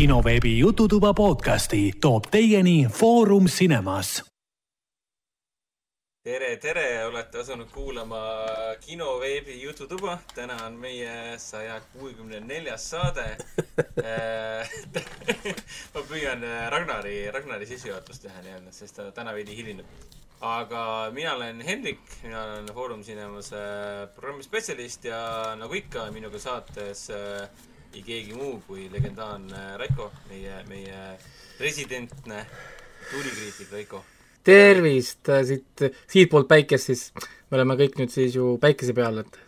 kinoveebi Jututuba podcasti toob teieni Foorum Cinemas. tere, tere, olete asunud kuulama kinoveebi Jututuba. täna on meie saja kuuekümne neljas saade ma püüan Ragnari, Ragnari sissejuhatust teha nii-öelda, sest ta täna veidi hilinenud aga mina olen Hendrik, mina olen Foorum Cinemas programmi spetsialist ja nagu ikka minuga saates äh, ei keegi muu kui legendaarne Raiko, meie, meie residentne tuulikriitik Raiko. tervist äh, siit, siitpoolt päikest siis, me oleme kõik nüüd siis ju päikese peal, et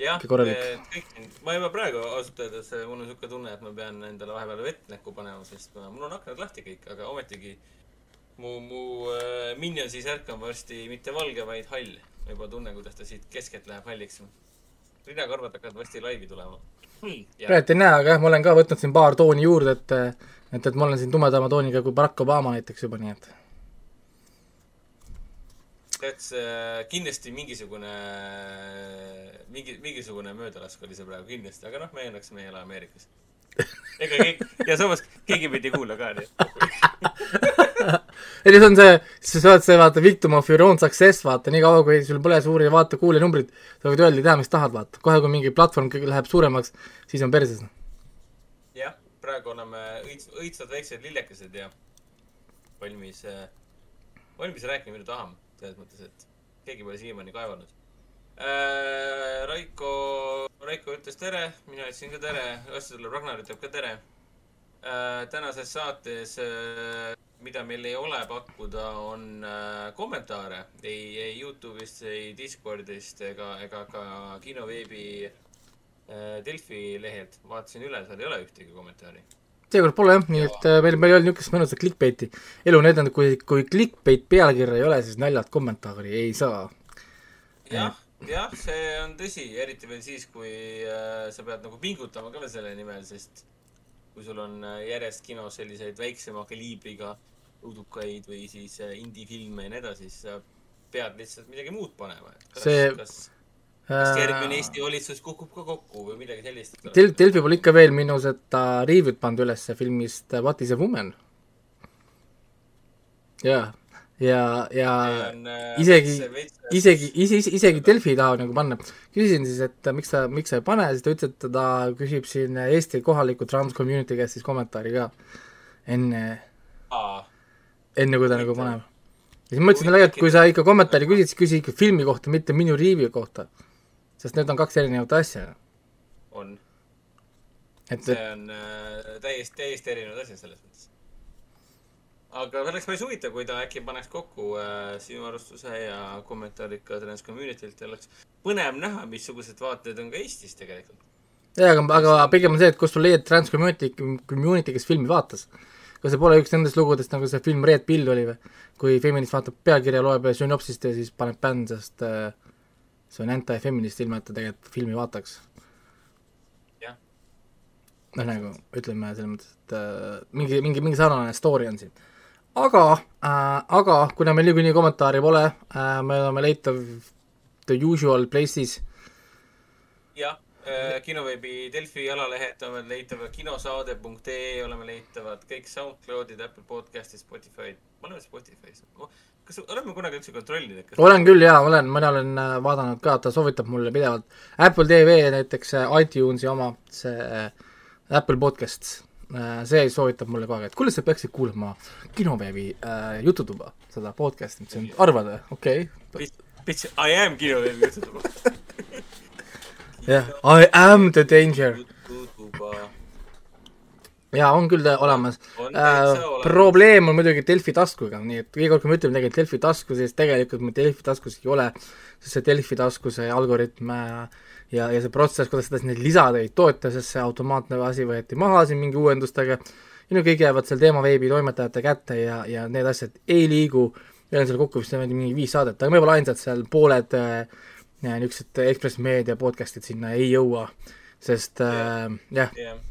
jah, kõik, ma juba praegu ausalt öeldes, mul on niisugune tunne, et ma pean endale vahepeal vett näkku panema, sest mul on aknad lahti kõik, aga ometigi mu, mu äh, minion siis ärkab varsti mitte valge, vaid hall. ma juba tunnen, kuidas ta siit keskelt läheb halliks. Rinakarvad hakkavad varsti laivi tulema. Praegu ei näe, aga jah, ma olen ka võtnud siin paar tooni juurde, et et, et ma olen siin tumedama tooniga kui Barack Obama näiteks juba, nii et. Tead, see kindlasti mingisugune, mingi, mingisugune möödalask oli see praegu kindlasti, aga noh, me õnneks, me ei ela Ameerikas. ega keegi, ja samas keegi meid ei kuula ka, nii ei, see on see, sa saad see, vaata, victim of your own success, vaata, niikaua kui sul pole suuri vaata-kuulajanumbrid, sa võid öelda, teha, mis tahad, vaata. kohe, kui mingi platvorm läheb suuremaks, siis on perses. jah, praegu oleme õits-, õitsvad väiksed lillekesed ja valmis, äh, valmis rääkima, mida tahame. selles mõttes, et keegi pole siiamaani kaevanud äh,. Raiko, Raiko ütles tere, mina ütlesin ka tere, tuleb, Ragnar ütleb ka tere. Tänases saates äh, mida meil ei ole pakkuda, on äh, kommentaare ei, ei Youtube'ist, ei Discordist ega, ega ka kinoveebi äh, Delfi lehelt. vaatasin üle, seal ei ole ühtegi kommentaari. seekord pole jah, nii et äh, meil, meil ei olnud niisugust mõnusat clickbait'i. elu näidanud, kui, kui clickbait pealkirja ei ole, siis naljalt kommentaari ei saa. jah, jah, see on tõsi, eriti veel siis, kui äh, sa pead nagu pingutama ka veel selle nimel, sest kui sul on äh, järjest kinos selliseid väiksema kaliibriga õudukaid või siis äh, indie-filme ja nii edasi, siis sa pead lihtsalt midagi muud panema, see..., kas, kas äh, järgmine Eesti valitsus kukub ka kokku või midagi sellist. Del-, Delfi pole ikka veel minu seda review'd pannud üles filmist What is a woman. jaa, ja, ja, ja isegi, isegi, isegi, isegi Delfi ei taha nagu panna. küsisin siis, et miks sa, miks sa ei pane, siis ta ütles, et ta küsib siin Eesti kohaliku trans community käest siis kommentaari ka enne, enne kui ta nagu paneb. ja siis ma ütlesin talle, et kui sa ikka kommentaari küsid, siis küsi ikka filmi kohta, mitte minu review kohta. sest need on kaks erinevat asja. on. see on äh, täiesti, täiesti erinevad asjad selles mõttes aga oleks päris huvitav, kui ta äkki paneks kokku äh, sinu arvustuse ja kommentaarid ka Trans Community'lt ja oleks põnev näha, missugused vaated on ka Eestis tegelikult. jaa, aga, aga pigem on see, et kust sul leiad Trans Community, Community, kes filmi vaatas. kas see pole üks nendest lugudest, nagu see film Red Pill oli või? kui feminist vaatab pealkirja, loeb sünopsist ja siis paneb bänd, sest äh, see on anti-feminist, ilma et ta tegelikult filmi vaataks. noh, nagu ütleme selles mõttes, et äh, mingi, mingi, mingi sarnane story on siin aga äh,, aga kuna meil niikuinii kommentaari pole äh,, me oleme leitav the usual places. jah äh,, kinoveebi Delfi alalehed on leitavad kinosaade.ee, oleme leitavad kõik SoundCloudid, Apple podcast'id, Spotify'd. me oleme Spotify's. kas oleme kunagi üldse kontrollinud, et kas olen küll jaa, olen, mina olen äh, vaadanud ka, ta soovitab mulle pidevalt. Apple TV näiteks, äh, iTunesi oma, see äh, Apple Podcasts Äh, see soovitab mulle kogu aeg, et kuule, sa peaksid kuulama kinoveebi äh, Jututuba, seda podcast'i, ma ütlesin, arvad või, okei. Okay.. Bitch, I am kinoveebi Jututuba. Jah, I am the danger. jaa, on küll olemas. Äh, probleem on muidugi Delfi taskuga, nii et iga kord, kui ma ütlen midagi Delfi tasku, siis tegelikult mul Delfi taskus ei ole, sest see Delfi tasku see algoritm äh, ja, ja see protsess, kuidas seda siis neid lisatöid toota, sest see automaatne asi võeti maha siin mingi uuendustega, ja no kõik jäävad seal teemaveebi toimetajate kätte ja, ja need asjad ei liigu, meil on seal kokku vist mingi viis saadet, aga me pole ainsad seal, pooled äh, niisugused Ekspress Meedia podcast'id sinna ei jõua, sest äh, jah yeah. yeah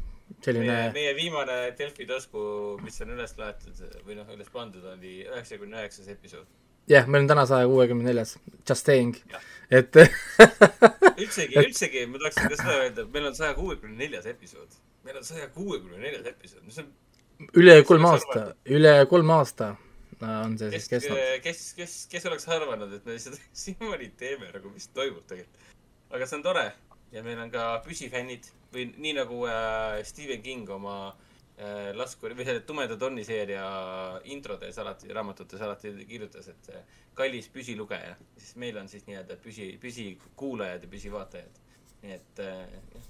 selline meie, meie viimane Delfi tasku, mis on üles laetud või noh, üles pandud, oli üheksakümne üheksas episood jah meil on täna saja kuuekümne neljas, just saying, et üldsegi, üldsegi ma tahaksin ka seda öelda, et meil on saja kuuekümne neljas episood. meil on saja kuuekümne neljas episood, mis on üle kolme aasta, üle kolme aasta on see kes, siis kestnud. kes, kes, kes oleks arvanud, et me seda siiamaani teeme nagu, mis toimub tegelikult. aga see on tore. Ja meil on ka püsifännid või nii nagu äh, Stephen King oma äh, laskur või selle Tumeda tonni seeria introdes alati, raamatutes alati kirjutas, et äh, kallis püsilugeja, siis meil on siis nii-öelda püsi, püsikuulajad ja püsivaatajad. nii et äh,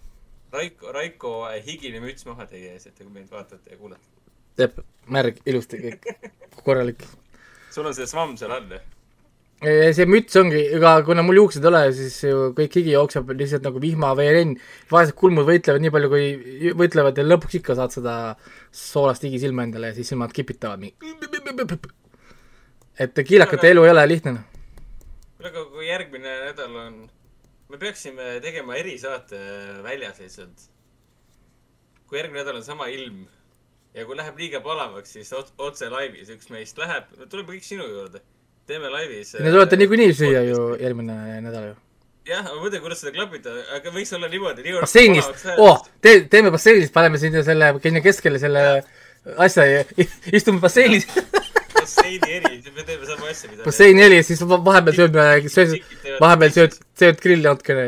Raiko, Raiko higine müts maha teie ees, et te meid vaatate ja kuulate teeb märg ilusti kõik, korralik. sul on see svamm seal all, jah? See müts ongi, ega kuna mul juuksed ei ole, siis ju kõik higi jookseb lihtsalt nagu vihmaveerenn. vaesed kulmud võitlevad nii palju, kui võitlevad ja lõpuks ikka saad seda soolast higi silma endale ja siis silmad kipitavad nii. et kiilakate elu ei ole lihtne. kuule, aga kui järgmine nädal on, me peaksime tegema erisaate väljas lihtsalt. kui järgmine nädal on sama ilm ja kui läheb liiga palavaks, siis otse laivis üks meist läheb, tuleme kõik sinu juurde. Teeme laivis. Te tulete äh, niikuinii süüa ju järgmine nädal ju. jah, ma mõtlen, kuidas seda klapitada, aga võiks olla niimoodi. basseinist, oh, tee, teeme basseinist, paneme sinna selle, sinna keskele selle ja. asja ja istume basseinis basseini eri, me teeme sama asja. basseini eri, siis vahepeal sööd, sööd, vahepeal sööd, sööd grilli natukene.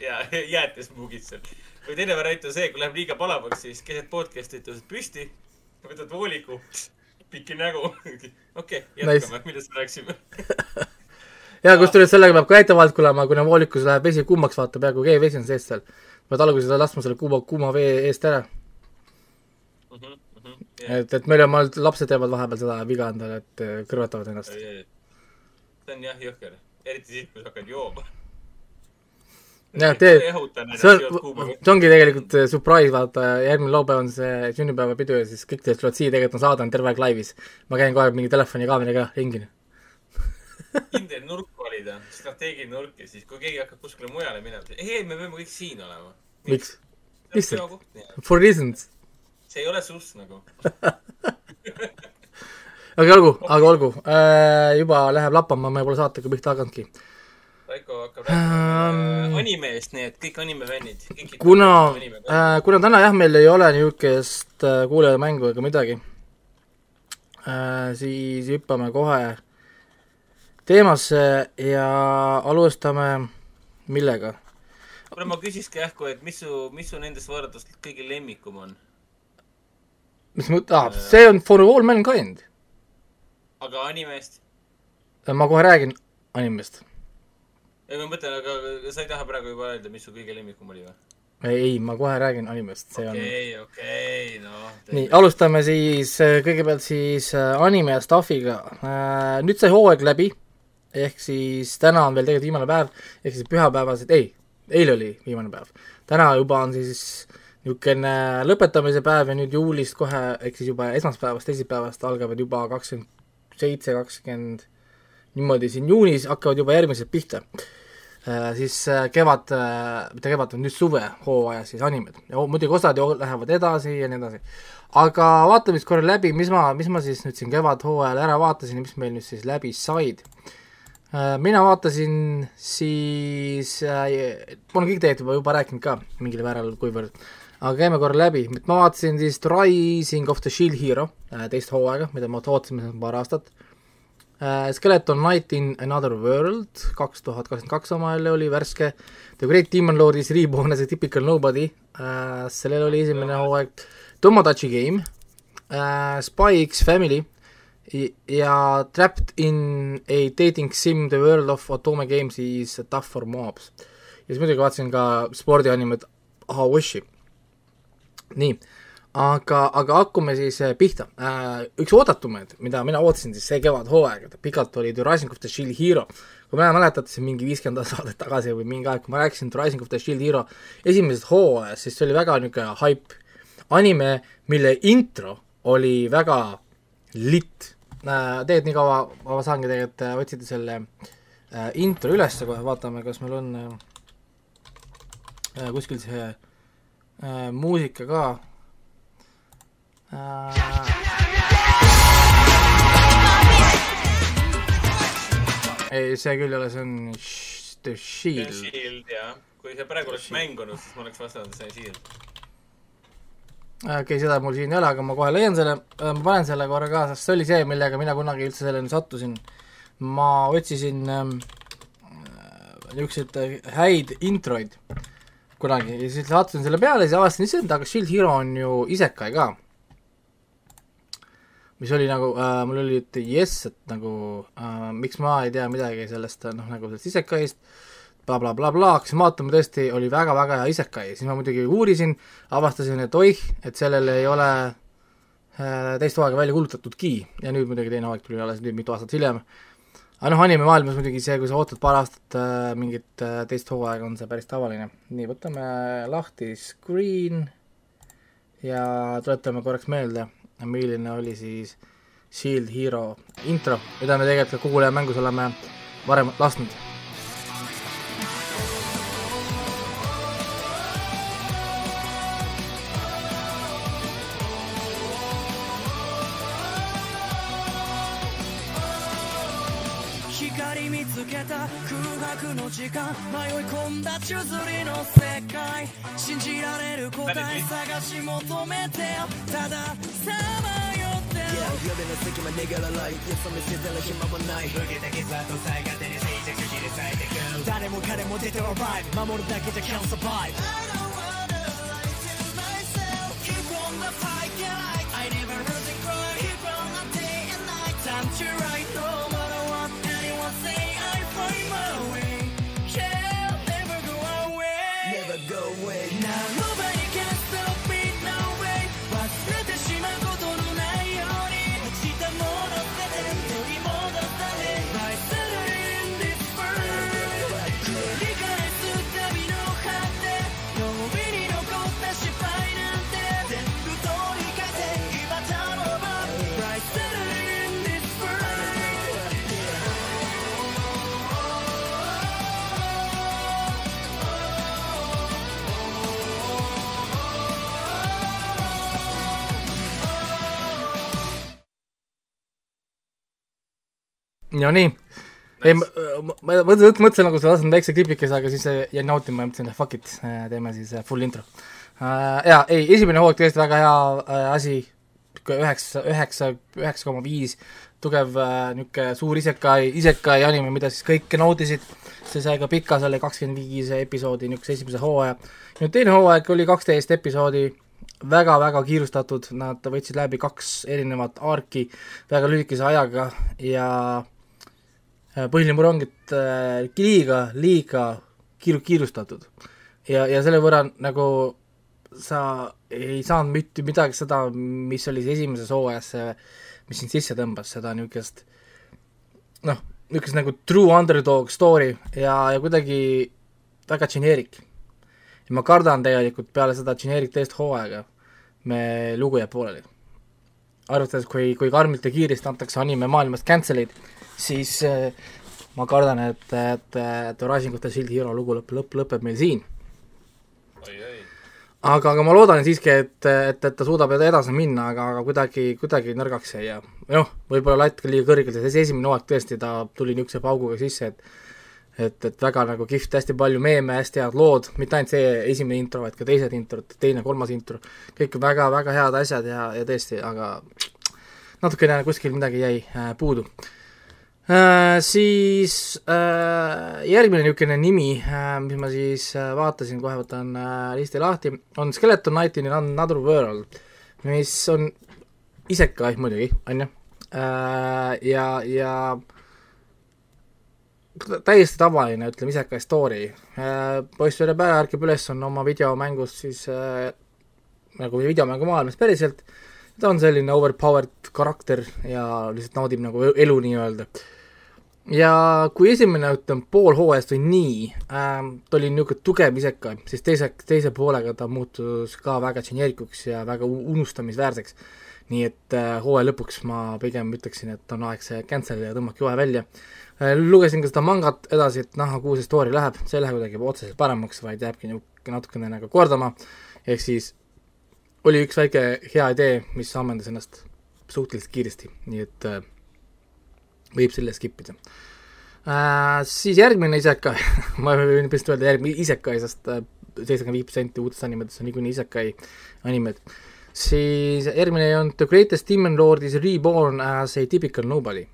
ja, jäätismuugid seal või teine variant on see, kui läheb liiga palavaks, siis keset podcast'i tõused püsti, võtad vooliku, piki nägu. okei, jätkame nice., millest me rääkisime ja kusjuures sellega peab ka ettevaatlik olema, kuna voolikus läheb vesi kuumaks, vaata, peaaegu keevesi on sees seal. pead alguses laskma selle kuuma, kuuma vee eest ära mm. -hmm, mm -hmm, yeah. et, et meil on, lapsed teevad vahepeal seda viga endale, et kõrvetavad ennast. see on jah jõhker, eriti siis, kui sa hakkad jooma jah, tee, see on, see ongi tegelikult surprise, vaata, järgmine laupäev on see sünnipäevapidu ja siis kõik tulevad siia, tegelikult on saade on terve aeg laivis. ma käin kogu aeg mingi telefoni kaameraga ringi kindel nurk valida, strateegiline nurk ja siis, kui keegi hakkab kuskile mujale minema, ei, me peame kõik siin olema. miks? lihtsalt, for reasons. see ei ole suss nagu aga olgu, aga olgu äh,, juba läheb lappama, ma pole saatega pihta hakanudki Raiko hakkab rääkima ähm, animeest, nii et kõik animefännid. kuna, äh, kuna täna jah, meil ei ole niisugust äh, kuulajamängu ega midagi äh,, siis hüppame kohe teemasse ja alustame millega? kuule, ma küsikski jähku, et mis su, mis su nendest võrreldust kõige lemmikum on? mis mõte, aa, äh. see on For All Mankind. aga animest? ma kohe räägin animest ei, ma mõtlen, aga sa ei taha praegu juba öelda, mis su kõige lemmikum oli või? ei, ma kohe räägin animest, see okay, on okei, okei, noh. nii, alustame siis äh, kõigepealt siis äh, anime ja stuff'iga. Äh, nüüd sai hooaeg läbi, ehk siis täna on veel tegelikult viimane päev, ehk siis pühapäevased, ei, eile oli viimane päev. täna juba on siis niisugune lõpetamise päev ja nüüd juulist kohe, ehk siis juba esmaspäevast, teisipäevast algavad juba kakskümmend seitse, kakskümmend niimoodi siin juunis hakkavad juba järgmised pihta siis äh, kevad, äh, mitte kevad, nüüd suvehooajas siis animed ja muidugi osad ju lähevad edasi ja nii edasi. aga vaatame siis korra läbi, mis ma, mis ma siis nüüd siin kevadhooajal ära vaatasin ja mis meil nüüd siis läbi said. mina vaatasin siis äh,, ma olen kõik tegelikult juba, juba rääkinud ka mingil määral, kuivõrd, aga käime korra läbi, et ma vaatasin siis Rising of the Shield Hero teist hooaega, mida ma ootasime paar aastat Skeleton Knight in Another World kaks tuhat kakskümmend kaks omal oli värske. The Great Demon Lord is reborn as a typical nobody uh,, sellel oli esimene hooaeg. Tomodachi Game uh,, Spy X Family ja Trapped in a dating sim the world of Otome games is tough for mobs. ja siis muidugi vaatasin ka spordianimet Ahawashi. nii aga, aga hakkame siis äh, pihta. Äh, üks oodatumaid, mida mina ootasin siis see kevadhooaeg, pikalt oli The Rising of the Shield Hero. kui mina mäletate, see mingi viiskümmend saadet tagasi või mingi aeg, kui ma rääkisin The Rising of the Shield Hero esimesest hooajast, siis see oli väga niisugune hype anime, mille intro oli väga lit. Äh, tegelikult nii kaua ma saangi tegelikult otsida selle intro üles, kohe vaatame, kas meil on kuskil see muusika ka äh.... ei, see küll ei ole, see on The Shield. The Shield, jah. kui see praegu oleks mäng olnud, siis ma oleks vastanud, see Shield. okei okay,, seda mul siin ei ole, aga ma kohe leian selle, ma panen selle korra ka, sest see oli see, millega mina kunagi üldse selleni sattusin. ma otsisin ähm, niisuguseid häid introid kunagi ja siis sattusin selle peale ja siis avastasin, issand, aga Shield Hero on ju isekai ka. Mis oli nagu äh,, mul oli, et jess, et nagu äh, miks ma ei tea midagi sellest, noh, nagu sellest isekaist blablabla bla, bla, bla, hakkasin vaatama, tõesti oli väga-väga hea isekai, siis ma muidugi uurisin, avastasin, et oih, et sellel ei ole äh, teist hooaega välja kuulutatudki ja nüüd muidugi teine hooaeg tuli alles nüüd mitu aastat hiljem. Aga noh, animemaailmas muidugi see, kui sa ootad paar aastat äh, mingit äh, teist hooaega, on see päris tavaline. nii, võtame lahti screen ja tuletame korraks meelde, milline oli siis Shield Hero intro, mida me tegelikult ka Google mängus oleme varem lasknud 空の時間迷い込んだ宙づりの世界信じられる答え探し求めてよたださまよって Yeah 夜の隙間逃げらないよそ見せてる暇はない受けた傷跡さえが手に静寂切り裂いてく誰も彼も出てはライブ守るだけじゃ can't survive I don't wanna lie to myself Keep on the fight yeah I never heard the cry Keep on the day and night Time to write no nii. ei, ma, ma mõtlesin, nagu sa lasen väikse klipikese, aga siis jäin nautima ja mõtlesin, et fuck it, teeme siis äh, full intro uh,. jaa, ei, esimene hooaeg tõesti väga hea asi, üheksa, üheksa, üheksa koma viis, tugev niisugune suur isekai, isekai anime, mida siis kõik nautisid, see sai ka pika, see oli kakskümmend viis episoodi niisuguse esimese hooaja. nüüd teine hooaeg oli kaksteist episoodi väga-väga kiirustatud, nad võtsid läbi kaks erinevat arki väga lühikese ajaga ja Äh, põhiline mure ongi, et äh, liiga, liiga kiir-, kiirustatud. ja, ja selle võrra nagu sa ei saanud mitte midagi seda, mis oli siis esimeses hooajas see, mis sind sisse tõmbas, seda niisugust noh, niisugust nagu true underdog story ja, ja kuidagi väga generic. ja ma kardan tegelikult peale seda generic teist hooaega, me, lugu jääb pooleli. arvestades, kui, kui karmilt ja kiiresti antakse anime maailmast cancel'id siis äh, ma kardan, et, et, et Horizon Shield Hero lugu lõpp, lõpp, lõpeb meil siin. aga, aga ma loodan siiski, et, et, et ta suudab edasi minna, aga, aga kuidagi, kuidagi nõrgaks jäi ja noh, võib-olla latt ka liiga kõrgelt, sest esimene hooaeg tõesti, ta tuli niisuguse pauguga sisse, et et, et väga nagu kihvt, hästi palju meeme, hästi head lood, mitte ainult see esimene intro, vaid ka teised introd, teine, kolmas intro, kõik väga-väga head asjad ja, ja tõesti, aga natukene kuskil midagi jäi äh, puudu. Äh, siis äh, järgmine niisugune nimi äh,, mis ma siis äh, vaatasin, kohe võtan äh, listi lahti, on Skeleton Knight in Another World, mis on isekai muidugi, on ju. Äh,, ja, ja täiesti tavaline, ütleme, isekai story. Äh,. poiss vereb ära, ärkab üles, on oma videomängus siis äh, nagu videomängu maailmas päriselt, ta on selline overpowered karakter ja lihtsalt naudib nagu elu nii-öelda. äh, ja kui esimene, ütleme, pool hooajast oli nii ähm,, ta oli niisugune tugev iseka, siis teise, teise poolega ta muutus ka väga geneerikuks ja väga unustamisväärseks. nii et äh, hooaja lõpuks ma pigem ütleksin, et on aeg see cancel ja tõmmake joe välja äh,. lugesin ka seda mangat edasi, et näha, kuhu see story läheb, see ei lähe kuidagi otseselt paremaks, vaid jääbki niisugune natukene nagu kordama, ehk siis oli üks väike hea idee, mis ammendas ennast suhteliselt kiiresti, nii et äh, võib selle skip ida äh,. Siis järgmine isekai ma võin vist öelda järgmine isekai, sest äh, seitsekümmend viis protsenti uutest animetest on niikuinii isekai animed. siis järgmine on The Greatest Demon Lord is reborn as a typical nobody.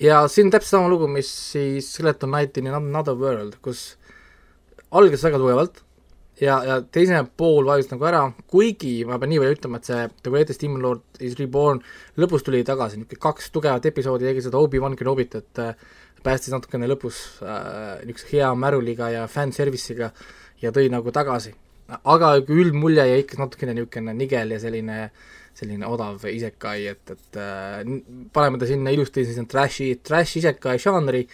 ja siin täpselt sama lugu, mis siis Skeleton Knight in Another World, kus algas väga tugevalt ja, ja teine pool vajus nagu ära, kuigi ma pean nii palju ütlema, et see The Greatest Demon Lord is reborn lõpus tuli tagasi, niisugune kaks tugevat episoodi tegi seda Obi-Wan Kenobit, et äh, päästis natukene lõpus äh, niisuguse hea märuliga ja fanservice'iga ja tõi nagu tagasi. aga üldmulje jäi ikka natukene niisugune nigel ja selline selline odav isekai, et, et äh, paneme ta sinna ilusti siis trash'i, trash isekai žanri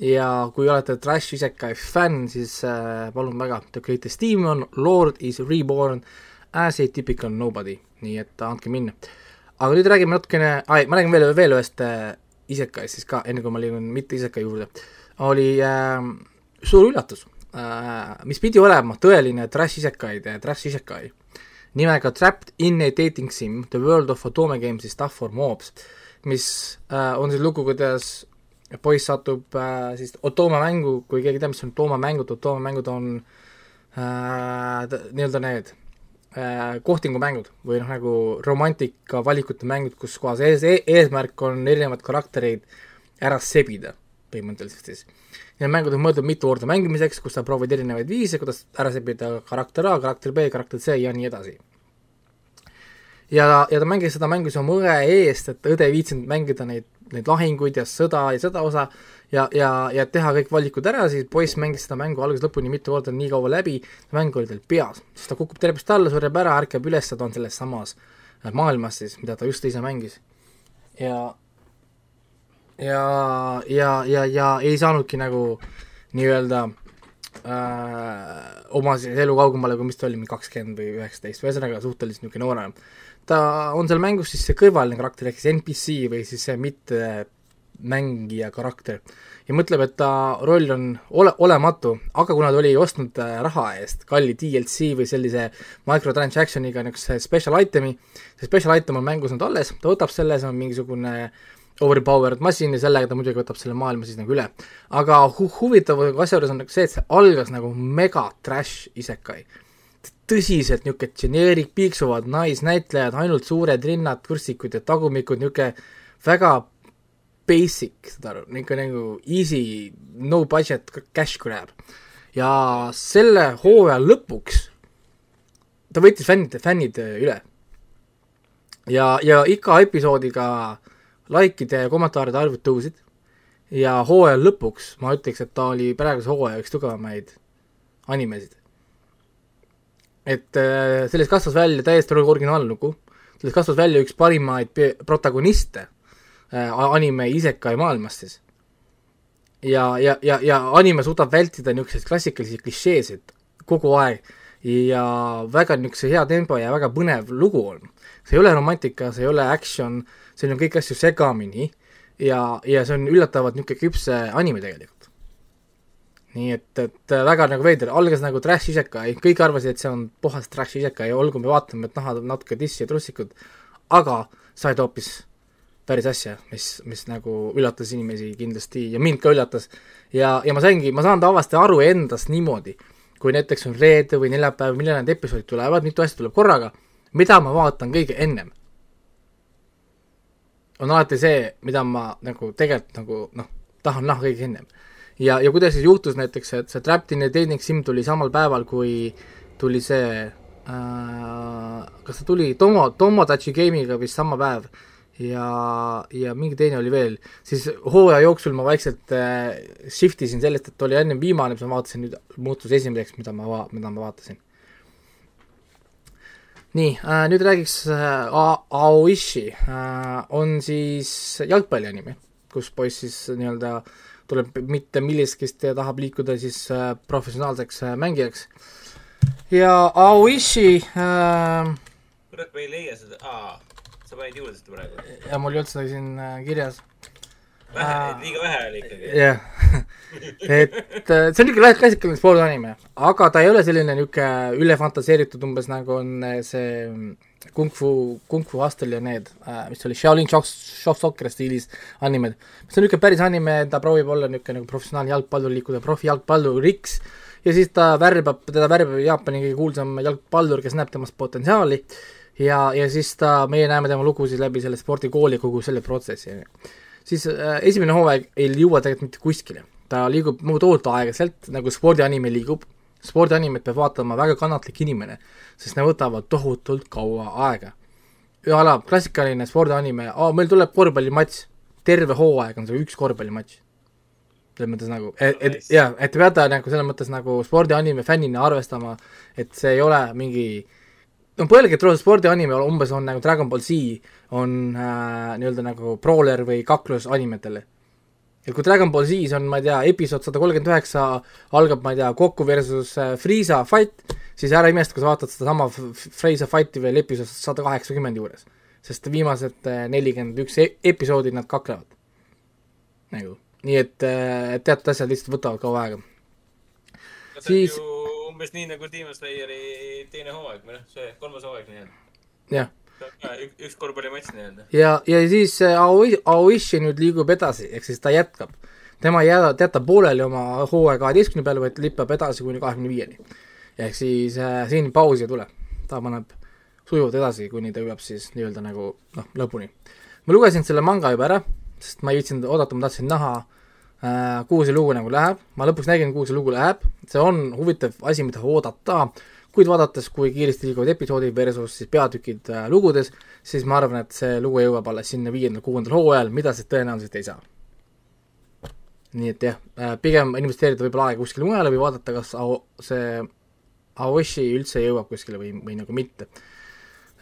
ja kui olete Trash Isekai fänn, siis äh, palun väga, The Greatest Demon, Lord is reborn as a typical nobody, nii et andke minna. aga nüüd räägime natukene, ma räägin veel, veel ühest äh, Isekaist siis ka, enne kui ma liigun mitte Isekai juurde, oli äh, suur üllatus äh,, mis pidi olema tõeline Trash Isekai, Trash Isekai, nimega Trapped in a dating sim, the world of Otome games is tough for mobs, mis äh, on siis lugu, kuidas poiss satub äh, siis Otoma mängu, kui keegi teab, mis on Otoma mängud, Otoma mängud on äh, nii-öelda need äh, kohtingumängud või noh, nagu romantika valikute mängud, kus kohas ees e, eesmärk on erinevaid karaktereid ära sebida, põhimõtteliselt siis. Need mängud on mõeldud mitu korda mängimiseks, kus sa proovid erinevaid viise, kuidas ära sebida karakter A, karakter B, karakter C ja nii edasi ja, ja ta mängis seda mängu siis oma õe eest, et õde ei viitsinud mängida neid neid lahinguid ja sõda ja seda osa ja, ja, ja teha kõik valikud ära, siis poiss mängis seda mängu algusest lõpuni mitu korda nii kaua läbi, mäng oli tal peas, siis ta kukub tervist alla, sureb ära, ärkab üles, ta on selles samas äh, maailmas siis, mida ta just ise mängis. ja ja, ja, ja, ja ei saanudki nagu nii-öelda äh, oma siis elu kaugemale, kui mis ta oli, mingi kakskümmend või üheksateist, ühesõnaga suhteliselt niisugune noorem ta on seal mängus siis see kõrvaline karakter ehk siis NPC või siis see mitte mängija karakter ja mõtleb, et ta roll on ole, olematu, aga kuna ta oli ostnud äh, raha eest kalli DLC või sellise microtransaction'iga niisuguse special item'i, see special item on mängus nüüd alles, ta võtab selle, see on mingisugune overpowered masin ja sellega ta muidugi võtab selle maailma siis nagu üle. aga hu-, huvitav asja juures on nagu see, et see algas nagu mega trash isekai tõsiselt niisugune generic, piiksuvad naisnäitlejad, ainult suured rinnad, kõrstikud ja tagumikud, niisugune väga basic, saad aru, niisugune nagu easy, no budget cash grab. ja selle hooaja lõpuks ta võttis fännide, fännid üle. ja, ja iga episoodiga likeide ja kommentaaride arvud tõusid ja hooaja lõpuks ma ütleks, et ta oli praeguse hooaja üks tugevamaid animesid et äh, sellest kasvas välja täiesti originaallugu, sellest kasvas välja üks parimaid protagoniste äh, anime isekai maailmas siis. ja, ja, ja, ja anime suudab vältida niisuguseid klassikalisi klišeesid kogu aeg ja väga niisuguse hea tempo ja väga põnev lugu on. see ei ole romantika, see ei ole action, see on kõik asju segamini ja, ja see on üllatavalt niisugune küps anime tegelikult nii et, et äh, väga nagu veider, algas nagu trash isekai, kõik arvasid, et see on puhas trash isekai olgu, me vaatame, et nahad on natuke tissi ja trussikud, aga said hoopis päris asja, mis, mis nagu üllatas inimesi kindlasti ja mind ka üllatas. ja, ja ma saingi, ma saan tavaliselt aru endast niimoodi, kui näiteks on reede või neljapäev, millal need episoodid tulevad, mitu asja tuleb korraga, mida ma vaatan kõige ennem. on alati see, mida ma nagu tegelikult nagu noh, tahan näha kõige ennem ja, ja kuidas siis juhtus näiteks, et see Trapped in a Dating Sim tuli samal päeval, kui tuli see äh, kas ta tuli Tomo, Tomodachi Game'iga vist sama päev ja, ja mingi teine oli veel, siis hooaja jooksul ma vaikselt äh, shift isin sellest, et oli ennem viimane, mis ma vaatasin, nüüd muutus esimeseks, mida ma mida ma vaatasin. nii äh,, nüüd räägiks äh, Aoishi äh,, on siis jalgpallianime, kus poiss siis nii-öelda äh, tuleb mitte millestki ja tahab liikuda siis äh, professionaalseks äh, mängijaks. ja Aoishi äh, kurat, ma ei leia seda, aa, sa panid juurde seda praegu? ja mul ei olnud seda siin äh, kirjas. vähe äh,, liiga vähe oli ikkagi. jah et äh, see on niisugune klassikaline spordanime, aga ta ei ole selline niisugune ülefantaseeritud, umbes nagu on see Kung Fu, Kung Fu Hustle ja need, äh, mis oli Shaolin Shock, Shock Soccer stiilis animed. see on niisugune päris anime, ta proovib olla niisugune nagu professionaalne jalgpallur, liikuda profijalgpalluriks ja siis ta värbab, teda värbab Jaapani kõige kuulsam jalgpallur, kes näeb temas potentsiaali ja, ja siis ta, meie näeme tema lugusid läbi selle spordikooli, kogu selle protsessi, on ju. siis äh, esimene hooaeg ei jõua tegelikult mitte kuskile. ta liigub nagu tohutu aeglaselt, nagu spordianime liigub, spordianimet peab vaatama väga kannatlik inimene, sest need võtavad tohutult kaua aega. a la klassikaline spordianime, meil tuleb korvpallimatš, terve hooaeg on see üks korvpallimatš selles mõttes nagu, et, et jaa, et te peate nagu selles mõttes nagu spordianime fännina arvestama, et see ei ole mingi no põlged roosad spordianime umbes on nagu Dragon Ball Z on äh, nii-öelda nagu brawler või kaklus animetele. Et kui Dragon Ball Z-s on, ma ei tea, episood sada kolmkümmend üheksa algab, ma ei tea, Goku versus äh, Friisa fight, siis ära imesta, kui sa vaatad sedasama Friisa fighti veel episood sada kaheksakümmend juures. sest viimased äh, nelikümmend üks e-, episoodi nad kaklevad. nagu nii et, äh, et teatud asjad lihtsalt võtavad kaua aega. siis umbes nii nagu Demon Slayeri teine hooaeg või noh, see kolmas hooaeg nii-öelda. jah. Üks, üks korvpallimatš nii-öelda. ja, ja siis äh, Aoi-, Aoishi nüüd liigub edasi, ehk siis ta jätkab. tema ei jää, jäta pooleli oma hooaja kaheteistkümne peale, vaid lippab edasi kuni kahekümne viieni. ehk siis äh, siin pausi ei tule. ta paneb sujuvalt edasi, kuni ta jõuab siis nii-öelda nagu noh, lõpuni. ma lugesin selle manga juba ära, sest ma ei viitsinud oodata, ma tahtsin näha Äh, kuhu see lugu nagu läheb, ma lõpuks nägin, kuhu see lugu läheb, see on huvitav asi, mida oodata, kuid vaadates, kui kiiresti liiguvad episoodid versus siis peatükid äh, lugudes, siis ma arvan, et see lugu jõuab alles sinna viiendal-kuuendal hooajal, mida see tõenäoliselt ei saa. nii et jah äh,, pigem investeerida võib-olla aega kuskile mujale või vaadata, kas Ao-, see Aoshi üldse jõuab kuskile või, või nagu mitte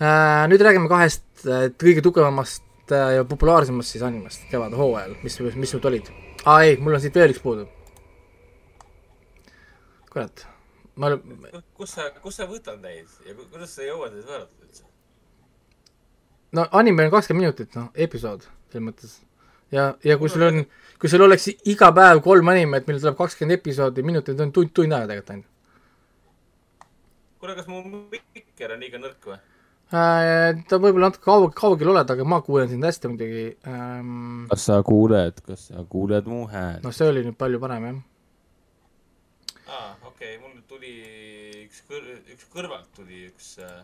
äh,. Nüüd räägime kahest äh, kõige tugevamast äh, ja populaarsemast siis animest kevade hooajal, mis, mis nüüd olid aa ei, mul on siit veel üks puudu. kurat, ma kus sa, kus sa võtad neid ja kuidas sa jõuad neid vaadata üldse? no anime on kakskümmend minutit, noh, episood, selles mõttes. ja, ja kui sul on, kui sul oleks iga päev kolm animet, millel tuleb kakskümmend episoodi, minutit on tund, tund aega tegelikult ainult. kuule, kas mu mikker on liiga nõrk või? Äh, ta võib-olla natuke kaug-, kaugel oled, aga ma kuulen sind hästi muidugi ähm.... kas sa kuuled, kas sa kuuled mu häält? noh, see oli nüüd palju parem, jah. Aa, okei okay,, mul tuli üks kõr-, üks kõrvalt tuli üks äh...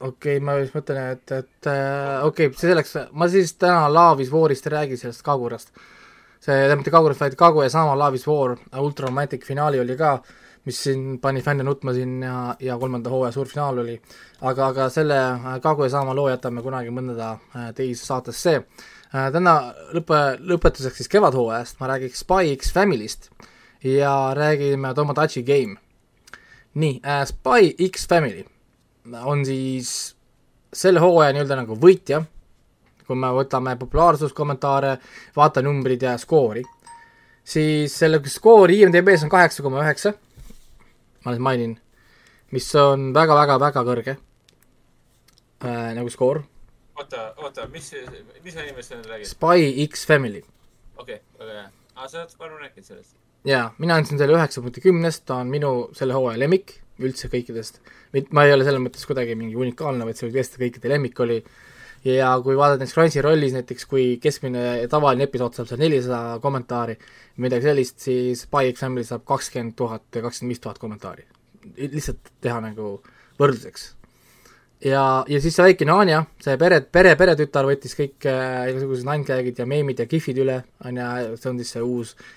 okei okay,, ma just mõtlen, et, et äh, okei okay,, see selleks, ma siis täna Laavis voorist ei räägi, sellest Kagurast. see, tähendab mitte Kagurast, vaid Kagu ja sama Laavis voor, Ultramatic finaali oli ka mis siin pani fänne nutma siin ja, ja kolmanda hooaja suur finaal oli. aga, aga selle äh, Kagu ja Saama loo jätame kunagi mõnda äh, teise saatesse. Äh, täna lõpe, lõpetuseks siis kevadhooajast ma räägiks Spy X Family'st ja räägime Tomodachi Game. nii äh,, Spy X Family on siis selle hooaja nii-öelda nagu võitja, kui me võtame populaarsuskommentaare, vaatenumbrid ja skoori, siis selle skoor IMDB-s on kaheksa koma üheksa ma nüüd mainin, mis on väga-väga-väga kõrge äh, nagu skoor. oota, oota, mis, mis animest sa nüüd räägid? Spy X Family. okei okay,, väga hea. aa, sa oled varem rääkinud sellest? Jaa, mina andsin selle üheksa punkti kümnest, ta on minu selle hooaja lemmik üldse kõikidest. ma ei ole selles mõttes kuidagi mingi unikaalne, vaid see oli tõesti kõikide lemmik oli ja kui vaadata näiteks Crunchyrollis näiteks, kui keskmine tavaline episood saab seal nelisada kommentaari, midagi sellist, siis X Family saab kakskümmend tuhat ja kakskümmend viis tuhat kommentaari. lihtsalt teha nagu võrdluseks. ja, ja siis see väikene Anja, see pere, pere, peretütar võttis kõik äh, igasugused nandgag'id ja meemid ja gifid üle, on ju, see on siis see uus äh,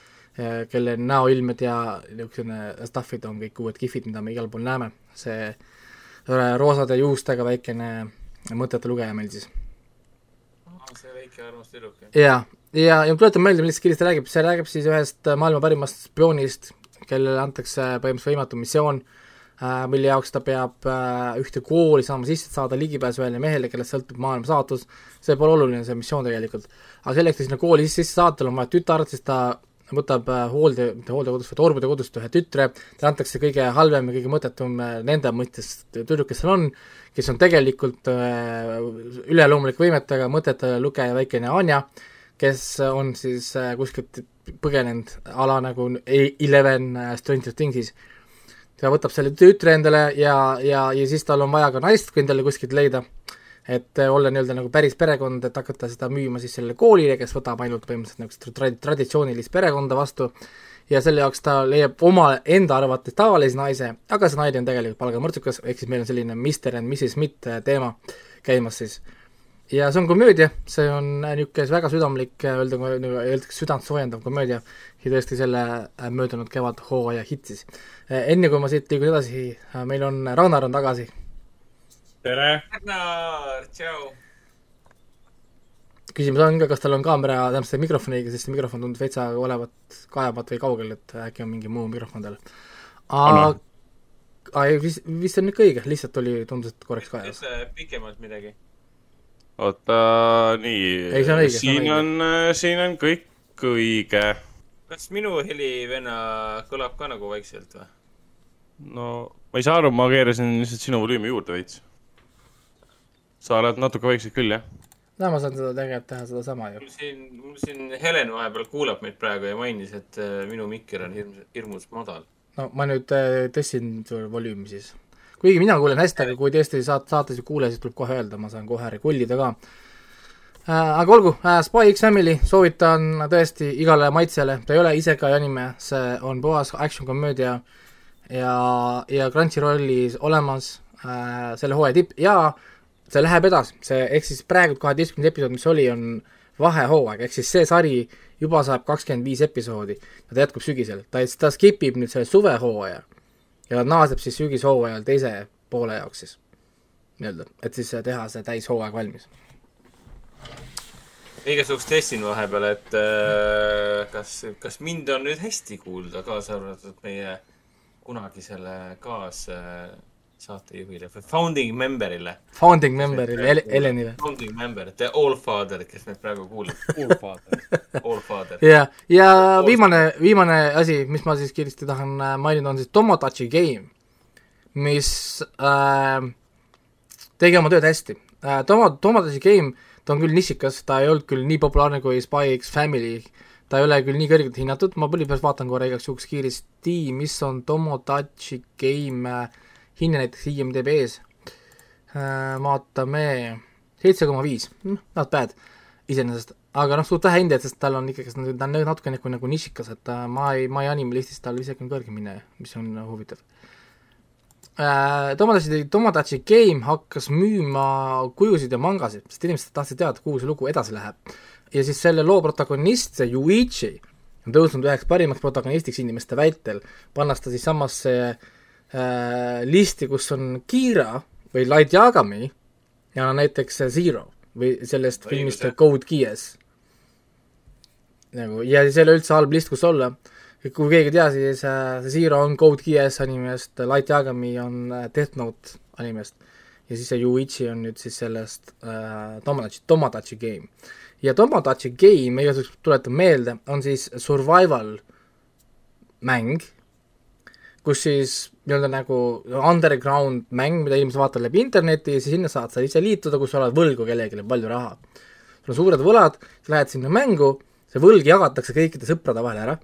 kelle näoilmed ja niisugune stuff'id on kõik uued gifid, mida me igal pool näeme, see roosade juustega väikene mõtete lugeja meil siis. see väike armas tüdruk, jah? jaa, ja, ja ma tuletan meelde, millest kirjast ta räägib, see räägib siis ühest maailma parimast spioonist, kellele antakse põhimõtteliselt võimatu missioon äh,, mille jaoks ta peab äh, ühte kooli saama sisse, et saada ligipääsu ühele mehele, kellest sõltub maailma saatus, see pole oluline, see missioon tegelikult. aga selleks, et sinna kooli sisse saada, tal on vaja tütart, siis ta võtab äh, hoolde, mitte hooldekodust, vaid orbude kodust ühe tütre, talle antakse kõige halvem ja kõige mõttetum äh, nende mõttes tüdruk, kes seal on, kes on tegelikult äh, üleloomulike võimetega mõtete lugeja väikene Anja, kes on siis kuskilt põgenenud a la nagu Eleven Stranger Things'is. ta võtab selle tütre endale ja, ja, ja siis tal on vaja ka naist endale kuskilt leida et äh, olla nii-öelda nagu päris perekond, et hakata seda müüma siis sellele koolile, kes võtab ainult põhimõtteliselt niisugust trad-, traditsioonilist perekonda vastu ja selle jaoks ta leiab oma enda arvates tavalise naise, aga see naine on tegelikult palgamõrtsukas, ehk siis meil on selline Mr and Mrs Smith äh, teema käimas siis. ja see on komöödia, see on niisugune väga südamlik, öelda, öeldakse, südant soojendav komöödia ja tõesti selle möödunud kevadhooaja hitt siis. enne kui ma siit liigun edasi, meil on, Ragnar on tagasi. Tere! Ragnar, tšau! küsimus on ka, kas tal on kaamera, tähendab see mikrofoniga, sest see mikrofon tundub veitsa olevat kaevamat või kaugel, et äkki on mingi muu mikrofon tal. aga ei, vist, vist on ikka õige, lihtsalt oli, tundus, et korraks kajas. pikemalt midagi? oota, nii. siin on, on, siin on kõik õige. kas minu helivenna kõlab ka nagu vaikselt või? no ma ei saa aru, ma keerasin lihtsalt sinu volüümi juurde veits. Sa oled natuke vaikselt küll, jah no ma saan seda tegelikult teha sedasama ju. siin, mul siin Helen vahepeal kuulab meid praegu ja mainis, et äh, minu mikker on hirmus, hirmus madal. no ma nüüd äh, tõstsin volüümi siis. kuigi mina kuulen hästi, aga kui tõesti saat-, saates ei kuule, siis tuleb kohe öelda, ma saan kohe regullida ka äh,. aga olgu Spy X Family soovitan tõesti igale maitsele, ta ei ole isekai anime, see on puhas action komöödia ja, ja Crunchyrollis olemas äh, selle hooaja tipp ja see läheb edasi, see, ehk siis praegu kaheteistkümnes episood, mis oli, on vahehooaeg, ehk siis see sari juba saab kakskümmend viis episoodi ja ta jätkub sügisel, ta, ta skip ib nüüd selle suvehooaja ja naaseb siis sügishooajal teise poole jaoks siis nii-öelda, et siis teha see täishooaeg valmis. igasugust testin vahepeal, et äh, kas, kas mind on nüüd hästi kuulda, kaasa arvatud meie kunagisele kaas äh, saatejuhile või founding member'ile. Founding member'ile, Helenile. Founding member, the all father, kes meid praegu kuulab. All father. All father. ja, ja all viimane, viimane asi, mis ma siis kiiresti tahan äh, mainida, on siis Tomodachi Game, mis äh, tegi oma tööd hästi äh,. Tomo, Tomodachi Game, ta on küll nišikas, ta ei olnud küll nii populaarne kui Spy X Family, ta ei ole küll nii kõrgelt hinnatud, ma põlvipääs vaatan korra igaks juhuks kiiresti, mis on Tomodachi Game äh, hinne näiteks IMDB-s äh,, vaatame, seitse koma viis, noh, not bad iseenesest, aga noh, suht vähe hindeid, sest tal on ikkagi, ta on natuke nagu, nagu nišikas, et äh, ma ei, ma ei animalistis tal isegi on kõrgem hinne, mis on huvitav äh,. Tomodachi, Tomodachi Game hakkas müüma kujusid ja mangasid, sest inimesed tahtsid teada, kuhu see lugu edasi läheb. ja siis selle loo protagonist, see Yuichi, on tõusnud üheks parimaks protagonistiks inimeste vältel, pannes ta siis samasse äh, äh, listi, kus on Kira või Light Yagami ja näiteks Zero või sellest Õigus, filmist Code Geass. nagu, ja see ei ole üldse halb list, kus olla. kui keegi ei tea, siis äh, Zero on Code Geass animest, Light Yagami on äh, Death Note animest ja siis see Yuichi on nüüd siis sellest äh, Tomodachi, Tomodachi Game. ja Tomodachi Game, igasuguseid tuletan meelde, on siis survival mäng kus siis nii-öelda nagu underground mäng, mida inimesed vaatavad läbi interneti ja siis sinna saad sa ise liituda, kus sa oled võlgu kellelegi palju raha. sul on suured võlad, sa lähed sinna mängu, see võlg jagatakse kõikide sõprade vahel ära,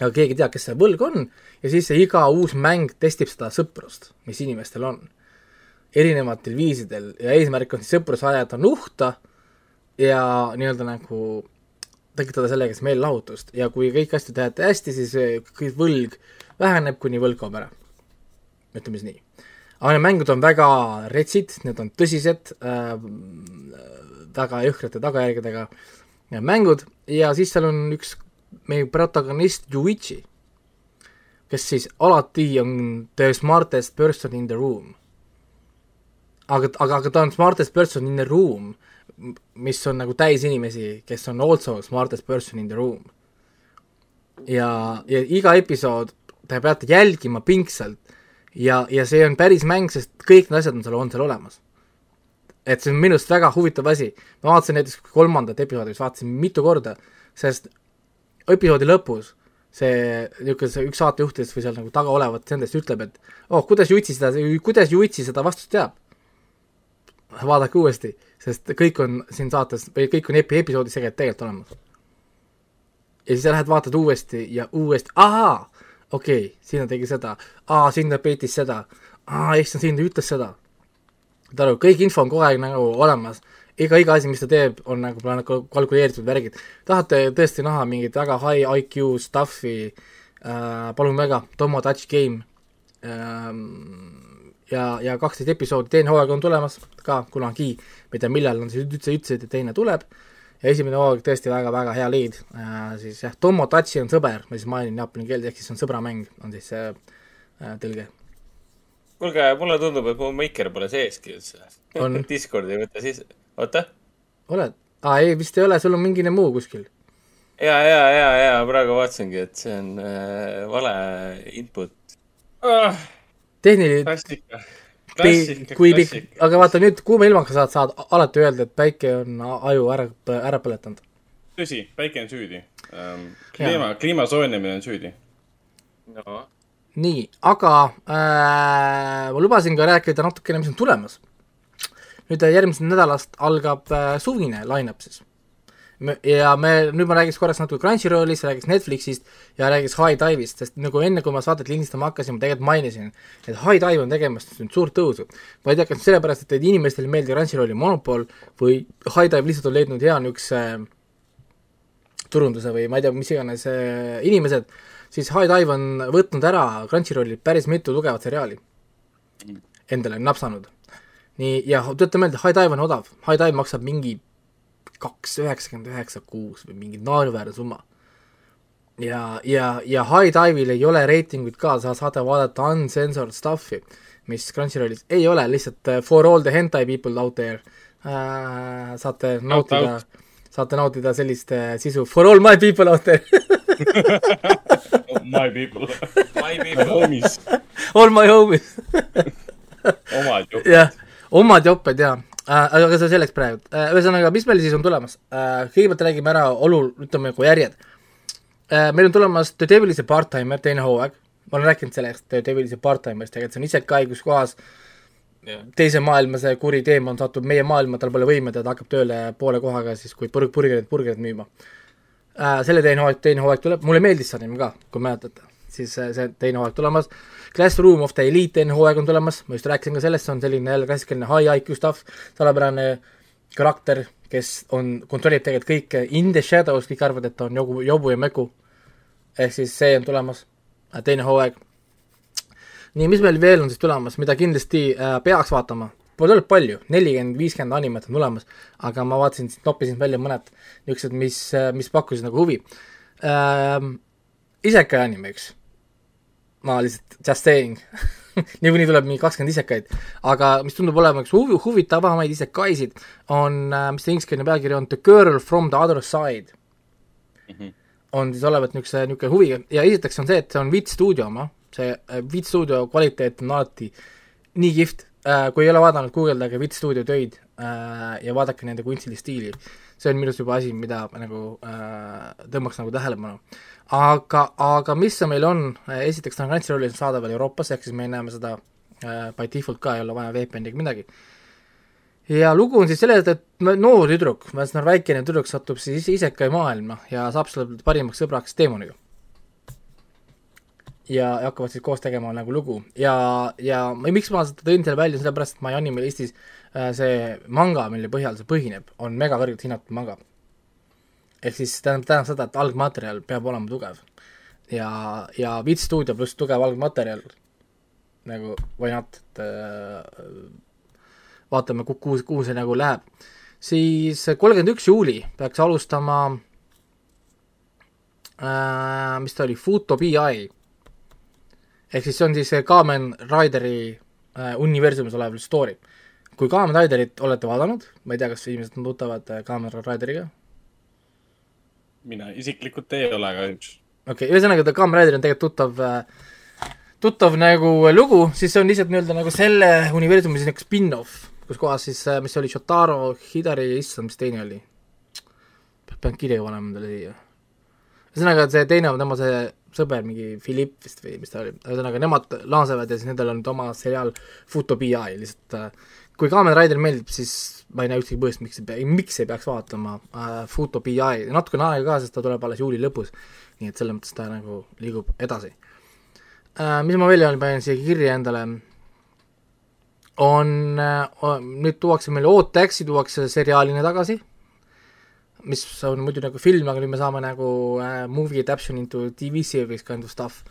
aga keegi ei tea, kes see võlg on, ja siis see iga uus mäng testib seda sõprust, mis inimestel on. erinevatel viisidel ja eesmärk on siis sõpruse ajada nuhta ja nii-öelda nagu tekitada sellega siis meelelahutust ja kui kõik asju teete hästi, siis võlg väheneb, kuni võlg kaob ära. ütleme siis nii. aga need mängud on väga retsid, need on tõsised äh,, väga jõhkrate tagajärgedega mängud ja siis seal on üks meie protagonist Yuichi, kes siis alati on the smartest person in the room. aga, aga, aga ta on smartest person in the room mis on nagu täis inimesi, kes on also smartest person in the room. ja, ja iga episood te peate jälgima pingsalt ja, ja see on päris mäng, sest kõik need asjad on seal, on seal olemas. et see on minu arust väga huvitav asi. ma vaatasin näiteks kolmandat episoodi, mis vaatasin mitu korda, sest episoodi lõpus see niisugune, see üks saatejuhtidest või seal nagu taga olevat nendest ütleb, et oh, kuidas Jutsi seda, kuidas Jutsi seda vastust teab. vaadake uuesti sest kõik on siin saates või kõik on epi-, episoodis tegelikult, tegelikult olemas. ja siis sa lähed vaatad uuesti ja uuesti, ahaa, okei okay,, siin ta tegi seda, aa, siin ta peitis seda, aa, issand, siin ta ütles seda. saad aru, kõik info on kogu aeg nagu olemas. Iga, iga asi, mis ta teeb, on nagu plaan- kalkuleeritud värgid. tahate tõesti näha mingit väga high IQ stuff'i? Äh,, palun väga, Tomo Touch Game. Ähm, ja, ja kaksteist episoodi, teine hooaeg on tulemas ka kunagi, ma ei tea, millal on siis üldse ütlesid, et teine tuleb ja esimene hooaeg tõesti väga-väga hea lead äh,, siis jah, Tomo Tachi on sõber, ma siis mainin jaapani keelde, ehk siis on sõbramäng, on siis see äh, tõlge. kuulge, mulle tundub, et mu Maker pole seeski üldse On. Discordi ei võta sisse. oota. oled? aa, ei, vist ei ole, sul on mingine muu kuskil. ja, ja, ja, ja praegu vaatasingi, et see on äh, vale input ah,. tehniline, kui aga vaata nüüd kuuma ilmaga saad, saad alati öelda, et päike on aju ära, ära põletanud. tõsi, päike on süüdi um,. kliima, kliima soojenemine on süüdi. no nii, aga äh, ma lubasin ka rääkida natukene, mis on tulemas. nüüd järgmisest nädalast algab äh, suvine line-up siis. Ja me, nüüd ma räägiks korraks natuke Crunchyrollist, räägiks Netflixist ja räägiks High Dive'ist, sest nagu enne, kui ma saadet lindistama hakkasin, ma tegelikult mainisin, et High Dive on tegemas nüüd suurt tõusu. ma ei tea, kas sellepärast, et inimestele ei meeldi Cruncyrolli monopol või High Dive lihtsalt on leidnud hea niisuguse äh, turunduse või ma ei tea, mis iganes äh, inimesed, siis High Dive on võtnud ära Crunchyrollilt päris mitu tugevat seriaali endale napsanud. nii, ja tööta meelde, High Dive on odav, High Dive maksab mingi kaks üheksakümmend üheksa kuus või mingi naeruväärne summa. ja, ja, ja High Dive'il ei ole reitinguid ka, sa saate vaadata uncensored stuff'i, mis Crunchyrollis ei ole, lihtsalt uh, for all the hentai people out there uh, saate nautida, saate nautida sellist uh, sisu. For all my people out there. My people, My people, homies, all my homies. Omad ju. jah, omad joped jaa äh,, aga see selleks praegu äh,, ühesõnaga, mis meil siis on tulemas äh,, kõigepealt räägime ära olul-, ütleme nagu järjed äh,. meil on tulemas The Devil's a Part-Timer, teine hooaeg, ma olen rääkinud sellest The Devil's a Part-Timerist, tegelikult see on isekai, kus kohas jah. teise maailma see kuri teemant satub meie maailma, tal pole võimeid ja ta hakkab tööle poole kohaga siis, kui purg, burgerit, burgerit müüma äh,. selle teine hooaeg, teine hooaeg tuleb, mulle meeldis see anime ka, kui mäletate, siis äh, see teine hooaeg tulemas. Classroom of the Elite teine hooaeg on tulemas, ma just rääkisin ka sellest, see on selline jälle klassikaline high IQ stuff, salapärane karakter, kes on, kontrollib tegelikult kõike in the shadows, kõik arvavad, et ta on jobu, jobu ja meku. ehk siis see on tulemas, teine hooaeg nii, mis meil veel on siis tulemas, mida kindlasti äh, peaks vaatama? Pole palju, nelikümmend, viiskümmend animet on tulemas, aga ma vaatasin, noppisin välja mõned niisugused, mis, mis pakkusid nagu huvi ähm,. isekai anime, eks. Ma lihtsalt just saying niikuinii tuleb mingi kakskümmend isekaid, aga mis tundub olema üks huvi, huvitavamaid isekaisid, on äh,, mis see ingliskeelne pealkiri on, The girl from the other side. On siis olevat niisuguse, niisugune huvi ja esiteks on see, et see on Viit stuudio oma, see äh, Viit stuudio kvaliteet on alati nii kihvt äh,, kui ei ole vaadanud, guugeldage Viit stuudio töid ja vaadake nende kunstilist stiili. see on minu arust juba asi, mida nagu tõmbaks nagu tähelepanu. aga, aga mis see meil on, esiteks ta on Cruncyrollis saadaval Euroopas, ehk siis me näeme seda äh, by default ka, ei ole vaja VPN-i ega midagi ja lugu on siis selles, et noor tüdruk, ühesõnaga väikene tüdruk satub siis isekai maailma ja saab selle parimaks sõbraks teemoniga. ja hakkavad siis koos tegema nagu lugu ja, ja ma- miks ma seda tõin selle välja, sellepärast et My Anime Eestis äh, see manga, mille põhjal see põhineb, on mega kõrgelt hinnatud manga. Ehk siis tähendab, tähendab seda, et algmaterjal peab olema tugev. ja, ja Beat Studio pluss tugev algmaterjal nagu why not, et äh, vaatame, kuhu, kuhu see nagu läheb. siis kolmkümmend üks juuli peaks alustama äh,, mis ta oli, Futo BI. ehk siis see on siis see Kamen Rideri äh, universumis olev story. kui Kamen Riderit olete vaadanud, ma ei tea, kas inimesed on tuttavad äh, Kamen Rideriga, mina isiklikult ei ole kahjuks. okei okay,, ühesõnaga ta Kamen Rider on tegelikult tuttav äh, tuttav nagu lugu, siis see on lihtsalt nii-öelda nagu selle universumi siis nagu spin-off, kus kohas siis, mis see oli, Shotaro Hidari, issand, mis teine oli? pean kirja panema endale siia. ühesõnaga, see teine on tema see sõber, mingi Philipp vist või mis ta oli, ühesõnaga nemad laasevad ja siis nendel on oma seriaal Futo BI lihtsalt äh, kui Kamen Rider meeldib, siis ma ei näe ühtegi põhjust, miks ei miks ei peaks vaatama äh, Futo BI, natukene aega ka, sest ta tuleb alles juuli lõpus, nii et selles mõttes ta nagu liigub edasi äh,. mis ma veel panin siia kirja endale on, nüüd tuuakse meile Odd Taxi tuuakse seriaalina tagasi, mis on muidu nagu film, aga nüüd me saame nagu äh, movie adaption into TV series kind of stuff.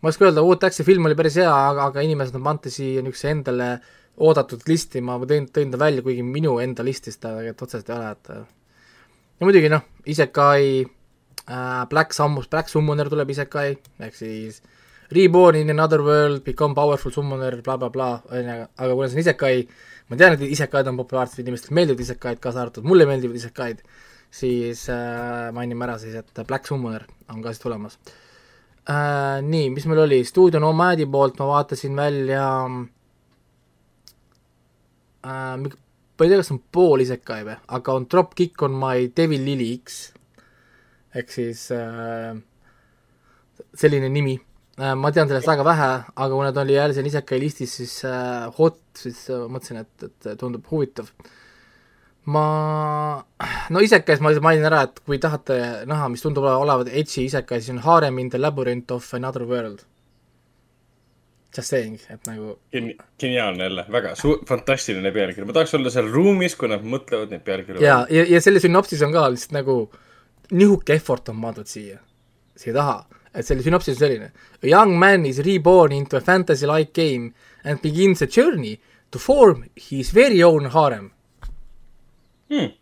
ma ei oska öelda, Odd Taxi film oli päris hea, aga, aga inimesed on pannud siia niisuguse endale oodatud listi, ma tõin, tõin ta välja, kuigi minu enda listis ta tegelikult otseselt ei ole, et ja muidugi noh, Isekai äh,, Black Sammus, Black Summoner tuleb Isekai, ehk siis Reborn in another world, become powerful summoner bla, bla, blablabla, on ju, aga kuna see on Isekai, ma tean, et Isekaid on populaarsed, inimestele meeldivad Isekaid, kaasa arvatud mulle meeldivad Isekaid, siis äh, mainime ära siis, et Black Summoner on ka siis tulemas äh,. Nii, mis meil oli, Studio Nomadi poolt ma vaatasin välja äh,, ma ei tea, kas on pool Isekai või, aga on Dropkick on my Devil Lily X ehk siis äh, selline nimi äh,. ma tean sellest väga vähe, aga kuna ta oli jälle seal Isekai listis, siis äh, hot, siis äh, mõtlesin, et, et tundub huvitav. ma, no Isekais ma mainin ära, et kui tahate näha, mis tundub olevat edgy Isekai, siis on Harem in the labyrinth of another world. Just saying, et nagu Geni-, geniaalne jälle, väga su-, fantastiline pealkiri, ma tahaks olla seal ruumis, kui nad mõtlevad neid pealkirju ja, ja, ja selle sünopsis on ka lihtsalt nagu nihuke effort on pandud siia, siia taha, et selle sünopsis on selline. A young man is reborn into a fantasy-like game and begins a journey to form his very own harem hmm.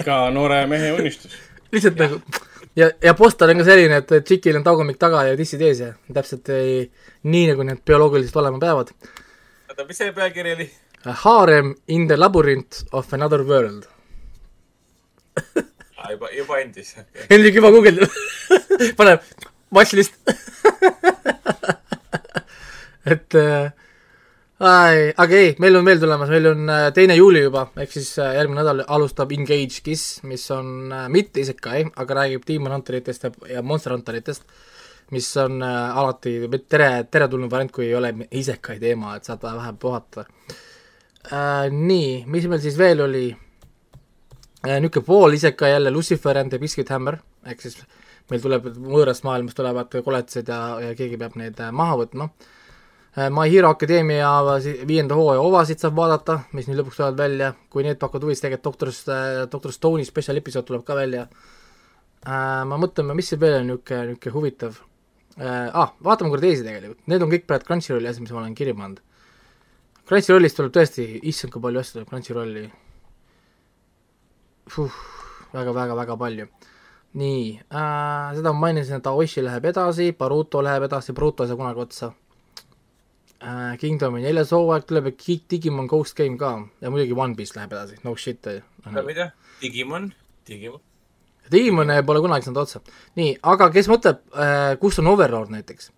iga noore mehe unistus. lihtsalt ja. nagu ja, ja poster on ka selline, et tšikil on tagumik taga ja tissid ees ja täpselt ei, nii, nagu need bioloogiliselt olema peavad. oota, mis see pealkiri oli? Harem in the labyrinth of another world ah, juba, juba endis okay.. Hendrik juba guugeldab paneb watchlist et äh, aga ei, meil on veel tulemas, meil on äh, teine juuli juba, ehk siis äh, järgmine nädal alustab Engage Kiss, mis on äh, mitte Isekai, aga räägib Demon Hunteritest ja, Monster Hunteritest, mis on alati tere, teretulnud variant, kui ei ole Isekai teema, et saad vähe puhata. Nii, mis meil siis veel oli niisugune pool Isekai jälle, Lucifer and the Biscuit Hammer, ehk siis meil tuleb võõrast maailmast tulevad koletised ja, ja keegi peab need äh, maha võtma Äh, My Hero Academia viienda hooaja ovasid saab vaadata, mis nüüd lõpuks tulevad välja, kui need pakuvad huvi, siis tegelikult Doctor, Doctor Stone'i special episood tuleb ka välja äh,. ma mõtlen, mis see veel on niisugune, niisugune huvitav äh,. Ah, vaatame korra teisi tegelikult, need on kõik praegu Crunchyrolli asjad, mis ma olen kirja pannud. Crunchyrollist tuleb tõesti, issand, kui palju asju tuleb Crunchyrolli väga-väga-väga palju. nii äh,, seda ma mainisin, et Aoshi läheb edasi, Baruto läheb edasi, Baruto ei saa kunagi otsa äh, Kingdomi neljas hooaeg tuleb ja Digimon Ghost Game ka ja muidugi One Piece läheb edasi, no shit. no mida, Digimon, Digimon. Digimon pole kunagi saanud otsa. nii, aga kes mõtleb äh,, kus on Overlord näiteks,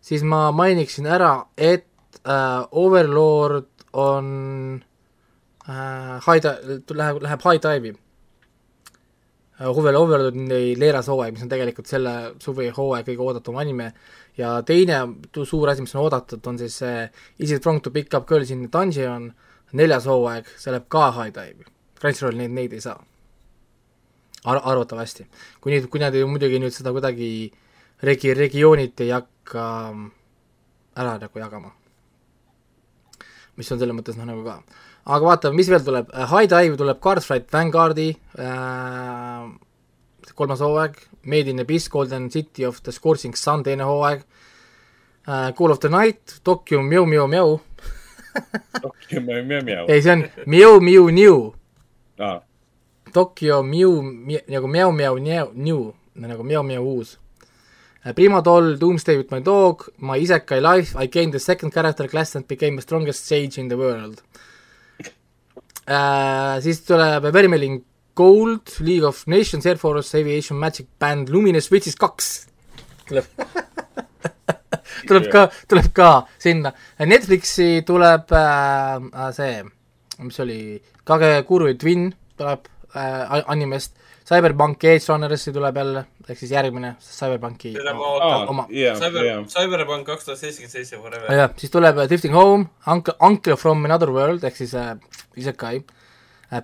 siis ma mainiksin ära, et äh, Overlord on äh, high di-, läheb, läheb high dive'i äh,. Overlordi leeras hooaeg, mis on tegelikult selle suvi hooaja kõige oodatum anime ja teine suur asi, mis on oodatud, on siis see Is it wrong to pick up girls in the dungeon, neljas hooaeg, see läheb ka high dive'i. Crunchyroll neid, neid ei saa Ar. arvatavasti. kui nüüd, kui nad muidugi nüüd seda kuidagi regi-, regiooniti ei hakka ära nagu jagama. mis on selles mõttes noh, nagu ka. aga vaatame, mis veel tuleb, High Dive tuleb Cardfight Vanguardi äh, kolmas hooaeg, Made in Abyss, Golden City of the Scorching Sun teine hooaeg uh,, Call of the Night, Tokyo Mew Mew Mew Tokyo Mew Mew Mew. ei, see on Mew Mew New ah.. Tokyo Mew, nagu Mew Mew New, nagu Mew Mew uus. Uh, Prima Doll, Doomsday with my dog, My Isekai life, I gained the second character class and became the strongest sage in the world uh,. siis tuleb Vermilling Gold, League of Nations, Air Force, Aviation, Magic Band, Luminous Witches kaks tuleb tuleb ka, tuleb ka sinna. Netflixi tuleb äh, see, mis oli, Kagekuru Twin tuleb äh, animest, Cyberpunk Edge Runnerisse tuleb jälle, ehk siis järgmine Cyberpunki ootan oma yeah, Cyber yeah., Cyberpunk kaks tuhat seitsekümmend seitse forever. jah, siis tuleb Drifting Home, Uncle, Uncle from another world ehk siis äh, Isekai äh,, Äh,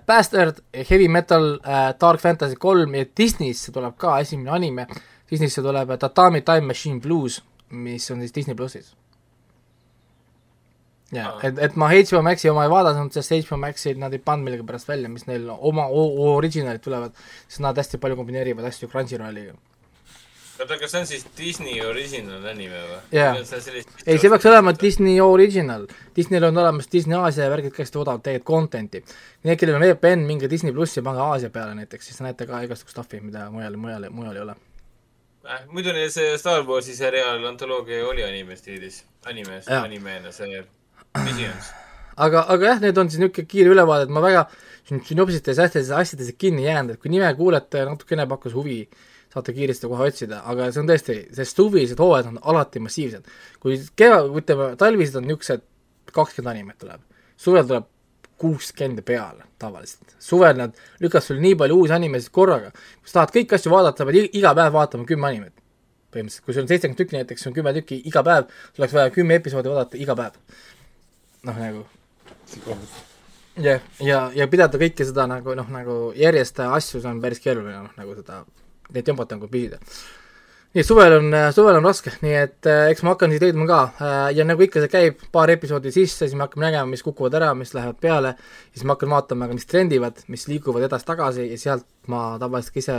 Bastard, Heavy Metal, äh, Dark Fantasy kolm ja Disneysse tuleb ka esimene anime, Disneysse tuleb Tatami Time Machine Blues, mis on siis Disney plussis. jaa Aa., et, et ma HBO Maxi oma ei vaadanud, sest HBO Maxi nad ei pannud millegipärast välja, mis neil oma o- originalid tulevad, sest nad hästi palju kombineerivad asju Crunchyrolliga. oota, kas see on siis Disney original anime või? Jaa. ei, see peaks olema Disney original, Disneyl on olemas Disney Aasia ja värgid ka hästi odavad tegelikult content'i. Need, kellel on VPN, minge Disney plussi, pange Aasia peale näiteks, siis näete ka igasugust stuff'i, mida mujal, mujal, mujal ei ole. äh,. muidu neil see Star Warsi seriaal antoloogia oli anime stiilis, animes, Jaa. animeena see Visions. aga, aga jah, need on siis niisugune kiire ülevaade, et ma väga sün- sünopsites asjades, asjades kinni jäänud, et kui nime kuulete, natukene pakkus huvi, saate kiiresti kohe otsida, aga see on tõesti, sest suvised hooajad on alati massiivsed. kui keva, ütleme, talvised on niisugused kakskümmend animet tuleb, suvel tuleb kuuskümmend ja peale tavaliselt. suvel nad lükkavad sulle nii palju uusi animesid korraga, kui sa tahad kõiki asju vaadata, pead iga päev vaatama kümme animet. põhimõtteliselt, kui sul on seitsekümmend tükki näiteks, sul on kümme tükki iga päev, sul oleks vaja kümme episoodi vaadata iga päev. noh, nagu jah, ja, ja pidada kõike seda nagu noh, nagu järjest asju, see on päris keeruline, noh nagu seda, neid tempot nagu püsida. nii suvel on, suvel on raske, nii et äh, eks ma hakkan siis leidma ka äh, ja nagu ikka see käib paar episoodi sisse, siis me hakkame nägema, mis kukuvad ära, mis lähevad peale, siis ma hakkan vaatama ka, mis trendivad, mis liiguvad edasi-tagasi ja sealt ma tavaliselt ka ise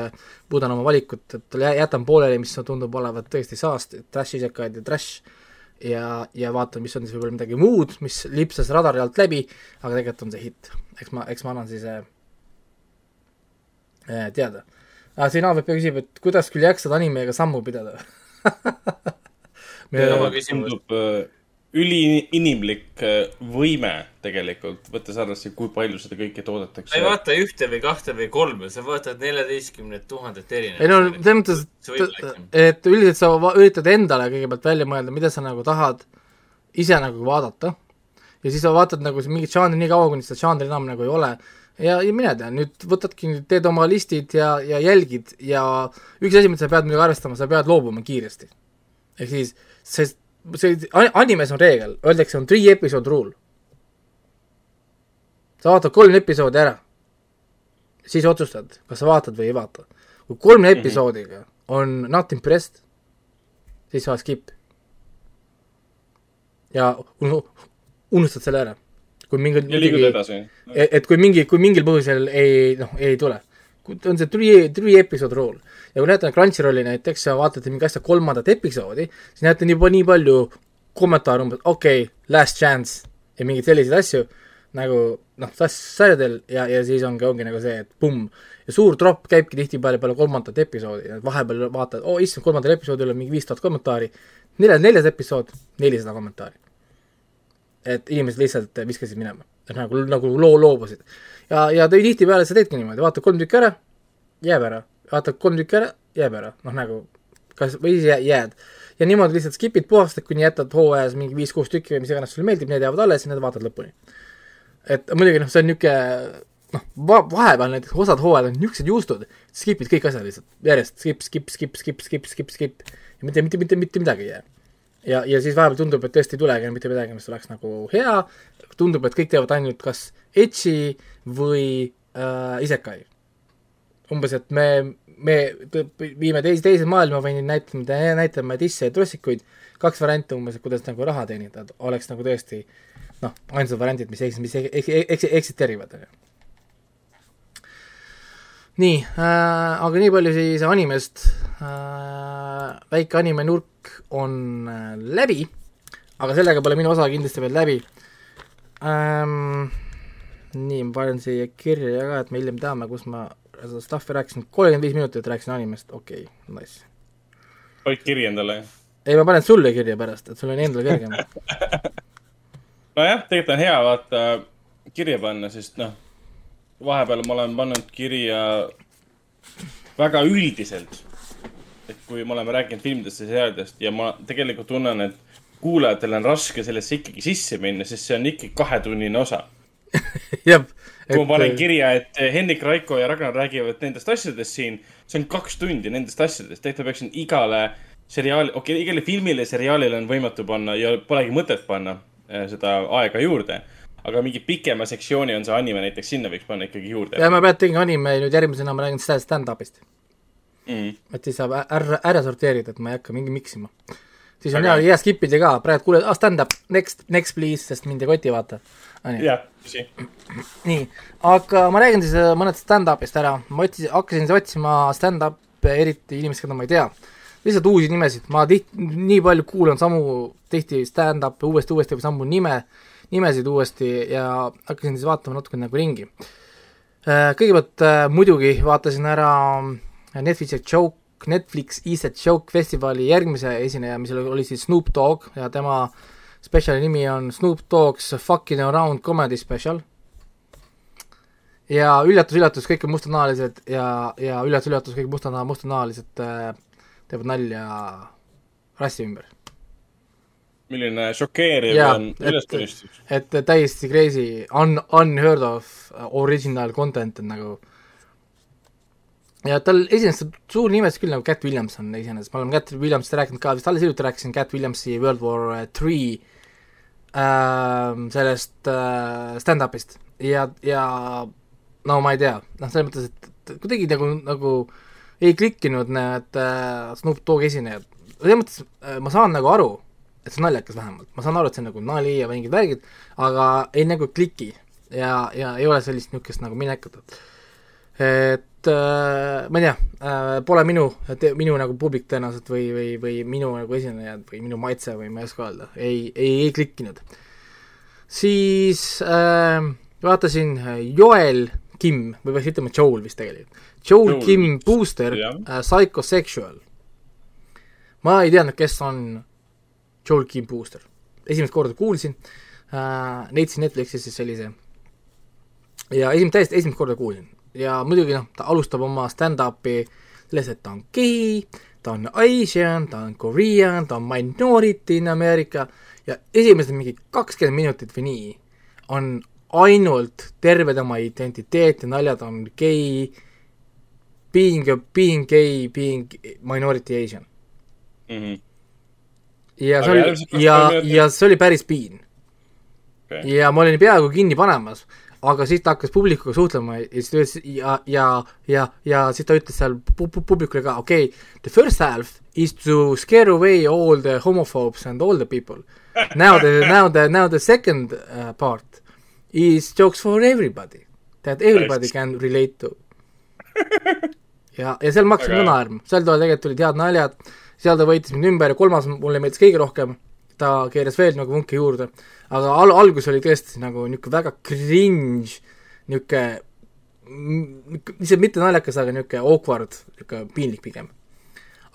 muudan oma valikut, et jä- jätan pooleli, mis tundub olevat tõesti saast, trash isekad ja trash ja, ja vaatan, mis on siis võib-olla midagi muud, mis lipsas radari alt läbi, aga tegelikult on see hitt. eks ma, eks ma annan siis äh, äh, teada. Siin AVP küsib, et kuidas küll jaksad animega sammu pidada Me- küsimus. tundub äh, üliinimlik äh, võime tegelikult, võttes arvesse, kui palju seda kõike toodetakse sa ei. vaata ühte või kahte või kolme, sa vaatad neljateistkümnet tuhandet erinevat. ei no selles mõttes, läbi. et üldiselt sa üritad endale kõigepealt välja mõelda, mida sa nagu tahad ise nagu vaadata ja siis sa vaatad nagu mingit žanri nii kaua, kuni seda žanri enam nagu ei ole ja, ja mine tea, nüüd võtadki, teed oma listid ja, ja jälgid ja üks asi, mida sa pead muidugi arvestama, sa pead loobuma kiiresti. ehk siis see, see a- animes on reegel, öeldakse, on three episode rule. sa vaatad kolm episoodi ära, siis otsustad, kas sa vaatad või ei vaata. kui kolme episoodiga on not impressed, siis sa skip. ja unu- unustad selle ära. Kui mingi ja liigud edasi. et et kui mingi, kui mingil põhjusel ei, noh, ei tule. on see three, three episode rule ja kui näete Crunchyrolli näiteks ja vaatate mingi asja kolmandat episoodi, siis näete nii, nii palju kommentaare umbes okei okay,, last chance ja mingeid selliseid asju nagu noh, sarjadel ja, ja siis ongi, ongi nagu see, et pumm. ja suur tropp käibki tihtipeale peale kolmandat episoodi ja vahepeal vaatad, oo issand, kolmandal episoodil on mingi viis tuhat kommentaari, neljas, neljas episood, nelisada kommentaari et inimesed lihtsalt viskasid minema, nagu, nagu loo loobusid. ja, ja tihtipeale sa teedki niimoodi, vaatad kolm tükki ära, jääb ära, vaatad kolm tükki ära, jääb ära, noh nagu kas, või siis jää- jääd. ja niimoodi lihtsalt skip'id puhastad, kuni jätad hooajas mingi viis-kuus tükki või mis iganes sulle meeldib, need jäävad alles ja need vaatad lõpuni. et muidugi noh, see on niisugune noh, va-, vahepeal näiteks osad hooajad on niisugused juustud, skip'id kõik asjad lihtsalt järjest skip, skip, skip, skip, skip, skip, skip ja mitte, mitte, mitte, mitte midagi ei jää ja, ja siis vahepeal tundub, et tõesti ei tulegi mitte midagi, mis oleks nagu hea, tundub, et kõik teevad ainult kas etsi või äh, isekai. umbes, et me, me viime teise, teise maailma või näitame, näitame disse ja trossikuid, kaks varianti umbes, et kuidas nagu raha teenida, oleks nagu tõesti noh, ainsad variandid, mis eks-, mis eks- eks- eksisteerivad, on ju. Nii äh,, aga nii palju siis animest äh,, väike anime nurk on äh, läbi, aga sellega pole minu osa kindlasti veel läbi ähm,. nii, ma panen siia kirja ka, et me hiljem teame, kus ma seda stuff'i rääkisin, kolmkümmend viis minutit rääkisin animest, okei okay,, nice. hoid kiri endale. ei, ma panen sulle kirja pärast, et sul on endal kergem. nojah, tegelikult on hea vaata kirja panna, sest noh, vahepeal ma olen pannud kirja väga üldiselt. et kui me oleme rääkinud filmidest ja seriaalidest ja ma tegelikult tunnen, et kuulajatel on raske sellesse ikkagi sisse minna, sest see on ikkagi kahetunnine osa. jah. kui ma panen kirja, et Hendrik Raiko ja Ragnar räägivad nendest asjadest siin, see on kaks tundi nendest asjadest, tegelikult ma peaksin igale seriaali, okei okay,, igale filmile, seriaalile on võimatu panna ja polegi mõtet panna eh, seda aega juurde. Aga mingi pikema sektsiooni on see anime näiteks, sinna võiks panna ikkagi juurde ja ma tegema anime nüüd järgmisena, ma räägin sta- stand-up'ist. mm.. et siis saab ära, ära sorteerida, et ma ei hakka mingi miksima. siis on hea, hea skip ida ka, praegu kuuled, ah stand-up, next, next please, sest mind ei koti, vaata. jah, tõsi. nii, aga ma räägin siis äh, mõned stand-up'ist ära, ma otsisin, hakkasin siis otsima stand-up'e, eriti inimesi, keda ma ei tea. lihtsalt uusi nimesid, ma tihti, nii palju kuulan samu, tihti stand-up'e uuesti, uuesti või samu nime, nimesid uuesti ja hakkasin siis vaatama natuke nagu ringi. kõigepealt äh, muidugi vaatasin ära Netflixi Joke, Netflix East Joke festivali järgmise esineja, mis oli, siis Snoop Dogg ja tema spetsiali nimi on Snoop Dogg's Fucking Around Comedy Special ja üllatus-üllatus, kõik on mustanahalised ja, ja üllatus-üllatus, kõik mustana-, mustanahalised äh, teevad nalja rassi ümber. Milline šokeeriv Jaa, on ülestunnistus. et äh, täiesti crazy, un-, unheard of original content on nagu ja tal iseenesest suur nimetus küll nagu Cat Williamson iseenesest, me oleme Cat Williamsist rääkinud ka, vist alles hiljuti rääkisin Cat Williamsi World War Three äh, sellest äh, stand-up'ist. Ja, ja no ma ei tea, noh, selles mõttes, et kuidagi nagu, nagu ei klikkinud need äh, Snoop Dogg esinejad, selles mõttes äh, ma saan nagu aru, et see on naljakas vähemalt, ma saan aru, et see on nagu nali ja mingid värgid, aga ei nagu kliki ja, ja ei ole sellist niisugust nagu minekut, et äh, ma ei tea äh,, pole minu, minu nagu publik tõenäoliselt või, või, või minu nagu esinejad või minu maitse või ma ei oska öelda, ei, ei, ei klikkinud. siis äh, vaatasin äh, Joel Kim või peaks ütlema Joel vist tegelikult, Joel Kim Booster jah. äh,, Psychosexual. ma ei teadnud, kes on Joel Kim Booster, esimest korda kuulsin äh,, leidsin Netflixis siis sellise ja esimest, täiesti esimest korda kuulsin ja muidugi noh, ta alustab oma stand-up'i sellest, et ta on gei, ta on Asian, ta on Korean, ta on minority in America ja esimesed mingi kakskümmend minutit või nii on ainult terve tema identiteet ja naljad on gei, being, being gay, being minority Asian. Mhm. Ja see oli ja ja see oli päris piin. Okei. ja ma olin peaaegu kinni panemas, aga siis ta hakkas publikuga suhtlema ja siis ta ütles ja, ja, ja, ja siis ta ütles seal pu- pu- publikule ka, okei okay,, the first half is to scare away all the homophobes and all the people. Now the, now the, now the second uh, part is jokes for everybody. That everybody can relate to. ja, ja seal ma hakkasin ka naerma, seal tegelikult tulid head naljad, seal ta võitis mind ümber ja kolmas mulle meeldis kõige rohkem, ta keeras veel nagu vunki juurde, aga al-, algus oli tõesti nagu niisugune väga cringe, niisugune, lihtsalt mitte naljakas, aga niisugune awkward, niisugune piinlik pigem.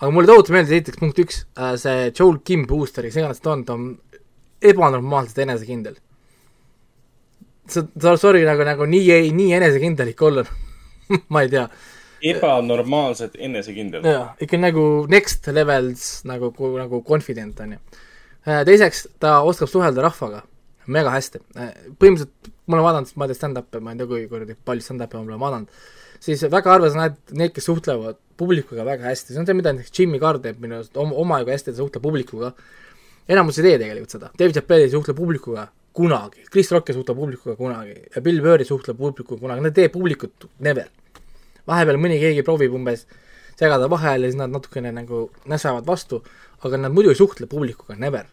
aga mulle tohutult meeldis esiteks punkt üks, see Joel Kim Booster, kes iganes ta on, ta on ebanormaalselt enesekindel. sa, sa, sorry, nagu, nagu nii, nii enesekindel ikka olla, ma ei tea ebanormaalselt enesekindel. jaa, ikka nagu next levels nagu, nagu confident on ju. teiseks, ta oskab suhelda rahvaga mega hästi. põhimõtteliselt ma olen vaadanud, ma tea stand-up'e, ma ei tea, kui kuradi palju stand-up'e ma olen vaadanud, siis väga harva sa näed neid, kes suhtlevad publikuga väga hästi, see on see, mida näiteks Jimmy Carr teeb minu arust oma, omajagu hästi, ta suhtleb publikuga. enamus ei tee tegelikult seda, David Chappelle ei suhtle publikuga kunagi, Chris Rock ei suhtle publikuga kunagi ja Bill Burr ei suhtle publikuga kunagi, nad ei tee publikut never. Vahepeal mõni keegi proovib umbes segada vahele siis nad natukene nagu näsavad vastu, aga nad muidu ei suhtle publikuga, never.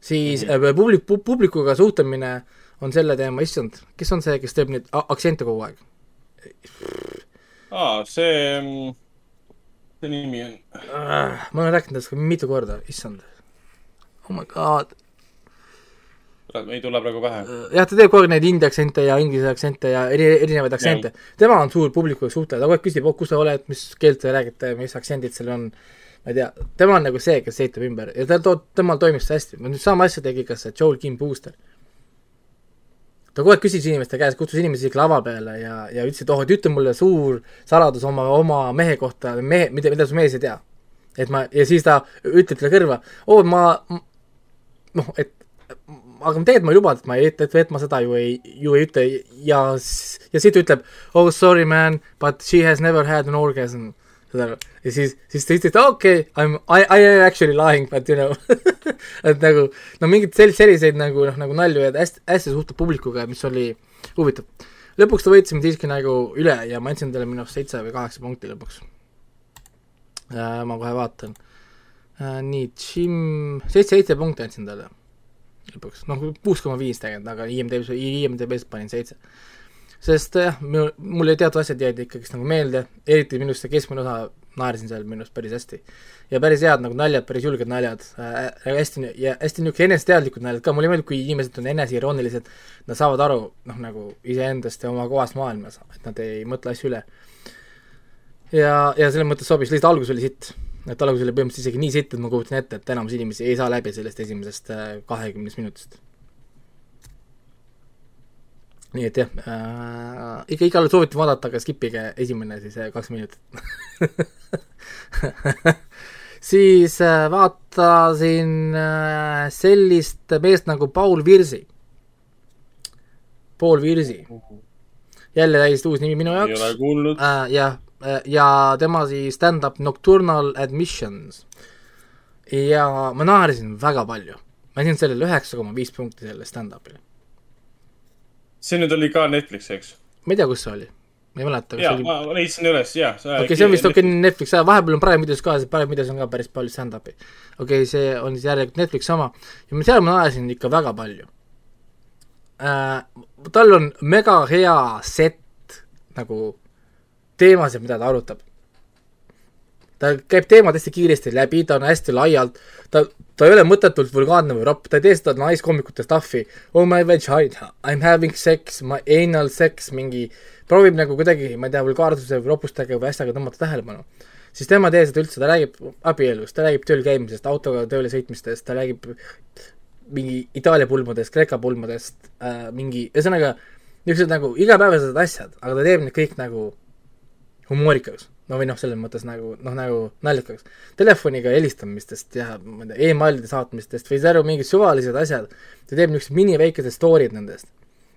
siis mm -hmm. publik, publikuga suhtlemine on selle teema, issand, kes on see, kes teeb neid aktsente kogu aeg? aa, see, see nimi on, ma olen rääkinud tast mitu korda, issand. oh my god. Ei tule praegu pähe. jah, ta teeb kogu aeg neid india aktsente ja inglise aktsente ja eri, erinevaid aktsente. tema on suur publikuga suhtleja, ta kogu aeg küsib, oh kus sa oled, mis keelt te räägite, mis aktsendid seal on. ma ei tea, tema on nagu see, kes heitab ümber ja ta toob, temal toimib see hästi, nüüd sama asja tegi ka see Joel Kim Booster. ta kogu aeg küsis inimeste käest, kutsus inimesi isegi lava peale ja, ja ütles, et oh, et ütle mulle suur saladus oma, oma mehe kohta, mehe, mida, mida su mees ei tea. et ma, ja siis ta ütleb talle kõrva, oo, ma, noh, et aga tegelikult ma ei lubanud, et ma ei, et, et, ma seda ju ei, ju ei ütle ja, ja siis ta ütleb oh sorry man, but she has never had an orgasm. saad aru, ja siis, siis ta ütles, et okei okay,, I m, I, I am actually lying, but you know et nagu no mingeid sel-, selliseid nagu noh, nagu nalju ja hästi, hästi suhtleb publikuga, mis oli huvitav. lõpuks ta võitis mind siiski nagu üle ja ma andsin talle minu arust seitse või kaheksa punkti lõpuks. ma kohe vaatan. äh, nii, Jim, seitse, seitse punkti andsin talle lõpuks, noh, kuus koma viis tegelikult, aga IMDB-s, IMDB-s panin seitse. sest jah, minu, mulle teatud asjad jäid ikkagist nagu meelde, eriti minu arust see keskmine osa, naersin seal minu arust päris hästi. ja päris head nagu naljad, päris julged naljad äh,, hästi ja hästi niisugune eneseteadlikud naljad ka, mulle meeldib, kui inimesed on eneseiroonilised, nad saavad aru, noh, nagu iseendast ja oma kohast maailmas, et nad ei mõtle asju üle. ja, ja selles mõttes sobis, lihtsalt algus oli sitt et algus oli põhimõtteliselt isegi nii sitt, et ma kujutan ette, et enamus inimesi ei saa läbi sellest esimesest äh, kahekümnest minutist. nii et jah äh,, ikka igale soovitan vaadata, aga skipige esimene siis äh, kaks minutit siis äh, vaatasin äh, sellist meest nagu Paul Virsi. Paul Virsi. jälle täiesti uus nimi minu jaoks. ei ole kuulnud äh,. jah ja tema siis stand-up Nocturnal Admissions. ja ma naersin väga palju. ma andsin sellele üheksa koma viis punkti sellele stand-up'ile. see nüüd oli ka Netflix, eks? ma ei tea, kus see oli. ma ei mäleta. jaa oli..., ma leidsin üles, jaa. okei okay,, see on vist okei okay, Netflix, vahepeal on Prime videos ka, sest Prime videos on ka päris palju stand-up'i. okei okay,, see on siis järelikult Netflix sama ja seal ma naersin ikka väga palju äh,. tal on mega hea set nagu teemasid, mida ta arutab. ta käib teemad hästi kiiresti läbi, ta on hästi laialt, ta, ta ei ole mõttetult vulgaarne või ropp, ta ei tee seda naiskoomikute stuff'i. Oh my vagina, I m having sex, my anal sex, mingi, proovib nagu kuidagi, ma ei tea, vulgaarsuse või ropustega või asjaga tõmmata tähelepanu. siis tema ei tee seda üldse, ta räägib abielust, ta räägib tööl käimisest, autoga tööle sõitmistest, ta räägib mingi Itaalia pulmadest, Kreeka pulmadest äh,, mingi, ühesõnaga, niisugused nagu igapäevased asjad, aga ta teeb neid kõik nagu humoorikaks. no või noh, selles mõttes nagu, noh nagu naljakaks. Telefoniga helistamistest ja ma ei tea e, emailide saatmistest või aru mingid suvalised asjad, ta teeb niisugused miniväikesed story'd nendest.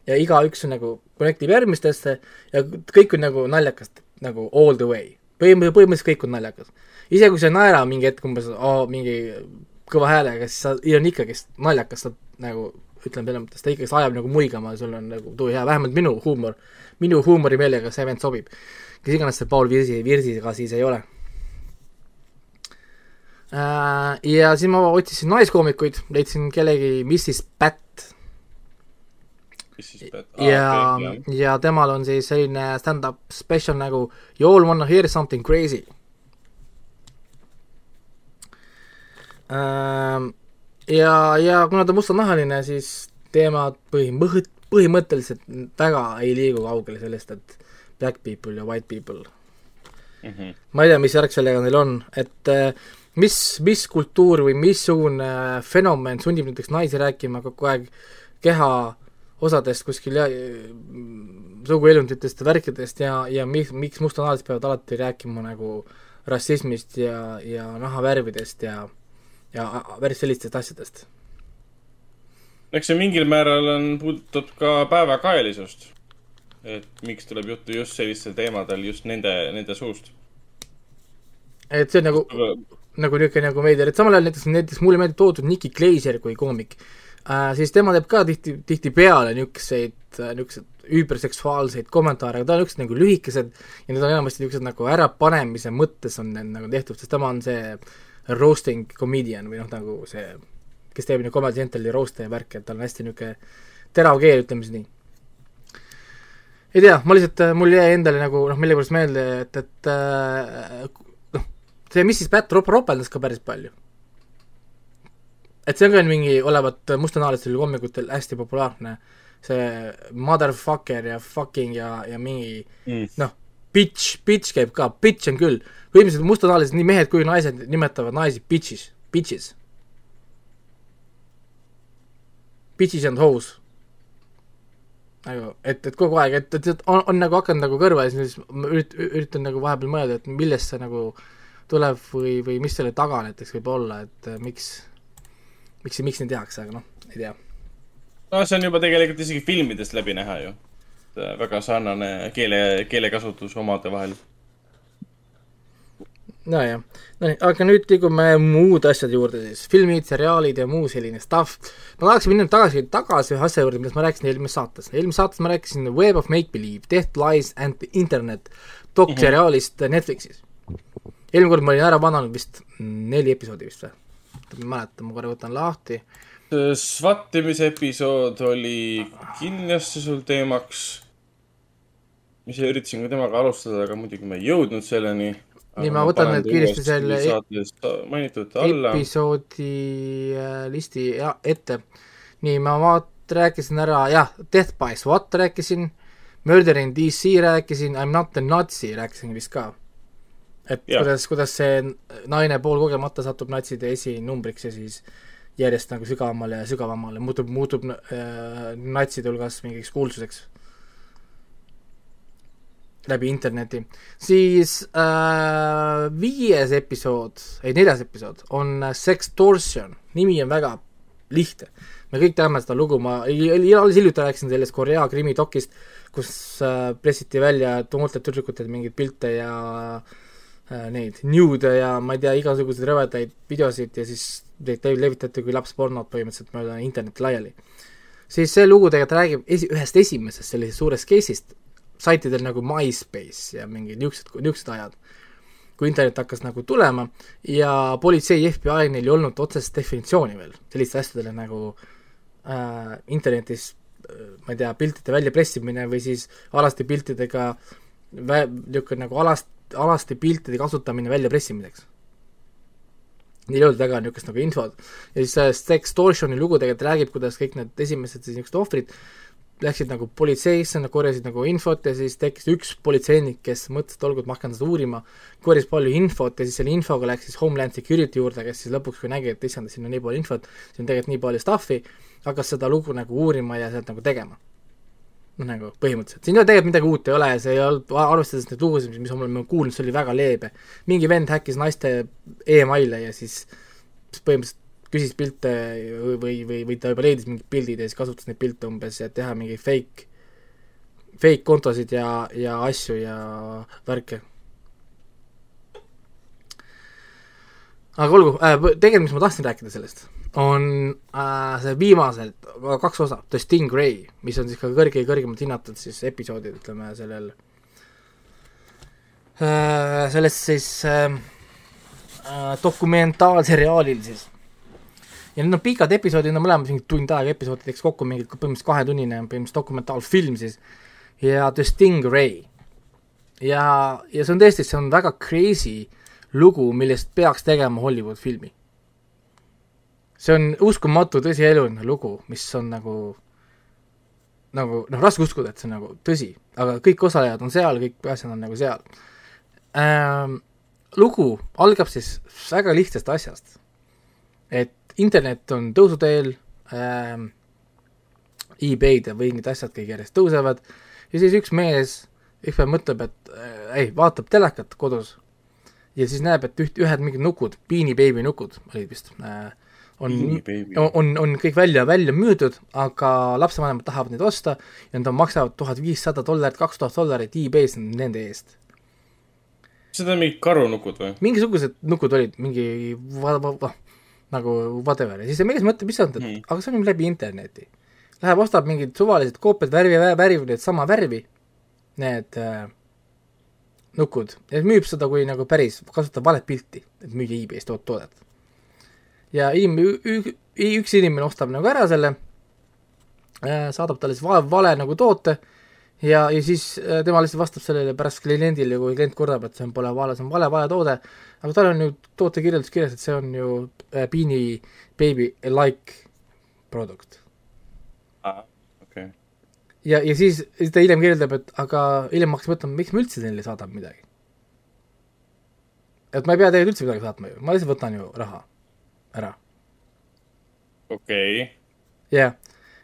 ja igaüks on nagu, connect ib järgmistesse ja kõik on nagu naljakas, nagu all the way. põhimõtteliselt, põhimõtteliselt kõik on naljakas. isegi kui sa ei naera mingi hetk umbes oh, mingi kõva häälega, siis sa, on ikkagist naljakas, sa nagu ütleme selles mõttes, ta ikkagist ajab nagu muigama, sul on nagu tuju hea, vähemalt minu huumor, minu huumorimeelega see vend sobib kes iganes see Paul Virsi, Virsiga siis ei ole. Äh, ja siis ma otsisin naiskoomikuid, leidsin kellegi Mrs Pat. Ah, ja okay,, ja temal on siis selline stand-up special nagu You all wanna hear something crazy ähm, ja, ja kuna ta mustanahaline, siis teemad põhimõtt-, põhimõtteliselt väga ei liigu kaugele sellest, et black people ja white people mm. -hmm. ma ei tea, mis värk sellega neil on, et äh, mis, mis kultuur või missugune fenomen sunnib näiteks naisi rääkima kogu aeg keha osadest kuskil ja suguelunditest ja värkidest ja, ja miks, miks mustanahalised peavad alati rääkima nagu rassismist ja, ja nahavärvidest ja, ja päris sellistest asjadest. eks see mingil määral on, puudutab ka päevakajalisust et miks tuleb juttu just sellistel teemadel just nende, nende suust? et see on nagu nagu niisugune nagu veider, et samal ajal näiteks, näiteks mulle meeldib toodud Nicky Glazer kui koomik äh,, siis tema teeb ka tihti, tihtipeale niisuguseid, niisuguseid üüberseksuaalseid kommentaare, aga ta on niisugused nagu lühikesed ja need on enamasti niisugused nagu ärapanemise mõttes on need nagu tehtud, sest tema on see roasting comedian või noh, nagu see, kes teeb nagu Comedy Centrali roast'e ja värki, et tal on hästi niisugune terav keel, ütleme siis nii ei tea, ma lihtsalt, äh, mul jäi endale nagu noh, millegipärast meelde, et, et äh, noh, see Mrs Pat rop-, ropeldas ka päris palju. et see on ka mingi, olevat mustanahalistel koomikutel hästi populaarne, see motherfucker ja fucking ja, ja mingi mm. noh, bitch, bitch käib ka, bitch on küll, põhimõtteliselt mustanahalised, nii mehed kui naised nimetavad naisi bitches, bitches. Bitches and hoes nagu, et, et kogu aeg, et, et on, on nagu hakanud nagu kõrva ja siis ma ürit-, üritan nagu vahepeal mõelda, et millest see nagu tuleb või, või mis selle taga näiteks võib olla, et äh, miks, miks, miks nii tehakse, aga noh, ei tea. no see on juba tegelikult isegi filmidest läbi näha ju. väga sarnane keele, keelekasutus omade vahel nojah, nonii, aga nüüd liigume muude asjade juurde siis, filmid, seriaalid ja muu selline stuff. ma tahaksin minna tagasi, tagasi ühe asja juurde, millest ma rääkisin eelmises saates. eelmises saates ma rääkisin Web of Make Believe, Death, Lies and the Internet dokseriaalist -hmm. Netflixis. eelmine kord ma olin ära vananud vist neli episoodi vist või? ma ei mäleta, ma korra võtan lahti. SWAT-imise episood oli kindlasti sul teemaks. ise üritasin ka temaga alustada, aga muidugi ma ei jõudnud selleni. Nii, ma võtan nüüd kiiresti selle alla. episoodi äh, listi ja, ette. nii, ma vaat-, rääkisin ära, jah, Death by SWAT rääkisin, Murder in DC rääkisin, I m not a Nazi rääkisin vist ka et ja. kuidas, kuidas see naine poolkogemata satub natside esinumbriks ja siis järjest nagu sügavamale ja sügavamale muutub, muutub äh, natside hulgas mingiks kuulsuseks läbi interneti. siis äh, viies episood, ei neljas episood on Sextortion, nimi on väga lihtne. me kõik teame seda lugu, ma alles hiljuti rääkisin sellest Korea krimitokist, kus äh, pressiti välja noortelt tüdrukutelt mingeid pilte ja äh, neid nude ja ma ei tea, igasuguseid rõvedaid videosid ja siis neid levitati kui lapspornot põhimõtteliselt mööda internetti laiali. siis see lugu tegelikult räägib esi-, ühest esimesest sellisest suurest case'ist, saitidel nagu MySpace ja mingid niisugused, niisugused ajad, kui internet hakkas nagu tulema ja politsei FBI neil ei olnud otsest definitsiooni veel sellistele asjadele nagu äh, internetis äh, ma ei tea, piltide väljapressimine või siis alaste piltidega vä-, niisugune nagu alast, alasti piltide kasutamine väljapressimiseks. Neil ei olnud väga niisugust nagu infot ja siis see Sextortioni lugu tegelikult räägib, kuidas kõik need esimesed siis niisugused ohvrid läksid nagu politseisse, nad korjasid nagu infot ja siis tekkis üks politseinik, kes mõtles, et olgu, et ma hakkan seda uurima, korjas palju infot ja siis selle infoga läks siis Homeland Security juurde, kes siis lõpuks, kui nägi, et issand, siin on nii palju infot, siin on tegelikult nii palju stuff'i, hakkas seda lugu nagu uurima ja sealt nagu tegema. noh, nagu põhimõtteliselt, siin tegelikult midagi uut ei ole ja see ei olnud, arvestades neid lugusid, mis me oleme kuulnud, see oli väga leebe. mingi vend häkkis naiste email'e ja siis põhimõtteliselt küsis pilte või, või, või ta juba leidis mingid pildid ja siis kasutas neid pilte umbes, et teha mingeid fake, fake kontosid ja, ja asju ja värke. aga olgu äh,, tegelikult, mis ma tahtsin rääkida sellest on äh, see viimaselt kaks osa, The Stingray, mis on siis ka kõrge, kõrgemalt hinnatud siis episoodid, ütleme sellel äh,, sellest siis äh, äh, dokumentaalseriaalil siis. Ja need on pikad episoodid, no mõlemad mingi tund aega episoodideks kokku, mingi põhimõtteliselt kahetunnine põhimõtteliselt dokumentaalfilm siis, ja The Stingray. ja, ja see on tõesti, see on väga crazy lugu, millest peaks tegema Hollywood filmi see on uskumatu tõsieluline lugu, mis on nagu, nagu noh, raske uskuda, et see on nagu tõsi, aga kõik osalejad on seal, kõik asjad on nagu seal ähm,. lugu algab siis väga lihtsast asjast, et internet on tõusuteel ähm,, e-Bay'd ja või need asjad kõik järjest tõusevad ja siis üks mees ükspäev mõtleb, et äh, ei, vaatab telekat kodus ja siis näeb, et üht, ühed mingid nukud, Beanie Baby nukud olid vist äh,, on, on, on kõik välja, välja müüdud, aga lapsevanemad tahavad neid osta ja nad maksavad tuhat viissada dollarit, kaks tuhat dollarit e-base nende eest. On mingid karunukud või? mingisugused nukud olid, mingi va-, va-, va, nagu whatever ja siis mees mõtleb, mis on, aga see on läbi interneti. Läheb, ostab mingid suvalised koopiad, värvi, värvib neid sama värvi, need äh, nukud, ja müüb seda kui nagu päris, kasutab valet pilti, et müüa e-base tood-, toodet. Ja inim-, üks inimene ostab nagu ära selle, äh, saadab talle siis vale, vale nagu toote ja, ja siis äh, tema lihtsalt vastab sellele pärast kliendile, kui klient kurdab, et see on, pole vale, see on vale, vale toode, aga tal on ju tootekirjeldus kirjas, et see on ju äh, Beanie Baby like product. okei okay. ja, ja siis, siis ta hiljem kirjeldab, et aga hiljem hakkas mõtlema, miks ma üldse neile saadan midagi. et ma ei pea tegelikult üldse midagi saatma ju, ma lihtsalt võtan ju raha ära. okei okay.. jah,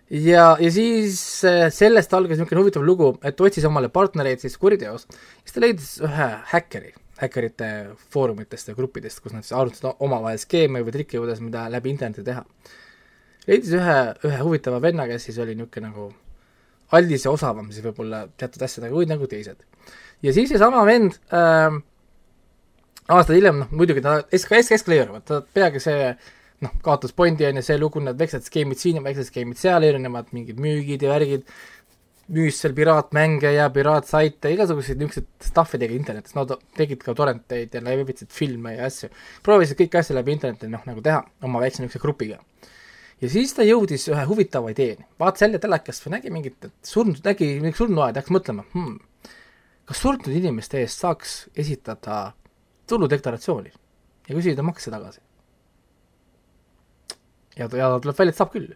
ja, ja siis äh, sellest algas niisugune huvitav lugu, et otsis omale partnereid siis kuriteos, siis ta leidis ühe häkkeri, häkkerite foorumitest ja gruppidest, kus nad siis arutasid omavahel skeeme või trikke, kuidas mida läbi interneti teha. leidis ühe, ühe huvitava venna, kes siis oli niisugune nagu aldis ja osavam siis võib-olla teatud asjadega kui nagu teised. ja siis seesama vend äh, aastaid hiljem, noh muidugi ta SKS eskaleeruvad, ta peagi see noh, kaotas Bondi on ju, see lugu, need väiksed skeemid siin ja väiksed skeemid seal, erinevad mingid müügid ja värgid, müüs seal piraatmänge ja piraatsaite, igasuguseid niisuguseid stuff'e tegi internetis, no ta- tegid ka torrenteid ja levitasid filme ja asju. proovisid kõiki asju läbi interneti noh, nagu teha oma väikse niisuguse grupiga. ja siis ta jõudis ühe huvitava ideeni, vaatas jälle telekast või nägi mingit, et surnud, nägi mingit surnuaeda, hakkas mõtlema hmm,, kas surnud inimeste eest saaks esitada tuludeklaratsiooni ja küsida makse tagasi. Ja, ja tuleb välja, et saab küll.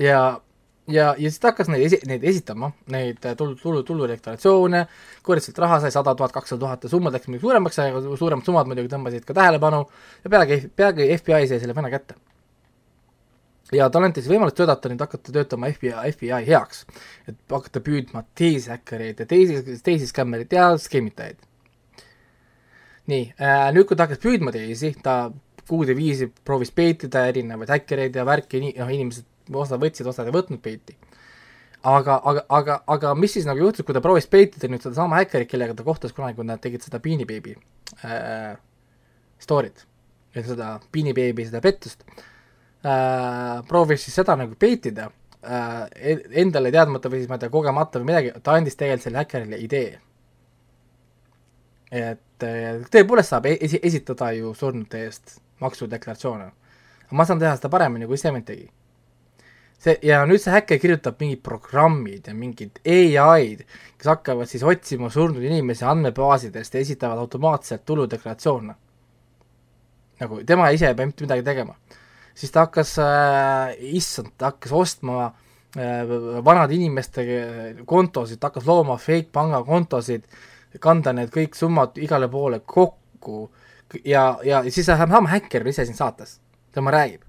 ja, ja, ja siis ta hakkas neid esi-, neid esitama, neid tulu, tulu, tuludeklaratsioone, korjas sealt raha, sai sada tuhat, kakssada tuhat ja summad läksid muidugi suuremaks, suuremad summad muidugi tõmbasid ka tähelepanu ja peagi, peagi FBI sai selle venna kätte. ja talle anti siis võimalus töötada nüüd hakata töötama FBI, FBI heaks, et hakata püüdma teisi häkkereid ja teisi, teisi skämmereid ja skeemitajaid. nii äh,, nüüd kui ta hakkas püüdma teisi, ta kuude viisi proovis peitida erinevaid häkkereid ja värki, noh, inimesed osa võtsid, osad ei võtnud peiti. aga, aga, aga, aga mis siis nagu juhtus, kui ta proovis peitida nüüd sedasama häkkerit, kellega ta kohtus kunagi, kui nad tegid seda Beanie Baby äh, story't, seda Beanie Baby, seda pettust äh,, proovis siis seda nagu peitida äh, endale teadmata või siis ma ei tea, kogemata või midagi, ta andis tegelikult sellele häkkerile idee. et tõepoolest saab esi-, esitada ju surnute eest maksudeklaratsioone. ma saan teha seda paremini, kui Sement tegi see ja nüüd see häkker kirjutab mingid programmid ja mingid ai-d, kes hakkavad siis otsima surnud inimesi andmebaasidest ja esitavad automaatselt tuludeklaratsioone. nagu tema ise ei pea mitte midagi tegema. siis ta hakkas äh,, issand, ta hakkas ostma äh, vanade inimeste kontosid, ta hakkas looma fake pangakontosid, kanda need kõik summad igale poole kokku ja, ja siis sama häkker ise siin saates, tema räägib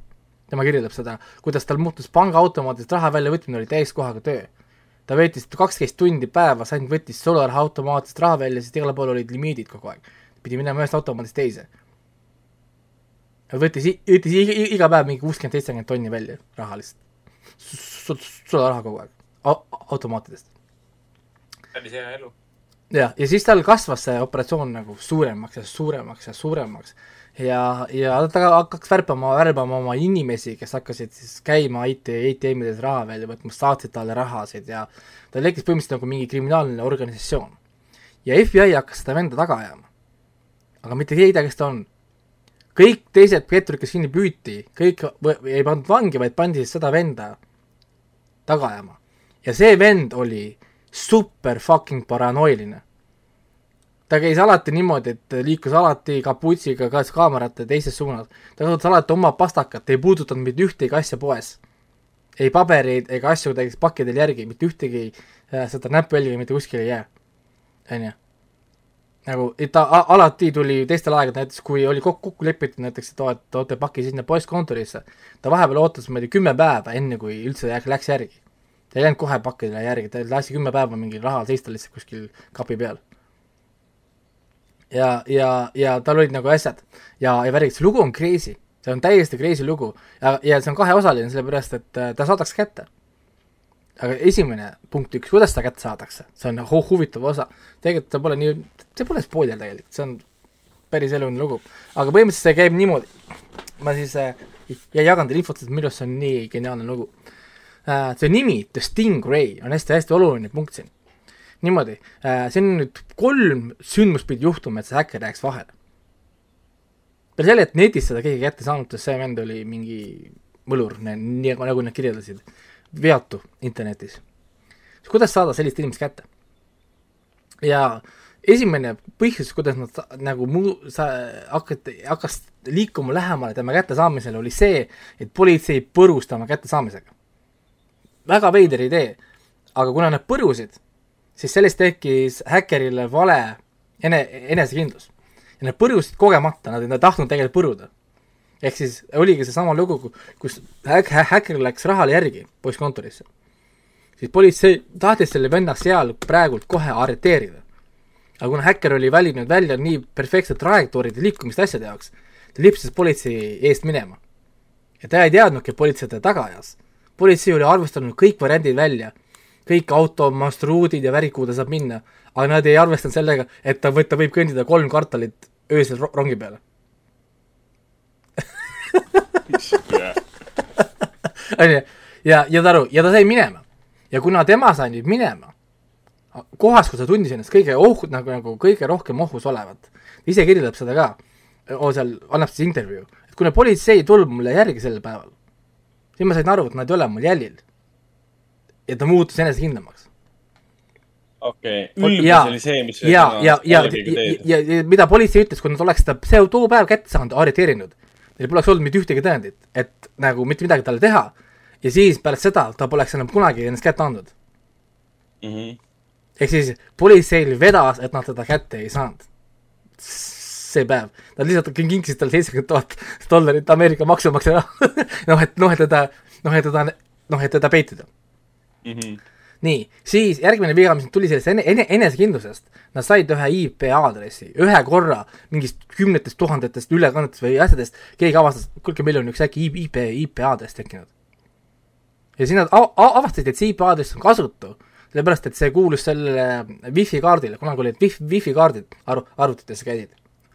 tema kirjeldab seda, kuidas tal muutus pangaautomaadist raha väljavõtmine oli täiskohaga töö. ta veetis kaksteist tundi päevas, ainult võttis sularaha automaatist raha välja, sest igal pool olid limiidid kogu aeg. pidi minema ühest automaadist teise. võttis, võttis iga, iga päev mingi kuuskümmend, seitsekümmend tonni välja raha lihtsalt. sularaha kogu aeg, automaatidest. päris hea elu. Jah, ja siis tal kasvas see operatsioon nagu suuremaks ja suuremaks ja suuremaks ja, ja ta hakkaks värbama, värbama oma inimesi, kes hakkasid siis käima IT, ATM-ides raha välja võtmas, saatsid talle rahasid ja tal tekkis põhimõtteliselt nagu mingi kriminaalne organisatsioon. ja FBI hakkas seda venda taga ajama. aga mitte keegi ei tea, kes ta on. kõik teised petturid, kes kinni püüti, kõik ei pandud vangi, vaid pandi siis seda venda taga ajama. ja see vend oli super fucking paranoiline ta käis alati niimoodi, et liikus alati kaputsiga kas kaamerate teises suunas. ta kasutas alati oma pastakat, ei puudutanud mitte ühtegi asja poes. ei pabereid ega asju käis pakkidel järgi, mitte ühtegi äh, seda näpujälge mitte kuskile ei jää. onju. nagu, et ta alati tuli teistel aegadel, näiteks kui oli kokku, kokku lepitud näiteks, et oo, et toote paki sinna postkontorisse, ta vahepeal ootas, ma ei tea, kümme päeva, enne kui üldse läks järgi. Ta ei läinud kohe pakkidele järgi, ta lasi kümme päeva mingi raha seista lihtsalt kuskil kapi peal ja, ja, ja tal olid nagu asjad ja, ja värgid, see lugu on crazy, see on täiesti crazy lugu ja, ja see on kaheosaline, sellepärast et äh, ta saadakse kätte. aga esimene punkt üks, kuidas ta kätte saadakse, see on hu huvitav osa. tegelikult ta pole nii, see pole spoiler tegelikult, see on päris eluline lugu. aga põhimõtteliselt see käib niimoodi, ma siis äh, ja jagan teile infot, et minu arust see on nii geniaalne lugu. See nimi, The Stingray, on hästi-hästi oluline punkt siin niimoodi, äh, siin on nüüd kolm sündmust pidi juhtuma, et see häkker jääks vahele. peale selle, et netis seda keegi kätte saanud, sest see vend oli mingi võlur, nii nagu nad kirjeldasid, veatu internetis. kuidas saada sellist inimest kätte? ja esimene põhjus, kuidas nad nagu muu-, sa hakati, hakkas liikuma lähemale tema kättesaamisele, oli see, et politsei põrus tema kättesaamisega. Väga veider idee, aga kuna nad põrusid, siis sellest tekkis häkkerile vale ene-, enesekindlus. ja nad põrusid kogemata, nad ei tahtnud tegelikult põruda. ehk siis oligi seesama lugu, kus häk-, häkker läks rahale järgi poisskontorisse. siis politsei tahtis selle venna seal praegult kohe arreteerida. aga kuna häkker oli valinud välja nii perfektsed trajektoorid ja liikumist asjade jaoks, ta lipsas politsei eest minema. ja ta ei teadnudki, et politsei teda taga ajas. Politsei oli arvestanud kõik variandid välja. Kõik auto marsruudid ja värgid, kuhu ta saab minna, aga nad ei arvestanud sellega, et ta võib, ta võib kõndida kolm kvartalit öösel rongi peale. Onju, ja, ja ta aru, ja ta sai minema. ja kuna tema sai nüüd minema, kohas, kus ta tundis ennast kõige ohu, nagu, nagu kõige rohkem ohus olevat, ise kirjeldab seda ka, seal annab siis intervjuu, et kuna politsei ei tulnud mulle järgi sel päeval, siis ma sain aru, et nad ei ole mul jälil. ja ta muutus enesekindlamaks. okei, Jaa, ülbus oli see, mis ja, ja, ja, ja, ja, ja mida politsei ütles, kui nad oleks seda see too päev kätte saanud, arreteerinud, neil poleks olnud mitte ühtegi tõendit, et nagu mitte midagi talle teha. ja siis pärast seda ta poleks enam kunagi ennast kätte andnud. Mhm. ehk siis politseil vedas, et nad teda kätte ei saanud. See päev, nad lihtsalt kinkisid talle seitsekümmend tuhat dollarit Ameerika maksumaksja raha. noh, et noh, et teda, noh, et teda, noh, et teda peitida. Mhm. nii, siis järgmine viga, mis tuli sellest ene-, ene-, enesekindlusest, nad said ühe IP aadressi, ühe korra mingist kümnetest tuhandetest ülekannetest või asjadest, keegi avastas, kuulge, meil on üks äkki IP, IP aadress tekkinud. ja siis nad a- a- avastasid, et see IP aadress on kasutu, sellepärast et see kuulus sellele wifi kaardile, kunagi olid wifi, wifi kaardid arv-, arvutitesse käisid,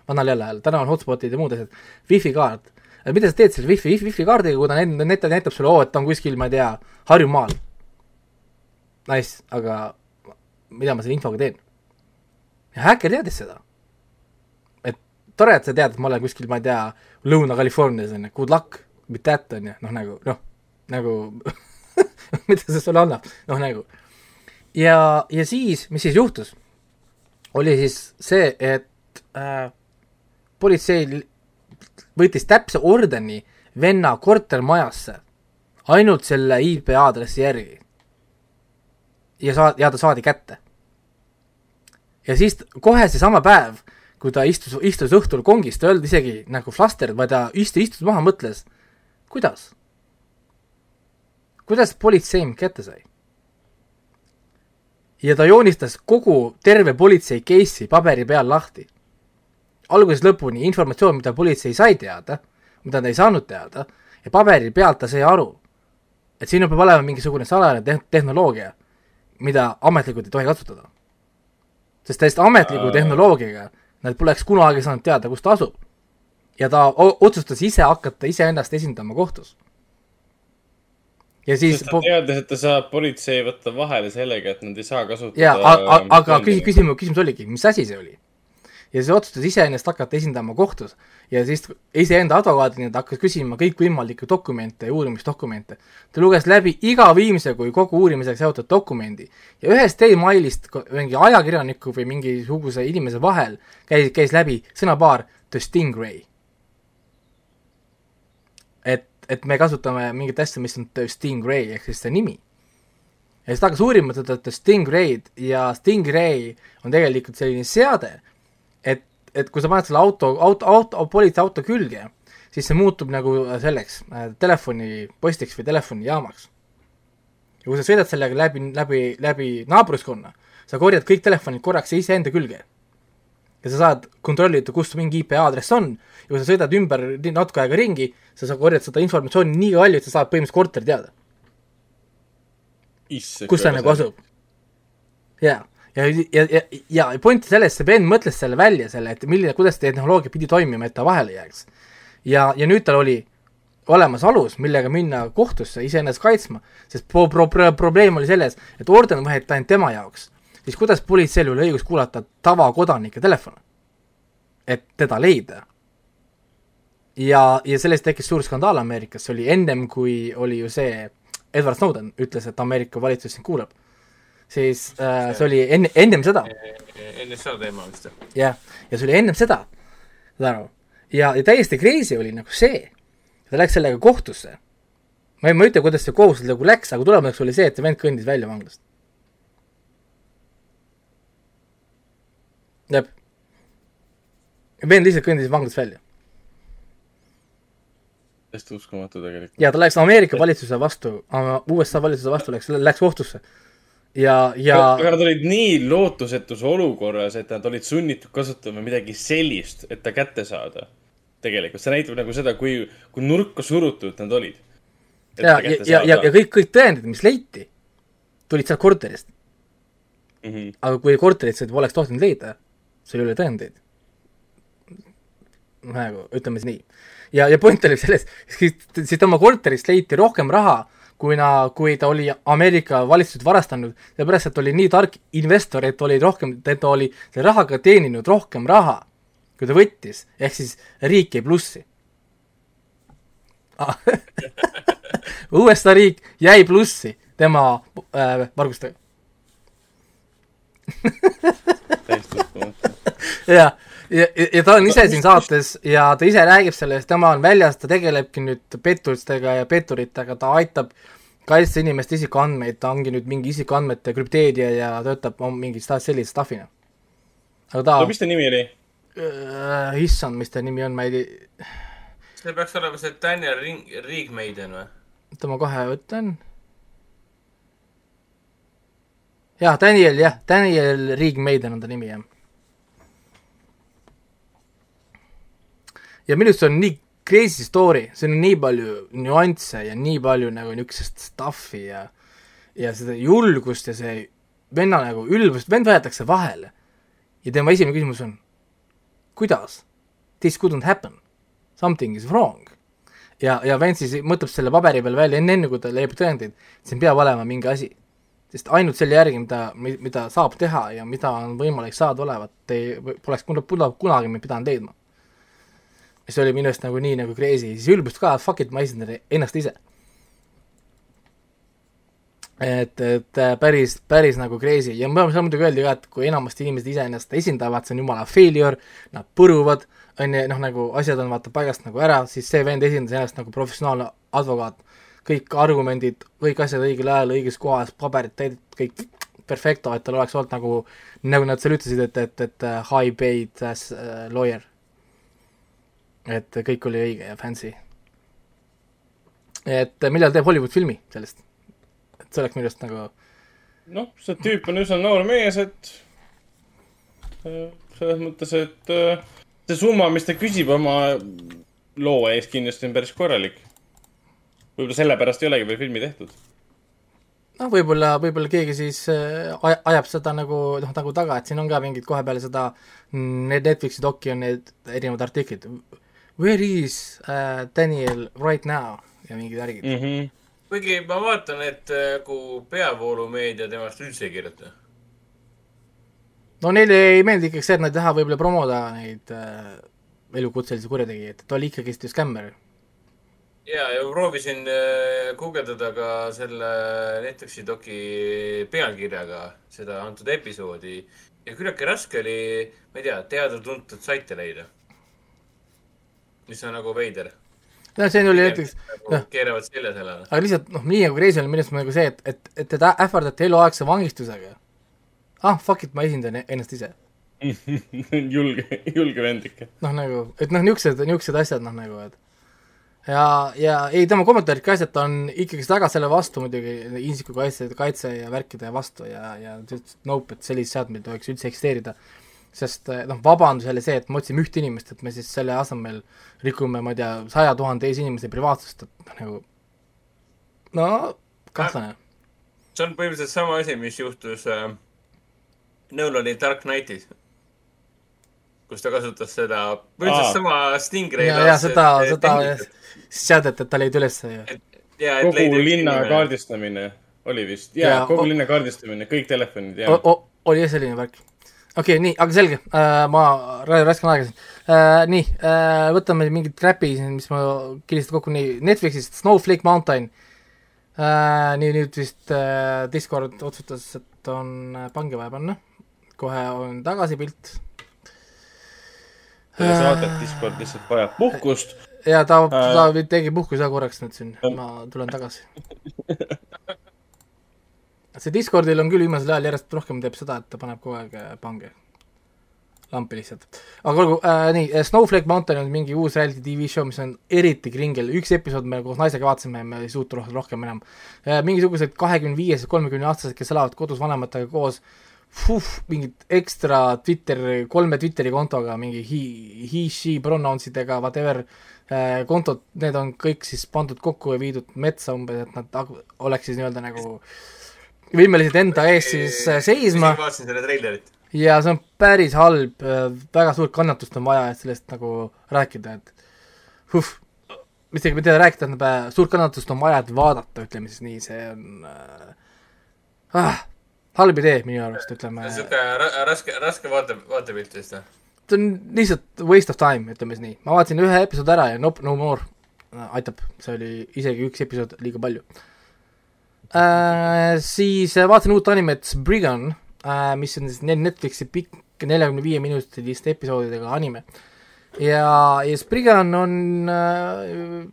vanal jälle ajal, täna on hotspotid ja muud asjad, wifi kaart. mida sa teed selle wifi, wifi, kaardiga, kui ta net- näitab, näitab sulle, oo, et ta on kuskil, ma ei tea, Harjumaal nice, aga mida ma selle infoga teen? ja häkker teadis seda. et tore, et sa tead, et ma olen kuskil, ma ei tea, Lõuna-Californias on ju, good luck with that on ju, noh nagu, noh, nagu mida see sulle annab, noh nagu. ja, ja siis, mis siis juhtus, oli siis see, et äh, politsei võttis täpse ordeni venna kortermajasse ainult selle IP aadressi järgi ja saa-, ja ta saadi kätte. ja siis kohe seesama päev, kui ta istus, istus õhtul kongis, ta ei olnud isegi nagu flustered, vaid ta istus, istus maha, mõtles, kuidas? kuidas politsei mind kätte sai? ja ta joonistas kogu terve politsei case'i paberi peal lahti. Algusest lõpuni informatsioon, mida politsei sai teada, mida ta ei saanud teada ja paberi pealt ta sai aru, et siin peab olema mingisugune salajane te tehnoloogia mida ametlikult ei tohi kasutada. sest täiesti ametliku tehnoloogiaga nad poleks kunagi saanud teada, kus ta asub. ja ta otsustas ise hakata iseennast esindama kohtus. ja siis sest ta teadis, et ta saab politsei võtta vahele sellega, et nad ei saa kasutada. jaa, aga küsi-, küsimus, küsimus oligi, mis asi see oli? Ja siis otsustas iseennast hakata esindama kohtus ja siis iseenda advokaadina ta hakkas küsima kõikvõimalikke dokumente ja uurimisdokumente. ta luges läbi iga viimse kui kogu uurimisega seotud dokumendi ja ühest emailist mingi ajakirjaniku või mingisuguse inimese vahel käis, käis läbi sõnapaar The Stingray. et, et me kasutame mingit asja, mis on The Stingray ehk siis see nimi ja siis ta hakkas uurima seda The Stingray'd ja Stingray on tegelikult selline seade, et, kui sa paned selle auto, auto, auto, politseiauto külge, siis see muutub nagu selleks äh, telefonipostiks või telefonijaamaks. ja kui sa sõidad sellega läbi, läbi, läbi naabruskonna, sa korjad kõik telefonid korraks iseenda külge. ja sa saad kontrollida, kus mingi IP aadress on ja kui sa sõidad ümber natuke aega ringi, sa korjata seda informatsiooni nii palju, et sa saad põhimõtteliselt korteri teada kus ta nagu asub. jaa, ja, ja, ja, ja point selles, see vend mõtles selle välja, selle, et milline, kuidas tehnoloogia pidi toimima, et ta vahele jääks. ja, ja nüüd tal oli olemas alus, millega minna kohtusse iseennast kaitsma, sest pro-, pro-, pro-, probleem oli selles, et orden võeti ainult tema jaoks, siis kuidas politseil oli õigus kuulata tavakodanike telefone, et teda leida ja, ja sellest tekkis suur skandaal Ameerikas, see oli ennem, kui oli ju see Edward Snowden ütles, et Ameerika valitsus sind kuulab. Siis äh, see oli enne, ennem seda, NSA teema vist. jah, ja see oli ennem seda, saad aru. ja, ja täiesti crazy oli nagu see, ta läks sellega kohtusse. ma ei, ma ei ütle, kuidas see kohus nagu läks, aga tulemuseks oli see, et see vend kõndis välja vanglast. jah. vend lihtsalt kõndis vanglast välja. täiesti uskumatu tegelikult. ja ta läks Ameerika valitsuse vastu, USA valitsuse vastu läks, läks kohtusse. ja, ja aga nad olid nii lootusetus olukorras, et nad olid sunnitud kasutama midagi sellist, et ta kätte saada. tegelikult see näitab nagu seda, kui, kui nurka surutud nad olid. ja, ja, ja, ja, ja kõik, kõik tõendid, mis leiti, tulid sealt korterist. mm. -hmm. aga kui korterit sa poleks tohtinud leida, sul ei ole tõendeid. nagu ütleme siis nii. ja, ja point oli selles, siis tema korterist leiti rohkem raha kuna, kui ta oli Ameerika valitsused varastanud, sellepärast et oli nii tark investor, et oli rohkem, et ta oli selle rahaga teeninud rohkem raha, kui ta võttis, ehk siis riik jäi plussi ah. USA riik jäi plussi tema äh, vargustega täiesti uskumatu. ja, ja, ja ta on ise siin saates ja ta ise räägib sellest, tema on väljas, ta tegelebki nüüd petturistega ja petturitega, ta aitab kaitsta inimeste isikuandmeid, ta ongi nüüd mingi isikuandmete krüpteerija ja töötab mingi sellise stuff'ina. aga ta no mis ta nimi oli? äh,, issand, mis ta nimi on, ma ei tea, see peaks olema see Daniel Ring-, Riigmeiden või? oota ma kohe ütlen. jah, Daniel jah, Daniel Riigmeiden on ta nimi jah. Ja minu arust see on nii crazy story, siin on nii palju nüansse ja nii palju nagu niisugust stuff'i ja ja seda julgust ja see venna nagu ülbust, vend võetakse vahele. ja tema esimene küsimus on, kuidas? This couldn't happen. Something is wrong. ja, ja vend siis mõtleb selle paberi peal välja enne, enne kui ta leiab tõendeid, siin peab olema mingi asi. sest ainult selle järgi, mida, mida saab teha ja mida on võimalik saada olevat, ei, poleks kuna- kuna- kunagi me pidanud leidma. Mis oli minu arust nagu nii nagu crazy, siis ülbust ka, fuck it, ma esindan ennast ise. et, et äh, päris, päris nagu crazy ja ma saan muidugi öelda ka, et kui enamasti inimesed iseennast esindavad, see on jumala failure, nad põruvad, on ju, noh nagu asjad on vaata paigast nagu ära, siis see vend esindas ennast nagu professionaalne advokaat. kõik argumendid, kõik asjad õigel ajal, õiges kohas, paberid täidetud, kõik perfecto, et tal oleks olnud nagu, nagu nad seal ütlesid, et, et, et uh, high paid as uh, lawyer. Et kõik oli õige ja fancy. et millal teeb Hollywood filmi sellest? et see oleks minu arust nagu noh, see tüüp on üsna noor mees, et äh, selles mõttes, et äh, see summa, mis ta küsib oma loo eest kindlasti on päris korralik. võib-olla sellepärast ei olegi veel filmi tehtud. noh, võib-olla, võib-olla keegi siis äh, aj- ajab seda nagu noh, nagu taga, et siin on ka mingid kohe peale seda Netflixi doki on need erinevad artiklid. Where is uh, Daniel right now ja mingid värgid mm.. Mm -hmm. kuigi ma vaatan, et nagu peavoolumeedia temast üldse ei kirjuta. no neile ei meeldi ikkagi see, et nad ei taha võib-olla promoda neid äh, elukutselisi kurjategijaid, et ta oli ikkagist ju skämmer. ja, ja proovisin äh, guugeldada ka selle Netflixi doki pealkirjaga seda antud episoodi ja küllaltki raske oli, ma ei tea, teada-tuntud saite leida. Mis on nagu veider. no see oli näiteks, nagu keeravad selja sellele. aga lihtsalt noh, nii nagu crazy on minu arust nagu see, et, et, et teda ähvardati eluaegse vangistusega. ah, fuck it, ma esindan ennast ise. julge, julge vend ikka. noh, nagu, et noh, niisugused, niisugused asjad noh, nagu, et ja, ja ei, tema kommentaarid ka asjad, on ikkagist väga selle vastu muidugi, isikukaitse, kaitse ja värkide vastu ja, ja nope, et sellised seadmed ei tohiks üldse eksisteerida. Sest eh, noh, vabandus oli see, et me otsime ühte inimest, et me siis selle asemel rikume, ma ei tea, saja tuhande teise inimese privaatsust, et noh, nagu no kahtlane. see on põhimõtteliselt sama asi, mis juhtus äh, Nolani Dark Knightis. kus ta kasutas seda, põhimõtteliselt sama Stingray. ja, ja seda, seda seadet, et ta leid üles ju. kogu linna. kaardistamine oli vist. Jaa, kogu linna kaardistamine, kõik telefonid, jaa. oli jah selline värk. Okei okay,, nii, aga selge uh,, ma ra- raskan aega siin uh,. nii uh,, võtame mingid crap'i siin, mis ma kilistasin kokku, nii, Netflixist Snowflake Mountain uh,. nii, nüüd vist uh, Discord otsustas, et on uh, pange vaja panna. kohe on tagasi pilt. selle saate Discord lihtsalt vajab puhkust. ja ta uh,, Äh. ta tegi puhkuse korraks nüüd siin, ma tulen tagasi. see Discordil on küll viimasel ajal järjest rohkem teeb seda, et ta paneb kogu aeg äh, pange lampi lihtsalt. aga olgu äh,, nii, Snowflake Mountain on mingi uus reality tv show, mis on eriti kringel, üks episood me koos naisega vaatasime ja me ei suutnud rohkem, rohkem enam äh,. mingisugused kahekümne viiesed, kolmekümne aastased, kes elavad kodus vanematega koos, mingid ekstra Twitter, kolme Twitteri kontoga, mingi he, he, she pronounce idega, whatever äh, kontod, need on kõik siis pandud kokku ja viidud metsa umbes, et nad oleks siis nii-öelda nagu võimelised enda eest siis äh, seisma vaatasin selle treilerit. ja see on päris halb, väga suurt kannatust on vaja, et sellest nagu rääkida, et huh. mitte, mitte rääkida, tähendab äh, suurt kannatust on vaja, et vaadata, ütleme siis nii, see on äh, ah, halb idee minu arust, ütleme. ra raske, raske vaate, vaatepilt vist või? see on lihtsalt waste of time, ütleme siis nii. ma vaatasin ühe episoodi ära ja nope, no more äh, aitab, see oli isegi üks episood liiga palju äh,. Siis äh, vaatasin uut animet Spriggan äh,, mis on siis Netflixi pikk neljakümne viie minutiliste episoodidega anime. ja, ja Spriggan on äh,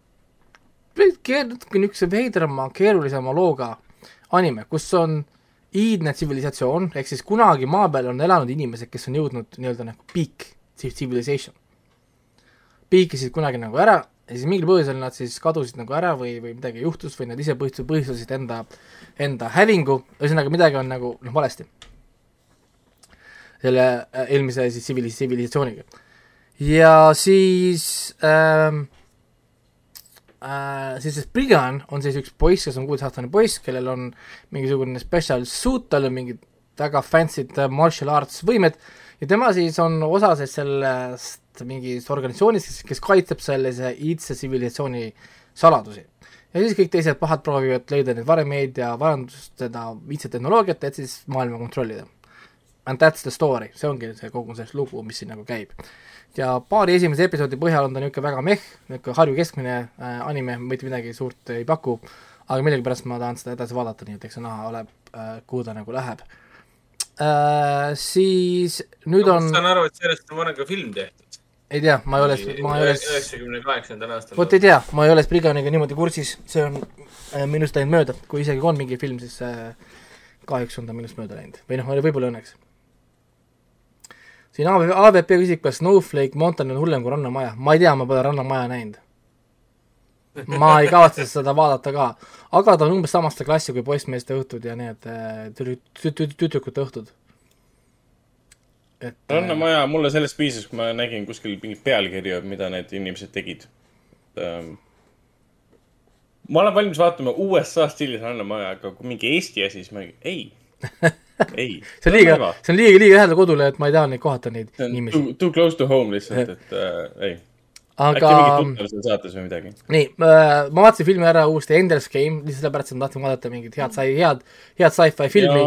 natuke niisuguse veidrama, keerulisema looga anime, kus on iidne tsivilisatsioon, ehk siis kunagi maa peal on elanud inimesed, kes on jõudnud nii-öelda nagu peak civilization. piikisid kunagi nagu ära ja siis mingil põhjusel nad siis kadusid nagu ära või, või midagi juhtus või nad ise põhjustasid, põhjustasid enda, enda hävingu, ühesõnaga midagi on nagu noh, valesti. selle äh, eelmise siis tsivilis-, tsivilisatsiooniga. ja siis ähm, äh, siis see Spriggan on siis üks poiss, kes on kuueteistaastane poiss, kellel on mingisugune special suit, tal on mingid väga fancy'd martial arts võimed ja tema siis on osa siis sellest mingist organisatsioonist, kes, kes kaitseb sellise iidse tsivilisatsiooni saladusi. ja siis kõik teised pahad proovivad leida neid varemeid ja varandust, seda iidset tehnoloogiat, et siis maailma kontrollida. And that's the story, see ongi see kogu see lugu, mis siin nagu käib ja paari esimese episoodi põhjal on ta niisugune väga meh, niisugune Harju keskmine äh, anime, mitte midagi suurt ei paku, aga millegipärast ma tahan seda edasi vaadata, nii et eks näha ole äh,, kuhu ta nagu läheb äh,. Siis nüüd no, on ma saan aru, et sellest on varem ka film tehtud. ei tea, ma ei ole, ma ei ole üheksakümne kaheksandal aastal. vot ei tea, ma ei ole Spriganiga niimoodi kursis, see on äh, minust läinud mööda, kui isegi on mingi film, siis äh, kahjuks on ta minust mööda läinud või noh, võib-olla õnneks siin AV, AVP küsib, kas Snowflake Mountain on hullem kui Rannamaja, ma ei tea, ma pole Rannamaja näinud. Ma ei kavatse seda vaadata ka, aga ta on umbes samaste klassi kui Poissmeeste õhtud ja need tü, tüdrukute õhtud. et Rannamaja, mulle sellest piisas, kui ma nägin kuskil mingit pealkirju, mida need inimesed tegid ähm, ma olen valmis vaatama USA stiilis Rannamaja, aga kui mingi Eesti asi, siis ma ei, ei. see on liiga, see on liiga, liiga lähedal kodule, et ma ei taha neid kohata, neid inimesi. too, too close to home lihtsalt, et äh, ei. Äkki aga mingid tuttavad seal saates või midagi. nii äh,, ma vaatasin filmi ära uuesti, Ender's Game, lihtsalt sellepärast, et ma tahtsin vaadata mingit head sai-, head, head sci-fi filmi.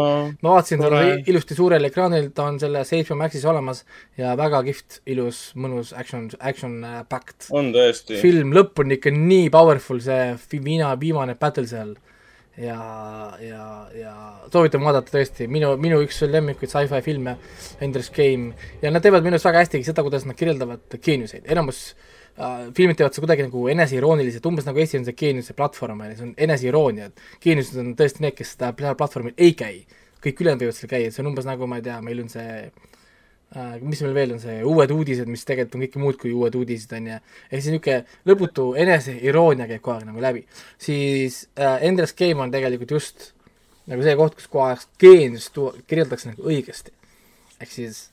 ma vaatasin teda ilusti suurel ekraanil, ta on selles HBO Maxis olemas ja väga kihvt, ilus, mõnus action, action äh, packed on tõesti. film, lõpp on ikka nii powerful, see viina, viimane battle seal. Ja, ja, ja soovitan vaadata tõesti, minu, minu üks lemmikuid sci-fi filme, Ender's Game, ja nad teevad minu arust väga hästi seda, kuidas nad kirjeldavad geeniuseid, enamus äh, filmid teevad seda kuidagi nagu eneseirooniliselt, umbes nagu Eesti on see geeniuse platvorm, on ju, see on eneseiroonia, et geeniused on tõesti need, kes seda pla- platvormil ei käi. kõik ülejäänud võivad seal käia, see on umbes nagu, ma ei tea, meil on see äh, mis meil veel on see, uued uudised, mis tegelikult on kõike muud kui uued uudised, on ju, ehk siis niisugune lõputu eneseirooonia käib kogu aeg nagu läbi. siis äh, Endless Game on tegelikult just nagu see koht, kus kohas geeniust tuua, kirjeldatakse nagu õigesti. ehk siis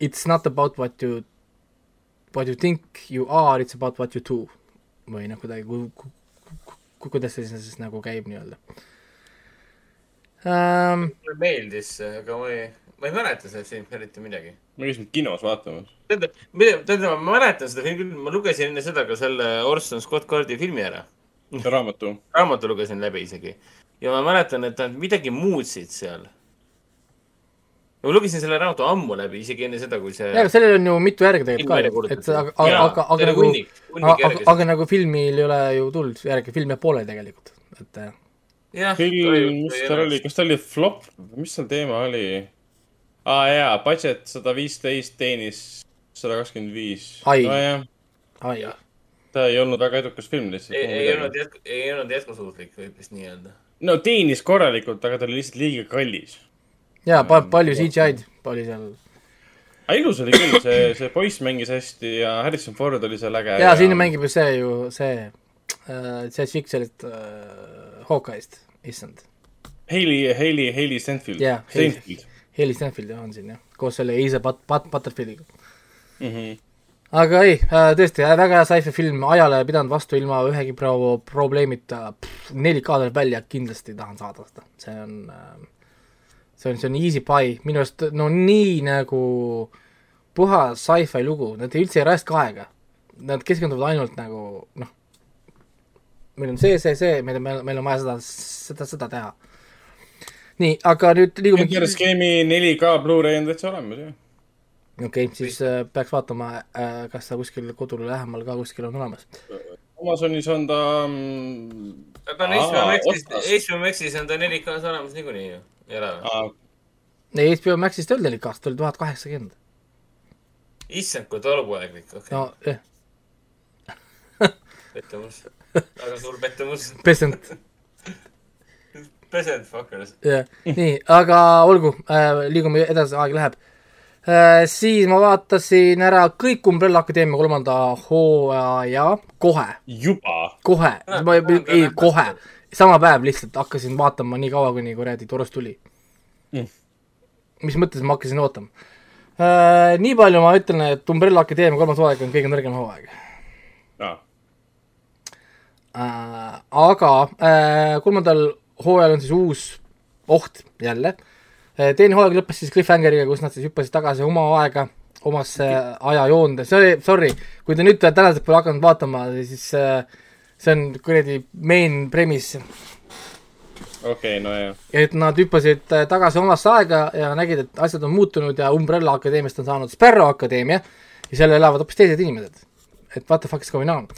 it's not about what you, what you think you are, it's about what you do. või noh, kuidagi ku, ku, ku, ku, kuidas see siis nagu käib nii-öelda um,. mulle meeldis see, aga ma ei, ma ei mäleta sellest filmist eriti midagi. ma käisin kinos vaatamas. tähendab, tähendab, ma mäletan seda filmi küll, ma lugesin enne seda ka selle Orson Scott Cardi filmi ära. raamatu. raamatu lugesin läbi isegi. ja ma mäletan, et nad midagi muutsid seal. ma lugesin selle raamatu ammu läbi, isegi enne seda, kui see jaa, aga sellel on ju mitu järge tegelikult ka, et aga, aga, Jaa, aga, aga nagu aga, aga nagu filmil ei ole ju tulnud järge, film jääb pooleli tegelikult, et äh, film, mis tal oli, kas ta oli flop, mis seal teema oli? aa ah, jaa, budget sada viisteist teenis sada kakskümmend viis. Ai. ai, ta ei olnud väga edukas film lihtsalt. ei, olnud jätku, ei olnud jätkusuutlik, võib vist nii öelda. no teenis korralikult, aga ta oli lihtsalt liiga kallis. jaa, pa-, palju CGI-d oli seal aga ilus oli küll, see, see poiss mängis hästi ja Harrison Ford oli seal äge. jaa, siin mängib ju see ju, see äh,, see tšikk sellest äh, Hawkeye'st, issand. Hailey, Hailey, Hailey Stenfield Jaa, Hailey. Stenfield Stanfield on siin jah, koos selle Eisa Pat-, Pat-, Butterfieldiga. mm. -hmm. aga ei äh,, tõesti äh, väga hea sci-fi film, ajale ei pidanud vastu ilma ühegi pro-, probleemita, 4K tuleb välja, kindlasti tahan saada seda, see on äh, see on, see on easy pie, minu arust no nii nagu puhas sci-fi lugu, nad üldse ei raiska aega. Nad keskenduvad ainult nagu noh, meil on see, see, see, meil on, meil on vaja seda, seda, seda teha. nii, aga nüüd liigume Enders Game'i 4K Blu-ray on täitsa olemas ju. okei okay,, siis äh, peaks vaatama äh,, kas ta kuskil kodule lähemal ka kuskil on olemas. Amazonis on ta mm, aga on. HBO Maxis on ta 4K-s olemas niikuinii ju, ei ole või? ei, HBO Maxist ei olnud nelikast, oli tuhat kaheksakümmend. issand, kui tolmuaeglik, okei okay. no jah, pettumus. Väga suur pettumus. pesend, Peasant fuckers. jah, nii, aga olgu äh,, liigume edasi, aeg läheb äh,. siis ma vaatasin ära kõik Umbrella Akadeemia kolmanda hooaja kohe, juba. kohe, Ah, ma ah, ei ah,, kohe, sama päev lihtsalt hakkasin vaatama nii kaua, kuni kuradi torus tuli Mm. mis mõttes ma hakkasin ootama äh,? nii palju ma ütlen, et Umbrella Akadeemia kolmas hooaeg on kõige nõrgem hooaeg aa, äh,. aga äh, kolmandal hooajal on siis uus oht jälle äh,. teine hooaeg lõppes siis cliffhangeriga, kus nad siis hüppasid tagasi oma aega, omasse ajajoonde, see oli, sorry, kui te nüüd tänasel pole hakanud vaatama, siis äh, see on kuradi main premise okei, no jah. et nad hüppasid äh, tagasi omasse aega ja nägid, et asjad on muutunud ja Umbrella Akadeemiast on saanud Sparrow Akadeemia ja seal elavad hoopis teised inimesed. et what the fuck is going on.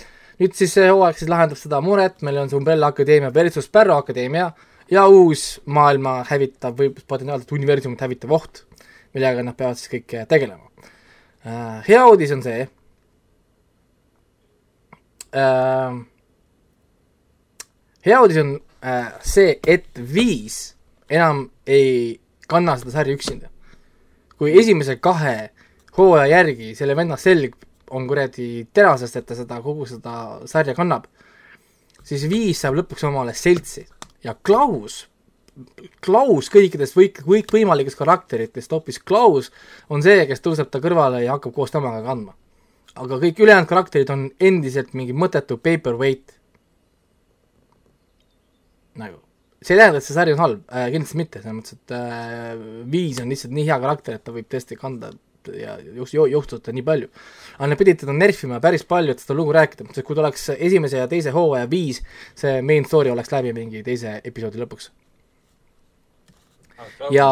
Nüüd siis see hooaeg siis lahendab seda muret, meil on see Umbrella Akadeemia versus Sparrow Akadeemia ja uus maailma hävitav või potentsiaalselt universumit hävitav oht, millega nad peavad siis kõik tegelema äh,. hea uudis on see äh,, hea uudis on äh, see, et Viis enam ei kanna seda sarja üksinda. kui esimese kahe hooaja järgi selle venna selg on kuradi terasest, et ta seda, kogu seda sarja kannab, siis Viis saab lõpuks omale seltsi ja Klaus, Klaus kõikidest kõik, kõikvõimalikest karakteritest hoopis Klaus on see, kes tõuseb ta kõrvale ja hakkab koos temaga kandma. aga kõik ülejäänud karakterid on endiselt mingi mõttetu paperweight nagu, see ei tähenda, et see sari on halb äh,, kindlasti mitte, selles mõttes, et äh, Viis on lihtsalt nii hea karakter, et ta võib tõesti kanda ja just jo- jooksutada nii palju. Aga nad pidid teda nerfima päris palju, et seda lugu rääkida, sest kui ta oleks esimese ja teise hooaja viis, see main story oleks läbi mingi teise episoodi lõpuks. ja,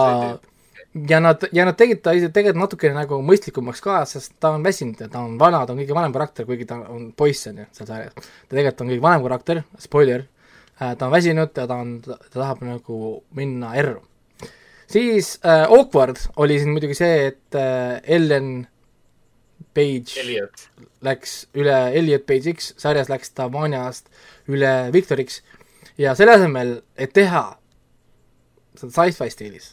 ja nad, ja nad tegid ta ise tegelikult natukene nagu mõistlikumaks ka, sest ta on väsinud ja ta on vana, ta on kõige vanem karakter, kuigi ta on poiss, on ju, seal sarjas. ta tegelikult on kõige vanem karakter, spoiler, ta on väsinud ja ta on, ta tahab nagu minna erru. siis äh, Awkward oli siin muidugi see, et äh, Ellen Page Elliot. läks üle Elliot Page'iks, sarjas läks ta Vanjast üle Victoriks ja selle asemel, et teha seda sci-fi stiilis,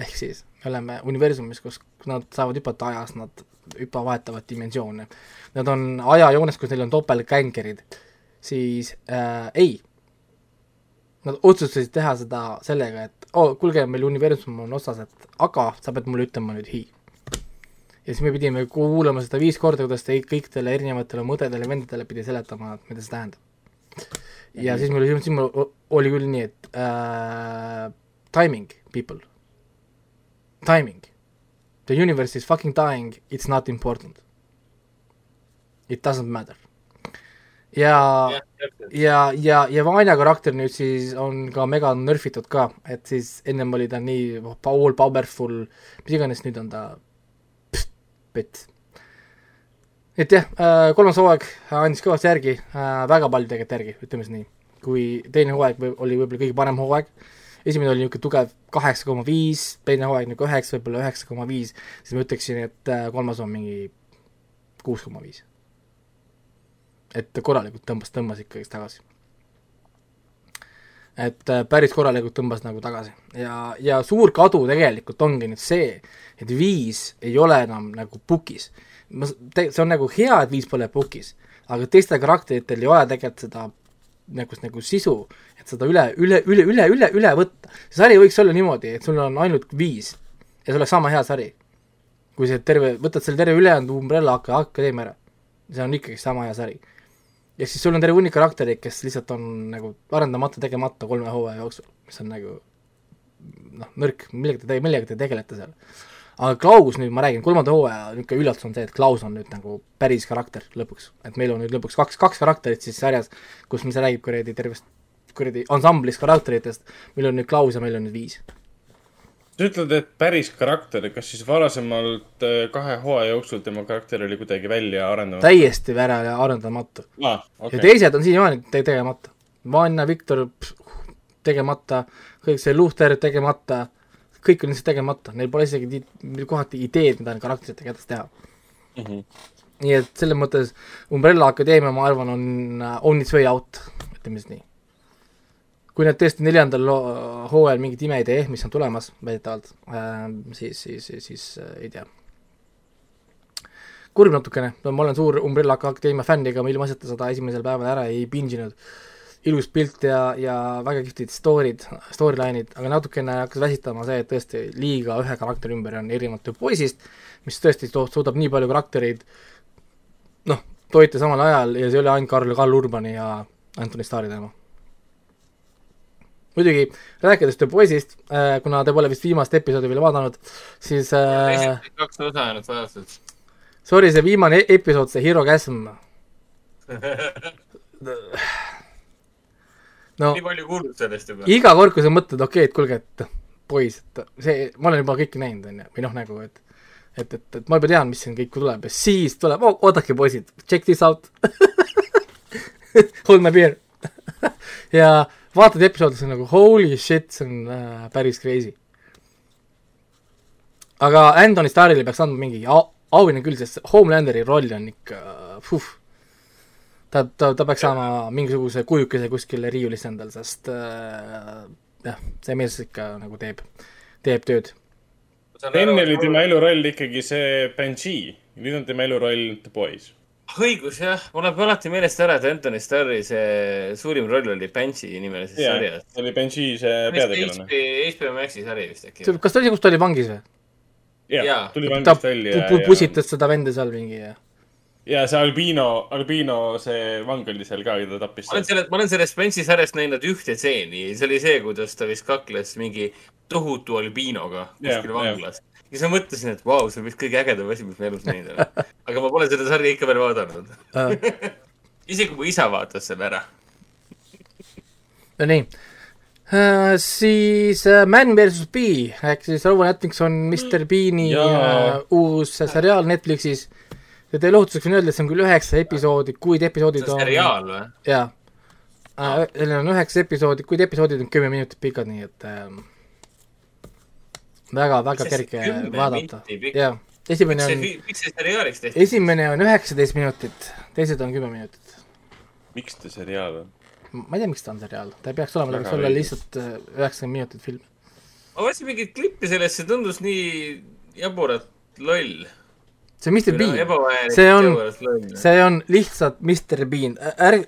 ehk siis me oleme universumis, kus nad saavad hüpata ajas, nad hüppa vahetavad dimensioone, nad on ajajoones, kus neil on topeltgängerid, siis äh, ei, nad otsustasid teha seda sellega, et oo oh,, kuulge, meil universum on otsas, et aga sa pead mulle ütlema nüüd hi ja siis me pidime kuulama seda viis korda, kuidas ta kõikidele erinevatele oma õdedele ja vendadele pidi seletama, mida see tähendab. ja siis mul oli, siis mul oli küll nii, et äh, timing, people. Timing. The universe is fucking dying, it's not important. It doesn't matter. ja ja, ja, ja Vanja karakter nüüd siis on ka mega nörfitud ka, et siis ennem oli ta nii all powerful, mis iganes, nüüd on ta pets. et jah, kolmas hooaeg andis kõvasti järgi, väga palju tegelikult järgi, ütleme siis nii. kui teine hooaeg oli võib-olla kõige parem hooaeg, esimene oli niisugune tugev kaheksa koma viis, teine hooaeg niisugune üheksa, võib-olla üheksa koma viis, siis ma ütleksin, et äh, kolmas on mingi kuus koma viis. et korralikult tõmbas, tõmbas ikkagi tagasi et äh, päris korralikult tõmbas nagu tagasi ja, ja suur kadu tegelikult ongi nüüd see, et viis ei ole enam nagu pukis. ma, see on nagu hea, et viis pole pukis, aga teistel karakteritel ei ole tegelikult seda nagu, nagu sisu, et seda üle, üle, üle, üle, üle, üle võtta. see sari võiks olla niimoodi, et sul on ainult viis ja see oleks sama hea sari. kui see terve, võtad selle terve ülejäänud Umbrella Ak- Akadeemia ära, see on ikkagi sama hea sari ja siis sul on terve hunnik karaktereid, kes lihtsalt on nagu arendamata, tegemata kolme hooaja jooksul, mis on nagu noh, nõrk, millega te, millega te tegelete seal. aga Klaus nüüd, ma räägin, kolmanda hooaja niisugune üllatus on see, et Klaus on nüüd nagu päris karakter lõpuks. et meil on nüüd lõpuks kaks, kaks karakterit siis sarjas, kus, mis räägib kuradi tervest kuradi ansamblist karakteritest, meil on nüüd Klaus ja meil on nüüd viis. Sa ütled, et päris karakter, kas siis varasemalt äh, kahe hooaja jooksul tema karakter oli kuidagi välja arendamata? täiesti ära arendamatu ah, okay. ja teised on siiamaani te tegemata. Vanja, Viktor tegemata, kõik see Luhter tegemata, kõik on lihtsalt tegemata, neil pole isegi ti- kohati ideed, mida karakteritega edasi teha mm. -hmm. nii et selles mõttes Umbrella Akadeemia, ma arvan, on on its way out, ütleme siis nii. Kui nad tõesti neljandal hooajal mingit ime ei tee, mis on tulemas väidetavalt äh,, siis, siis, siis, siis äh, ei tea. kurb natukene, ma olen suur Umbrella Akadeemia fänn, ega ma ilmaasjata seda esimesel päeval ära ei binge inud. ilus pilt ja, ja väga kihvtid story'd, storyline'id, aga natukene hakkas väsitama see, et tõesti liiga ühe karakteri ümber on erinevalt The Boys'ist, mis tõesti suudab nii palju karaktereid noh, toita samal ajal ja see ei ole ainult Karl, Karl Urbani ja Anthony Starri teema. Muidugi, rääkides The Boys'ist äh,, kuna te pole vist viimast episoodi veel vaadanud, siis äh, kaks osa ainult vaadatud. sorry, see viimane e- episood, see Hero Gasm, no nii palju kuulnud sellest juba. iga kord, kui sa mõtled, okei okay,, et kuulge, et poiss, et see, ma olen juba kõike näinud, on ju, või noh, nagu et et, et, et ma juba tean, mis siin kõik tuleb ja siis tuleb oh,, oodake poisid, check this out Hold my beer ja vaatad episoodi, see on nagu holy shit, see on äh, päris crazy. aga Anthony Starrile peaks andma mingi au, auhinna küll, sest Homelanderi roll on ikka puh, ta, ta, ta peaks saama mingisuguse kujukese kuskile riiulisse endal, sest äh, jah, see mees ikka nagu teeb, teeb tööd. enne oli tema eluroll ikkagi see Banshee, nüüd on tema eluroll The Boys. Õigus jah, mul läheb alati meelest ära, et Anthony Starri see suurim roll oli Banshee nimelises jah, sarjas. see oli Banshee see peategelane. HBO Maxi sari vist äkki. kas ta oli see, kus ta oli vangis või? jah Jaa., tuli ta vangist välja pu- pusitas seda venda seal mingi ja ja see Albino, Albino see vang oli seal ka, keda tappis ma olen. selle, ma olen sellest Banshee sarjast näinud ühte stseeni, see oli see, kuidas ta vist kakles mingi tohutu albiinoga Jah, kuskil vanglas. ja siis ma mõtlesin, et vau, see on vist kõige ägedam asi, mis ma elus näinud olen. aga ma pole seda sarja ikka veel vaadanud. äh,. isegi mu isa vaatas selle ära. no nii uh,, siis uh, Man versus Bee ehk siis Rowan Atkinson, Mr Bean'i Jaa. uh, uus seriaal Netflixis. ja teie lohutuseks võin öelda, et see on küll üheksa episoodi, kuid episoodid on seriaal või? uh,, seal on üheksa episoodi, kuid episoodid on kümme minutit pikad, nii et um, väga, väga kerge vaadata jaa, esimene on, see, miks see seriaaliks tehti? esimene on üheksateist minutit, teised on kümme minutit. miks ta seriaal on? ma ei tea, miks ta on seriaal, ta ei peaks olema, ta peaks olla lihtsalt äh, üheksakümmend minutit film. ma vaatasin mingit klippi sellest, see tundus nii jaburat loll. see on Mr Bean, see on- see on lihtsalt Mr Bean, ärge,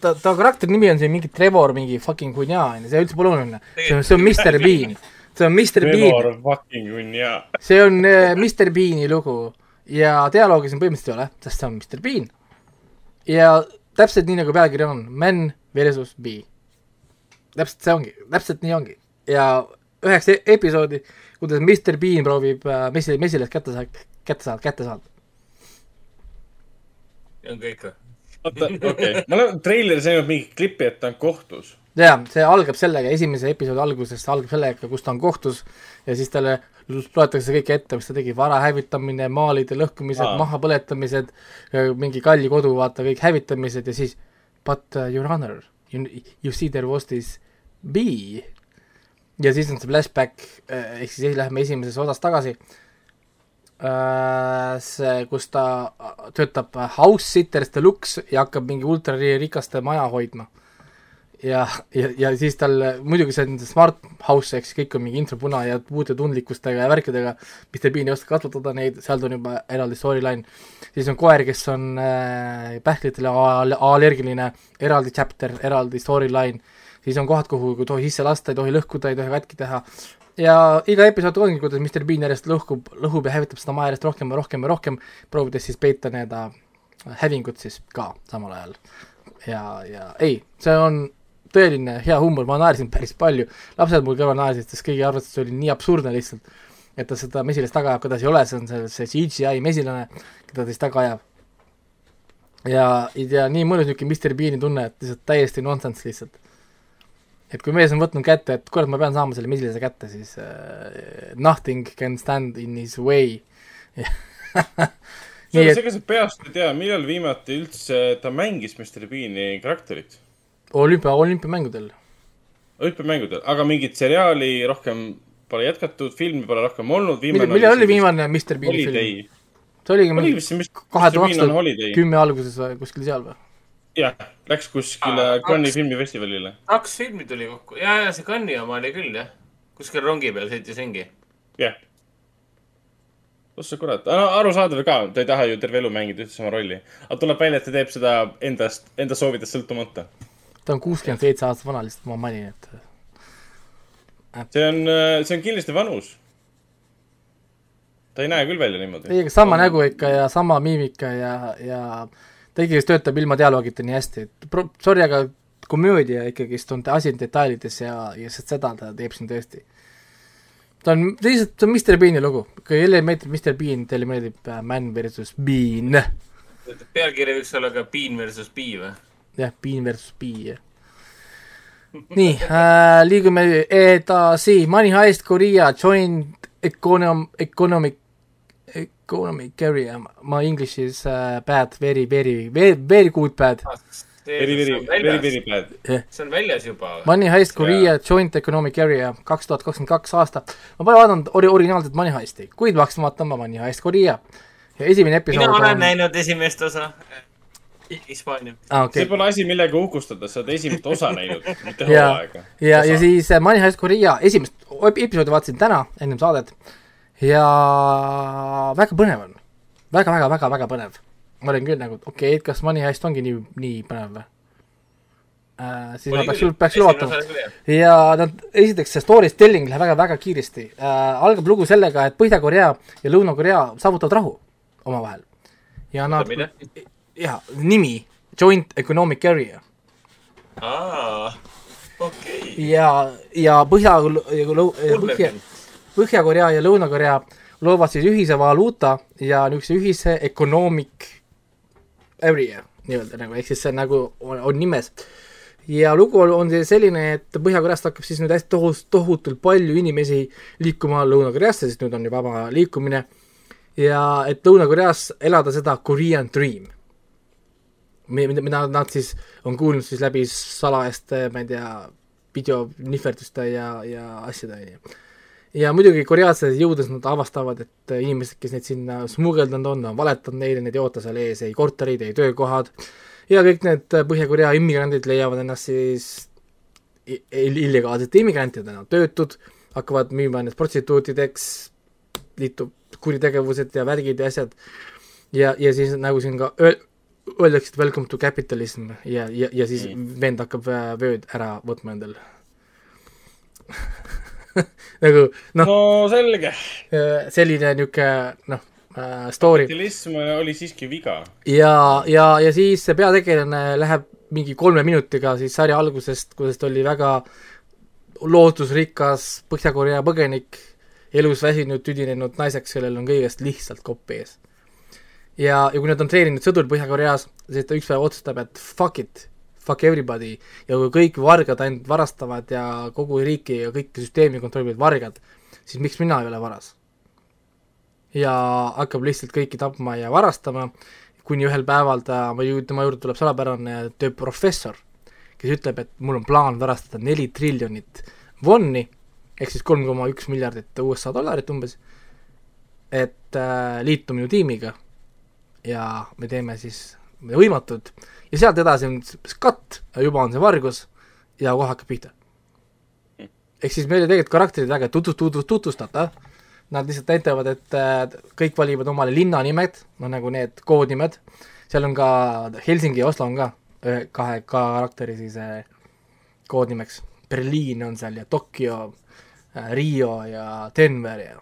ta, ta karakteri nimi on siin mingi Trevor mingi fucking Gunja on ju, see üldse pole oluline. see on, see on Mr Bean, see on Mr Trevor Bean, see on äh, Mr Beani lugu ja dialoogi siin põhimõtteliselt ei ole, sest see on Mr Bean. ja täpselt nii, nagu pealkiri on, Man versus Bee. täpselt see ongi, täpselt nii ongi ja üheksa e- episoodi, kuidas Mr Bean proovib äh, messi, mesilast kätte saada, kätte saada, kätte saada. on kõik või? oota, okei okay., ma olen treileris näinud mingit klippi, et ta on kohtus. jaa, see algab sellega, esimese episoodi alguses algab sellega, kus ta on kohtus ja siis talle loetakse kõike ette, mis ta tegi, vara hävitamine, maalide lõhkumised mahapõletamised, mingi kalli kodu, vaata kõik hävitamised ja siis but uh, your honor, you, you see there was this bee. Ja siis on see flashback, ehk siis lähme esimeses osas tagasi, see, kus ta töötab house sitters deluxe ja hakkab mingi ultrarikaste maja hoidma ja, ja, ja siis tal muidugi see on smart house, siis kõik on mingi infrapuna ja uute tundlikkustega ja värkidega, mis teeb oska kasvatada neid, seal on juba eraldi storyline. siis on koer, kes on äh, pähklitele al- allergiline, eraldi chapter, eraldi storyline. siis on kohad, kuhu ei tohi sisse lasta, ei tohi lõhkuda, ei tohi katki teha. ja iga episood ongi, kuidas Mr Bean järjest lõhkub, lõhub ja hävitab seda maja järjest rohkem ja rohkem ja rohkem, proovides siis peita nii-öelda hävingut siis ka samal ajal. ja, ja ei, see on tõeline hea huumor, ma naersin päris palju, lapsed mul kõrval naersid, sest keegi arvas, et see oli nii absurdne lihtsalt. et ta seda mesilast taga ajab, kuidas ei ole, see on see, see CGI mesilane, keda ta siis taga ajab. ja, ja nii mõnus niisugune Mr Bean'i tunne, et lihtsalt täiesti nonsense lihtsalt. et kui mees on võtnud kätte, et kurat, ma pean saama selle mesilase kätte, siis uh, nothing can stand in his way nii et ega sa peast ei tea, millal viimati üldse ta mängis Mr Bean'i karakterit? Olümpia, olümpiamängudel. olümpiamängudel, aga mingit seriaali rohkem pole jätkatud, filmi pole rohkem olnud. millal oli viimane Mr Bean'i film? see oligi oli vist kahe tuhande kakssada kümme alguses või kuskil seal või? jah, läks kuskile Cannes'i filmifestivalile. kaks filmi tuli kokku ja, ja see Cannes'i oma oli küll jah, kuskil rongi peal sõitis ringi. jah yeah ossa kurat, arusaadav ka, ta ei taha ju terve elu mängida ühte sama rolli. aga tuleb välja, et ta teeb seda endast, enda soovidest sõltumata. Ta on kuuskümmend seitse aastat vana, lihtsalt ma mainin, et. see on, see on kindlasti vanus. ta ei näe küll välja niimoodi. ei, aga sama on... nägu ikka ja sama miimika ja, ja ta ikkagist töötab ilma dialoogita nii hästi, et pro-, sorry, aga komöödia ikkagist on asi detailides ja, ja seda ta teeb siin tõesti ta on, lihtsalt, see on Mr Bean'i lugu, kui jälle meeldib Mr Bean, teile meeldib äh, Man versus Bean. pealkiri võiks olla ka Bean versus Bee või? Jah, Bean versus Bee, jah. nii äh,, liigume edasi, Money Heist Korea Joint Econom-, Economic, Economic Area, my english is uh, bad, very, very, very, very good bad Very, very, very, very bad. see on väljas juba. Money Heist Korea Joint Economic Area kaks tuhat kakskümmend kaks aasta. ma pole vaadanud ori-, originaalset Money Heisti, kuid ma hakkasin vaatama Money Heist Korea. ja esimene episood mina olen on... näinud esimest osa. Hispaania ah,. Okay. see pole asi, millega uhkustada, sa oled esimest osa näinud, mitte hooaega. ja, ja, ja siis Money Heist Korea esimest episoodi vaatasin täna, ennem saadet. ja väga põnev on väga, väga, väga, väga põnev ma olin küll nagu, okei okay,, et kas Money Heist ongi nii, nii põnev või äh,? siis Oli ma peaks, peaks üle vaatama. ja nad, esiteks see story telling läheb väga-väga kiiresti äh,. algab lugu sellega, et Põhja-Korea ja Lõuna-Korea saavutavad rahu omavahel. ja nad, jaa, nimi, Joint Economic Area. aa, okei okay.. ja, ja Põhja, Põhja, Põhja-Korea ja Lõuna-Korea loovad siis ühise valuuta ja niisuguse ühise economic area nii-öelda nagu, ehk siis see nagu on, on nimes. ja lugu on selline, et Põhja-Koreast hakkab siis nüüd hästi tohus, tohutult palju inimesi liikuma Lõuna-Koreasse, sest nüüd on ju vaba liikumine, ja et Lõuna-Koreas elada seda Korean Dream mida, mida nad siis on kuulnud siis läbi salajast, ma ei tea, videonihverduste ja, ja asjade, on ju. Ja muidugi korealased jõudes nad avastavad, et inimesed, kes neid sinna smugeldanud on, on valetanud neile, neid ei oota seal ees ei korterid, ei töökohad. Ja kõik need Põhja-Korea immigrandid leiavad ennast siis illegaalsete immigrantidena, töötud, hakkavad müüma ennast prostituutideks, liitub kuritegevused ja värgid ja asjad, ja, ja siis nagu siin ka öel-, öeldakse, et welcome to capitalism ja, ja, ja siis mm. vend hakkab äh, vööd ära võtma endal nagu noh. no selge. Äh, selline niisugune noh äh,, story. kapitalism oli siiski viga. ja, ja, ja siis see peategelane läheb mingi kolme minutiga siis sarja algusest, kuidas ta oli väga lootusrikas Põhja-Korea põgenik, elus väsinud, tüdinenud naiseks, kellel on kõigest lihtsalt kopp ees. Ja, ja kui nad on treeninud sõdur Põhja-Koreas, siis ta üks päev otsustab, et fuck it, fuck everybody. Ja kui kõik vargad ainult varastavad ja kogu riiki ja kõike süsteemi kontrollivad vargad, siis miks mina ei ole varas? ja hakkab lihtsalt kõiki tapma ja varastama, kuni ühel päeval ta, tema juurde tuleb salapärane tööprofessor, kes ütleb, et mul on plaan varastada neli triljonit vonni, ehk siis kolm koma üks miljardit USA dollarit umbes, et äh, liitu minu tiimiga ja me teeme siis võimatud ja sealt edasi on katt, juba on see vargus ja kohe hakkab pihta. ehk siis meile tegelikult karakterid väga tutvust-, tutvust-, tutvustada, nad lihtsalt näitavad, et äh, kõik valivad omale linnanimed, no nagu need koodnimed, seal on ka Helsingi ja Oslo on ka kahe karakteri siis äh, koodnimeks, Berliin on seal ja Tokyo, äh, Rio ja Denver ja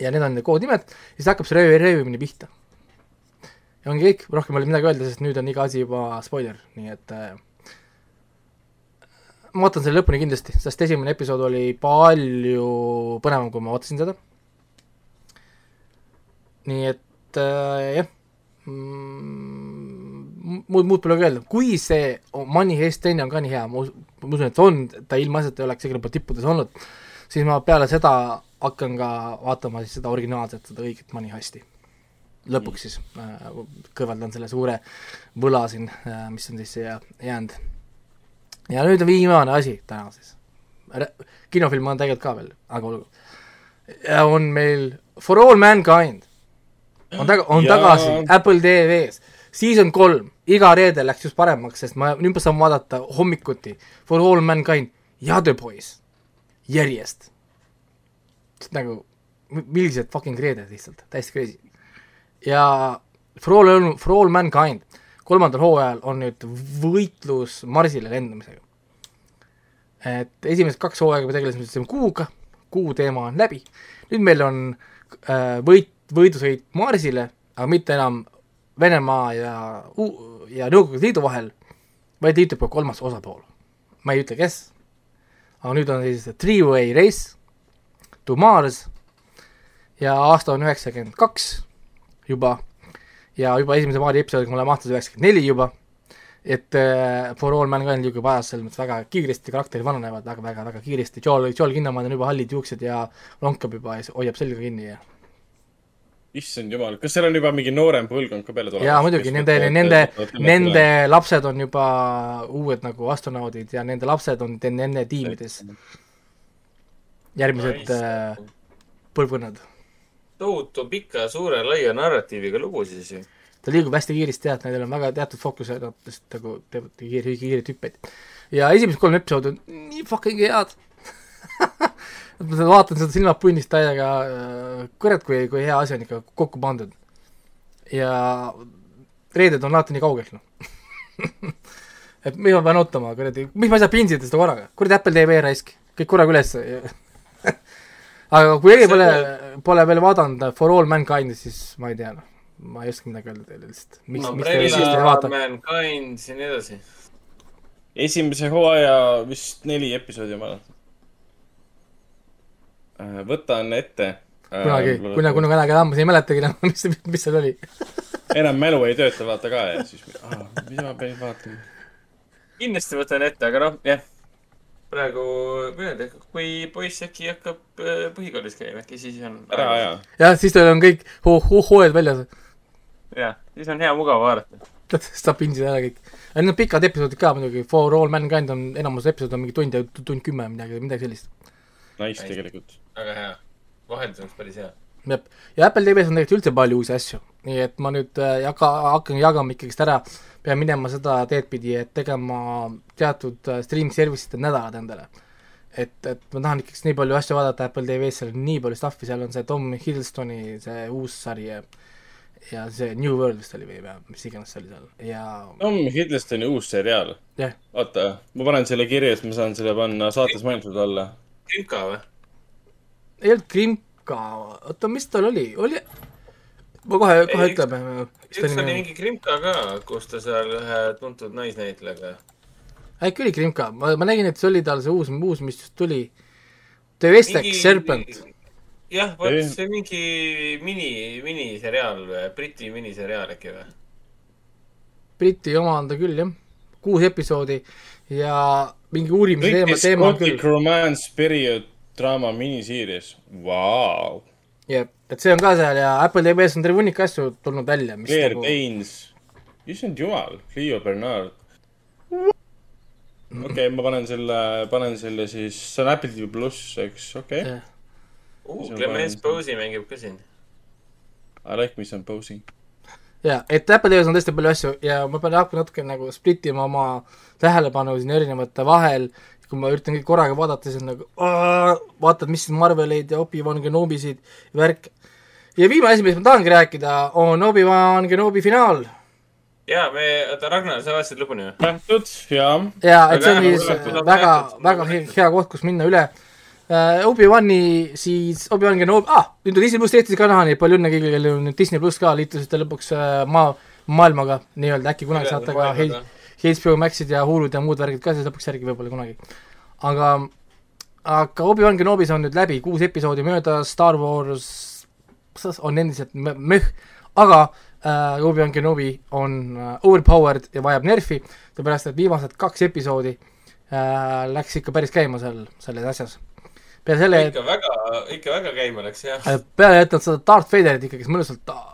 ja need on need koodnimed, siis hakkab see rööv, röövimine pihta ja ongi kõik, rohkem ei ole midagi öelda, sest nüüd on iga asi juba spoiler, nii et äh, ma vaatan selle lõpuni kindlasti, sest esimene episood oli palju põnevam, kui ma ootasin seda. nii et äh, jah mm,, muud, muud pole ka öelda, kui see Money Heist teine on ka nii hea, ma us- ma usun, et on, ta ilmaasjata ei oleks igal pool tippudes olnud, siis ma peale seda hakkan ka vaatama siis seda originaalset, seda õiget Money Heisti. lõpuks siis äh, kõrvaldan selle suure võla siin äh,, mis on siis siia jäänud. ja nüüd on viimane asi täna siis. kinofilm on tegelikult ka veel, aga olgu. ja on meil For All Mankind on taga-, on Jaa. tagasi Apple TV-s, season kolm, iga reede läks just paremaks, sest ma nüüd ma saan vaadata hommikuti For All Mankind ja The Boys järjest. nagu, millised fucking reeded lihtsalt, täiesti crazy. ja For All, For All Mankind kolmandal hooajal on nüüd võitlus Marsile lendamisega. et esimesed kaks hooaega me tegelesime siis kuuga, kuu teema on läbi, nüüd meil on äh, võit, võidusõit Marsile, aga mitte enam Venemaa ja, ja Nõukogude Liidu vahel, vaid liitub ka kolmas osapool. ma ei ütle, kes, aga nüüd on siis three-way race to Mars. Ja aasta on üheksakümmend kaks juba. Ja juba esimese paari episoodiga me oleme aastas üheksakümmend neli juba, et äh, For All Mankind liigub ajas selles mõttes väga kiiresti, karakterid vananevad väga-väga-väga kiiresti, Joel, Joel Kinnaman on juba hallid juuksed ja lonkab juba ja hoiab selga kinni ja issand jumal, kas seal on juba mingi noorem põlvkond ka peale tulemas? jaa, muidugi, nende, nende, nende lapsed on juba uued nagu astronaudid ja nende lapsed on nende tiimides järgmised äh, põlvkonnad. tohutu pika, suure, laia narratiiviga lugu siis ju. ta liigub hästi kiiresti jah, et nendel on väga teatud fookused, nad lihtsalt nagu teevad kiire, kiireid hüppeid. ja esimesed kolm episoodi on nii fucking head ma vaatan seda silmad punnist täiega, kurat, kui, kui hea asi on ikka kokku pandud. ja reeded on alati nii kaugel, noh. et mis ma pean ootama, kuradi, mis ma ei saa pinsida seda korraga, kuradi Apple TV raisk, kõik korraga üles aga kui keegi pole, pole veel vaadanud For All Mankind'i, siis ma ei tea, noh, ma ei oska midagi öelda teile lihtsalt. miks, miks te, miks te ei vaata? Mankind ja nii edasi. esimese hooaja vist neli episoodi ma olen. Võtan ette. kunagi, kuna, kuna kunagi ammu ei mäletagi enam, mis, mis seal oli. enam mälu ei tööta, vaata ka ja siis, mida ma pean vaatama. kindlasti võtan ette, aga noh, jah. praegu, kui poiss äkki hakkab äh, põhikoolis käima, äkki siis on. ära aja. jah, siis tal on kõik hoo-, hoo-, hooajad väljas, jah, siis on hea mugav vaadata. saab pinsida ära kõik. aga need on pikad episoodid ka muidugi, For All Mankind on, enamus episood on mingi tund ja tund kümme, midagi, midagi sellist. Nice tegelikult. Väga hea. vahendus on päris hea. jah, ja Apple TV-s on tegelikult üldse palju uusi asju, nii et ma nüüd äh, jaga, hakkan jagama ikkagist ära, pean minema seda teed pidi, et tegema teatud äh, stream service ite nädalad endale. et, et ma tahan ikkagist nii palju asju vaadata Apple TV-s, seal on nii palju stuff'i, seal on see Tom Hiddlestoni see uus sari ja ja see New World vist oli või või mis iganes see oli seal ja Tom Hiddlestoni uus seriaal. jah, oota, ma panen selle kirja, siis ma saan selle panna saates mainitud alla. Krimka või? Ei olnud Krimka, oota, mis tal oli, oli ma kohe, kohe Ei, ütleme. üks oli mingi Krimka ka, kus ta seal ühe tuntud naisnäitlejaga. äkki oli Krimka, ma, ma nägin, et see oli tal see uus, uus, mis just tuli. The Westex Serpent. jah, vot see mingi mini, miniseriaal või, Briti miniseriaal äkki või? Briti oma on ta küll jah, kuus episoodi ja mingi uurimise teema, teema on küll. Romance Period Drama miniseries, vau. jah, et see on ka seal ja Apple TV-s on terve hunnik asju tulnud välja, mis Claire nagu Danes, issand jumal, Cleo Bernard. okei okay,, ma panen selle, panen selle siis, see on Apple TV pluss, eks, okei okay.. jah. uh, Clemens. Posey mängib ka siin. I like me some posing. ja, et Apple TV-s on tõesti palju asju ja ma pean hakkama natuke nagu split ima oma tähelepanu siin erinevate vahel, kui ma üritan kõik korraga vaadata, siis on nagu aah, vaatad, mis Marveleid ja Obi-Wan Kenobisid ja värk. ja viimane asi, millest ma tahangi rääkida, on Obi-Wan Kenobi finaal ja me, oota, Ragnar, sa vaatasid lõpuni või? nähtud ja ja et see on siis väga väga hea, koht, kus minna üle uh,. Obi-Wani siis, Obi-Wan Kenobi, ah, nüüd on Disney pluss Eestis ka näha, nii et palju õnne kõigile, kellel on nüüd Disney pluss ka, liitusite lõpuks uh, maa, maailmaga nii-öelda, äkki kunagi saate ka HBO Maxid ja Hulud ja muud värgid ka siis lõpuks järgi võib-olla kunagi. aga, aga Obi-Wan Kenobis on nüüd läbi, kuus episoodi möödas, Star Wars on endiselt möh, aga äh, Obi-Wan Kenobi on äh, overpowered ja vajab nerfi, seepärast et viimased kaks episoodi äh, läks ikka päris käima seal, selles asjas. peale selle ikka väga, ikka väga käima läks, jah. Peale, et nad seda Darth Vaderit ikkagi mõnusalt äh,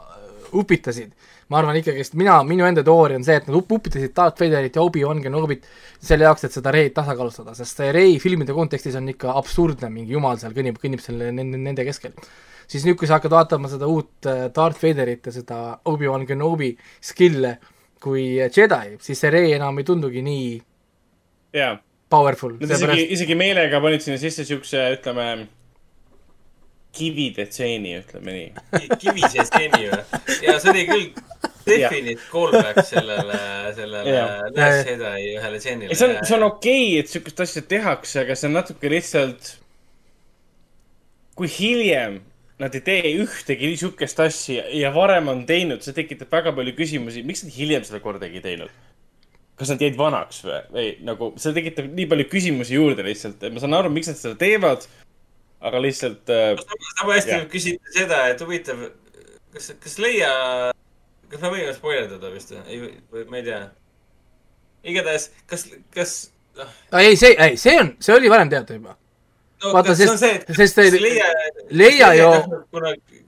upitasid, ma arvan ikkagist, mina, minu enda teooria on see, et nad up-, upitasid Darth Vaderit ja Obi-Wan Kenobit selle jaoks, et seda Rey'd tasakaalustada, sest see Rey filmide kontekstis on ikka absurdne, mingi jumal seal kõnnib, kõnnib seal nende, keskel siis nüüd, kui sa hakkad vaatama seda uut äh, Darth Vaderit ja seda Obi-Wan Kenobi skill'e kui Jedi, siis see Rey enam ei tundugi nii yeah. powerful. Nad isegi isegi meelega panid sinna sisse siukse, ütleme, kivide stseeni, ütleme nii. kivise stseeni või? ja see oli küll definite callback sellele, sellele Last Jedi ühele stseenile. see on, see on okei okay,, et siukest asja tehakse, aga see on natuke lihtsalt, kui hiljem nad ei tee ühtegi niisugust asja ja varem on teinud, see tekitab väga palju küsimusi, miks nad hiljem seda kordagi ei teinud? kas nad jäid vanaks või, või nagu, see tekitab nii palju küsimusi juurde lihtsalt, et ma saan aru, miks nad seda teevad, aga lihtsalt äh,. sama hästi võib küsida seda, et huvitav, kas, kas Leia, kas me võime spoilerdada vist või, või ma ei tea. igatahes, kas, kas noh. ei, see, ei, see on, see oli varem teada juba no, vaata, sest, sest kas Leia, Leia ju.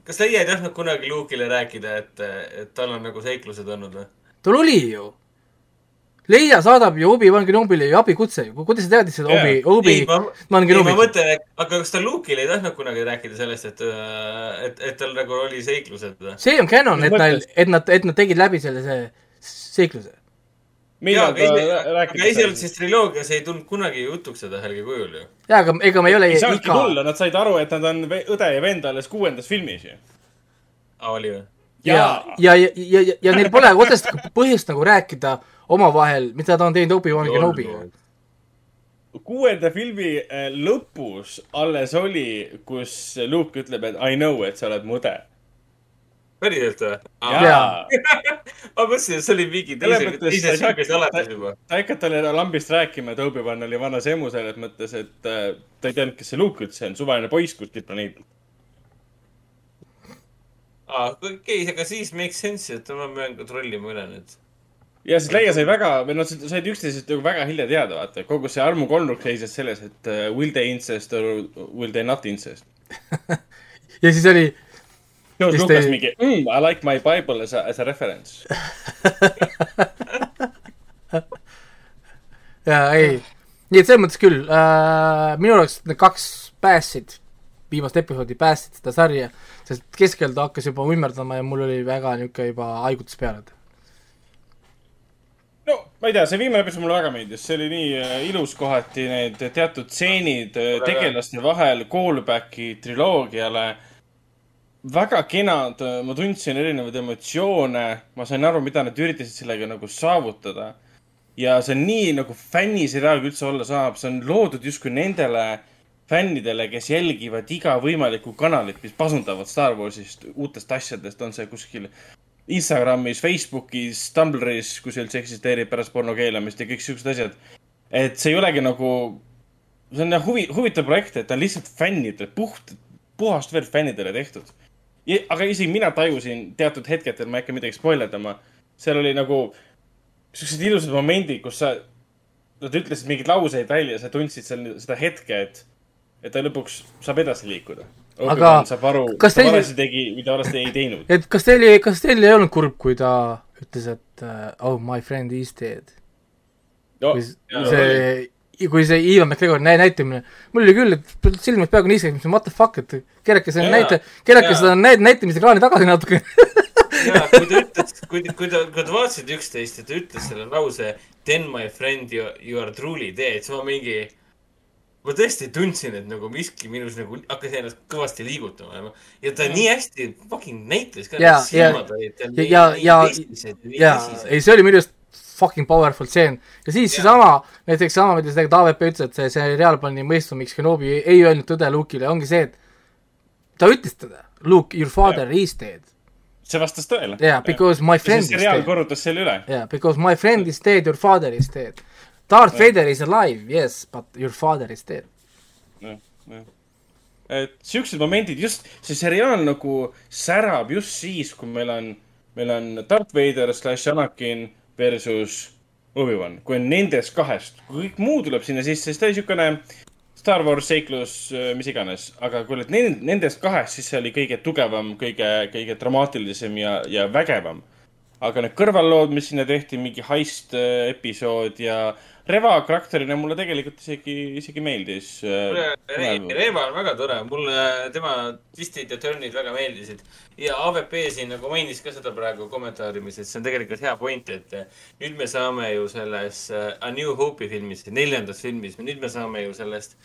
kas Leia ei tahtnud kunagi Luke'ile rääkida, et, et tal on nagu seiklused olnud või? tal oli ju. Leia saadab ju Obi-Wan Kenobile ju abikutse ju, kuidas sa teadsid seda. Obi, Obi, ma mõtlen, et aga kas ta Luke'ile ei tahtnud kunagi rääkida sellest, et, et, et tal nagu oli seiklused see on canon, et neil, et nad, et nad tegid läbi selle, see seikluse rääkis? aga esialgses triloogias ei tulnud kunagi jutuks seda ühelgi kujul ju. jaa, aga ega me ei ole ei saanudki iga... tulla, nad said aru, et nad on õde ja vend alles kuuendas filmis ju. aa, oli või? ja, ja, ja, ja, ja, ja neil pole otsest põhjust nagu rääkida omavahel, mida ta on teinud Obi-Wan Kenobiga. kuuenda filmi äh, lõpus alles oli, kus Luke ütleb, et I know, et sa oled mu õde päriselt või? jaa. ma mõtlesin, et see oli mingi teise, teise sihukese alates juba. ta hakkas talle lambist rääkima, et Obi-Wan oli vanas emu selles mõttes, et äh, ta ei teadnud, kes see Luke üldse on, suvaline poiss kuskilt planeedilt. aa, okei okay,, aga siis makes sense, et ma pean kontrollima üle nüüd. Ja, sest Leia sai väga, või nad said üksteisest nagu väga hilja teada, vaata. kogu see armukolmnurk seisnes selles, et uh, will they incest or will they not incest ja siis oli George Lucas te... mingi mm,, I like my bible as a, as a reference ja ei, nii et selles mõttes küll äh,, minu arust need kaks päästsid, viimast episoodi päästsid seda sarja, sest keskel ta hakkas juba ummerdama ja mul oli väga niisugune juba haigutus peale. No ma ei tea, see viimane episood mulle väga meeldis, see oli nii äh, ilus kohati, need teatud stseenid äh, tegelaste vahel, callback'i triloogiale. Väga kenad, ma tundsin erinevaid emotsioone, ma sain aru, mida nad üritasid sellega nagu saavutada. ja see on nii nagu fänniseriaal üldse olla saab, see on loodud justkui nendele fännidele, kes jälgivad iga võimalikku kanalit, mis pasundavad Star Warsist, uutest asjadest, on see kuskil Instagramis, Facebookis, Tumblris, kui see üldse eksisteerib pärast porno keelamist ja kõik siuksed asjad. et see ei olegi nagu, see on huvi, huvitav projekt, et ta on lihtsalt fännidele, puht, puhast verd fännidele tehtud aga isegi mina tajusin teatud hetkedel, ma ei hakka midagi spoilerdama, seal oli nagu siuksed ilusad momendid, kus sa, nad ütlesid mingeid lauseid välja, sa tundsid seal seda hetke, et, et ta lõpuks saab edasi liikuda. Aga saab aru, kas teil... valesti tegi, mida valesti ei teinud. et kas teil, kas teil ei olnud kurb, kui ta ütles, et uh, oh my friend is dead no,? kui see kui see Ivan McGregori nä-, näitamine, mul oli küll, et silmad peaaegu niiskus, what the fuck, et keerake selle näite, keerake seda näit-, näitamise kraani tagasi natuke jaa, kui ta ütles, kui, kui ta, kui ta vaatasid üksteist ja ta ütles selle lause Then my friend you, you are truly dead, siis ma mingi, ma tõesti tundsin, et nagu miski minus nagu hakkas ennast kõvasti liigutama ja ta nii hästi fucking näitles ka. ja, ja, ja, ja, ja, ei, see oli minu arust fucking powerful stseen. ja siis seesama, näiteks sama, mida see Taavet ütles, et see seriaal pani mõistma, miks Kenobi ei, ei öelnud tõde Luke'ile, ongi see, et ta ütles teda, Luke, your father yeah. is dead. see vastas tõele. Yeah, because my friend see is dead. korrutas selle üle. Yeah, because my friend is dead, your father is dead. Darth Vader is alive, yes, but your father is dead. et siuksed momendid, just see seriaal nagu särab just siis, kui meil on, meil on Darth Vader slaš Anakin versus Obi-Wan, kui on nendest kahest, kui kõik muu tuleb sinna sisse, siis ta oli siukene Star Wars seiklus, mis iganes, aga kui oled nend-, nendest kahest, siis see oli kõige tugevam, kõige, kõige dramaatilisem ja, ja vägevam. aga need kõrvallood, mis sinna tehti, mingi heist äh, episood ja Reva karakterina mulle tegelikult isegi, isegi meeldis. mulle Re- Reeva on väga tore, mulle tema twistid ja turn'id väga meeldisid. ja AVP siin nagu mainis ka seda praegu kommentaariumis, et see on tegelikult hea point, et nüüd me saame ju selles äh, A New Hope'i filmis, neljandas filmis, nüüd me saame ju sellest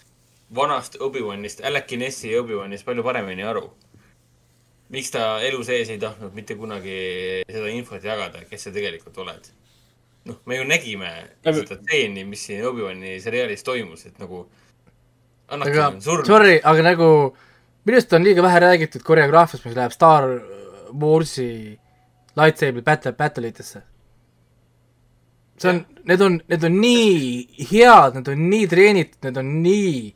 vanast Obi-Wanist, Anakin S-i Obi-Wanist palju paremini aru. miks ta elu sees ei tahtnud mitte kunagi seda infot jagada, kes sa tegelikult oled noh, me ju nägime Aga- seda stseeni, mis siin Obi-Wani seriaalis toimus, et nagu aga sorry, aga nagu minu arust on liiga vähe räägitud koreograafiast, mis läheb Star Warsi lightsaber battle, battle itesse. see on, need on, need on nii head, need on nii treenitud, need on nii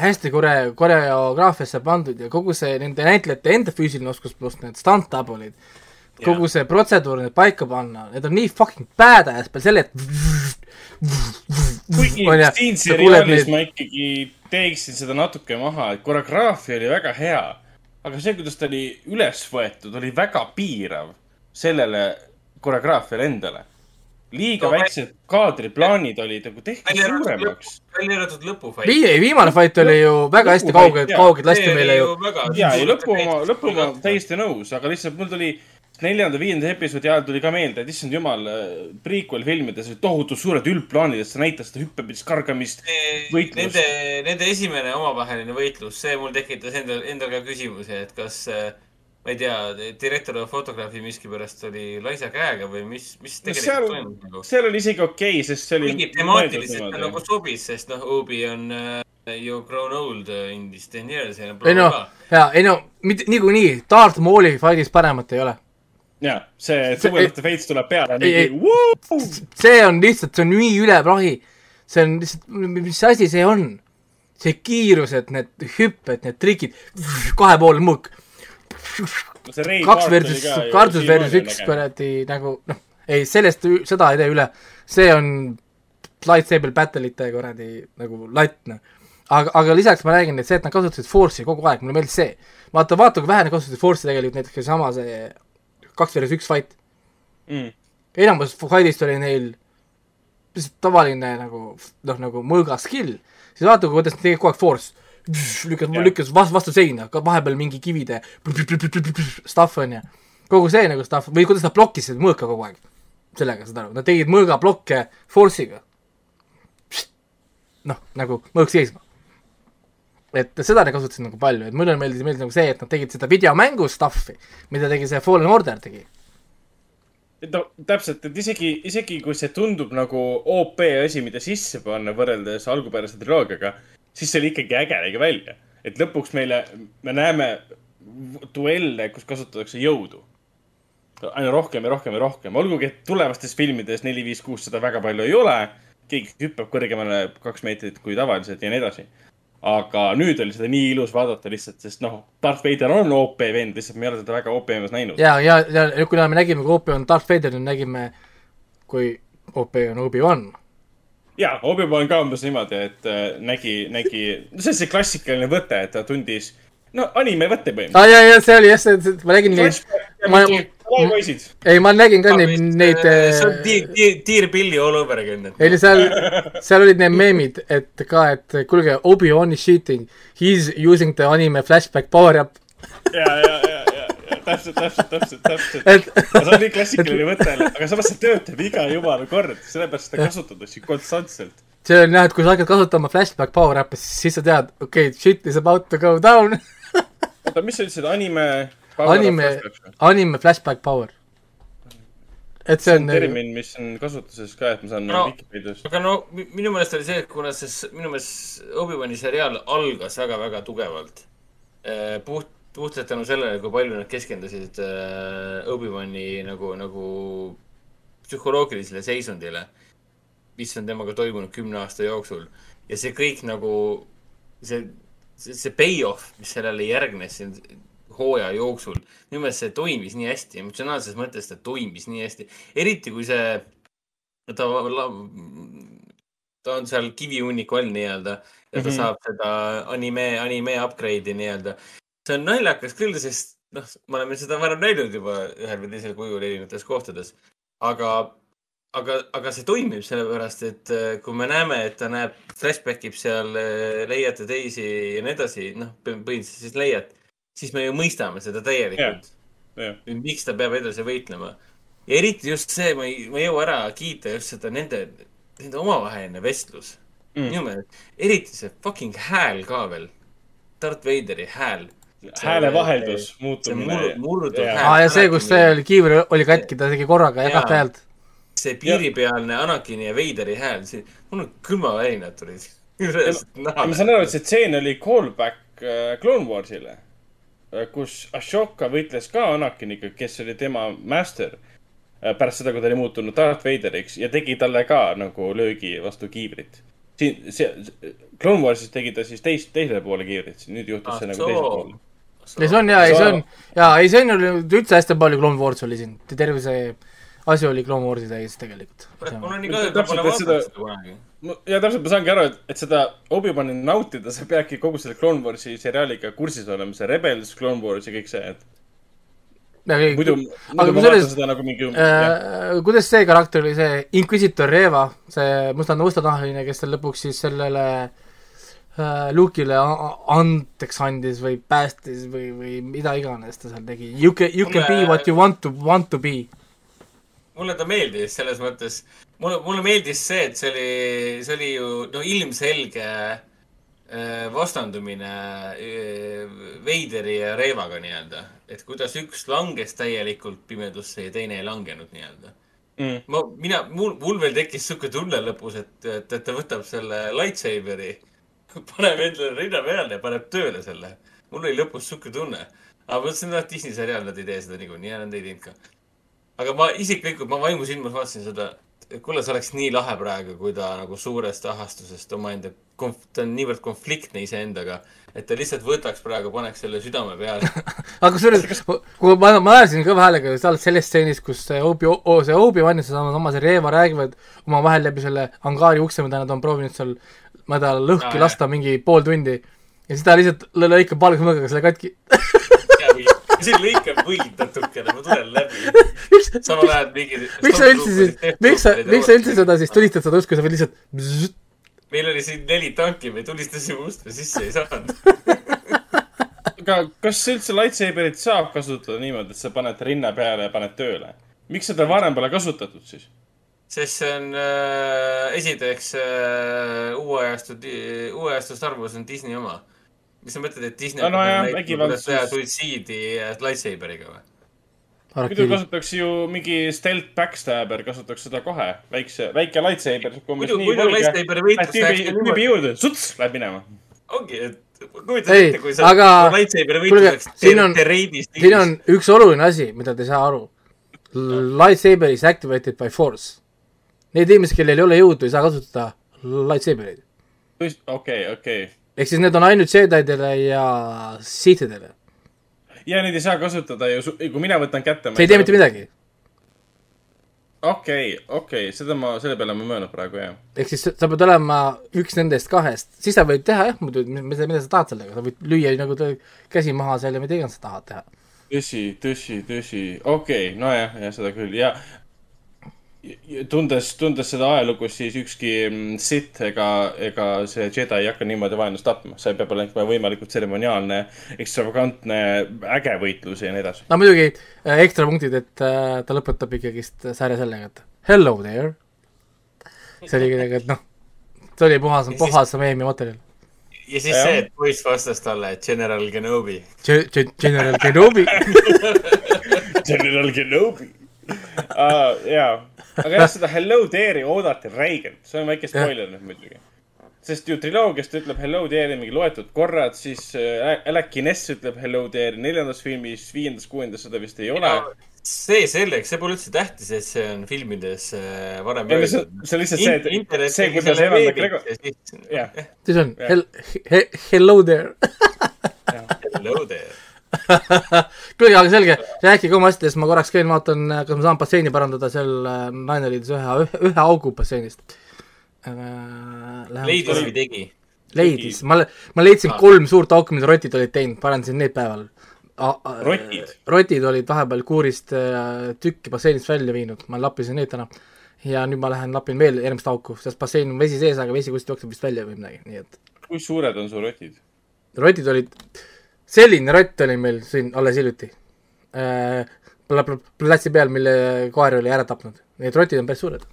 hästi kore-, koreograafiasse pandud ja kogu see nende näitlejate enda füüsiline oskus pluss need stunt double'id, kogu see protseduur need paika panna, need on nii fucking badass peale selle, et kuigi siin seriaalis ma ikkagi teeksin seda natuke maha, et koreograafia oli väga hea. aga see, kuidas ta oli üles võetud, oli väga piirav sellele koreograafiale endale. liiga No, väiksed kaadriplaanid olid nagu lõpp suuremaks., välja arvatud lõpufait. Vii-, viimane fight oli ju väga hästi kaugelt, kaugelt lasti meile ju. ja, ei lõpu oma, lõpu oma täiesti nõus, aga lihtsalt mul tuli neljanda-viienda episoodi ajal tuli ka meelde, et issand jumal, prequel filmides olid tohutu suured üldplaanid, et sa näitad seda hüppamist, kargamist. võitlust. Nende, nende esimene omavaheline võitlus, see mul tekitas endal, endal ka küsimuse, et kas, ma ei tea, direktor või fotograafi miskipärast oli laisa käega või mis, mis no tegelikult seal toimus nagu?, seal oli isegi okei okay,, sest see oli. kuigi temaatiliselt ta nagu sobis, sest noh, Obi on äh, ju grown old äh, in this ten years ja ei no, jaa, ei no, mitte niikuinii, Darth Mauli fight'is paremat ei ole. Ja see Duel of the Fates tuleb peale. See on lihtsalt, see on nii üle prahi. see on lihtsalt, mis asi see on? see kiirused, need hüpped, need trikid, kahepoolne mõõk, kaks versus, kardus versus üks. kuradi nagu noh, ei sellest, seda ei tee üle, see on lightsaber battle'ite kuradi nagu latt noh. aga, aga lisaks ma räägin, et see, et nad kasutasid Force'i kogu aeg, mulle meeldis see. vaata, vaata kui vähe nad kasutasid Force'i tegelikult näiteks seesama see kaks versus üks fight. Mm. enamus fight'ist oli neil lihtsalt tavaline nagu noh, nagu mõõga skill, siis vaata, kuidas nad tegid kogu aeg force. lükkas lükkas vastu, vastu seina, vahepeal mingi kivide stuff on ju. kogu see nagu stuff või kuidas nad blokkisid mõõka kogu aeg. sellega saad aru, nad tegid mõõgablokke force'iga. noh, nagu mõõk seisma. Et seda nad kasutasid nagu palju, et mulle meeldis, meeldis nagu see, et nad tegid seda videomängu stuff'i, mida tegi see Fallen Order tegi. no täpselt, et isegi, isegi kui see tundub nagu OP asi, mida sisse panna võrreldes algupärase triloogiaga, siis see oli ikkagi äge nägi välja. et lõpuks meile, me näeme duelle, kus kasutatakse jõudu. aina rohkem ja rohkem ja rohkem, olgugi et tulevastes filmides neli, viis, kuus seda väga palju ei ole. keegi hüppab kõrgemale kaks meetrit kui tavaliselt ja nii edasi. Aga nüüd oli seda nii ilus vaadata lihtsalt, sest noh, Darth Vader on OP vend, lihtsalt me ei ole teda väga OP-mas näinud. ja, ja, ja kuna me nägime, kui OP on Darth Vader, nüüd nägime, kui OP on Obi-Wan. ja, Obi-Wan ka umbes niimoodi, et äh, nägi, nägi, see on see klassikaline võte, et ta tundis, no anime võte põhimõtteliselt. aa, ja, ja see oli jah, see, ma nägin neid, ma- poisid. ei, ma nägin ka neid, neid, see on tiir, tiir, tiir pilli all over again. ei seal, seal olid need meemid, et ka, et kuulge, Obi-Wan is cheating, he is using the anime flashback power up, ja, ja, ja, ja, ja täpselt, täpselt, täpselt, täpselt. et see on nii klassikaline võte, aga samas see töötab iga jumala kord, sellepärast seda kasutatakse konstantselt. see on jah, et kui sa hakkad kasutama flashback power up'i, siis sa tead, okei okay,, shit is about to go down, oota, mis sa ütlesid, anime? anime, anime flashback power. et see on on, termin, mis on kasutuses ka, et ma saan No. Vikipeediast. aga no mi- minu meelest oli see, et kuna see, minu meelest Obi-Wani seriaal algas väga-väga tugevalt. puht, puhtalt tänu sellele, kui palju nad keskendusid äh, Obi-Wani nagu, nagu psühholoogilisele seisundile, mis on temaga toimunud kümne aasta jooksul ja see kõik nagu, see, see, see payoff, mis sellele järgnes siin hooaja jooksul, minu meelest see toimis nii hästi, emotsionaalses mõttes ta toimis nii hästi, eriti kui see, ta, ta on seal kivihunniku all nii-öelda ja ta mm. -hmm. saab seda anime, anime upgrade'i nii-öelda. see on naljakas küll, sest noh, me oleme seda varem näinud juba ühel või teisel kujul erinevates kohtades, aga aga, aga see toimib sellepärast, et äh, kui me näeme, et ta näeb, flashback ib seal äh, Leiat ja teisi ja nii edasi, noh, põhimõtteliselt siis Leiat, siis me ju mõistame seda täielikult jah, miks ta peab edasi võitlema. ja eriti just see, ma ei, ma ei jõua ära kiita just seda nende, nende omavaheline vestlus Mm. minu meelest, eriti see fucking hääl ka veel. Darth Vaderi hääl. häälevaheldus, see muutumine mur-, murduv Jaa. hääl. aa, ja see, kus see oli, kiiver oli katki, ta tegi korraga ja kahte häält. see piiripealne Anakini ja Vaderi hääl, see, mul on külmavärinad tulid. ma saan aru, et see tseen oli callback äh, Clone Warsile, kus Ashoka võitles ka Anakiniga, kes oli tema master. pärast seda, kui ta oli muutunud Darth Vaderiks ja tegi talle ka nagu löögi vastu kiivrit. siin, see, Clone Warsis tegi ta siis teist, teisele poole kiivrit, nüüd juhtus Ah, see nagu teisele poole. ei, see on jaa, ei see on, jaa, ei see on ju üldse hästi palju Clone Wars oli siin, terve see asi oli Clone Warsi täis tegelikult. mul on nii kahju, et ma pole vaadanud seda kunagi. ja täpselt, ma saangi aru, et, et seda Obi-Wan'i nautida, sa peadki kogu selle Clone Warsi seriaaliga kursis olema, see Rebels, Clone Wars ja kõik see, et muidu, muidu ma vaatan seda nagu mingi äh,. kuidas see karakter oli, see Inquisitor Reva, see musta, mustanahaline, kes tal lõpuks siis sellele äh, Luke'ile andeks andis või päästis või, või mida iganes ta seal tegi. You can, you can be what you want to, want to be. Mulle ta meeldis selles mõttes, mulle, mulle meeldis see, et see oli, see oli ju no ilmselge äh, vastandumine äh, Veideri ja Reivaga nii-öelda. et kuidas üks langes täielikult pimedusse ja teine ei langenud nii-öelda. Mm. ma, mina, mul, mul veel tekkis sihuke tunne lõpus, et, et, et ta võtab selle lightsaberi, paneb endale rinna peale ja paneb tööle selle. mul oli lõpus sihuke tunne. aga ma mõtlesin, et Disney seriaal, nad ei tee seda niikuinii ja nad ei teinud ka aga ma isiklikult, ma vaimusilmas vaatasin seda, et kuule, see oleks nii lahe praegu, kui ta nagu suurest ahastusest omaenda ta on niivõrd konfliktne iseendaga, et ta lihtsalt võtaks praegu, paneks selle südame peale. aga kusjuures, kui ma, ma naersin kõva häälega sellest stseenist, kus see Obi, see Obi-Wan ja seesama sama see Reeva räägivad omavahel läbi selle angaari ukse, mida nad on proovinud seal, ma ei tea, lõhki jah. lasta mingi pool tundi. ja siis ta lihtsalt lõ- lõikab palgamõõgaga selle katki. siin lõikab võid natukene, ma tulen läbi. samal ajal mingi. miks sa üldse siis, miks sa, miks sa üldse seda siis tulistad seda usku, sa võid lihtsalt meil oli siin neli tanki, me tulistasime uste sisse, ei saanud. aga kas üldse lightsaberit saab kasutada niimoodi, et sa paned rinna peale ja paned tööle? miks seda varem pole kasutatud siis? sest see on äh, esiteks äh, uue ajastu, uue ajastu Star Wars on Disney oma. Mis sa mõtled, et Disney No, no kuidas teha suitsiidi äh, lightsaberiga või? muidu kasutaks ju mingi stealth backstabber, kasutaks seda kohe, väikse, väike lightsaber. muidu, muidu lightsaberi võitlus läheks tüübi, ka tüübi niimoodi, juurde, suts, läheb minema. ongi, et kujutad Ei, ette, kui sa aga lightsaberi kuulge, võitluseks siin on- terreidis siin on üks oluline asi, mida te ei saa aru. Lightsaber is activated by force. Need inimesed, kellel ei ole jõudu, ei saa kasutada lightsabereid. okei, okei. Ehk siis need on ainult Jedi'dele ja Sithidele. ja neid ei saa kasutada ju, kui mina võtan kätte. see ei tee mitte. midagi. okei, okei, seda ma, selle peale ma möönan praegu jah. ehk siis sa pead olema üks nendest kahest, siis sa võid teha jah, muidu mida, mida sa tahad sellega, sa võid lüüa nagu käsi maha seal ja mida iganes sa tahad teha. tõsi, tõsi, tõsi, okei okay,, nojah, jah, seda küll ja tundes, tundes seda ajalugu, siis ükski mm, sitt ega, ega see Jedi ei hakka niimoodi vaenlast tapma. see peab olema võimalikult tseremoniaalne, ekstravagantne, äge võitlus ja nii edasi. no muidugi äh, ekstra punktid, et äh, ta lõpetab ikkagist sarja sellega, et hello there. see oli kuidagi, et noh, see oli puhas, Ja puhas meemi materjal. ja siis Jah. see, et poiss vastas talle, General Kenobi. General Kenobi. General Kenobi uh,. jaa, aga jah, seda Hello There'i oodati räigelt, see on väike spoiler nüüd muidugi. sest ju triloogiast ütleb Hello There mingi loetud korrad, siis äh, Alec Guinness ütleb Hello There neljandas filmis, viiendas, kuuendas seda vist ei ole. see selleks, see pole üldse tähtis, et see on filmides äh, varem ei, see on lihtsalt see, et see, kuidas Evan McGregor, jah, siis on Jah. hel-, he-, hello there. Hello there. kuulge, aga selge, rääkige oma asjadest, ma korraks käin, vaatan, kas ma saan basseini parandada, seal äh, naine leidis ühe, ühe, augu basseinist. leidis või tegi? leidis, ma, ma leidsin Ah. kolm suurt auku, mida rotid olid teinud, parandasin need päeval. Rotid? rotid olid vahepeal kuurist äh, tükki basseinist välja viinud, ma lappisin need täna. ja nüüd ma lähen lapin veel järgmist auku, sest bassein on vesi sees, aga vesi kuskilt jookseb vist välja või midagi, nii et kui suured on su rotid? rotid olid, selline rott oli meil siin alles hiljuti äh,. platsi peal, mille koer oli ära tapnud, need rotid on päris suured.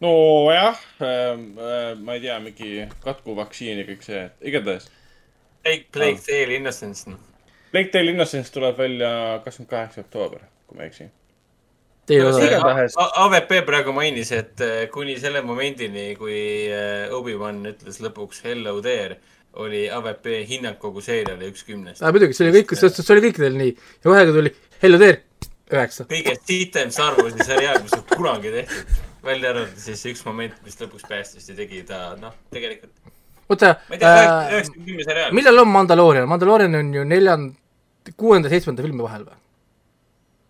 nojah äh,, äh, ma ei tea, mingi katkuvaktsiin ja kõik see, igatahes. Plague, Plague Tale Innocence. Lake Tale Innocence tuleb välja kakskümmend kaheksa oktoober, kui ma ei eksi. Igatahes- AVP praegu mainis, et äh, kuni selle momendini, kui äh, Obi-Wan ütles lõpuks hello there, oli AVP hinnang kogu seeriale üks kümnest. äh, muidugi, see oli kõik, see oli kõikidel nii ja vahega tuli Hello there, üheksa. kõige sitem Star Warsi seriaal, mis on kunagi tehtud. välja arvatud siis üks moment, mis lõpuks päästis ja tegi ta, noh, tegelikult, oota äh,, millal on Mandalorian, Mandalorian on ju neljanda, kuuenda, seitsmenda filmi vahel või?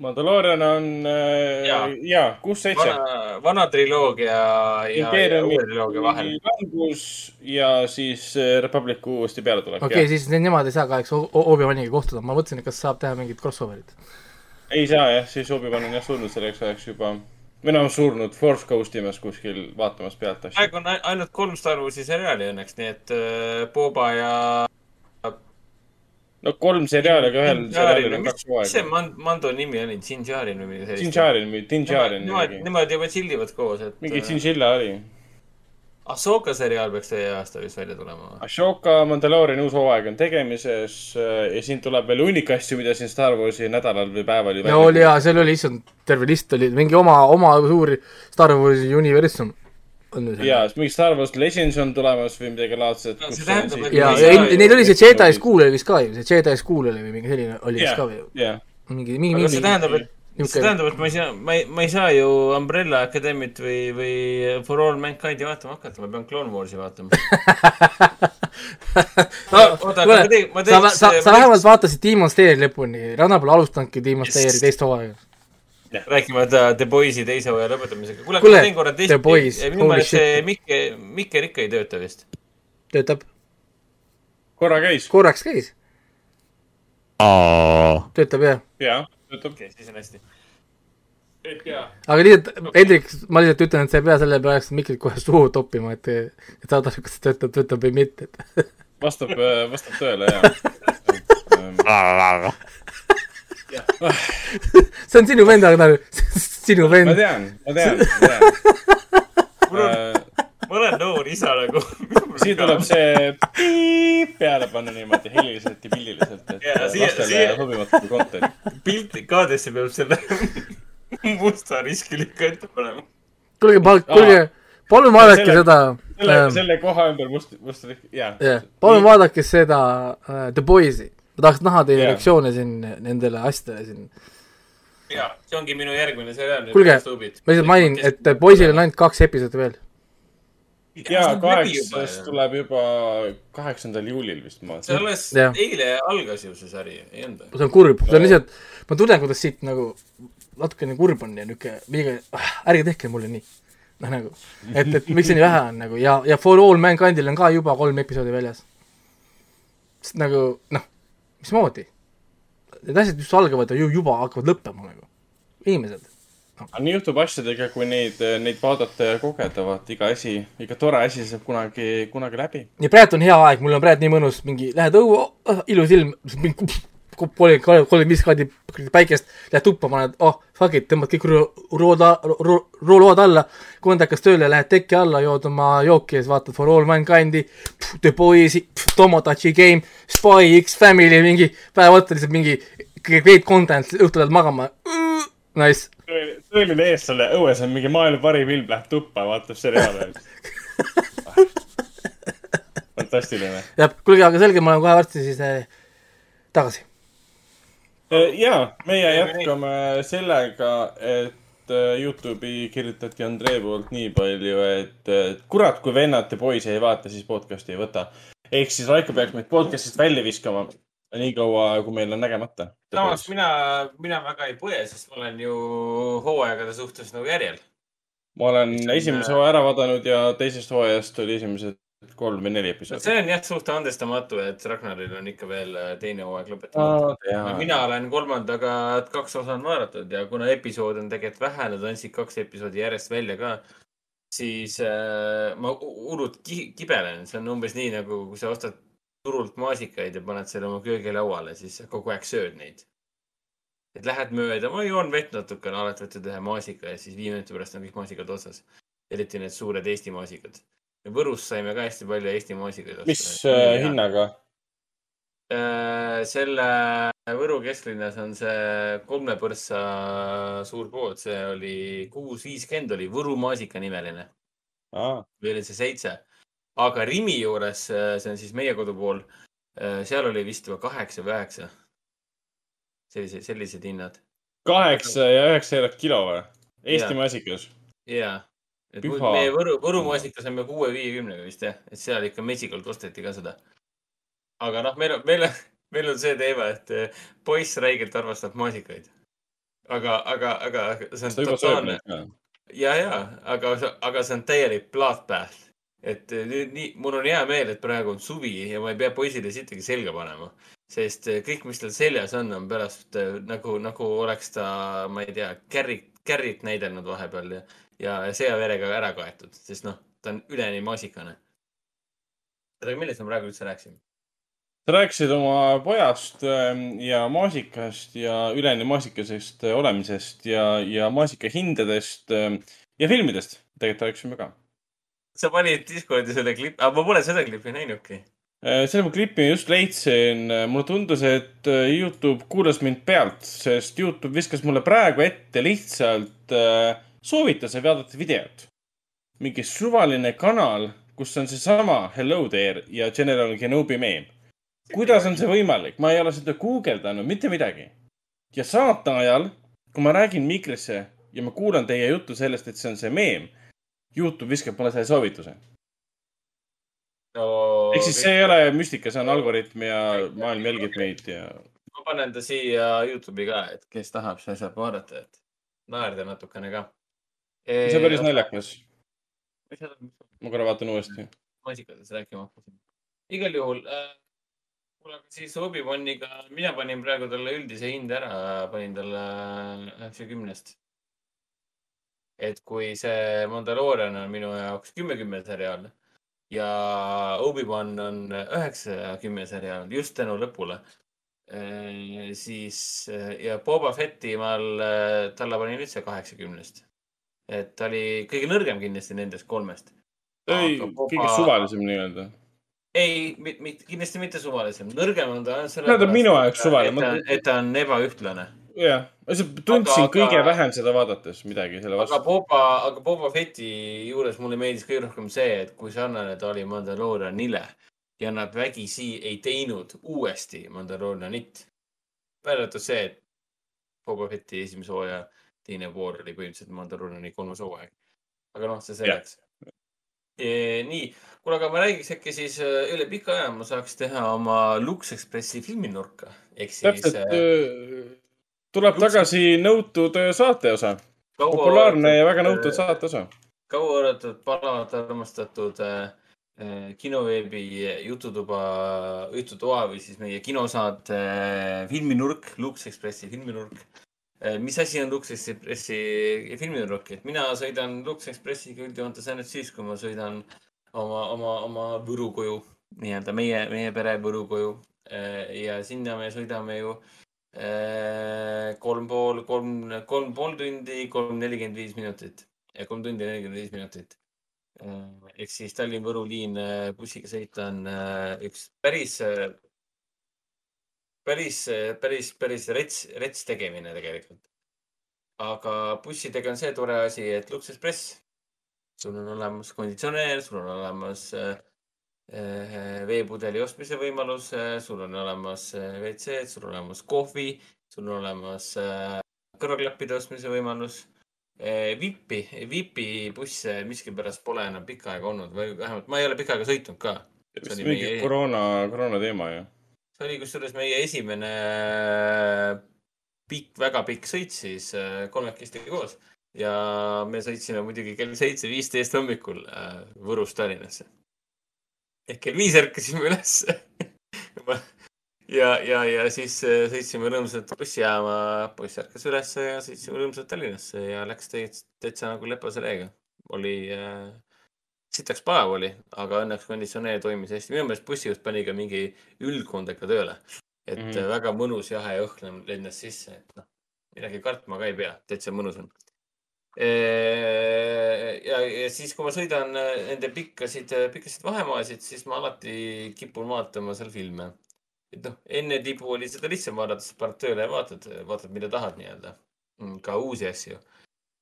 Mandalorian on äh, Jaa. jaa, kuus-seitse. vana, vana triloogia ja, ja uue triloogia vahel. langus ja siis äh, Republicu uuesti peale tuleb okei okay,, siis nemad ei saa O- Obi-Waniga kohtuda, ma mõtlesin, et kas saab teha mingit crossover'it. ei saa jah, siis Obi-Wan on jah surnud selleks ajaks juba. või noh, surnud Force Ghost imes kuskil vaatamas pealt asju. praegu on ai- ainult kolm Star Warsi seriaali õnneks, nii et äh, Boba ja. No kolm seriaali, aga ühel seriaalil on kaks mis see hooaega. Man-, Mando nimi oli, Jinjarin või midagi sellist? Dinjarin või Dinjarin Nemad, nemad juba tšillivad koos, et. mingi Chinchilla oli. Ahsoka seriaal peaks see aasta vist välja tulema. Ashoka Mandalooriani uus hooaeg on tegemises äh, ja siin tuleb veel hunnik asju, mida siin Star Warsi nädalal või päeval ja oli ja seal oli issand, terve list oli mingi oma, oma suur Star Warsi universum. Ja mingi Star Wars Legends on tulemas või midagi laadset. No ja, ei ja neil oli see Jedi School oli vist ka ju, see Jedi School oli või mingi selline oli vist ka või, mingi, mingi, aga see mingi tähendab, et, see tähendab, et ma ei saa, ma ei, ma ei saa ju Umbrella Academy't või, või For All Mankind'i vaatama hakata, ma pean Clone Warsi vaatama. oota, aga ma teen- ma sa, teeks- sa, ma sa vähemalt vaatasid Demon Slayeri lõpuni, Rannar pole alustanudki Demon Slayeri teist hooaega. Rääkimata The Boys'i teise hooaja lõpetamisega. kuule, ma teen korra testi. minu meelest see shit. Mikke, Mikker ikka ei tööta vist. töötab, korra käis. korraks käis, töötab jah. jaa, töötab. okei, siis on hästi. aga lihtsalt, Hendrik, ma lihtsalt ütlen, et sa ei pea selle peale Mikrit kohe suhu toppima, et, et saada aru, kas see töötab, töötab või mitte, vastab, vastab tõele, jaa. see on sinu vend, Agnar, sinu ma vend. tean, ma tean, ma tean. ma olen noor isa nagu. siin tuleb see piip peale panna niimoodi heliliselt ja pilliliselt, et siia- lastele sobimatu kontori. pilti kaadrisse peab selle musta riskilika ette panema. kuulge, kuulge, palun vaadake Selle- seda, selle, ähm, selle koha ümber must, must, jaa. jah, palun vaadake seda uh, The Boys'i. Ma tahaks näha teie Jaa. reaktsioone siin nendele asjadele siin. jaa, see ongi minu järgmine seriaal. Kuulge, ma lihtsalt mainin, et Boys'il on ainult kaks episoodi veel. jaa, kaheksas tuleb juba kaheksandal juulil vist ma see alles eile algas ju see sari, ei olnud või? see on kurb, see on lihtsalt, ma tunnen, kuidas siit nagu natukene kurb on ja niuke, liiga, ärge tehke mulle nii. noh, nagu, et, et miks see nii vähe on nagu ja, ja For All Mankindil on ka juba kolm episoodi väljas. sest nagu noh, mismoodi? Need asjad, mis algavad, ju juba hakkavad lõppema nagu, inimesed. aga nii juhtub asjadega, kui neid, neid vaadata ja kogeda, vaata iga asi, iga tore asi saab kunagi, kunagi läbi. ja praegu on hea aeg, mul on praegu nii mõnus, mingi lähed õue ilus ilm, kolmkümmend, kolmkümmend viis kraadi päikest, lähed tuppa, paned, oh fuck it, tõmbad kõik rood, rooload alla, kondakas tööle, lähed teki alla, jood oma jooki ja siis vaatad For All Mankind'i, The Boys'i, Tomodachi Game, Spy X Family, mingi päev otsa lihtsalt mingi great content, õhtul lähed magama, nice. tõeline eestlane õues on mingi maailma parim film, läheb tuppa, vaatab seriaale. fantastiline. jah, kuulge, aga selge, ma olen kohe varsti siis äh, tagasi. ja, meie jätkame sellega, et äh, Youtube'i kirjutati Andrei poolt nii palju, et äh, kurat, kui vennad ja poiss ei vaata, siis podcast'i ei võta. ehk siis Raiko peaks meid podcast'ist välja viskama nii kaua, kui meil on nägemata. samas mina, mina väga ei põe, sest ma olen ju hooaegade suhtes nagu järjel. ma olen esimese hooaja ära vaadanud ja teisest hooajast oli esimesed kolm või neli episoodi. see on jah suht andestamatu, et Ragnaril on ikka veel äh, teine hooaeg lõpetamata. mina olen kolmandaga kaks osa on vaadatud ja kuna episoode on tegelikult vähe, nad andsid kaks episoodi järjest välja ka, siis äh, ma hu- hullult ki kibelen, see on umbes nii nagu, kui sa ostad turult maasikaid ja paned selle oma köögilauale, siis sa kogu aeg sööd neid. et lähed mööda, ma joon vett natukene, alati võtad ühe maasika ja siis viie minuti pärast on kõik maasikad otsas. eriti need suured Eesti maasikad. Võrus saime ka hästi palju Eesti maasikaid mis äh,? hinnaga? Äh, selle Võru kesklinnas on see kolme põrssa suur pood, see oli kuus viiskümmend oli Võru maasika nimeline või oli see seitse. aga Rimi juures, see on siis meie kodu pool, seal oli vist juba kaheksa või üheksa. sellised, sellised hinnad kaheksa ja üheksa eurot kilo või? Eesti Jaa. maasikas. ja. Püha. meie Võru, Võru maasika saime kuue viiekümnega vist jah, et seal ikka mesikalt osteti ka seda. aga noh, meil on, meil on, meil on see teema, et eh, poiss räigelt armastab maasikaid. aga, aga, aga see on totaalne ja, ja, aga, aga see on täielik bloodbath. et eh, nüüd nii, mul on hea meel, et praegu on suvi ja ma ei pea poisile sittagi selga panema. sest eh, kõik, mis tal seljas on, on pärast nagu, nagu oleks ta, ma ei tea, Carrit, Carrit näidelnud vahepeal ja, ja sõjaverega ära kaetud, sest noh, ta on üleni maasikane. aga millest me praegu üldse rääkisime? sa rääkisid oma pojast ähm, ja maasikast ja üleni maasikasest äh, olemisest ja, ja maasika hindadest ähm, ja filmidest. tegelikult rääkisime ka. sa panid Discordi selle klipi, aga ma pole seda klippi näinudki. Äh, selle ma klipi just leidsin, mulle tundus, et äh, Youtube kuulas mind pealt, sest Youtube viskas mulle praegu ette lihtsalt äh, soovituse vaadata videot. mingi suvaline kanal, kus on seesama Hello there ja General Kenobi meem. kuidas on see võimalik, ma ei ole seda guugeldanud, mitte midagi. ja saate ajal, kui ma räägin mikrisse ja ma kuulan teie juttu sellest, et see on see meem, Youtube viskab mulle selle soovituse. no ehk siis see ei ole müstika, see on algoritm ja maailm jälgib meid ja. ma panen ta siia Youtube'i ka, et kes tahab, see saab vaadata, et naerda natukene ka. See on päris. naljakas. ma korra vaatan uuesti. maasikatest rääkima hakkasin. igal juhul äh,, kuule, aga siis Obi-Waniga, mina panin praegu talle üldise hinde ära, panin talle üheksakümnest. et kui see Mandalorian on minu jaoks kümme-kümme seriaal ja Obi-Wan on üheksakümmend seriaal just tänu lõpule, siis äh, ja Boba Fetti ma all- talle panin üldse kaheksakümnest. Et ta oli kõige nõrgem kindlasti nendest kolmest. ei, kõige suvalisem nii-öelda. ei, kindlasti mitte suvalisem, nõrgem on ta No ta on minu jaoks suvaline. et ta, on ebaühtlane. jah, tundsin Aga- kõige aga- vähem seda vaadates midagi selle aga vastu. Boba, aga Boba Fetti juures mulle meeldis kõige rohkem see, et kui sarnane ta oli Mandalorianile ja nad vägisi ei teinud uuesti Mandalorianit. välja arvatud see, et Boba Fetti esimese hooaja teine pool oli põhimõtteliselt Mandaloriani kolmas hooaeg. aga noh, see selleks. nii, kuule, aga ma räägiks äkki siis äh, üle pika aja ma saaks teha oma Lux Expressi filminurka täpselt äh,, tuleb tagasi nõutud äh, saateosa. populaarne ja väga nõutud saateosa. kauaoodatud, palavalt armastatud äh, kinoveebi jututuba, jututoa või siis meie kinosaate filminurk, Lux Expressi filminurk. Mis asi on Lux Expressi filminurk, et mina sõidan Lux Expressiga üldjoontes ainult siis, kui ma sõidan oma, oma, oma Võru koju, nii-öelda meie, meie pere Võru koju. ja sinna me sõidame ju äh, kolm pool, kolm, kolm pool tundi, kolm nelikümmend viis minutit kolm tundi nelikümmend viis minutit. ehk siis Tallinn-Võru liin bussiga sõita on üks päris, päris, päris, päris rets, rets tegemine tegelikult. aga bussidega on see tore asi, et Lux Express, sul on olemas konditsioneer, sul on olemas äh, äh, veepudeli ostmise võimalus, sul on olemas WC-d, sul on olemas kohvi, sul on olemas kõrvaklappide ostmise võimalus. Vipi, Vipi busse miskipärast pole enam pikka aega olnud või vähemalt ma ei ole pikka aega sõitnud ka. see oli mingi meie... koroona, koroona teema ju. See oli kusjuures meie esimene pikk, väga pikk sõit siis kolmekesti koos ja me sõitsime muidugi kell seitse viisteist hommikul äh, Võrust Tallinnasse. ehk kell viis ärkasime ülesse ja, ja, ja siis äh, sõitsime rõõmsalt bussijaama, poiss ärkas ülesse ja sõitsime rõõmsalt Tallinnasse ja läks täitsa, nagu lepase reega. oli äh,, sitaks palav oli, aga õnneks konditsioneer toimis hästi. minu meelest bussijuht pani ka mingi üldkondega tööle. et mm -hmm. väga mõnus jahe õhk lendas sisse, et noh, midagi kartma ka ei pea, täitsa mõnus on ja, ja siis, kui ma sõidan äh, nende pikkasid, äh, pikkasid vahemaasid, siis ma alati kipun vaatama seal filme. et noh, enne tibu oli seda lihtsam vaadata, sa paned tööle ja vaatad, vaatad, mida tahad nii-öelda. Mm, ka uusi asju.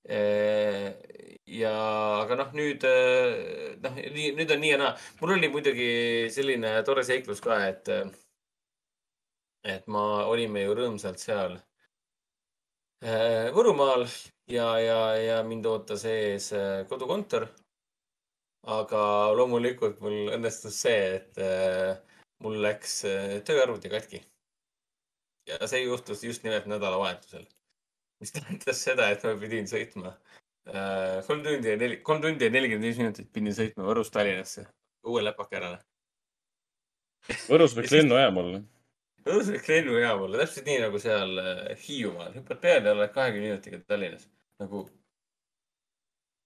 Ja, aga noh, nüüd, äh, noh, nüüd on nii ja naa. mul oli muidugi selline tore seiklus ka, et, et ma, olime ju rõõmsalt seal Võrumaal ja, ja, ja mind ootas ees äh, kodukontor. aga loomulikult mul õnnestus see, et äh, mul läks äh, tööarvuti katki. ja see juhtus just nimelt nädalavahetusel, mis tähendas seda, et ma pidin sõitma kolm tundi ja neli, kolm tundi ja nelikümmend viis minutit pidin sõitma Võrust Tallinnasse uue läpakerale. Võrus võiks lennujaam olla Võrus võiks lennujaam olla, täpselt nii nagu seal Hiiumaal, hüppad peale ja oled kahekümne minutiga Tallinnas nagu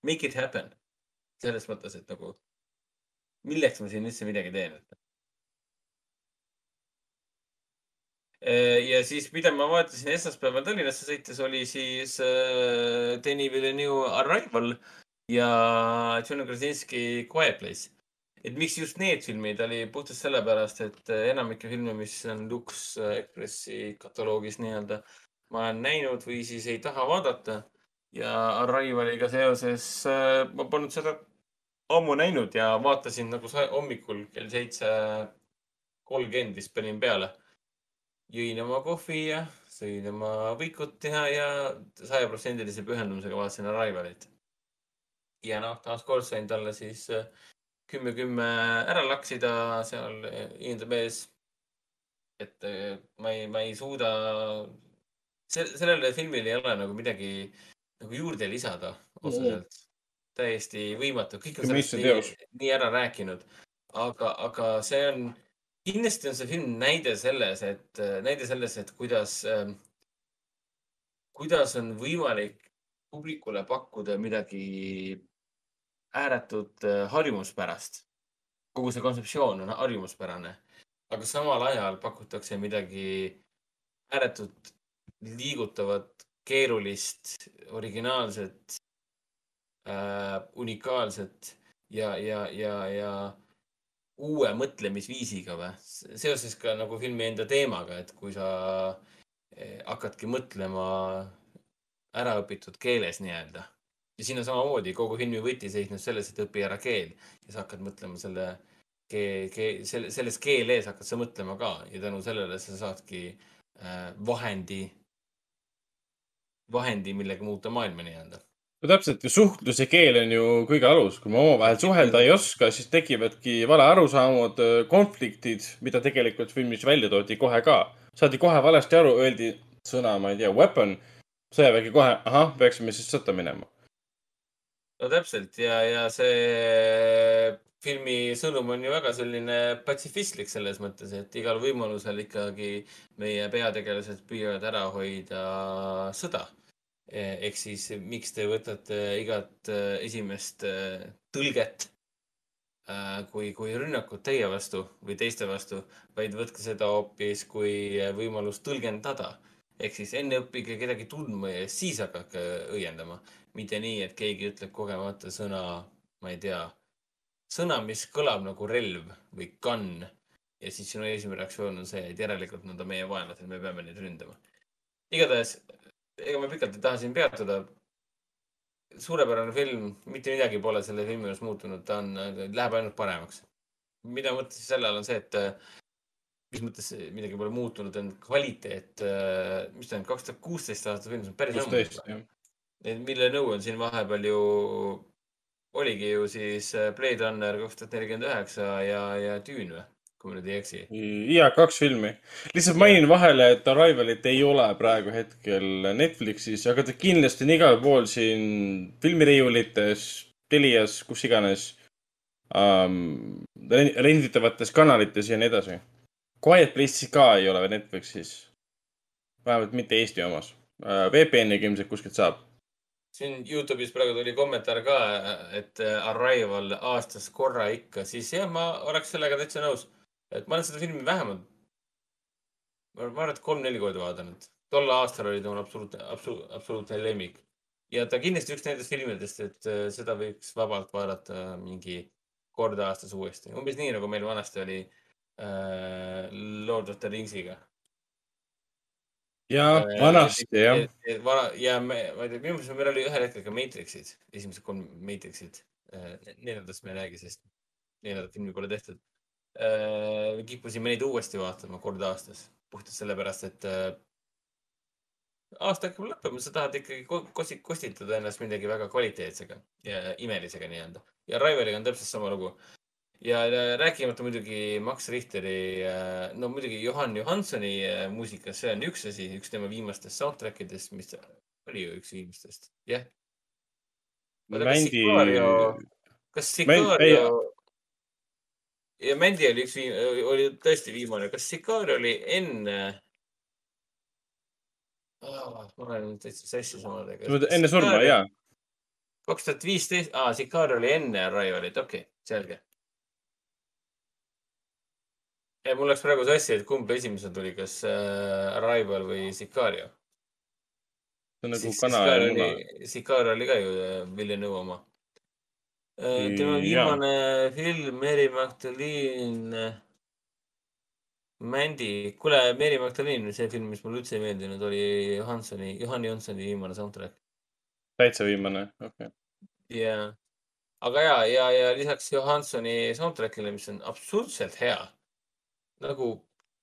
make it happen. selles mõttes, et nagu milleks ma siin üldse midagi teen, et. Ja siis, mida ma vaatasin esmaspäeval Tallinnasse sõites, oli siis äh, Denis Villeneuve Arrival ja John Krasinski Quiet Place. et miks just need filmid, oli puhtalt sellepärast, et äh, enamike filme, mis on Lux Expressi kataloogis nii-öelda, ma olen näinud või siis ei taha vaadata ja Arrivaliga seoses äh, ma polnud seda ammu näinud ja vaatasin nagu hommikul kell seitse kolmkümmend vist panin peale. Jõin oma kohvi ja sõin oma võikut ja, ja sajaprotsendilise pühendumisega vaatasin Arrivalit. ja noh, taaskord sain talle siis äh, kümme, kümme ära laksida seal IMDB-s. et äh, ma ei, ma ei suuda, sellele filmile ei ole nagu midagi nagu juurde lisada otseselt. täiesti võimatu, kõik on sellest nii, nii ära rääkinud. aga, aga see on, kindlasti on see film näide selles, et, näide selles, et kuidas äh,, kuidas on võimalik publikule pakkuda midagi ääretult äh, harjumuspärast. kogu see kontseptsioon on harjumuspärane, aga samal ajal pakutakse midagi ääretult liigutavat keerulist, originaalset äh,, unikaalset ja, ja, ja, ja uue mõtlemisviisiga või? seoses ka nagu filmi enda teemaga, et kui sa eh, hakkadki mõtlema äraõpitud keeles nii-öelda. ja siin on samamoodi, kogu filmi võti seisneb selles, et õpi ära keel ja sa hakkad mõtlema selle keel, keel, selle, selles keeles hakkad sa mõtlema ka ja tänu sellele sa saadki äh, vahendi vahendi, millega muuta maailma nii-öelda. No täpselt ja suhtlus ja keel on ju kõige alus, kui me omavahel suhelda ei oska, siis tekivadki valearusaamad, konfliktid, mida tegelikult filmis välja toodi kohe ka. saadi kohe valesti aru, öeldi sõna, ma ei tea, weapon, sõjavägi kohe, ahah, peaksime siis sõtta minema. no täpselt ja, ja see filmi sõnum on ju väga selline patsifistlik selles mõttes, et igal võimalusel ikkagi meie peategelased püüavad ära hoida sõda ehk siis, miks te võtate igat eh, esimest eh, tõlget kui, kui rünnakut teie vastu või teiste vastu, vaid võtke seda hoopis kui võimalust tõlgendada. ehk siis enne õppige kedagi tundma ja siis hakake õiendama. mitte nii, et keegi ütleb kogemata sõna, ma ei tea, sõna, mis kõlab nagu relv või gun ja siis sinu esimene reaktsioon on see, et järelikult nad on meie vaenlased, me peame neid ründama. igatahes ega ma pikalt ei taha siin peatuda. suurepärane film, mitte midagi pole selle filmi juures muutunud, ta on, läheb ainult paremaks. mida ma mõtlesin selle all on see, et mis mõttes midagi pole muutunud, on kvaliteet, mis ta on, kaks tuhat kuusteist aasta film, see on päris ammu. jah. mille nõu on siin vahepeal ju, oligi ju siis Blade Runner kaks tuhat nelikümmend üheksa ja, ja Dune või, kui ma nüüd ei eksi. ja kaks filmi. lihtsalt mainin vahele, et Arrivalit ei ole praegu hetkel Netflixis, aga ta kindlasti on igal pool siin filmiriiulites, Telias, kus iganes um,. renditavates kanalites ja nii edasi. Quiet Place'i ka ei ole Netflixis. vähemalt mitte Eesti omas uh,. VPN-iga ilmselt kuskilt saab. siin Youtube'is praegu tuli kommentaar ka, et äh, Arrival aastas korra ikka, siis jah, ma oleks sellega täitsa nõus. Et ma olen seda filmi vähemalt, ma arvan, et kolm-neli korda vaadanud. tol aastal oli ta mul absoluutne, absoluutne, absoluutne lemmik. ja ta kindlasti üks nendest filmidest, et äh, seda võiks vabalt vaadata mingi kord aastas uuesti. umbes nii, nagu meil vanasti oli äh, Lord of the Ringsiga. ja vanasti jah. vana ja me, ma ei tea, minu meelest meil oli ühel hetkel ka Matrixid, esimesed kolm Matrixit. neljandast me ei räägi, sest neljandat filmi pole tehtud. Kippusime neid uuesti vaatama kord aastas, puhtalt sellepärast, et äh, aasta hakkab lõppema, sa tahad ikkagi ko- kosti- kostitada ennast millegi väga kvaliteetsega ja imelisega nii-öelda. ja Raiveliga on täpselt sama lugu. ja äh, rääkimata muidugi Max Richteri, no muidugi Johan Johansoni äh, muusika, see on üks asi, üks tema viimastest soundtrack idest, mis oli ju üks viimastest, jah. Mändi, kas Sicario ja Mändi oli üks, oli tõesti viimane, kas Sicario oli enne oh,? ma olen täitsa sassis omadega. enne surma, jaa. kaks tuhat viisteist, aa, Sicario oli enne Arrivalit, okei okay,, selge. ja mul läks praegu sassi, et kumb esimesena tuli, kas äh, Arrival või Sicario. see on nagu kana ja Sicario muna. Sicario oli ka ju äh, Villeneuve oma. Tema Jaa. viimane film, Mary Magdalene, Mandy, kuule, Mary Magdalene, see film, mis mulle üldse ei meeldinud, oli Johansoni, Johan Johnsoni viimane soundtrack. täitsa viimane, okei okay.. ja, aga ja, ja, ja lisaks Johansoni soundtrack'ile, mis on absurdselt hea, nagu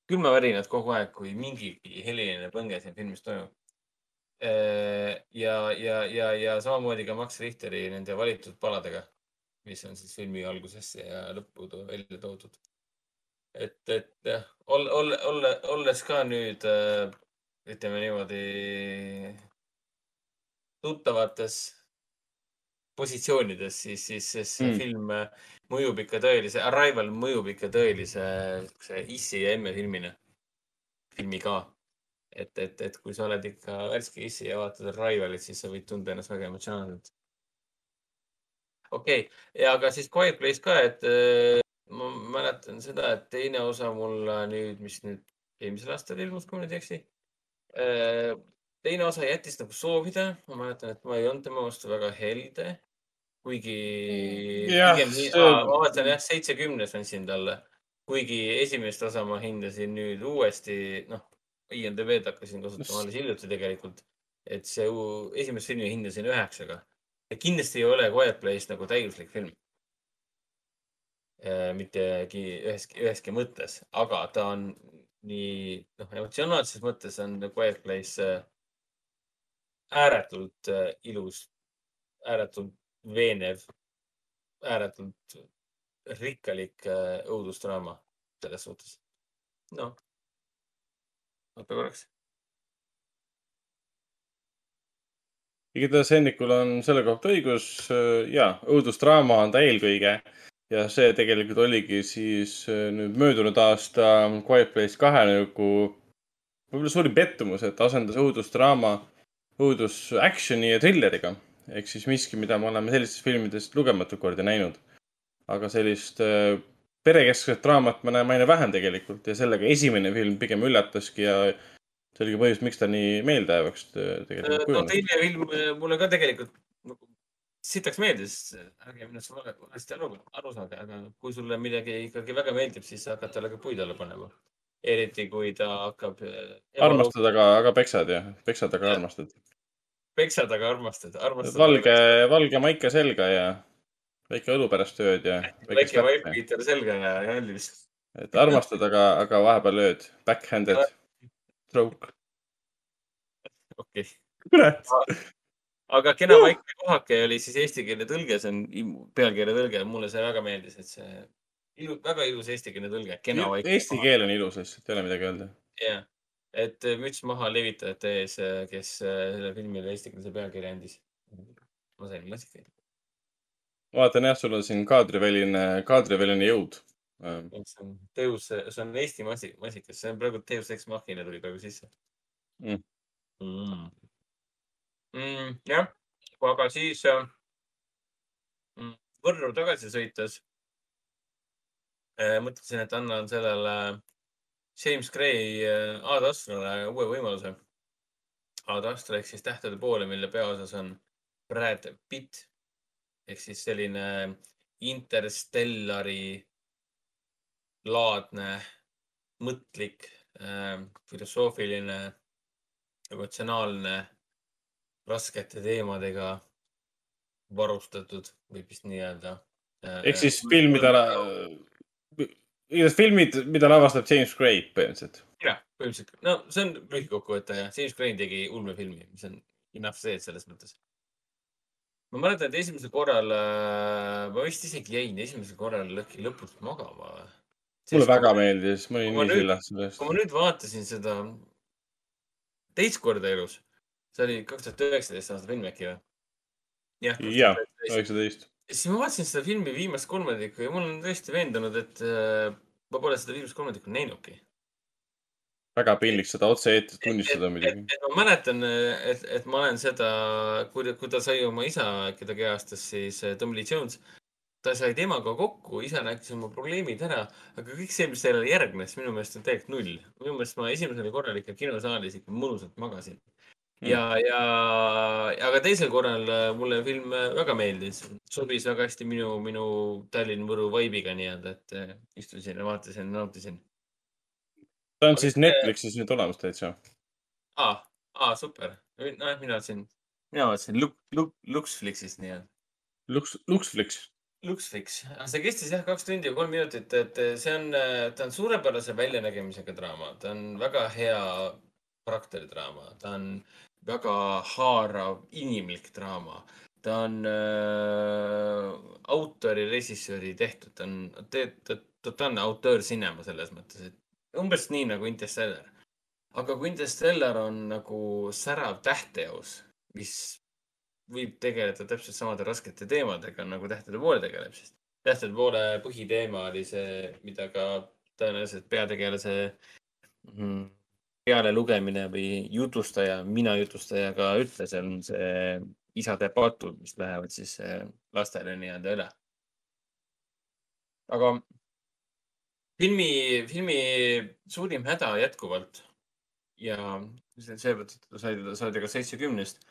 külmavärinad kogu aeg, kui mingigi heliline põnge siin filmis toimub. ja, ja, ja, ja samamoodi ka Max Richteri nende valitud paladega, mis on siis filmi algusesse ja lõppu välja toodud. et, et ol-, ol-, olle, olles ka nüüd äh, ütleme niimoodi tuttavates positsioonides, siis, siis, siis see Mm. film äh, mõjub ikka tõelise, Arrival mõjub ikka tõelise siukse issi ja emme filmina, filmi ka. et, et, et kui sa oled ikka värske issi ja vaatad Arrivalit, siis sa võid tunda ennast väga emotsionaalselt. Okei okay., ja aga siis Quiet Place ka, et äh, ma mäletan seda, et teine osa mulle nüüd, mis nüüd eelmisel aastal ilmus, kui ma nüüd ei eksi. teine osa jättis nagu soovida, ma mäletan, et ma ei olnud tema vastu väga helde. kuigi Jah, pigem nii, see- ma vaatan jah, seitsekümnes andsin talle. kuigi esimest osa ma hindasin nüüd uuesti, noh, IMDB-d hakkasin kasutama alles hiljuti tegelikult. et see esimest filmi hindasin üheksaga. Kindlasti ei ole Quiet Place nagu täiuslik film. mittegi üheski, üheski mõttes, aga ta on nii, noh, emotsionaalses mõttes on Quiet Place äh, ääretult äh, ilus, ääretult veenev, ääretult rikkalik äh, õudusdraama selles suhtes. noh, oota korraks. Igatahes Hennikul on selle kohta õigus. ja, õudusdraama on ta eelkõige ja see tegelikult oligi siis äh, nüüd möödunud aasta Quiet Place kahe nagu võib-olla suurim pettumus, et asendas õudusdraama õudus action'i ja trilleriga ehk siis miski, mida me oleme sellistest filmidest lugematuid kordi näinud. aga sellist äh, perekeskset draamat me näeme aina vähem tegelikult ja sellega esimene film pigem üllataski ja see oli ka põhjus, miks ta nii meeldejäävaks äh, tegelikult no kujunes. teine film äh, mulle ka tegelikult nagu sitaks meeldis, ärge minust vale- valesti aru, aru saage, aga kui sulle midagi ikkagi väga meeldib, siis sa hakkad talle ka puid alla panema. eriti kui ta hakkab. armastad, aga, aga peksad jah, peksad, aga armastad. peksad, aga armastad, armastad. valge, valge maika selga ja väike õlu pärast ööd ja väike vaip Peter selga ja hallis. et armastad, aga, aga vahepeal ööd. Backhanded stroke. okei okay.. kurat. aga kena uh! vaikne kohake oli siis eestikeelne tõlge, see on pealkirja tõlge, mulle see väga meeldis, et see ilu, väga ilus eestikeelne tõlge. Eesti keel on ilus, lihtsalt ei ole midagi öelda. jah, et müts maha levitajate ees, kes sellele filmile eestikeelse pealkirja andis. ma sain klassikaid vaatan jah, sul on siin kaadriväline, kaadriväline jõud. See on Deus, see on Eesti masik, masikas, see on praegu Deus Ex Machina tuli praegu sisse mm.. Mm. Mm, jah, aga siis äh, mm, Võrru tagasi sõites äh, mõtlesin, et annan sellele James Gray äh, Ad Astrale uue võimaluse. Ad Astra ehk siis Tähtede poole, mille peaosas on Brad Pitt ehk siis selline interstellari laadne, mõtlik äh,, filosoofiline, emotsionaalne, raskete teemadega varustatud, võib vist nii öelda äh,. ehk siis film, mida filmid, mida lavastab James Gray põhimõtteliselt. jah, põhimõtteliselt, no see on lühikokkuvõte jah, James Gray tegi ulmefilmi, mis on enough seed selles mõttes ma mäletan, et esimesel korral äh,, ma vist isegi jäin esimesel korral lõpus magama. Mulle väga meeldis, ma olin nii sillast sellest. kui ma nüüd vaatasin seda teist korda elus, see oli kaks tuhat üheksateist aasta film äkki või? jah, üheksateist. siis ma vaatasin seda filmi viimast kolmandikku ja ma olen tõesti veendunud, et äh, ma pole seda viimast kolmandikku näinudki väga piinlik seda otse-eetris tunnistada muidugi. ma mäletan, et, et ma olen seda, kui, kui ta sai oma isa, keda kehastas siis eh, Tom Lee Jones, ta sai temaga kokku, isa rääkis oma probleemid ära, aga kõik see, mis sellele järgnes, minu meelest on täielikult null. minu meelest ma esimesel korral ikka kinosaalis ikka mõnusalt magasin. Mm. ja, ja, aga teisel korral eh, mulle film eh, väga meeldis, sobis väga hästi minu, minu Tallinn-Võru vibe'iga nii-öelda, et istusin ja vaatasin, nautisin ta on siis Netflixis nüüd olemas täitsa. aa, aa, super. nojah, mina vaatasin, mina vaatasin Lux, Lux, Luxflixist nii-öelda. Lux, Luxflix. Luxflix, see kestis jah kaks tundi ja kolm minutit, et see on, ta on suurepärase väljanägemisega draama, ta on väga hea karakteridraama, ta on väga haarav inimlik draama. Ta on äh, autori, režissööri tehtud, ta on totaalne autöörsinema selles mõttes, et umbes nii nagu Interstellar. aga kui Interstellar on nagu särav tähteos, mis võib tegeleda täpselt samade raskete teemadega nagu Tähtede poole tegeleb, sest Tähtede poole põhiteema oli see, mida ka tõenäoliselt peategelase mm, pealelugemine või jutustaja, mina jutustaja ka ütles, on see isade patud, mis lähevad siis eh, lastele nii-öelda üle. aga filmi, filmi suurim häda jätkuvalt ja seetõttu sai ta, sai ta ka seitsekümnest,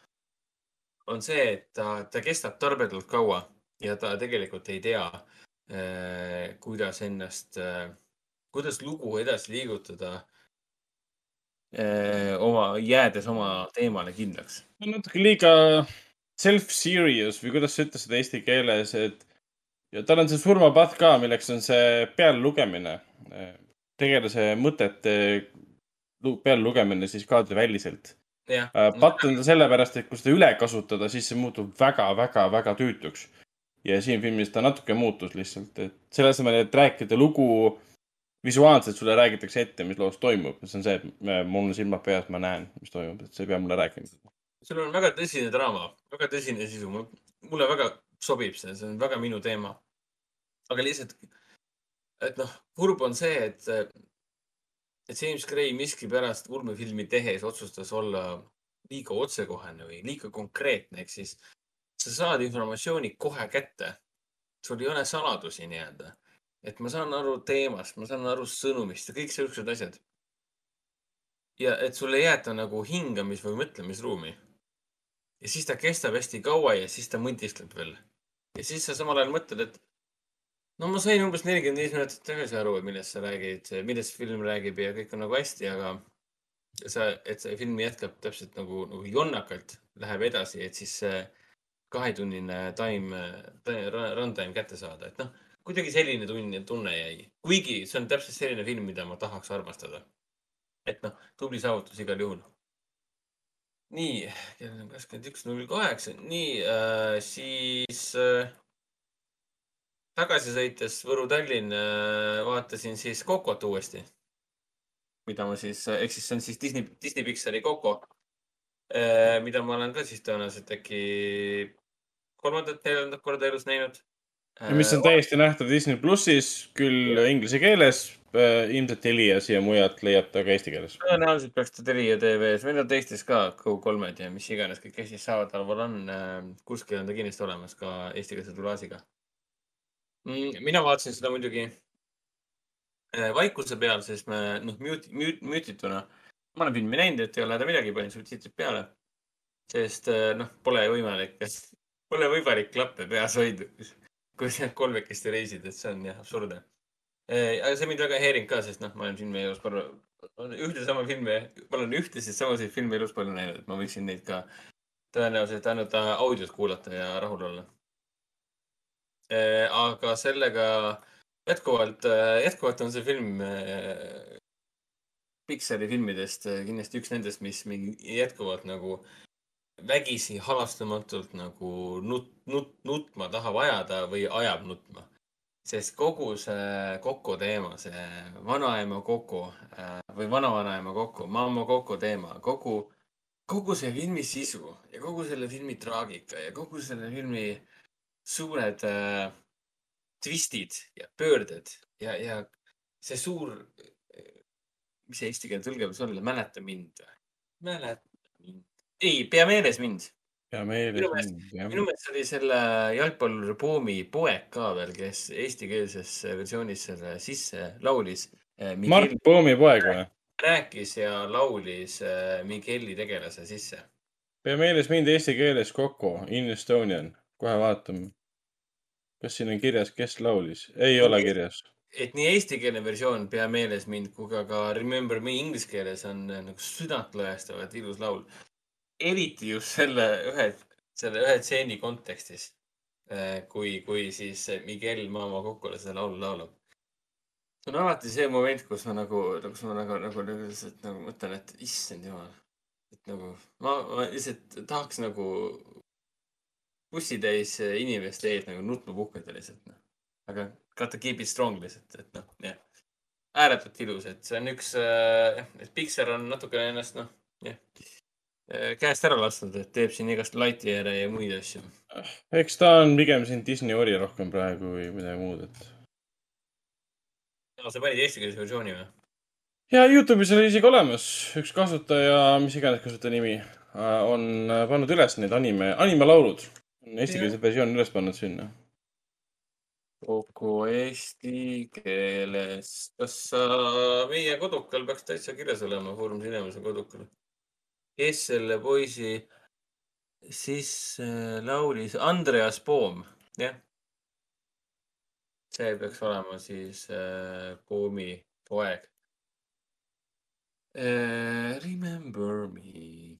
on see, et ta, ta kestab tarbetult kaua ja ta tegelikult ei tea äh,, kuidas ennast äh,, kuidas lugu edasi liigutada äh, oma, jäädes oma teemale kindlaks. natuke liiga self-serious või kuidas sa ütlesid eesti keeles, et ja tal on see surmapath ka, milleks on see pealelugemine. tegelase mõtete pealelugemine siis kaadriväliselt. Äh, patt on ta sellepärast, et kui seda üle kasutada, siis see muutub väga-väga-väga tüütuks. ja siin filmis ta natuke muutus lihtsalt, et selle asemel, et rääkida lugu visuaalselt sulle räägitakse ette, mis loos toimub. see on see, et mul on silmad peas, ma näen, mis toimub, et sa ei pea mulle rääkima. sul on väga tõsine draama, väga tõsine sisu. mulle väga sobib see, see on väga minu teema. aga lihtsalt, et noh, kurb on see, et James Gray miskipärast ulmefilmi tehes otsustas olla liiga otsekohene või liiga konkreetne, ehk siis sa saad informatsiooni kohe kätte. sul ei ole saladusi nii-öelda. et ma saan aru teemast, ma saan aru sõnumist ja kõik siuksed asjad. ja et sul ei jäeta nagu hingamis- või mõtlemisruumi ja siis ta kestab hästi kaua ja siis ta mõtiskleb veel. ja siis sa samal ajal mõtled, et no ma sain umbes nelikümmend viis minutit tagasi aru, millest sa räägid, millest film räägib ja kõik on nagu hästi, aga sa, et see film jätkab täpselt nagu, nagu jonnakalt läheb edasi, et siis see kahetunnine time, runtime kätte saada, et noh, kuidagi selline tunne, tunne jäi. kuigi see on täpselt selline film, mida ma tahaks armastada. et noh, tubli saavutus igal juhul. nii, kell on kakskümmend üks null kaheksa, nii äh,, siis äh, tagasi sõites Võru-Tallinn äh, vaatasin siis Kokot uuesti. mida ma siis, ehk siis see on siis Disney, Disney Pixari Coco äh,, mida ma olen ka siis tõenäoliselt äkki kolmandat, neljandat korda elus näinud. mis on täiesti nähtav Disney plussis, küll inglise keeles, ilmselt Telia siia mujalt leiab ta ka eesti keeles. tõenäoliselt peaks ta Telia tv-s või no teistes ka Go3-d ja mis iganes kõik Eestis saadaval on. kuskil on ta kindlasti olemas ka eestikeelse dublaažiga. Mina vaatasin seda muidugi äh, vaikuse peal, sest me noh, mute, mute, mute ituna. ma olen filmi näinud, et ei ole häda midagi, panin subtiitrid peale. sest äh, noh, pole võimalik, pole võimalik klappe peas hoida, kui sa kolmekesti reisid, et see on jah absurdne. aga see mind väga ei häirinud ka, sest noh, ma olen filmi elus palju, ühte sama filmi, ma olen ühtesid samasid filme elus palju näinud, et ma võiksin neid ka tõenäoliselt ainult audios kuulata ja rahul olla. Aga sellega jätkuvalt, jätkuvalt on see film äh, Pixari filmidest äh, kindlasti üks nendest, mis mind jätkuvalt nagu vägisi halastamatult nagu nut-, nut-, nutma tahab ajada või ajab nutma. sest kogu see Coco teema, see vanaema Coco äh, või vanavanaema Coco, mamma Coco teema, kogu, kogu see filmi sisu ja kogu selle filmi traagika ja kogu selle filmi suured äh, twistid ja pöörded ja, ja see suur, mis see eesti keele tõlge võiks olla, mäleta mind või? mäleta mind. ei, pea meeles mind. ja Minu meeles meelest- mind, jah. minu meelest oli selle jalgpalluri Poomi poeg ka veel, kes eestikeelses versioonis selle sisse laulis. Mart Poomi poeg või? rääkis ja laulis äh, Migueli tegelase sisse. pea meeles mind eesti keeles Coco in Estonian, kohe vaatame. Kas siin on kirjas, kes laulis? ei ole kirjas. et nii eestikeelne versioon Pea meeles mind kui ka ka Remember me inglise keeles on äh, nagu südantlõhestavalt ilus laul. eriti just selle ühe, selle ühe stseeni kontekstis. kui, kui siis Miguel Mama Kokole seda laulu laulab. see on alati see moment, kus ma nagu, kus ma nagu, nagu, nagu lihtsalt nagu mõtlen, et issand jumal. et nagu ma, ma lihtsalt tahaks nagu bussitäis inimeste ees nagu nutma puhkeda lihtsalt noh. aga gotta keep it strong lihtsalt, et noh, jah. ääretult ilus, et see on üks äh,, et Pixar on natukene ennast noh, jah, käest ära lasknud, et teeb siin igast Lightyear'e ja muid asju. eks ta on pigem siin Disney ori rohkem praegu või midagi muud, et. sa panid eestikeelse versiooni või? ja Youtube'is oli isegi olemas üks kasutaja, mis iganes kasutaja nimi, on äh, pannud üles need anime, animelaulud. On eestikeelse versiooni üles pannud sinna. kogu eesti keeles. kas sa, meie kodukal peaks täitsa kirjas olema, Foorum Cinemas kodukal. kes selle poisi siis äh, laulis? Andreas Poom, jah. see peaks olema siis äh, Poomi poeg äh,. Remember me.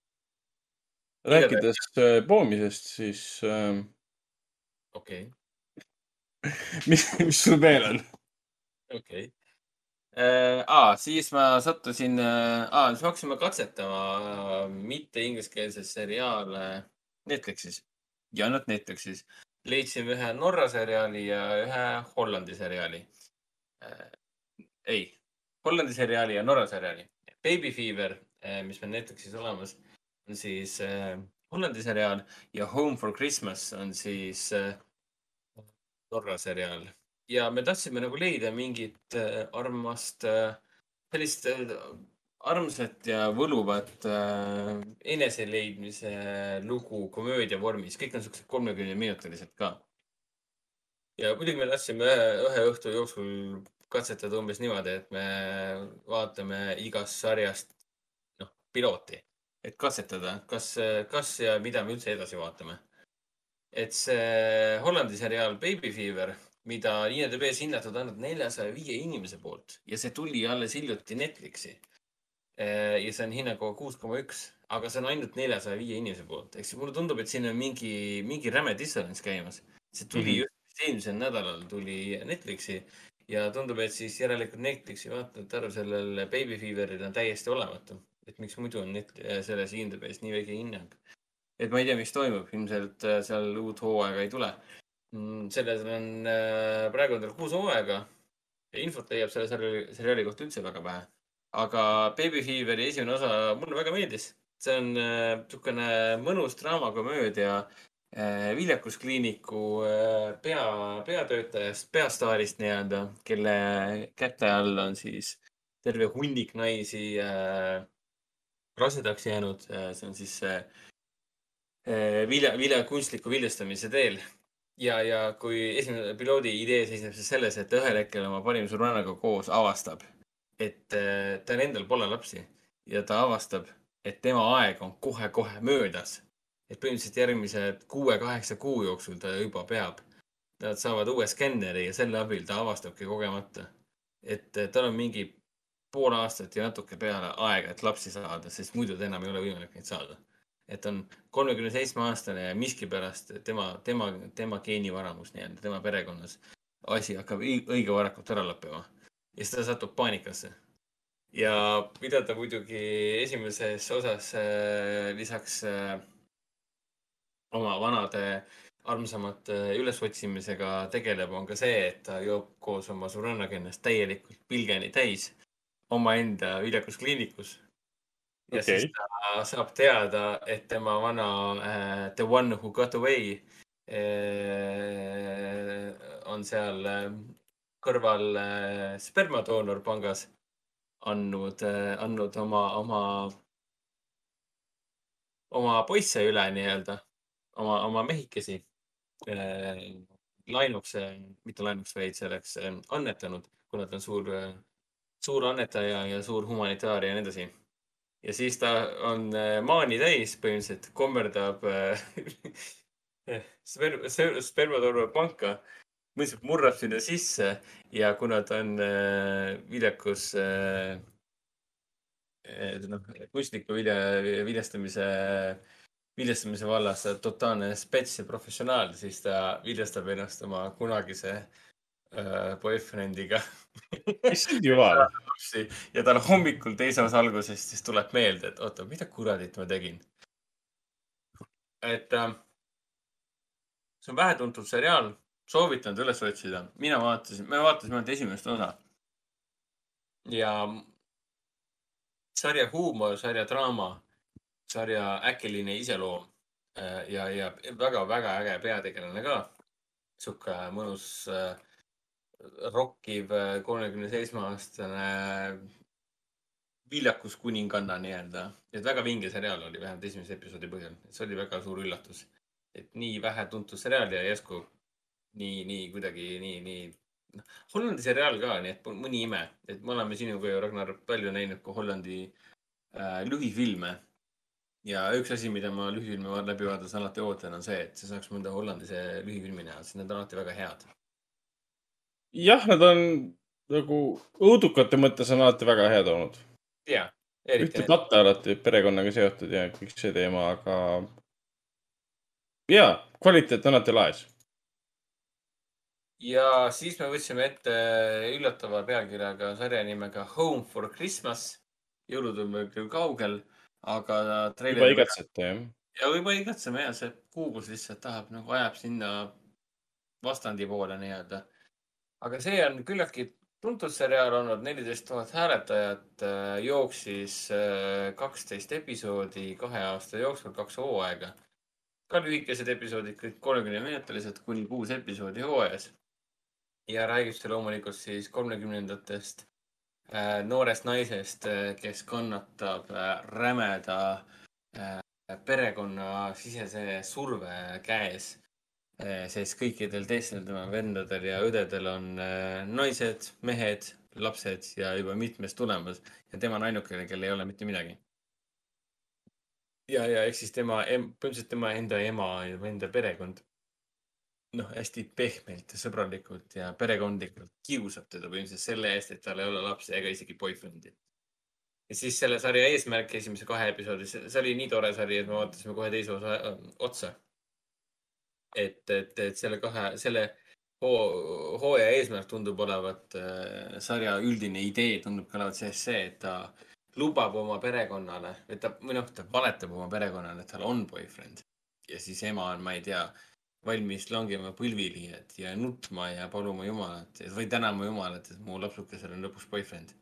Rääkides äh, poomisest, siis äh, okei okay. mis, mis sul veel on? okei okay.. aa, siis ma sattusin, aa, siis me hakkasime katsetama äh, mitte ingliskeelseid seriaale Netflixis ja ainult Netflixis. leidsime ühe Norra seriaali ja ühe Hollandi seriaali äh,. ei, Hollandi seriaali ja Norra seriaali. Baby Fever, mis meil Netflixis olemas, on siis äh, Hollandi seriaal ja Home for Christmas on siis äh, Norra seriaal. Ja me tahtsime nagu leida mingit äh, armast äh,, sellist äh, armsat ja võluvat äh, eneseleidmise lugu komöödia vormis, kõik on siuksed kolmekümneminutilised ka. ja muidugi me tahtsime ühe, ühe õhtu jooksul katsetada umbes niimoodi, et me vaatame igast sarjast noh, pilooti, et katsetada, kas, kas ja mida me üldse edasi vaatame. et see Hollandi seriaal Baby Fever, mida IMDB-s hinnatud ainult neljasaja viie inimese poolt ja see tuli alles hiljuti Netflixi. ja see on hinnaga kuus koma üks, aga see on ainult neljasaja viie inimese poolt, ehk siis mulle tundub, et siin on mingi, mingi räme dissonants käimas. see tuli mm -hmm. just eelmisel nädalal tuli Netflixi ja tundub, et siis järelikult Netflixi vaatajate arv sellel Baby Feveril on täiesti olematu. Et miks muidu on net, selles IMDB-s nii väike hinnang. et ma ei tea, mis toimub, ilmselt äh, seal uut hooaega ei tule. Mm, selles on, äh, praegu on tal kuus hooaega. infot leiab selle seriaali, seriaali kohta üldse väga vähe. aga Baby Feveri esimene osa mulle väga meeldis see on niisugune äh, mõnus draamakomöödia äh, viljakuskliiniku äh, pea, peatöötajast, peastaarist nii-öelda, kelle käte all on siis terve hunnik naisi äh, rasedaks jäänud. see on siis äh, vilja, vilja kunstliku viljastamise teel. ja, ja kui esimene piloodi idee seisneb siis selles, et ühel hetkel oma parima sõbrannaga koos avastab, et äh, tal endal pole lapsi ja ta avastab, et tema aeg on kohe-kohe möödas. et põhimõtteliselt järgmised kuue-kaheksa kuu jooksul ta juba peab. Nad saavad uue skänneri ja selle abil ta avastabki kogemata, et tal on mingi pool aastat ja natuke peale aega, et lapsi saada, sest muidu ta enam ei ole võimalik neid saada. et on kolmekümne seitsme aastane ja miskipärast tema, tema, tema geenivaramus nii-öelda, tema perekonnas asi hakkab õige varakult ära lõppema. Ja siis ta satub paanikasse. Ja mida ta muidugi esimeses osas äh, lisaks äh, oma vanade armsamate ülesotsimisega tegeleb, on ka see, et ta joob koos oma sõbrannaga ennast täielikult pilgeni täis omaenda viljakuskliinikus. ja okay. siis ta saab teada, et tema vana äh, The One Who Got Away äh, on seal äh, kõrval äh, spermadoonorpangas andnud, äh, andnud oma, oma, oma poisse üle nii-öelda, oma, oma mehikesi äh, lainuks, mitte lainuks, vaid selleks annetanud, kuna ta on suur, suur annetaja ja suur humanitaar ja nii edasi. ja siis ta on maani täis, põhimõtteliselt kommerdab sperm-, spermatorbapanka mõistlik murrab sinna sisse ja kuna ta on äh, viljakus äh, noh, kunstniku vilja, viljastamise, viljastamise vallas totaalne spets ja professionaal, siis ta viljastab ennast oma kunagise äh, boyfriend'iga issand jumal. ja tal hommikul teise osa alguses siis tuleb meelde, et oota, mida kuradit ma tegin. et äh, see on vähetuntud seriaal soovitan ta üles otsida. mina vaatasin, me vaatasime ainult esimest osa. ja sarja huumor, sarja draama, sarja äkiline iseloom äh, ja, ja väga-väga äge peategelane ka. sihuke mõnus äh, rokkiv äh, kolmekümne seitsme aastane viljakus kuninganna nii-öelda. et väga vinge seriaal oli, vähemalt esimese episoodi põhjal. see oli väga suur üllatus. et nii vähe tuntud seriaal ja järsku nii, nii kuidagi nii, nii noh, Hollandi seriaal ka, nii et mõni ime, et me oleme sinuga ju, Ragnar, palju näinud ka Hollandi äh, lühifilme. ja üks asi, mida ma lühifilme läbi vaadates alati ootan, on see, et sa saaks mõnda Hollandi see lühifilmi näha, sest need on alati väga head. Jah, nad on nagu õudukate mõttes on alati väga head olnud. ja, eriti. ühte patta alati perekonnaga seotud ja kõik see teema, aga ja, kvaliteet on alati laes ja siis me võtsime ette üllatava pealkirjaga sarja nimega Home for Christmas. jõulud on veel küll kaugel, aga. juba igatsete jah? ja juba igatseme ja see kuubus lihtsalt tahab nagu ajab sinna vastandi poole nii-öelda. Aga see on küllaltki tuntud seriaal olnud, neliteist tuhat hääletajat, äh, jooksis äh, kaksteist episoodi kahe aasta jooksul, kaks hooaega. ka lühikesed episoodid, kõik kolmekümne minutilised kuni kuus episoodi hooajas ja räägib see loomulikult siis kolmekümnendatest äh, noorest naisest, kes kannatab rämeda perekonnasisese surve käes. Sest kõikidel teistel tema vendadel ja õdedel on naised, mehed, lapsed ja juba mitmes tulemas ja tema on ainukene, kel ei ole mitte midagi. ja, ja ehk siis tema, põhimõtteliselt tema enda ema ja enda perekond noh, hästi pehmelt ja sõbralikult ja perekondlikult kiusab teda põhimõtteliselt selle eest, et tal ei ole lapsi ega isegi boyfriend'i. ja siis selle sarja eesmärk esimese kahe episoodi, see oli nii tore sari, et me vaatasime kohe teise osa äh, otsa. et, et, et selle kahe, selle hoo- hooaja eesmärk tundub olevat äh,, sarja üldine idee tundub ka olevat sees see, et ta lubab oma perekonnale, et ta, või noh, ta valetab oma perekonnale, et tal on boyfriend. ja siis ema on, ma ei tea, valmis langema põlvili, et ja nutma ja paluma Jumalat või tänama Jumalat, et mu lapsukesel on lõpuks boyfriend.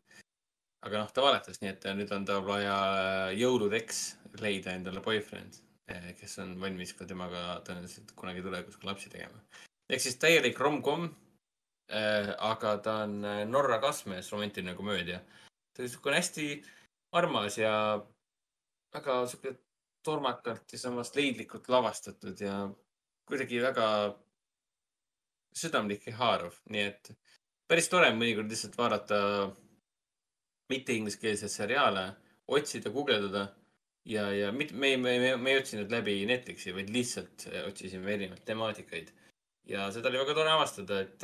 aga noh, ta valetas, nii et nüüd on tal vaja jõuludeks leida endale boyfriend, kes on valmis ka temaga tõenäoliselt kunagi tulevikus ka lapsi tegema. ehk siis täielik rom-com. aga ta on äh, Norra kastmes romantiline komöödia. ta on niisugune hästi armas ja väga sihuke tormakalt ja samas leidlikult lavastatud ja kuidagi väga südamlik ja haarav, nii et päris tore on mõnikord lihtsalt vaadata mitte ingliskeelseid seriaale, otsida, guugeldada ja, ja mit- me, me, me, me ei otsinud läbi Netflixi, vaid lihtsalt äh, otsisime erinevaid temaatikaid. ja seda oli väga tore avastada, et,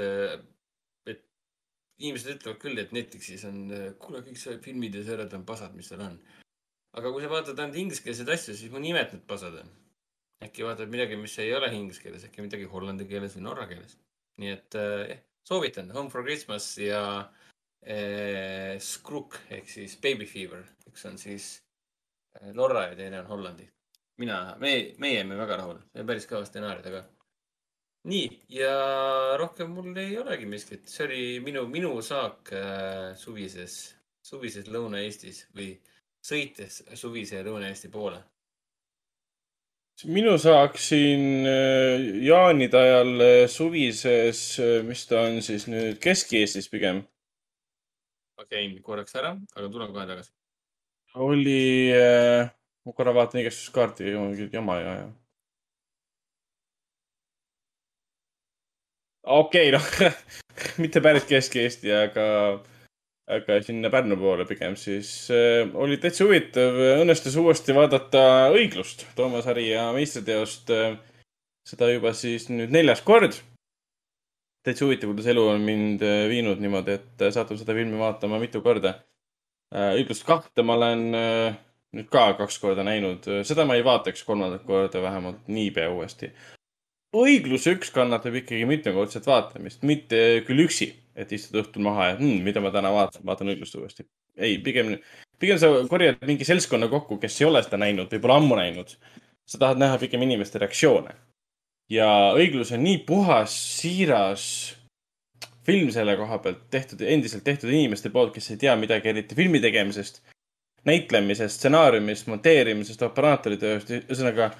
et inimesed ütlevad küll, et Netflixis on, kuule, kõik see filmid ja seriaalid on pasad, mis seal on. aga kui sa vaatad ainult ingliskeelseid asju, siis mõni imet need pasad on. äkki vaatad midagi, mis ei ole inglise keeles, äkki midagi hollandi keeles või norra keeles. nii et äh, jah, soovitan Home for Christmas ja äh, Skruk ehk siis Baby Fever, üks on siis äh, Norra ja teine on Hollandi. mina, me, meie jäime väga rahule, see on päris kõva stsenaarium taga. nii, ja rohkem mul ei olegi miskit, see oli minu, minu saak äh, suvises, suvises Lõuna-Eestis või sõites suvise Lõuna-Eesti poole. minu saak siin äh, jaanide ajal äh, suvises, mis ta on siis nüüd Kesk-Eestis pigem, ma käin korraks ära, aga tulen kohe tagasi. Oli äh,, ma korra vaatan igastuskaarti, mingi jama ja, ja. okei okay,, noh, mitte päris Kesk-Eesti, aga, aga sinna Pärnu poole pigem siis äh, oli täitsa huvitav, õnnestus uuesti vaadata Õiglust, Toomas Harija meistriteost äh,. seda juba siis nüüd neljas kord. täitsa huvitav, kuidas elu on mind äh, viinud niimoodi, et äh, satun seda filmi vaatama mitu korda äh,. õiglust kahte ma olen äh, nüüd ka kaks korda näinud, seda ma ei vaataks kolmandat korda vähemalt niipea uuesti. õiglus üks kannatab ikkagi mitmekordset vaatamist, mitte küll üksi, et istud õhtul maha ja hmm, mida ma täna vaatan, vaatan õiglust uuesti. ei, pigem, pigem sa korjad mingi seltskonna kokku, kes ei ole seda näinud või pole ammu näinud. sa tahad näha pigem inimeste reaktsioone. ja õiglus on nii puhas, siiras film selle koha pealt tehtud, endiselt tehtud inimeste poolt, kes ei tea midagi eriti filmi tegemisest näitlemisest, stsenaariumist, monteerimisest, operaatoritööst, ühesõnaga.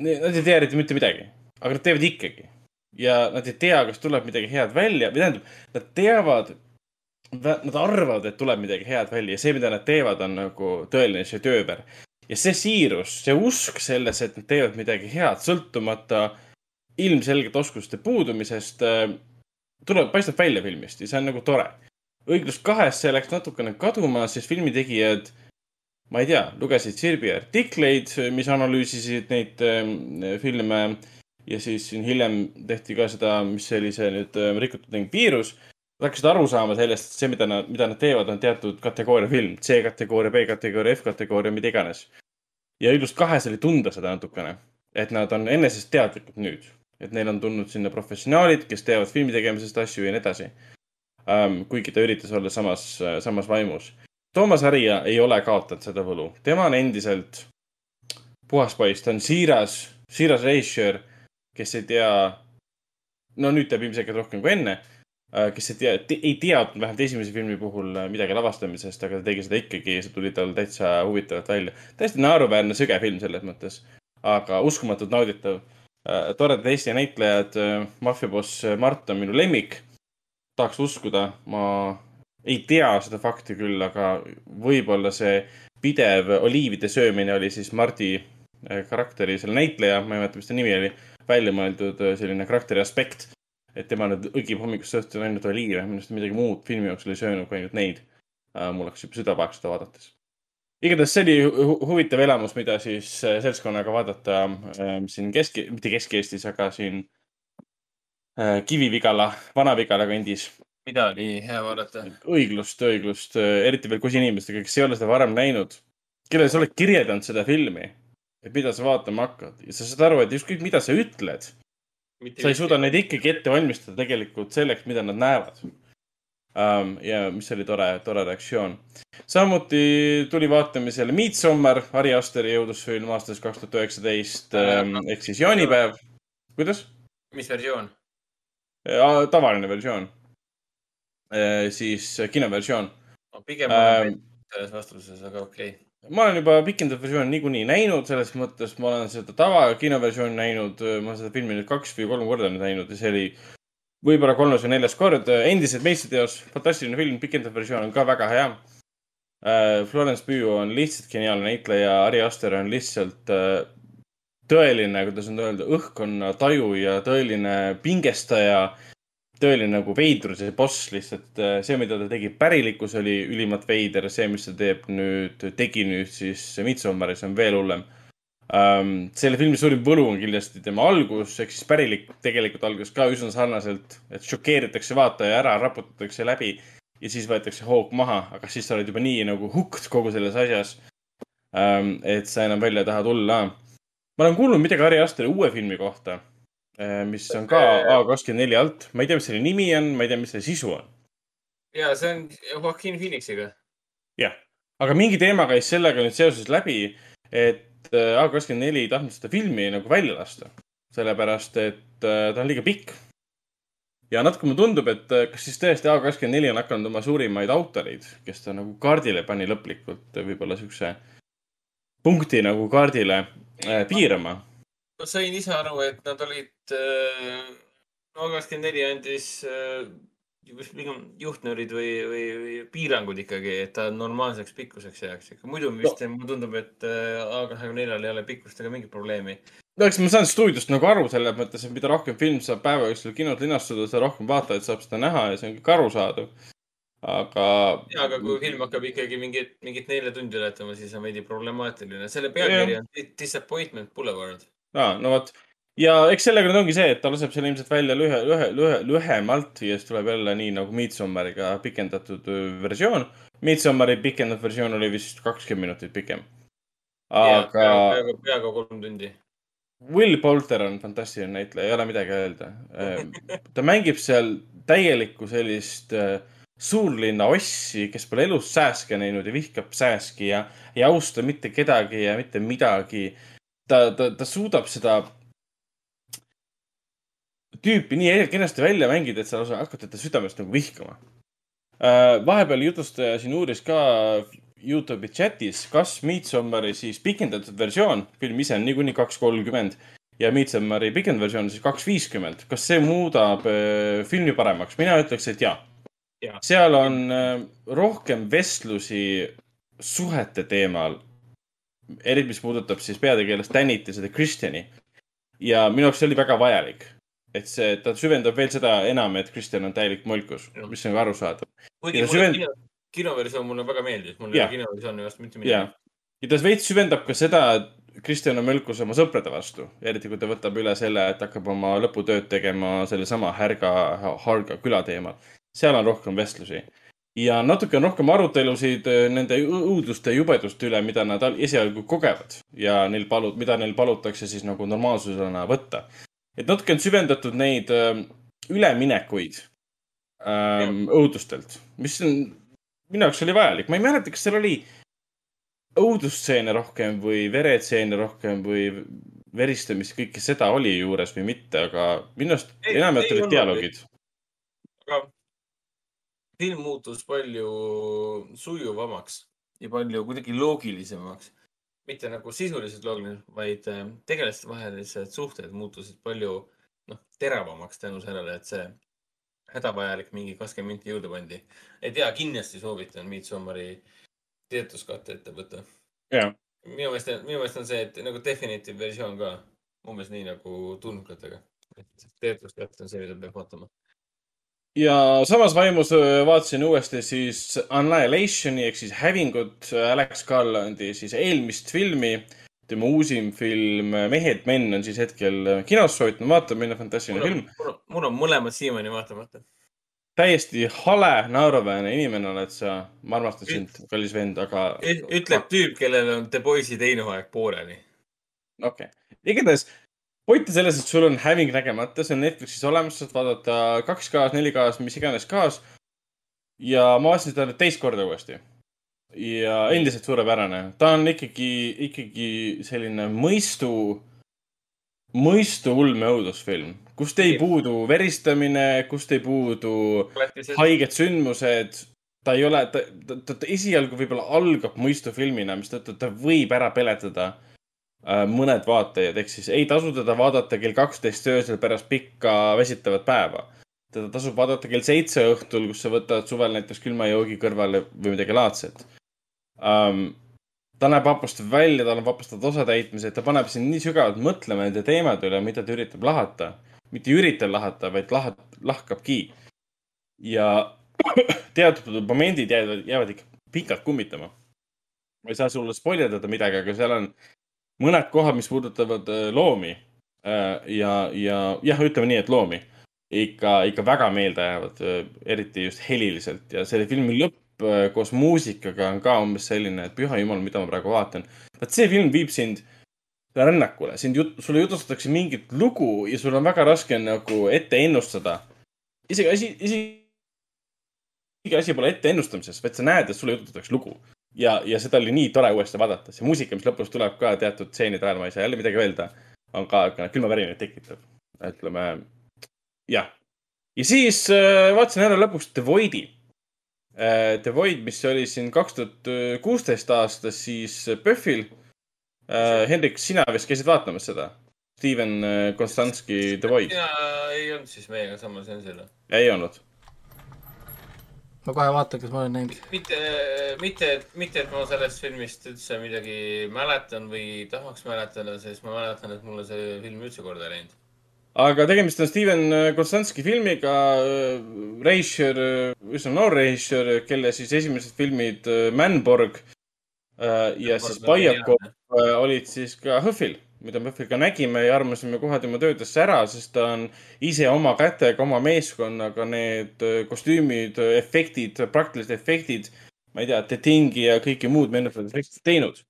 Nad ei tea eriti mitte midagi, aga nad teevad ikkagi ja nad ei tea, kas tuleb midagi head välja või tähendab, nad teavad. Nad arvavad, et tuleb midagi head välja ja see, mida nad teevad, on nagu tõeline šedööver. ja see siirus, see usk sellesse, et nad teevad midagi head, sõltumata ilmselgelt oskuste puudumisest, tuleb, paistab välja filmist ja see on nagu tore õiglus kahes see läks natukene kaduma, sest filmitegijad, ma ei tea, lugesid Sirbi artikleid, mis analüüsisid neid äh, filme ja siis siin hiljem tehti ka seda, mis oli see nüüd äh, rikutud ning viirus. Nad hakkasid aru saama sellest, et see, mida nad, mida nad teevad, on teatud kategooria film, C-kategooria, B-kategooria, F-kategooria, mida iganes. ja õiglus kahes oli tunda seda natukene, et nad on enesest teadlikud nüüd, et neil on tulnud sinna professionaalid, kes teevad filmi tegemisest asju ja nii edasi um,. kuigi ta üritas olla samas, samas vaimus. Toomas Harija ei ole kaotanud seda võlu, tema on endiselt puhas poiss, ta on siiras, siiras režissöör, kes ei tea. no nüüd teab ilmselgelt rohkem kui enne, kes ei tea, ei teadnud vähemalt esimese filmi puhul midagi lavastamisest, aga ta tegi seda ikkagi ja see tuli tal täitsa huvitavalt välja. täiesti naeruväärne süge film selles mõttes, aga uskumatult nauditav. Toredad Eesti näitlejad, maffiaboss Mart on minu lemmik tahaks uskuda, ma ei tea seda fakti küll, aga võib-olla see pidev oliivide söömine oli siis Mardi äh, karakteri, selle näitleja, ma ei mäleta, mis ta nimi oli, välja mõeldud äh, selline karakteri aspekt. et tema nüüd õgib hommikust õhtuni ainult oliive, minu arust midagi muud filmi jooksul ei söönud kui ainult neid. mul hakkas juba süda pahaks seda vaadates. Igatahes see oli hu huvitav elamus, mida siis äh, seltskonnaga vaadata äh, siin Kesk, mitte Kesk-Eestis, aga siin Kivi-Vigala, Vana-Vigala kandis. mida oli hea vaadata? õiglust, õiglust, eriti veel koos inimestega, kes ei ole seda varem näinud, kellele sa oled kirjeldanud seda filmi, et mida sa vaatama hakkad? Ja sa saad aru, et ükskõik, mida sa ütled, sa ei suuda neid ikkagi ette valmistada tegelikult selleks, mida nad näevad um,. ja mis oli tore, tore reaktsioon. samuti tuli vaatamisele Midsommar, Ari Asteri jõudlusfilm aastast kaks tuhat üheksateist um, ehk siis jaanipäev. kuidas? mis versioon? tavaline versioon. siis kinoversioon. pigem Ähm, ähm, selles vastuses, aga okei okay.. ma olen juba pikendatud versiooni niikuinii näinud, selles mõttes ma olen seda tava kinoversiooni näinud, ma olen seda filmi nüüd kaks või kolm korda nüüd näinud ja see oli võib-olla kolmas või neljas kord. endiselt meistriteos, fantastiline film, pikendatud versioon on ka väga hea. Florence Pugh on lihtsalt geniaalne näitleja, Ari Aster on lihtsalt äh, tõeline, kuidas nüüd öelda, õhkkonnataju ja tõeline pingestaja. tõeline nagu veidruse boss lihtsalt, see, mida ta tegi pärilikkus oli ülimalt veider, see, mis ta teeb nüüd, tegi nüüd siis Midsommaris on veel hullem um,. selle filmi suurim võlu on kindlasti tema algus, ehk siis pärilik tegelikult algas ka üsna sarnaselt, et šokeeritakse vaataja ära, raputatakse läbi ja siis võetakse hoog maha, aga siis sa oled juba nii nagu hooked kogu selles asjas um,. et sa enam välja ei taha tulla. ma olen kuulnud midagi Ari Asteri uue filmi kohta, mis on ka A24 alt, ma ei tea, mis selle nimi on, ma ei tea, mis selle sisu on. ja see on Joaquin Phoenixiga. jah, aga mingi teema käis sellega nüüd seoses läbi, et A24 ei tahtnud seda filmi nagu välja lasta, sellepärast et äh, ta on liiga pikk. ja natuke mulle tundub, et äh, kas siis tõesti A24 on hakanud oma suurimaid autoreid, kes ta nagu kaardile pani lõplikult, võib-olla siukse punkti nagu kaardile äh, piirama. ma sain ise aru, et nad olid äh,, A24 andis äh, pigem juhtnöörid või, või, või piirangud ikkagi, et ta normaalseks pikkuseks jääks. muidu vist no. mulle tundub, et äh, A24-l ei ole pikkustega mingit probleemi. no eks ma saan stuudiost nagu aru selles mõttes, et mida rohkem film saab päeva jooksul kinot linastuda, seda rohkem vaatajaid saab seda näha ja see on kõik arusaadav. aga. ja, aga kui film hakkab ikkagi mingit, mingit nelja tundi ületama, siis on veidi problemaatiline. selle pealkiri on Disappointment Boulevard. aa, no vot. Ja eks sellega nüüd ongi see, et ta laseb selle ilmselt välja lühe, lühe, lühe, lühemalt ja siis tuleb jälle nii nagu Midsommariga pikendatud versioon. Midsommari pikendatud versioon oli vist kakskümmend minutit pikem. aga peaaegu, peaaegu kolm tundi. Will Poulter on fantastiline näitleja, ei ole midagi öelda. ta mängib seal täielikku sellist suurlinna ossi, kes pole elus sääske näinud ja vihkab sääski ja ei austa mitte kedagi ja mitte midagi. ta, ta, ta suudab seda tüüpi nii kenasti välja mängida, et sa lausa hakkad teda südamest nagu vihkama. vahepeal jutustaja siin uuris ka Youtube'i chatis, kas Midsommari siis pikendatud versioon, film ise on niikuinii kaks kolmkümmend ja Midsommari pikendatud versioon siis kaks viiskümmend, kas see muudab äh, filmi paremaks? mina ütleks, et jaa Jaa. seal on äh, rohkem vestlusi suhete teemal, eriti mis puudutab siis peategelast Danit ja seda Kristjani. ja minu jaoks see oli väga vajalik, et see, ta süvendab veel seda enam, et Kristjan on täielik molkus, mis on ka arusaadav. kuigi mulle süvend- kino, kinoversioon mulle väga meeldis, mul ei ole kinoversiooni vastu mitte midagi., ja ta veits süvendab ka seda, et Kristjan on mölkus oma sõprade vastu, eriti kui ta võtab üle selle, et hakkab oma lõputööd tegema sellesama Härga, Harga küla teemal. seal on rohkem vestlusi ja natuke on rohkem arutelusid äh, nende õ- õuduste ja jubeduste üle, mida nad al- esialgu kogevad ja neil palu-, mida neil palutakse siis nagu normaalsusena võtta. Et natuke on süvendatud neid äh, üleminekuid ähm, õudustelt, mis on minu jaoks oli vajalik, ma ei mäleta, kas seal oli õudustseene rohkem või veretseene rohkem või veristamist, kõike seda oli juures või mitte, aga minu arust enamjaolt olid dialoogid. aga film muutus palju sujuvamaks ja palju kuidagi loogilisemaks. Mitte nagu sisuliselt loogiline, vaid äh, tegelaste vahelised suhted muutusid palju noh, teravamaks tänu sellele, et see hädavajalik mingi kakskümmend minti juurde pandi. et ja kindlasti soovitan Midsommari teetuskatte ette võtta. jah, minu meelest, minu meelest on see, et nagu definitive versioon ka umbes nii nagu tulnukatega. teetuskatt on see, mida peab vaatama. Ja samas vaimus vaatasin uuesti siis Annihilationi ehk siis Hävingut, Alex Garlandi siis eelmist filmi. tema uusim film Mehed, menn on siis hetkel kinos, soovitan vaatama, minna fantastiline film., mul on mõlemad siiamaani vaatamata. täiesti hale, naeruväärne inimene oled sa. ma armastan sind, kallis vend, aga. ütleb tüüp, kellel on The Boys'i teine hooaeg pooleli. okei okay., igatahes point on selles, et sul on Having nägemata, see on Netflixis olemas, saad vaadata 2K-s, 4K-s, mis iganes K-s. ja ma vaatasin seda nüüd teist korda uuesti. ja endiselt suurepärane, ta on ikkagi, ikkagi selline mõistu mõistu ulmeõudusfilm, kust ei puudu veristamine, kust ei puudu haiged sündmused. ta ei ole, ta, ta, ta, ta esialgu võib-olla algab mõistufilmina, mistõttu ta võib ära peletada äh, mõned vaatajad, ehk siis ei tasu teda vaadata kell kaksteist öösel pärast pikka väsitavat päeva. teda tasub vaadata kell seitse õhtul, kus sa võtad suvel näiteks külma joogi kõrvale või midagi laadset um, ta näeb vapustav välja, tal on vapustavad osatäitmised, ta paneb sind nii sügavalt mõtlema nende teemade üle, mida ta üritab lahata. mitte ei ürita lahata, vaid lahat-, lahkabki. ja teatud momendid jäävad, jäävad ikka pikalt kummitama. ma ei saa sulle spoil ida midagi, aga seal on mõned kohad, mis puudutavad äh, loomi. Äh, ja, ja jah, ütleme nii, et loomi ikka, ikka väga meelde jäävad, äh, eriti just heliliselt ja selle filmi lõpp koos muusikaga on ka umbes selline, et püha jumal, mida ma praegu vaatan. vot see film viib sind rännakule, sind jut-, sulle jutustatakse mingit lugu ja sul on väga raske nagu ette ennustada. isegi asi, isegi asi pole ette ennustamises, vaid sa näed, et sulle jututatakse lugu. Ja, ja seda oli nii tore uuesti vaadata, see muusika, mis lõpus tuleb ka teatud stseenide ajal, ma ei saa jälle midagi öelda, on ka, ka külmavärinaid tekitav. ütleme, jah. ja siis äh, vaatasin ära lõpuks The Void'i Äh, The Void, mis oli siin kaks tuhat kuusteist aastas, siis PÖFFil. Äh, Hendrik, sina vist käisid vaatamas seda? Steven äh, Konstantski The Void. sina ei olnud siis meiega samal seansil? ei olnud. Ma kohe vaatan, kas ma olen näinud. mitte, mitte, mitte, et ma sellest filmist üldse midagi mäletan või tahaks mäletada, sest ma mäletan, et mulle see film üldse korda ei läinud. Aga tegemist on Steven Kostanski filmiga, režissöör, üsna noor režissöör, kelle siis esimesed filmid äh, Manborg äh, ja siis Bajakov äh, olid siis ka HÖFFil, mida me ka nägime ja armasime kohe tema töödesse ära, sest ta on ise oma kätega, oma meeskonnaga need kostüümid, efektid, praktilised efektid, ma ei tea, The Thingi ja kõiki muud meenutavad efektid teinud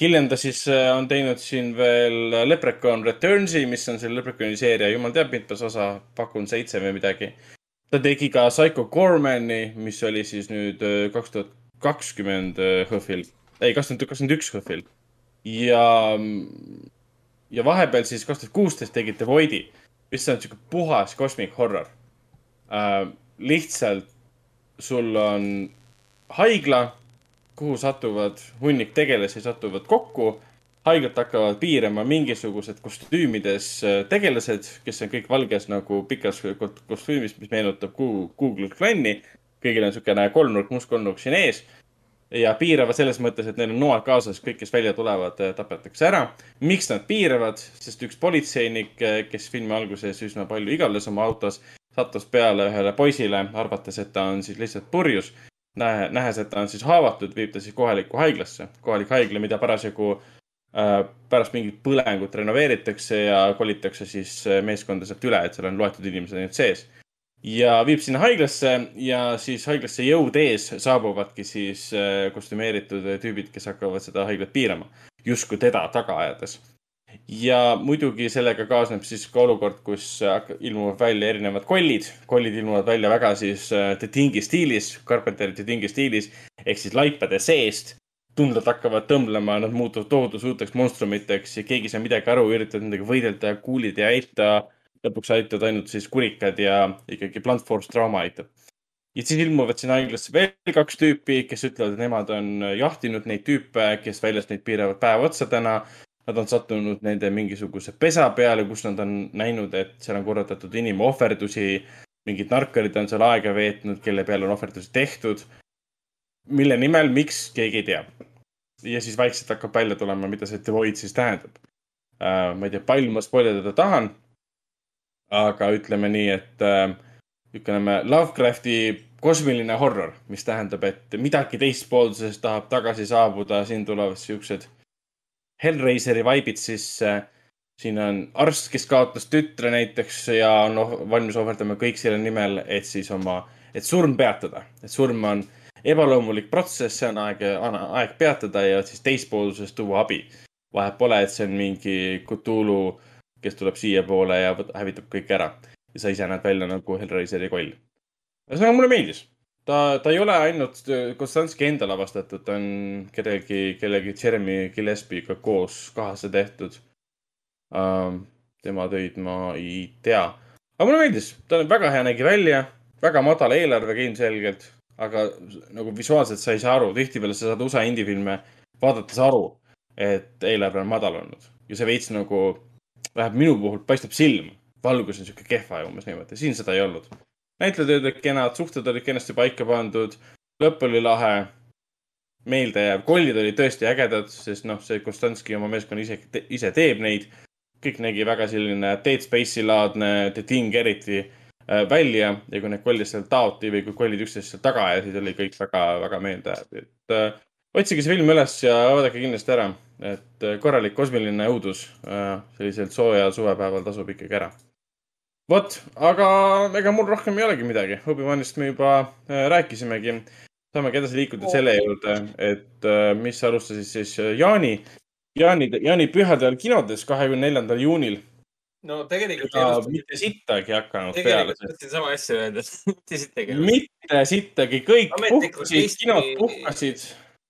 hiljem ta siis äh, on teinud siin veel Leprechaun Returnsi, mis on selle Leprechauни seeria, jumal teab mitmes osa, pakun seitse või midagi. ta tegi ka Psycho Gormani, mis oli siis nüüd äh, kaks tuhat kakskümmend HÖFFil, ei, kaks tuhat kakskümmend üks HÖFFil. ja, ja vahepeal siis kaks tuhat kuusteist tegi The Void'i, mis on sihuke puhas cosmic horror äh,. lihtsalt sul on haigla kuhu satuvad hunnik tegelasi, satuvad kokku. haiglat hakkavad piirama mingisugused kostüümides äh, tegelased, kes on kõik valges nagu pikas kostüümis, mis meenutab Google klanni. kõigil on niisugune kolmnurk, must kolmnurk siin ees ja piiravad selles mõttes, et neil on noad kaasas, kõik, kes välja tulevad, äh, tapetakse ära. miks nad piiravad, sest üks politseinik, äh, kes filmi alguses üsna palju igaldas oma autos, sattus peale ühele poisile, arvates, et ta on siis lihtsalt purjus nähe, nähes, et ta on siis haavatud, viib ta siis kohalikku haiglasse. kohalik haigla, mida parasjagu äh, pärast mingit põlengut renoveeritakse ja kolitakse siis äh, meeskonda sealt üle, et seal on loetud inimesed ainult sees. Ja viib sinna haiglasse ja siis haiglasse jõud ees saabuvadki siis äh, kostümeeritud tüübid, kes hakkavad seda haiglat piirama. justkui teda taga ajades ja muidugi sellega kaasneb siis ka olukord, kus ilmuvad välja erinevad kollid. kollid ilmuvad välja väga siis äh, The Thingi stiilis, Carpenteri The Thingi stiilis ehk siis laipade seest. tunded hakkavad tõmblema, nad muutuvad tohutu suurteks monstrumiteks ja keegi ei saa midagi aru, üritavad nendega võidelda, kuulid ei aita. Lõpuks aitavad ainult siis kurikad ja ikkagi blunt force trauma aitab. ja siis ilmuvad sinna haiglasse veel kaks tüüpi, kes ütlevad, et nemad on jahtinud neid tüüpe, kes väljas neid piiravad päev otsa täna Nad on sattunud nende mingisuguse pesa peale, kus nad on näinud, et seal on korraldatud inimohverdusi. mingid narkarid on seal aega veetnud, kelle peale on ohverdusi tehtud. mille nimel, miks, keegi ei tea. ja siis vaikselt hakkab välja tulema, mida see Devoid siis tähendab uh,. ma ei tea, palju ma spoilerdada tahan. Aga ütleme nii, et uh, ütleme Lovecrafti kosmiline horror, mis tähendab, et midagi teistpoolsest tahab tagasi saabuda, siin tulevad siuksed Hellraiseri vibe'id sisse. siin on arst, kes kaotas tütre näiteks ja on oh, valmis ohverdama kõik selle nimel, et siis oma, et surm peatada. et surm on ebaloomulik protsess, see on aeg, aeg peatada ja siis teispoolsusest tuua abi. vahet pole, et see on mingi Cthulhu, kes tuleb siiapoole ja hävitab kõik ära. ja sa ise näed välja nagu Hellraiseri koll. ühesõnaga, mulle meeldis. ta, ta ei ole ainult Konstantski enda lavastatud, ta on kellegi, kellegi Jeremy Gillespie'ga koos kaasa tehtud uh,. tema töid ma ei tea. aga mulle meeldis, ta väga hea nägi välja, väga madala eelarvega ilmselgelt aga nagu visuaalselt sa ei saa aru, tihtipeale sa saad USA indie-filme vaadates aru, et eelarve on madal olnud ja see veits nagu, vähemalt minu puhul paistab silma. valgus on sihuke kehva ja umbes niimoodi, siin seda ei olnud. näitlejad olid kenad, suhted olid kenasti paika pandud, lõpp oli lahe, meeldejääv, kollid olid tõesti ägedad, sest noh, see Konstantski oma meeskonna ise, ise teeb neid. kõik nägi väga selline Dead Space'i laadne, The Thing eriti Äh, välja ja kui need kollid sealt taoti või kui kollid üksteist sealt taga ajasid, oli kõik väga, väga meeldejääv. et äh, otsige see film üles ja vaadake kindlasti ära, et äh, korralik kosmiline õudus äh, sellisel soojal suvepäeval tasub ikkagi ära. vot, aga ega mul rohkem ei olegi midagi. Obi-Wanist me juba äh, rääkisimegi. saamegi edasi liikuda selle juurde, et mis alustasid siis Jaani, Jaani, jaanipühadel kinodes kahekümne neljandal juunil no tegelikult ja mitte sittagi hakanud tegelikult peale. tahtsin sama asja öelda, mitte sittagi. mitte sittagi, kõik puhkasid kinod puhkasid.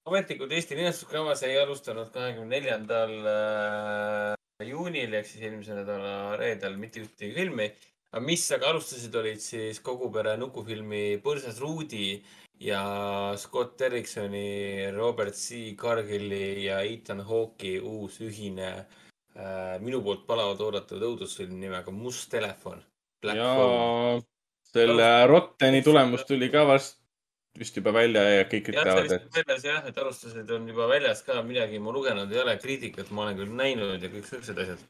Ametlikult Eesti linastuskammas ei alustanud kahekümne neljandal äh, juunil ehk siis eelmise nädala reedel mitte ühtegi filmi. mis aga alustasid, olid siis kogu pere nukufilmi Põrsas Ruudi ja Scott Derricksoni, Robert C. Cargilli ja Ethan Hawke'i uus ühine äh, minu poolt palavalt oodatud õudusfilm nimega Must telefon. ja selle Rotteni tulemus tuli ka vast vist juba välja ja kõik ütlevad, et. väljas jah, et arvustused on juba väljas ka, midagi ma lugenud ei ole, kriitikat ma olen küll näinud ja kõik siuksed asjad.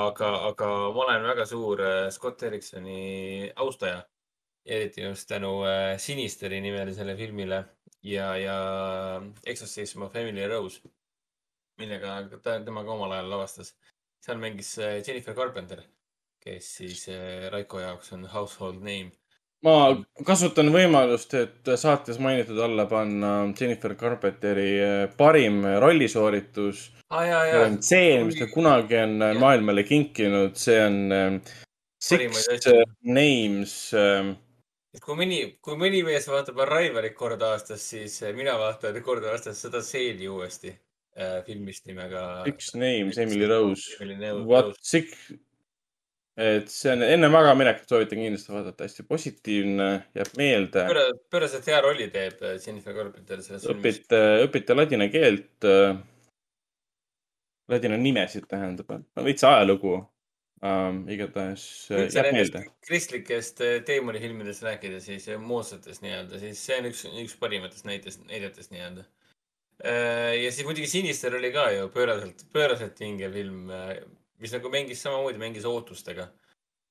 aga, aga ma olen väga suur äh, Scott Ericksoni austaja. eriti just tänu äh, Sinisteri nimelisele filmile ja, ja Exorcism of Emily Rose millega ta temaga omal ajal lavastas. seal mängis äh, Jennifer Carpenter, kes siis äh, Raiko jaoks on household name. Ma kasutan võimalust, et saates mainitud alla panna Jennifer Carpenteri äh, parim rollisooritus ah,. see on tseen, mis ta kunagi on ja. maailmale kinkinud, see on Six Names et kui mõni, kui mõni mees vaatab Arrivalit kord aastas, siis mina vaatan kord aastas seda seeni uuesti filmist nimega. Six Names, Emily Rose. What sick, et see on enne magamaminekut soovitan kindlasti vaadata, hästi positiivne, jääb meelde. pööraselt hea rolli teeb äh, Jennifer Carpenter selles filmis. õpite, õpite ladina keelt äh,. Ladina nimesid tähendab, no veits ajalugu um,. igatahes äh, jääb meelde. kristlikest teemonifilmidest rääkida, siis moodsatest nii-öelda, siis see on üks, üks parimatest näitest, näidetest nii-öelda ja siis muidugi Sinister oli ka ju pööraselt, pööraselt vinge film, mis nagu mängis samamoodi, mängis ootustega.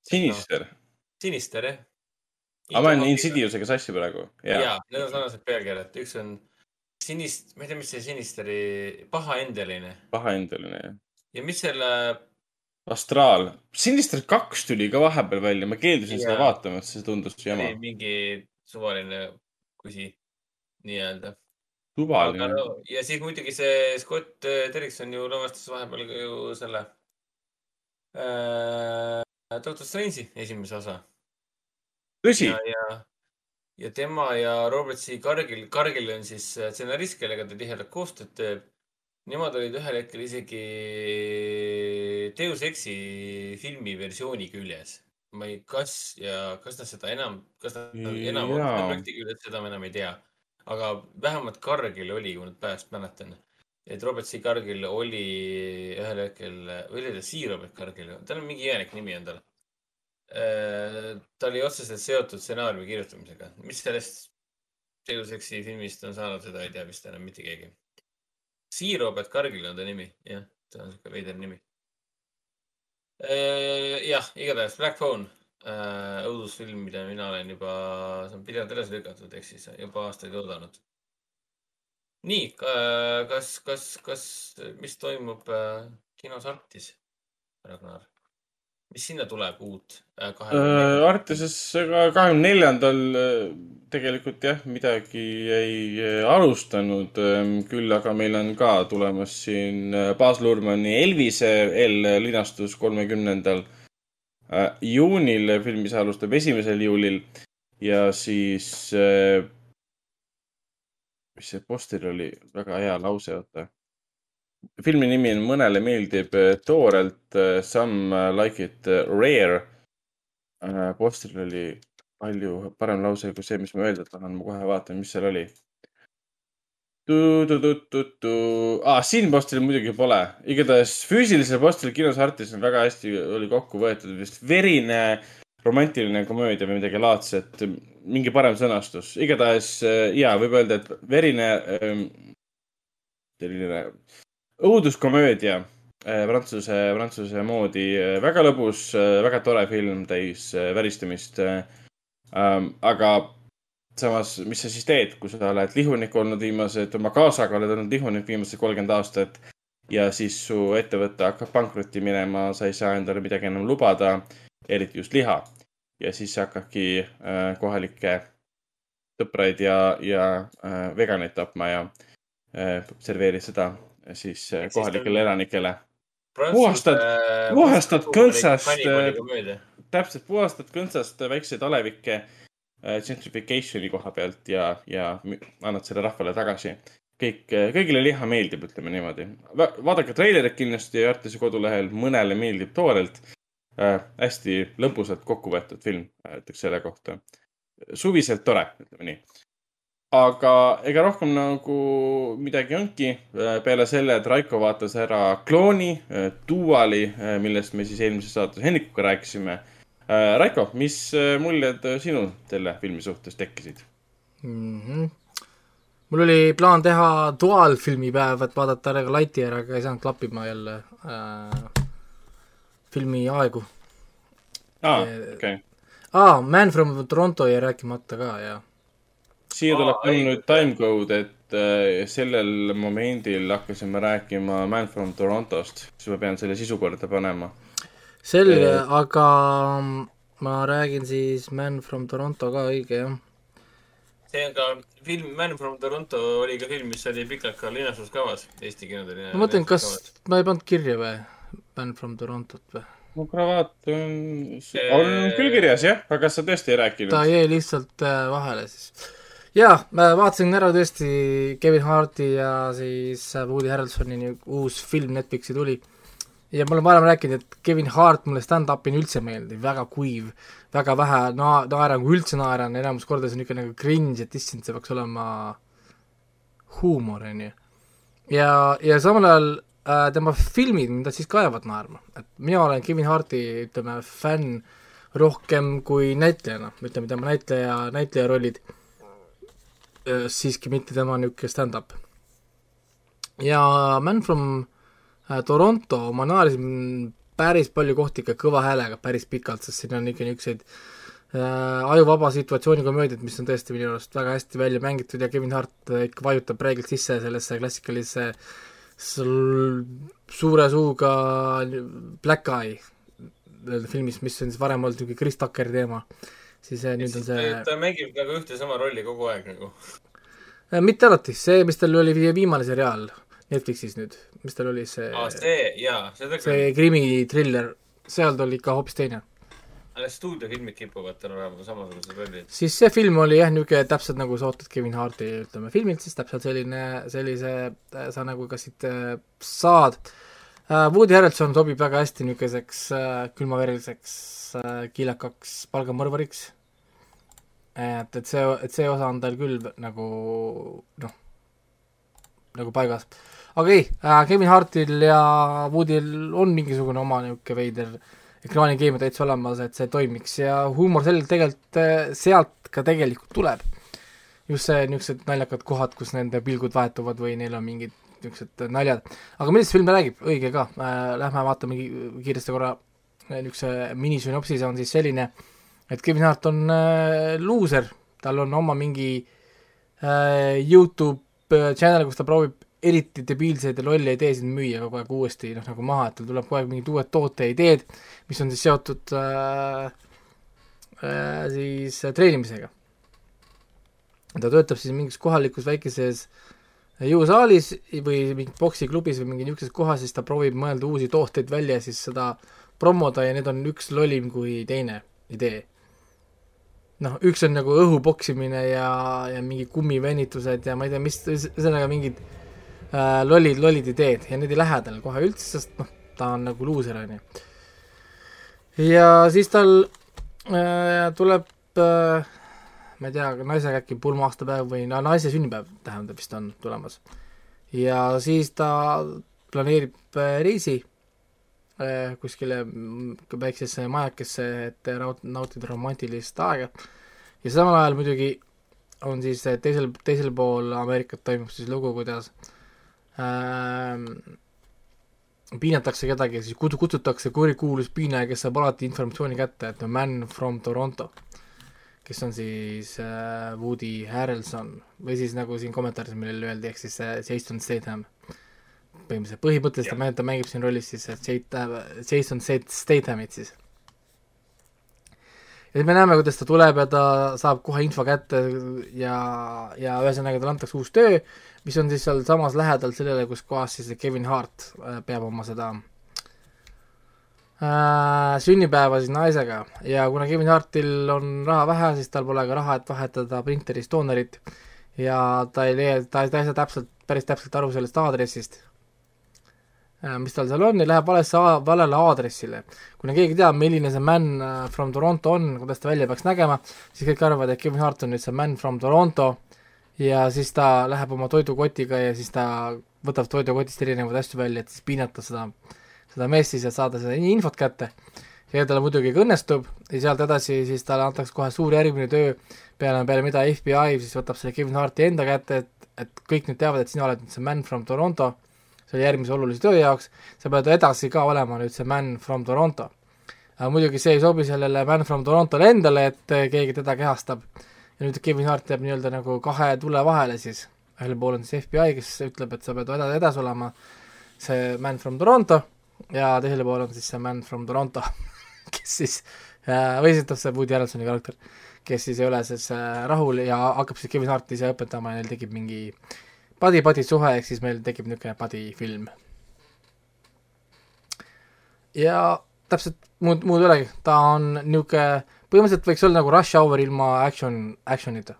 Sinister no,? Sinister, jah. aga ma olen Insidiusega sassi praegu. ja, need on sarnased pealkirjad, üks on sinist, ma ei tea, mis see Sinisteri, pahaendeline. pahaendeline, jah. ja mis selle Astraal, Sinister kaks tuli ka vahepeal välja, ma keeldusin seda vaatama, sest see tundus jama. mingi suvaline kusi nii-öelda suvaline no,. ja siis muidugi see Scott äh, Derrickson ju lavastas vahepeal ju selle Doctor Strange'i esimese osa. tõsi? ja, ja, ja tema ja Robert C. Cargill, Cargill on siis äh, stsenarist, kellega ta tihedalt koostööd teeb. Nemad olid ühel hetkel isegi Deus Exi filmi versiooni küljes. ma ei, kas ja kas nad seda enam, kas nad enam on projekti küljes, seda ma enam ei tea aga vähemalt Cargill oli, kui nüüd pärast mäletan, et Robert C. Cargill oli ühel hetkel, või oli ta C. Robert Cargill, tal on mingi imelik nimi endal. Äh, ta oli otseselt seotud stsenaariumi kirjutamisega, mis sellest Deus Exi filmist on saanud, seda ei tea vist enam mitte keegi. C. Robert Cargill on ta nimi, jah, ta on sihuke veider nimi. Äh, jah, igatahes Black Phone äh, õudusfilm, mida mina olen juba, see on pidevalt edasi lükatud, ehk siis juba aastaid oodanud. Nii äh,, kas, kas, kas, mis toimub äh, kinos Artis? Ragnar? mis sinna tuleb uut äh,? Äh, Artises ka kahekümne neljandal tegelikult jah, midagi ei alustanud, küll aga meil on ka tulemas siin Baz Luhrmanni Elvise eellinastus kolmekümnendal juunil, film, mis alustab esimesel juulil ja siis mis see poster oli, väga hea lause, oota. filmi nimi on Mõnele meeldib äh, toorelt, Some äh, like it äh, rare. posteril oli palju parem lause kui see, mis ma öelda tahan, ma kohe vaatan, mis seal oli. Ah, siin postril muidugi pole, igatahes füüsilisel postril kinos Artis on väga hästi oli kokku võetud, vist verine romantiline komöödia või midagi laadset, mingi parem sõnastus, igatahes äh, ja võib öelda, et verine ähm, selline õuduskomöödia äh, prantsuse, prantsuse moodi, väga lõbus, väga tore film, täis äh, väristamist. aga samas, mis sa siis teed, kui sa oled lihunik olnud viimased, oma kaasaga oled olnud lihunik viimased kolmkümmend aastat ja siis su ettevõte hakkab pankrotti minema, sa ei saa endale midagi enam lubada, eriti just liha. ja siis sa hakkadki äh, kohalikke sõpraid ja, ja äh, veganeid tapma ja äh, serveerid seda siis kohalikele elanikele. puhastad- puhastad komöödia. täpselt, puhastad kõntsast väikseid alevikke gentrification'i koha pealt ja, ja annad selle rahvale tagasi. kõik, kõigile liha meeldib, ütleme niimoodi. vaadake treilerit kindlasti Artise kodulehel, mõnele meeldib toorelt äh,. hästi lõbusalt kokku võetud film, ütleks selle kohta. suviselt tore, ütleme nii. aga ega rohkem nagu midagi olnudki äh, peale selle, et Raiko vaatas ära klooni, Duali, millest me siis eelmises saates Hennikuga rääkisime Äh, Raiko, mis äh, muljed äh, sinul selle filmi suhtes tekkisid? mm. -hmm. mul oli plaan teha duaalfilmi päev, et vaadata ära ka Lightyear, aga ei saanud klappima jälle äh, filmi aegu. aa, okei. aa, Man from Toronto jäi rääkimata ka ja siia tuleb õige. nüüd timecode, et äh, sellel momendil hakkasime rääkima Man from Torontost, siis ma pean selle sisu korda panema. selge Eh., aga ma räägin siis Man from Toronto ka õige jah. see on ka film Man from Toronto oli ka film, mis oli pikalt ka linastuskavas, Eesti kinodel. ma mõtlen, kas ma ei pannud kirja või, Man from Torontot või? mu kravaat on, on küll kirjas jah, aga kas sa tõesti ei ta rääkinud? jäi lihtsalt äh, vahele siis. jaa, ma vaatasin ära tõesti Kevin Harti ja siis äh, Woody Harrelsoni uus film Netflixi tuli. ja ma olen varem rääkinud, et Kevin Hart mulle stand-up'ina üldse meeldib, väga kuiv, väga vähe na-, naeran, kui üldse naeran, enamus korda see on niisugune nagu cringe, et issand, see peaks olema huumor, on ju. ja, ja samal ajal tema filmid mind siiski ajavad naerma, et mina olen Kevin Harti, ütleme, fänn rohkem kui näitlejana, ütleme tema näitleja, näitleja rollid, siiski mitte tema niisugune stand-up. ja Man from äh, Toronto ma naersin päris palju kohti ikka kõva häälega päris pikalt, sest siin on ikka niisuguseid äh, ajuvaba situatsiooni komöödiad, mis on tõesti minu arust väga hästi välja mängitud ja Kevin Hart äh, ikka vajutab reeglilt sisse sellesse klassikalisse sul- suure suuga Black Eye filmis, mis on siis varem olnud niisugune Chris Tuckeri teema, siis äh, nüüd on see ta mängib nagu ühte sama rolli kogu aeg nagu. Äh, mitte alati, see, mis tal oli vi- viimane seriaal Netflixis nüüd, mis tal oli see aa, see, jaa, seda küll. see krimitriller, seal ta oli ikka hoopis teine. Alles stuudiofilmid kipuvad tal olema samasugused rollid. siis see film oli jah, niisugune täpselt nagu sa ootad Kevin Harti, ütleme, filmilt siis täpselt selline, sellise äh, sa nagu ka siit äh, saad äh,. Woody Harrelson sobib väga hästi niisuguseks äh, külmavereliseks äh, kiilakaks palgamõrvariks. et, et see, et see osa on tal küll nagu noh, nagu paigas. aga ei äh,, Kevin Hartil ja Woodyl on mingisugune oma niisugune veider ekraanikeemia täitsa olemas, et see toimiks ja huumor sel- tegelikult äh, sealt ka tegelikult tuleb. just see niisugused naljakad kohad, kus nende pilgud vahetuvad või neil on mingid niisugused naljad. aga millest film räägib, õige ka äh,, lähme vaatame ki- kiiresti korra äh, niisuguse minisünopsis on siis selline, et Kevin Hart on äh, luuser, tal on oma mingi äh, Youtube äh, channel, kus ta proovib eriti debiilseid ja lolle ideesid müüa kogu aeg uuesti noh, nagu maha, et tal tuleb kogu aeg mingid uued tooteideed, mis on siis seotud äh, äh, siis äh, treenimisega. ta töötab siis mingis kohalikus väikeses jõusaalis või mingis poksiklubis või mingi niisuguses kohas, siis ta proovib mõelda uusi tooteid välja ja siis seda promoda ja need on üks lollim kui teine idee. noh, üks on nagu õhu poksimine ja, ja mingi kummivenitused ja ma ei tea, mis, ühesõnaga mingid äh, lollid, lollid ideed ja need ei lähe talle kohe üldse, sest noh, ta on nagu luuser, on ju. ja siis tal äh, tuleb äh, ma ei tea, naisega äkki pulma-aastapäev või no naise sünnipäev tähendab vist on tulemas. ja siis ta planeerib äh, reisi Äh, kuskile väiksesse majakesse, et naut-, nautida romantilist aega. ja samal ajal muidugi on siis teisel, teisel pool Ameerikat toimub siis lugu, kuidas ähm, piinatakse kedagi, siis kut-, kutsutakse kurikuulus piinaja, kes saab alati informatsiooni kätte, et man from Toronto, kes on siis äh, Woody Harrelson. Või siis nagu siin kommentaaris meile öeldi, ehk siis äh, Jason Statham. Põhimõtteliselt, põhimõtteliselt ta mängib, siin rollis siis Jason Stathamit siis. Ja me näeme, kuidas ta tuleb ja ta saab kohe info kätte ja, ja ühesõnaga talle antakse uus töö, mis on siis sealsamas lähedal sellele, kus kohas siis Kevin Hart äh, peab oma seda äh, sünnipäeva siis naisega. Ja kuna Kevin Hartil on raha vähe, siis tal pole ka raha, et vahetada printeris doonorit. Ja ta ei leia, ta, ta ei saa täpselt, päris täpselt aru sellest aadressist mis tal seal on ja läheb valesse, valele aadressile. kuna keegi teab, milline see man äh, from Toronto on, kuidas ta välja peaks nägema, siis kõik arvavad, et Kevin Hart on nüüd see man from Toronto ja siis ta läheb oma toidukotiga ja siis ta võtab toidukotist erinevaid asju välja, et siis piinata seda, seda meest siis ja saada seda infot kätte. ja talle muidugi ka õnnestub ja sealt edasi siis talle antakse kohe suur järgmine töö, peale, peale mida FBI siis võtab selle Kevin Harti enda kätte, et, et kõik nüüd teavad, et sina oled nüüd see man from Toronto selle järgmise olulise töö jaoks, sa pead edasi ka olema nüüd see man from Toronto. aga muidugi see ei sobi sellele man from Torontole endale, et keegi teda kehastab. ja nüüd Kevin Hart jääb nii-öelda nagu kahe tule vahele siis, ühel pool on siis FBI, kes ütleb, et sa pead edasi, edasi olema see man from Toronto ja teisel pool on siis see man from Toronto kes siis äh,, või esitab see Woody Harrelsoni karakter, kes siis ei ole siis äh, rahul ja hakkab siis Kevin Harti ise õpetama ja neil tekib mingi äh, padi-padi suhe, ehk siis meil tekib niisugune padifilm. ja täpselt muud, muud ei olegi, ta on niisugune, põhimõtteliselt võiks olla nagu Rush Hour ilma action, action'ita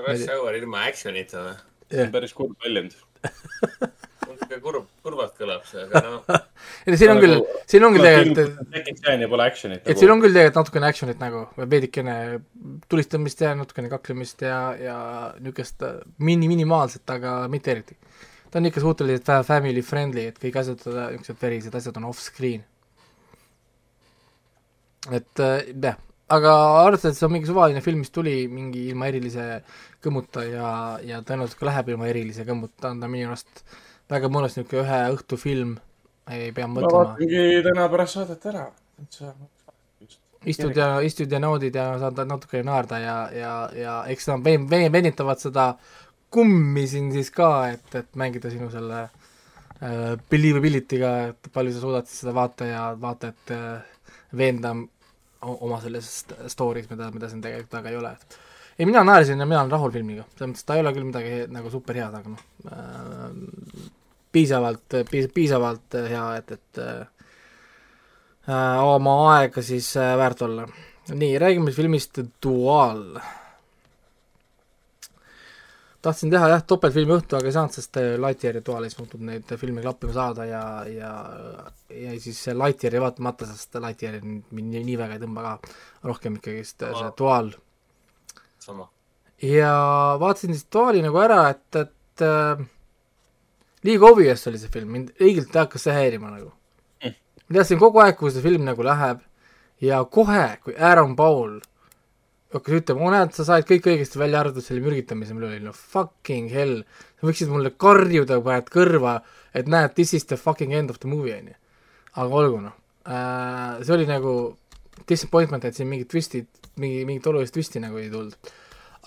Rush Hour ilma action'ita või? see on päris kurb väljend natuke kurb, kurvalt kõlab see, aga noh. ei no siin on küll, siin on küll tegelikult. Jackie Chan ja pole action'it. et siin on küll tegelikult natukene action'it nagu, veidikene tulistamist ja natukene kaklemist ja, ja niisugust äh, mini, minimaalset, aga mitte eriti. ta on ikka suhteliselt family friendly, et kõik asjad, niisugused verised asjad on off-screen. et äh, jah, aga arvestades, et see on mingi suvaline film, mis tuli mingi ilma erilise kõmmuta ja, ja tõenäoliselt ka läheb ilma erilise kõmmuta, on ta minu arust väga mõnus niisugune ühe õhtu film, ei pea mõtlema. ma vaatangi täna pärast saadet ära. istud ja, istud ja naudid ja saad natuke naerda ja, ja, ja eks nad ven-, ven-, venitavad seda kummi siin siis ka, et, et mängida sinu selle äh, believability'ga, et palju sa suudad siis seda vaataja, vaatajat äh, veenda oma selles story's, mida, mida siin tegelikult taga ei ole. ei, mina naersin ja mina olen rahul filmiga, selles mõttes ta ei ole küll midagi nagu super head, aga noh äh,, piisavalt, piis-, piisavalt hea, et, et äh, oma aega siis äh, väärt olla. nii, räägime filmist Dual. tahtsin teha jah, topeltfilmi õhtu, aga ei saanud, sest äh, Lightyear ja Dual ei suutnud neid filme klappima saada ja, ja ja siis Lightyeari vaatamata, sest Lightyear mind nii, nii väga ei tõmba ka, rohkem ikkagist see Dual. sama. ja vaatasin siis Duali nagu ära, et, et äh, liiga obvious oli see film, mind õigelt hakkas see häirima nagu mm.. ma teadsin kogu aeg, kui see film nagu läheb ja kohe, kui Aaron Paul hakkas ütlema, oo näed, sa said kõik õigesti välja arvatud selle mürgitamise, mul oli no fucking hell, sa võiksid mulle karjuda, paned kõrva, et näed, this is the fucking end of the movie, on ju. aga olgu noh äh,, see oli nagu disappointment, et siin mingit twistid, mingi, mingit olulist twisti nagu ei tulnud.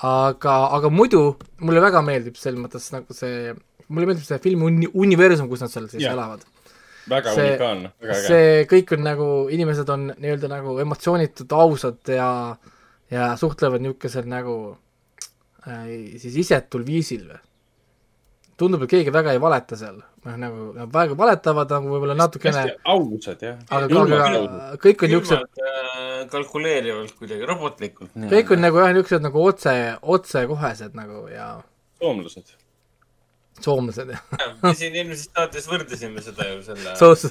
aga, aga muidu mulle väga meeldib selles mõttes nagu see, mulle meeldib see filmi uni-, universum, kus nad seal siis Jah. elavad. väga See- unikaalne, väga äge. see kõik on nagu, inimesed on nii-öelda nagu emotsioonitud, ausad ja, ja suhtlevad niisugusel nagu äh, siis isetul viisil või. tundub, et keegi väga ei valeta seal, noh nagu nad väga valetavad nagu võib-olla natukene, ausad jah. aga, aga kõik on niisugused, külmalt, kalkuleerivalt kuidagi, robotlikult. kõik on nagu jah, niisugused nagu otse, otsekohesed nagu ja soomlased. Soomlased me siin eelmises saates võrdlesime seda ju selle soos-,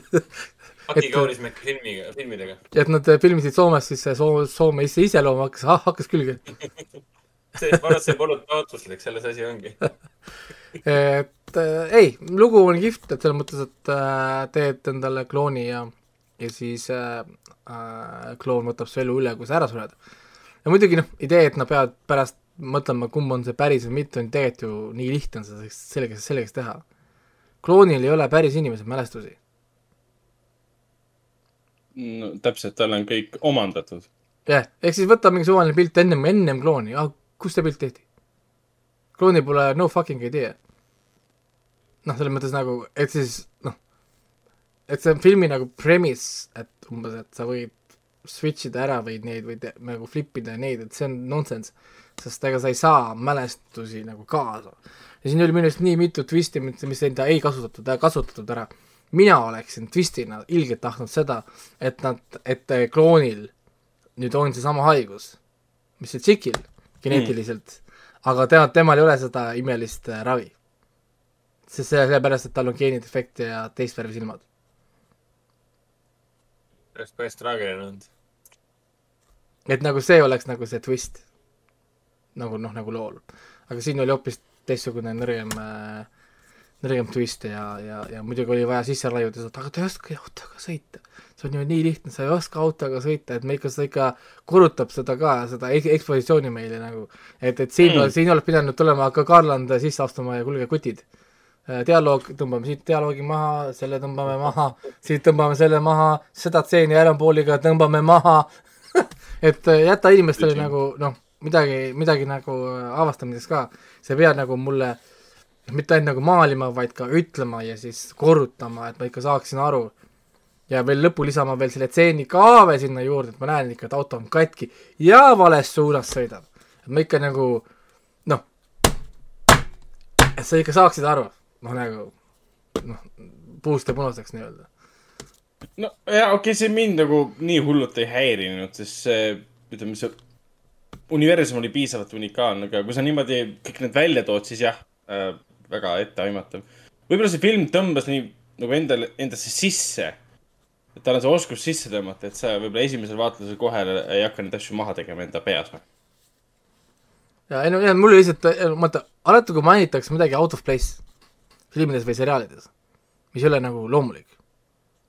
Aki et- Kaurismäe filmiga, filmidega. et nad filmisid Soomes, siis see Soome, Soome ise iseloom hakkas, hakkas külge see, ma arvan, et see polnud taotluslik, selles asi ongi. et äh, ei, lugu on kihvt, et selles mõttes, et äh, teed endale klooni ja, ja siis äh, äh, kloon võtab su elu üle, kui sa ära sured. ja muidugi noh, idee, et nad peavad pärast mõtlema, kumb on see päris või mitte, on tegelikult ju nii lihtne on seda selgeks, selgeks teha. kloonil ei ole päris inimese mälestusi. no täpselt, tal on kõik omandatud. jah, ehk siis võta mingi suvaline pilt ennem, ennem klooni, ah, kus see pilt tehti? kloonil pole no fucking idea. noh, selles mõttes nagu, et siis noh, et see on filmi nagu premise, et umbes, et sa võid switch ida ära või neid või te, nagu flip ida neid, et see on nonsense. Sest ega sa ei saa mälestusi nagu kaasa. ja siin oli minu arust nii mitu twisti, mis enda ei kasutatud, kasutatud ära. mina oleksin twistina ilgelt tahtnud seda, et nad, et kloonil nüüd on seesama haigus, mis see tšikil geneetiliselt mm., aga tema, temal ei ole seda imelist äh, ravi. sest see, sellepärast, et tal on geenidefekt ja teist värvi silmad. oleks päris traagiline olnud. et nagu see oleks nagu see twist. Nagu noh, nagu lool. aga siin oli hoopis teistsugune nõrgem äh,, nõrgem twist ja, ja, ja muidugi oli vaja sisse raiuda, et aga ta ei oska autoga sõita. see on ju nii lihtne, sa ei oska autoga sõita, et me ikka, seda ikka korrutab seda ka, seda ek- ekspositsiooni meile nagu. et, et siin mm., siin oleks pidanud tulema ka Garland sisse astuma ja kuulge, kutid. dialoog, tõmbame siit dialoogi maha, selle tõmbame maha, siit tõmbame selle maha, seda tseeni äärempooliga tõmbame maha et äh, jäta inimestele nagu noh, midagi, midagi nagu avastamiseks ka. sa pead nagu mulle mitte ainult nagu maalima, vaid ka ütlema ja siis korrutama, et ma ikka saaksin aru. ja veel lõppu lisama veel selle tseeni ka veel sinna juurde, et ma näen ikka, et auto on katki ja vales suunas sõidab. et ma ikka nagu noh, et sa ikka saaksid aru, noh nagu noh, puust ja punaseks nii-öelda. no ja okei okay,, see mind nagu nii hullult ei häirinud, sest see, ütleme, see universum oli piisavalt unikaalne, aga kui sa niimoodi kõik need välja tood, siis jah äh,, väga etteaimatav. võib-olla see film tõmbas nii nagu endale, endasse sisse. tal on see oskus sisse tõmmata, et sa võib-olla esimesel vaatlusel kohe ei hakka neid asju maha tegema enda peas. ja ei no ja mul lihtsalt, vaata, alati kui mainitakse midagi out of place filmides või seriaalides, mis ei ole nagu loomulik,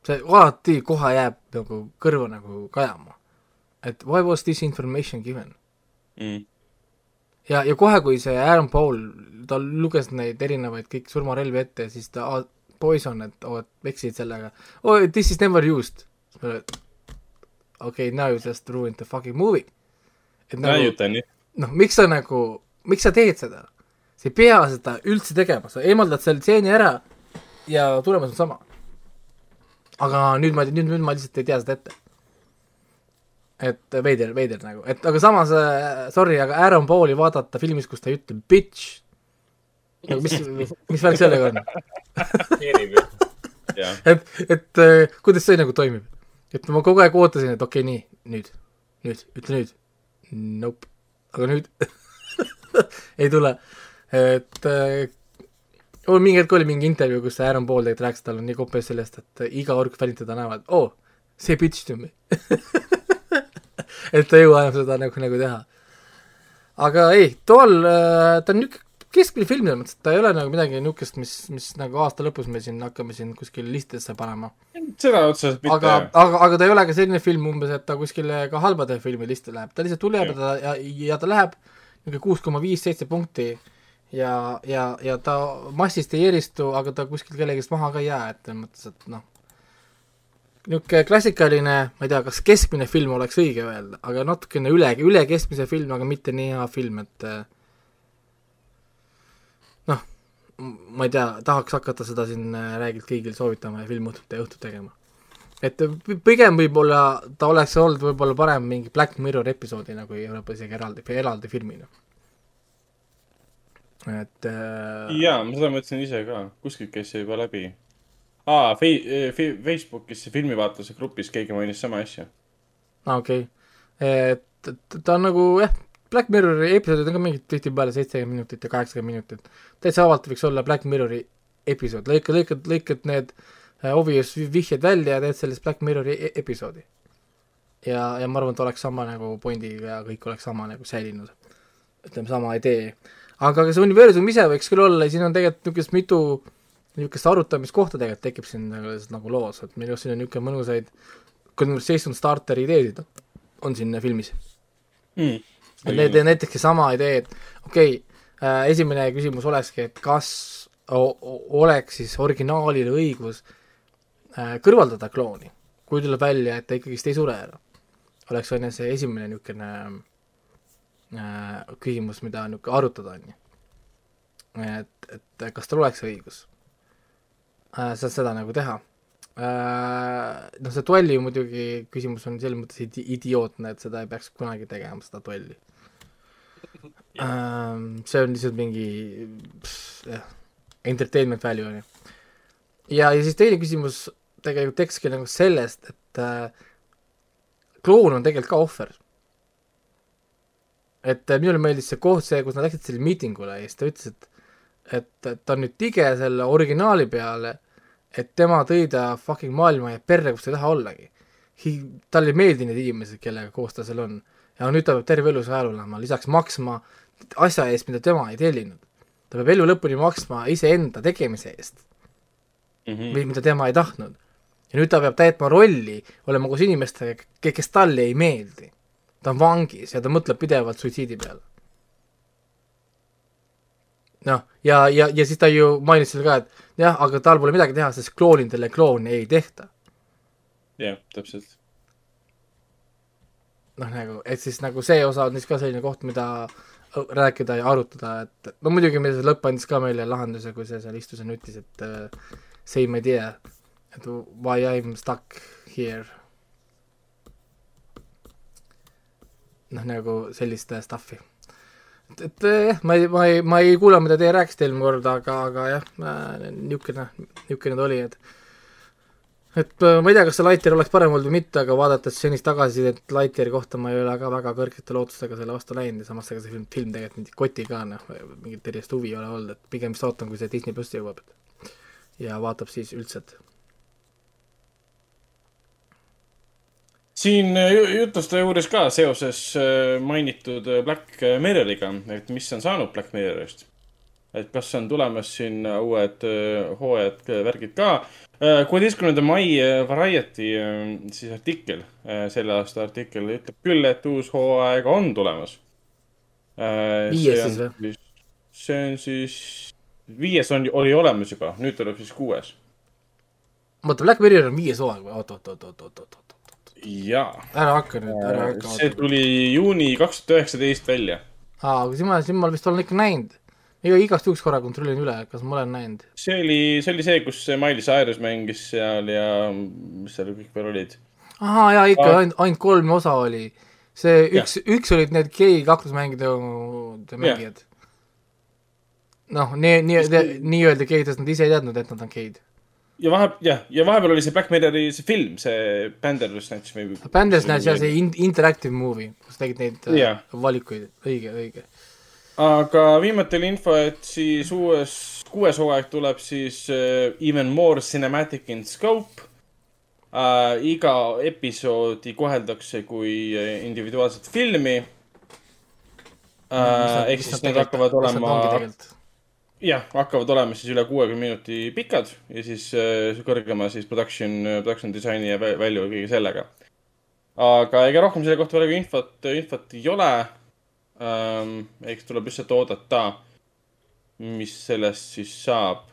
see alati kohe jääb nagu kõrva nagu kajama. et why was this information given? Mm. ja, ja kohe, kui see Aaron Paul, ta luges neid erinevaid kõik surmarelvi ette, siis ta ah, poison, et oo, et eksisid sellega. oh, this is never used. okei okay,, now you just ruined the fucking movie. et nagu noh, miks sa nagu, miks sa teed seda? sa ei pea seda üldse tegema, sa eemaldad selle stseeni ära ja tulemus on sama. aga nüüd ma, nüüd, nüüd ma lihtsalt ei tea seda ette. Et veider, veider nagu, et aga samas äh, sorry, aga Aaron Pauli vaadata filmis, kus ta ei ütle bitch, nagu mis, mis värk sellega on? et, et äh, kuidas see nagu toimib? et ma kogu aeg ootasin, et okei okay,, nii, nüüd, nüüd, ütle nüüd. Nope, aga nüüd ei tule. et äh, mingi hetk oli mingi intervjuu, kus Aaron Paul tegelikult rääkis, tal on nii kopes sellest, et iga kui fännid teda näevad, oo oh,, see bitch to me et ta ei jõua enam seda nagu, nagu teha. aga ei, tool äh,, ta on niisugune keskmine film selles mõttes, et ta ei ole nagu midagi niisugust, mis, mis nagu aasta lõpus me siin hakkame siin kuskil listidesse panema. seda otseselt mitte aga aga, aga ta ei ole ka selline film umbes, et ta kuskile ka halbade filmi listi läheb, ta lihtsalt tuleb ja ta ja, ja ta läheb niisugune kuus koma viis, seitse punkti ja, ja, ja ta massist ei eristu, aga ta kuskil kellegist maha ka ei jää, et selles mõttes, et noh, niisugune klassikaline, ma ei tea, kas keskmine film oleks õige öelda, aga natukene üle, üle keskmise film, aga mitte nii hea film, et äh, noh, ma ei tea, tahaks hakata seda siin äh, räägilt kõigil soovitama ja filmõhtut ja õhtut tegema. et p- pigem võib-olla ta oleks olnud võib-olla parem mingi Black Mirror episoodina kui võib-olla isegi eraldi, eraldi filmina. et äh, jaa, ma seda mõtlesin ise ka, kuskilt käis see juba läbi. aa, Fei-, Facebookis filmivaatluse grupis keegi mainis sama asja. aa, okei okay.. et et ta on nagu jah, Black Mirrori episoodid on ka mingid tihtipeale seitsekümmend minutit ja kaheksakümmend minutit. täitsa vabalt võiks olla Black Mirrori episood, lõikad, lõikad, lõikad need äh, obvious vi- vihjed välja ja teed sellest Black Mirrori e episoodi. ja, ja ma arvan, et oleks sama nagu pointiga ja kõik oleks sama nagu säilinud. ütleme, sama idee. aga see universum ise võiks küll olla, siin on tegelikult niisugust mitu niisugust arutamiskohta tegelikult tekib siin nagu, nagu loos, et minu arust siin on niisugune mõnusaid conversation starter ideesid on siin filmis Mm. need, näiteks sama idee, et okei okay, äh,, esimene küsimus olekski, et kas oleks siis originaalil õigus äh, kõrvaldada klooni, kui tuleb välja, et ta ikkagist ei sure ära. oleks on ju see esimene niisugune äh, küsimus, mida niisugune arutada, on ju. et, et kas tal oleks õigus äh, seda, seda nagu teha äh,. noh, see duelli muidugi küsimus on selles mõttes idi- idiootne, et seda ei peaks kunagi tegema, seda duelli ähm,. see on lihtsalt mingi pss, jah, entertainment value on ju. ja, ja siis teine küsimus tegelikult tekkiski nagu sellest, et äh, kloun on tegelikult ka ohver. et äh, minule meeldis see koht, see, kus nad läksid sellele miitingule ja siis ta ütles, et et, et ta on nüüd tige selle originaali peale, et tema tõi ta fucking maailma ja perre, kus ta ei taha ollagi. talle ei meeldi need inimesed, kellega koos ta seal on. ja nüüd ta peab terve elu seal olema, lisaks maksma asja eest, mida tema ei tellinud. ta peab elu lõpuni maksma iseenda tegemise eest Mhm. või mida tema ei tahtnud. ja nüüd ta peab täitma rolli, olema koos inimestega, kes talle ei meeldi. ta on vangis ja ta mõtleb pidevalt suitsiidi peale. noh, ja, ja, ja siis ta ju mainis seal ka, et jah, aga tal pole midagi teha, sest kloonidele kloone ei tehta. jah, täpselt. noh, nagu, et siis nagu see osa on siis ka selline koht, mida rääkida ja arutada, et no muidugi meil see lõpp andis ka meile lahenduse, kui see seal istus ja nutis, et uh, same idea, et why I m stuck here. noh, nagu sellist äh, stuff'i. et, et äh, jah, ma ei, ma ei, ma ei kuula, mida teie rääkisite eelmine kord, aga, aga jah, niisugune, niisugune ta oli, et et äh, ma ei tea, kas see Lightyear oleks parem olnud või mitte, aga vaadates senist tagasisidet Lightyeari kohta ma ei ole ka väga kõrgete lootustega selle vastu läinud ja samas ega see film, film tegelikult mind ei koti ka noh, mingit erilist huvi ei ole olnud, et pigem vist ootan, kui see Disney plussi jõuab. ja vaatab siis üldse, et siin äh, jutluste juures ka seoses äh, mainitud äh, Black Mirroriga, et mis on saanud Black Mirrorist. et kas on tulemas siin uued hooajad, värgid ka. kuueteistkümnenda mai Variety siis artikkel, selle aasta artikkel ütleb küll, et uus hooaeg on tulemas. viies siis või? see on siis, viies on, oli olemas juba, nüüd tuleb siis kuues. oota, Black Mirror on viies hooaeg või? oot, oot, oot, oot, oot, oot, oot jaa, ära hakka nüüd, ära hakka, see tuli juuni kaks tuhat üheksateist välja aa, aga siis ma, siis ma vist olen ikka näinud. iga, igast juhuks korra kontrollin üle, kas ma olen näinud. see oli, see oli see, kus Miley Cyrus mängis seal ja mis seal kõik veel olid. ahaa, jaa, ikka Aa. ainult, ainult kolm osa oli. see üks, üks olid need gei kaklusmängide mängijad. noh, nii, nii, nii-öelda geid, sest nad ise ei teadnud, et nad on geid. Ja vahe, jah, ja vahepeal oli see Black Mirrori see film, see Bandersnatch või. Bandersnatch ja see in-, interactive movie, kus tegid neid äh, Jah. valikuid, õige, õige. aga viimati oli info, et siis uues, kuues hooaeg tuleb siis uh, Even more cinematic in scope uh,. iga episoodi koheldakse kui äh, individuaalset filmi uh,. ehk siis need hakkavad olema jah, hakkavad olema siis üle kuuekümne minuti pikad ja siis äh, kõrgema siis production, production disaini ja vä- value ja kõige sellega. aga ega rohkem selle kohta praegu infot, infot ei ole ähm,. eks tuleb lihtsalt oodata, mis sellest siis saab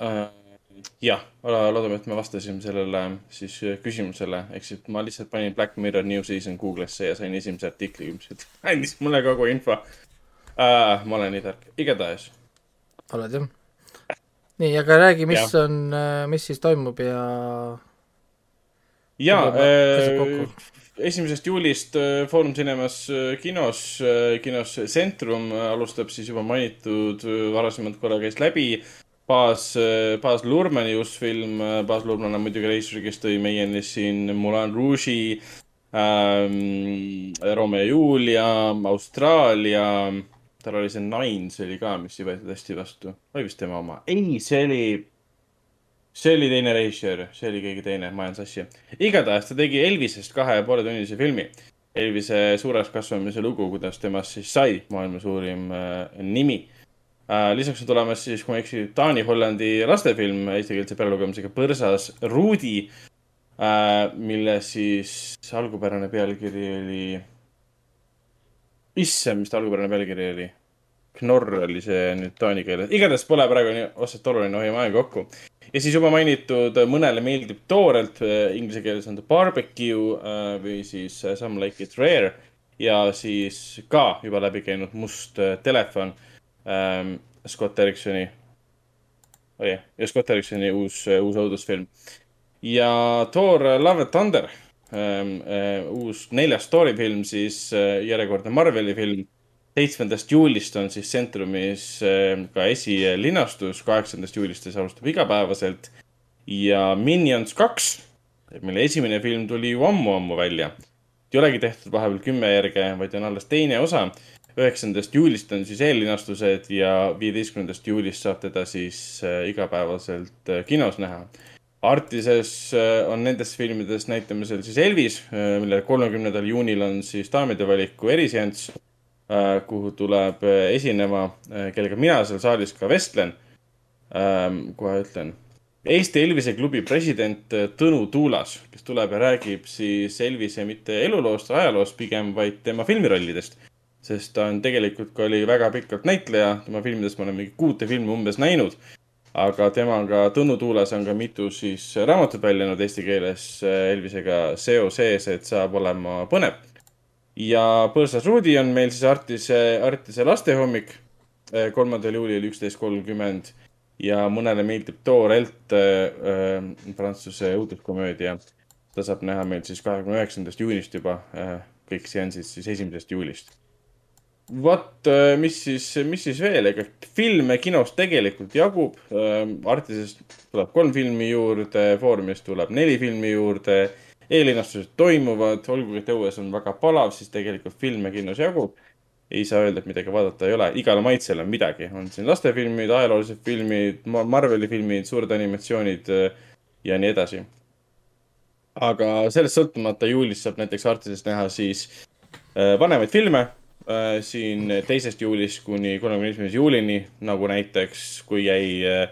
äh,. jah, loodame, et me vastasime sellele siis küsimusele, ehk siis ma lihtsalt panin Black Mirror New Season Google'isse ja sain esimese artikli, mis andis mulle kogu info uh,. ma olen nii tark, igatahes oled jah? nii, aga räägi, mis Jah. on, mis siis toimub ja ja äh, esimesest juulist äh, Foorum Cinemas äh, kinos, kinos Centrum äh, alustab siis juba mainitud, varasemalt korra käis läbi baas, baas Lurmani uus film, baas Lurman on muidugi reisijal, kes tõi meieni siin Moulin Rouge'i ähm,, Romeo ja Julia, Austraalia, tal oli see Nine, see oli ka, mis ei võetud hästi vastu, oli vist tema oma, ei, see oli see oli teine režissöör, see oli keegi teine, ma ajan sassi. igatahes ta tegi Elvisest kahe ja poole tunnise filmi. Elvise suureks kasvamise lugu, kuidas temast siis sai maailma suurim äh, nimi äh,. lisaks on tulemas siis, kui ma ei eksi, Taani-Hollandi lastefilm eestikeelse pealelugemisega Põrsas Ruudi äh,, mille siis algupärane pealkiri oli, issand, mis ta algupärane pealkiri oli? Knorr oli see nüüd taani keeles, igatahes pole praegu nii otseselt oluline, hoiame aega kokku ja siis juba mainitud Mõnele meeldib toorelt, inglise keeles on ta barbecue äh, või siis äh, Some like it rare ja siis ka juba läbi käinud Must äh, telefon ähm, Scott Ericksoni oh,. jah, ja Scott Ericksoni uus, uus õudusfilm. ja Thor Love and Thunder äh, uus neljas story film siis äh, järjekordne Marveli film seitsmendast juulist on siis Centrumis äh, ka esilinastus, kaheksandast juulist siis alustab igapäevaselt. ja Minions kaks, mille esimene film tuli ju ammu-ammu välja. ei olegi tehtud vahepeal kümme järge, vaid on alles teine osa. üheksandast juulist on siis eellinastused ja viieteistkümnendast juulist saab teda siis igapäevaselt kinos näha. Artises äh, on nendes filmides näitamisel siis Elvis, mille kolmekümnendal juunil on siis daamide valiku eriseanss äh, kuhu tuleb äh, esinema, kellega mina seal saalis ka vestlen. kohe ütlen. Eesti Elvise klubi president äh, Tõnu Tuulas, kes tuleb ja räägib siis Elvise mitte eluloost, ajaloost pigem, vaid tema filmirollidest. sest ta on tegelikult ka oli väga pikalt näitleja, tema filmidest ma olen mingi kuute filmi umbes näinud. Aga temaga, Tõnu Tuulas on ka mitu siis raamatut välja andnud eesti keeles äh, Elvisega seoses, et saab olema põnev ja Põõsas Ruudi on meil siis Artise, Artise lastehommik eh, kolmandal juulil üksteist kolmkümmend ja mõnele meeldib Toorelt äh,, prantsuse õuduskomöödia. ta saab näha meil siis kahekümne üheksandast juunist juba äh,, kõik seansid siis esimesest juulist. vot, mis siis, mis siis veel, ega filme kinos tegelikult jagub äh,. Artisest tuleb kolm filmi juurde, Foorumist tuleb neli filmi juurde eellinastused toimuvad, olgugi et õues on väga palav, siis tegelikult filme kinos jagub. ei saa öelda, et midagi vaadata ei ole, igale maitsele on midagi, on siin lastefilmid, ajaloolised filmid, Marveli filmid, suured animatsioonid äh, ja nii edasi. aga sellest sõltumata juulis saab näiteks Artises näha siis äh, vanemaid filme äh, siin teisest juulist kuni kolmekümne esimese juulini, nagu näiteks, kui jäi äh,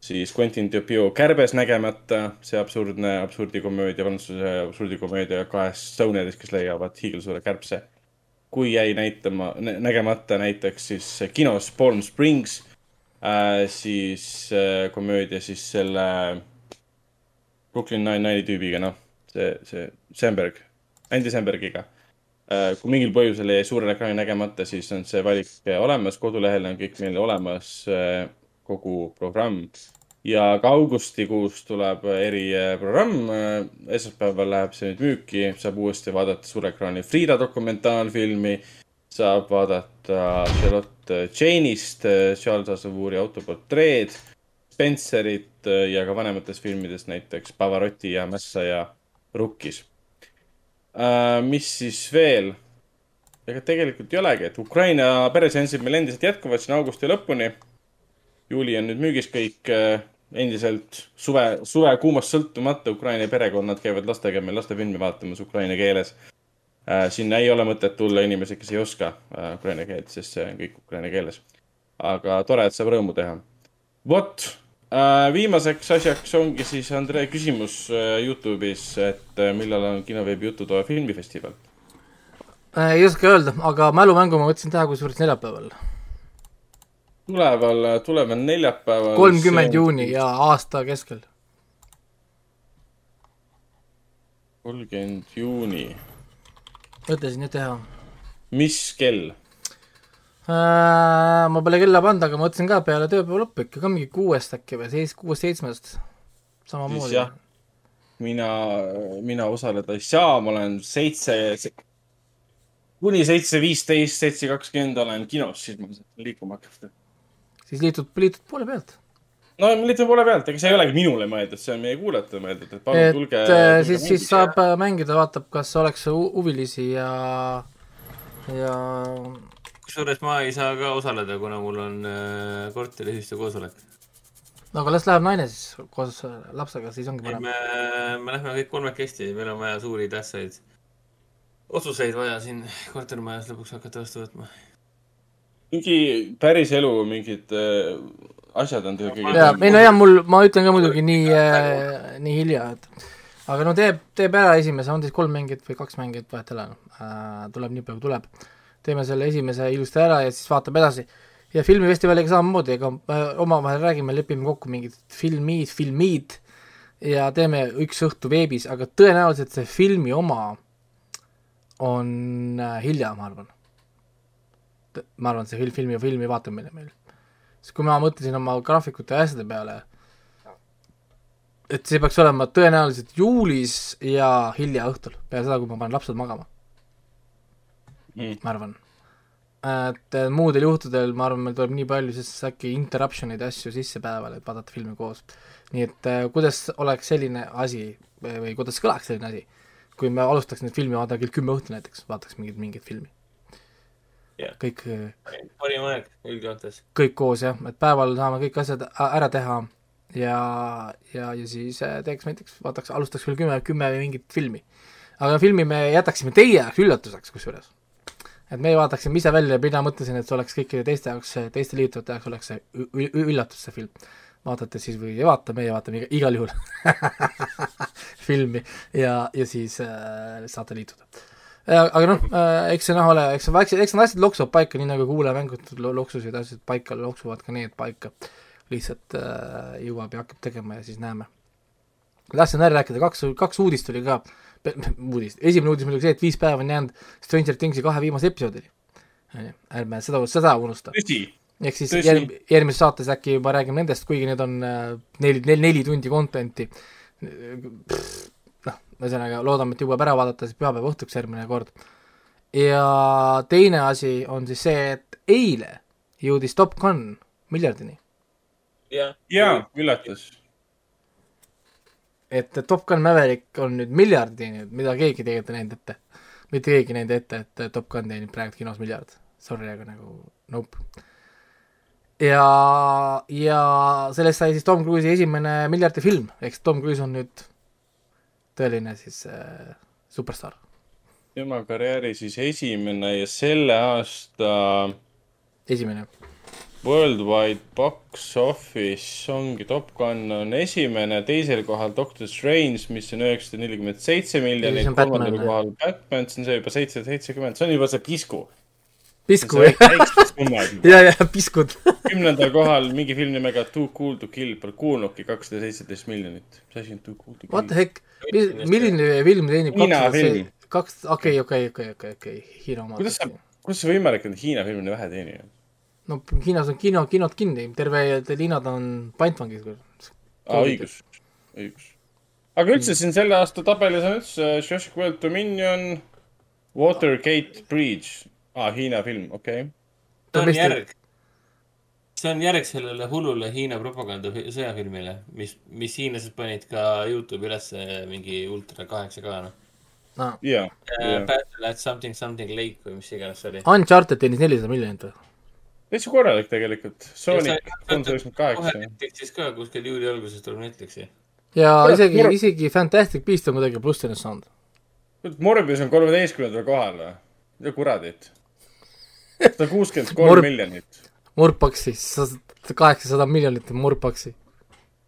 siis Quentin Dupieux Kärbes nägemata, see absurdne absurdikomöödia, prantsuse absurdikomöödia kahest sõunedest, kes leiavad hiigelsuure kärbse. kui jäi näitama, nägemata näiteks siis kinos Palm Springs äh,, siis äh, komöödia siis selle Brooklyn Nine-Nine'i tüübiga, noh, see, see Samberg, Andy Sambergiga äh,. Kui mingil põhjusel jäi suurel ekraanil nägemata, siis on see valik olemas, kodulehel on kõik meil olemas äh, kogu programm ja ka augustikuus tuleb eriprogramm. esmaspäeval läheb see nüüd müüki, saab uuesti vaadata suure ekraani Frida dokumentaalfilmi, saab vaadata Charlotte Jane'ist Charles Aznavouri autoportreed, Spencerit ja ka vanematest filmidest näiteks Pavarotti ja Mässa ja Rukkis. Mis siis veel? ega tegelikult ei olegi, et Ukraina pereseansid meil endiselt jätkuvad siin augusti lõpuni juuli on nüüd müügis kõik äh, endiselt suve, suvekuumast sõltumata Ukraina perekonnad käivad lastega meil lastefilmi vaatamas ukraina keeles äh,. sinna ei ole mõtet tulla inimesi, kes ei oska äh, ukraina keelt, sest see on kõik ukraina keeles. aga tore, et saab rõõmu teha. vot viimaseks asjaks ongi siis Andrei küsimus äh, Youtube'is, et äh, millal on kinoveebi Jututoa filmifestival. ei oska öelda, aga mälumängu ma mõtlesin teha kusjuures neljapäeval. tuleval, tuleval neljapäeval. kolmkümmend juuni ja aasta keskel. kolmkümmend juuni. mõtlesin nüüd teha mis kell? Ma pole kella pannud, aga mõtlesin ka peale tööpäeva lõppu ikka ka mingi kuuest äkki või seis-, kuuest-seitsmest. Samamoodi mina, mina osaleda ei saa, ma olen seitse, kuni seitse viisteist, seitse kakskümmend olen kinos, siis ma saan liikuma hakata. siis liitud, liitud poole pealt. no ma liitun poole pealt, ega see ei olegi minule mõeldud, see on meie kuulajatele mõeldud, et palun et tulge. äh, siis, siis saab äh, mängida, vaatab, kas oleks hu- huvilisi ja, ja kusjuures ma ei saa ka osaleda, kuna mul on äh, korteriühistu koosolek. no aga las läheb naine siis koos äh, lapsega, siis ongi me, parem. me lähme kõik kolmekesti, meil on vaja suuri tähtsaid otsuseid vaja siin kortermajas lõpuks hakata vastu võtma. mingi päris elu mingid äh, asjad on teil kõige. jaa, ei no jaa, mul, ma ütlen ka muidugi nii äh,, nii hilja, et aga no teeb, teeb ära esimese, on siis kolm mängijat või kaks mängijat, vahet ei ole äh,, tuleb nii palju, kui tuleb. Teeme selle esimese ilusti ära ja siis vaatab edasi. ja filmifestivaliga samamoodi, ega äh, omavahel räägime, lepime kokku mingid filmid, filmid ja teeme üks õhtu veebis, aga tõenäoliselt see filmi oma on äh, hilja, ma arvan. ma arvan, see fil- filmi, filmi vaatamine meil siis kui ma mõtlesin oma graafikute ja asjade peale, et see peaks olema tõenäoliselt juulis ja hilja õhtul, peale seda, kui ma panen lapsed magama Mm. ma arvan. et äh, muudel juhtudel ma arvan, meil tuleb nii palju siis äkki interruption'id ja asju sisse päeval, et vaadata filmi koos. nii et äh, kuidas oleks selline asi või kuidas kõlaks selline asi, kui me alustaks nüüd filmi vaatama kell kümme õhtul näiteks, vaataks mingit, mingit filmi Jah. kõik äh, parim aeg üldjoontes. kõik koos jah, et päeval saame kõik asjad ära teha ja, ja, ja siis teeks näiteks, vaataks, alustaks veel kümme, kümme mingit filmi. aga filmi me jätaksime teie jaoks üllatuseks kusjuures. Et meie vaataksime ise välja ja mina mõtlesin, et see oleks kõikide teiste jaoks, teiste liitujate jaoks oleks see üllatus, see film. vaatate siis või ei vaata, meie vaatame iga, igal juhul filmi ja, ja siis äh, saate liituda aga noh äh,, eks see noh ole, eks väiksed, eks need asjad loksuvad paika, nii nagu kuulajamängud lo- loksusid asjad paika, loksuvad ka need paika. lihtsalt äh, jõuab ja hakkab tegema ja siis näeme. tahtsin ära rääkida, kaks, kaks uudist oli ka, uudist, esimene uudis muidugi see, et viis päeva on jäänud Stranger Thingsi kahe viimase episoodini. ärme seda, seda unusta. ehk siis järg, järgmises saates äkki juba räägime nendest, kuigi need on äh, neli, neli, neli tundi content'i. noh, ühesõnaga loodame, et jõuab ära vaadata siis pühapäeva õhtuks järgmine kord. ja teine asi on siis see, et eile jõudis Top Gun miljardini. jah. jaa, üllatus. Et Top Gun Maverick on nüüd miljardi teeninud, mida keegi tegelikult ei näinud ette. mitte keegi ei näinud ette, et Top Gun teenib praegu kinos miljard. Sorry, aga nagu nope. ja, ja sellest sai siis Tom Cruise'i esimene miljardi film, ehk siis Tom Cruise on nüüd tõeline siis äh, superstaar. tema karjääri siis esimene ja selle aasta esimene. Worldwide Box Office ongi Top Gun on esimene, teisel kohal Doctor Strange, mis on üheksasada nelikümmend seitse Ja miljonit kolmandal kohal Batman, see on see juba seitsesada seitsekümmend, see on juba see pisku. pisku see jah, ja, ja piskud. kümnendal kohal mingi film nimega Too Cool to Kill, pole kuulnudki, kakssada seitseteist miljonit. mis asi on Too Cool to What the Kill? heck, milline film teenib film. kaks, okei, okei, okei, okei, okei, Hiina oma. kuidas sa, kuidas see võimalik on, et Hiina film nii vähe teenib? No Hiinas on kino, kinod kinni, terve linnad on pantvangis. õigus, õigus. aga üldse siin selle aasta tabelis on üldse Jurassic World Dominion, Watergate Bridge, aa, Hiina film, okei okay.. see on järg. see on järg sellele hullule Hiina propaganda fi- sõjafilmile, mis, mis hiinlased panid ka Youtube'i ülesse mingi ultra kaheksa K noh. no jaa, jaa. Battle at something something lake või mis iganes see oli. Uncharted teenis nelisada miljonit või? Täitsa korralik tegelikult. Sony Ja sa- kolmsada üheksakümmend kohe kaheksa. Netflixis ka kuskil juuli alguses tuleb Netflixi. ja isegi isegi Fantastic Beast on kuidagi plussines saanud. Morbius on kolmeteistkümnendal kohal või? mida kuradit? sada kuuskümmend kolm miljonit. Murpaksi, kaheksasada miljonit on Murpaksi.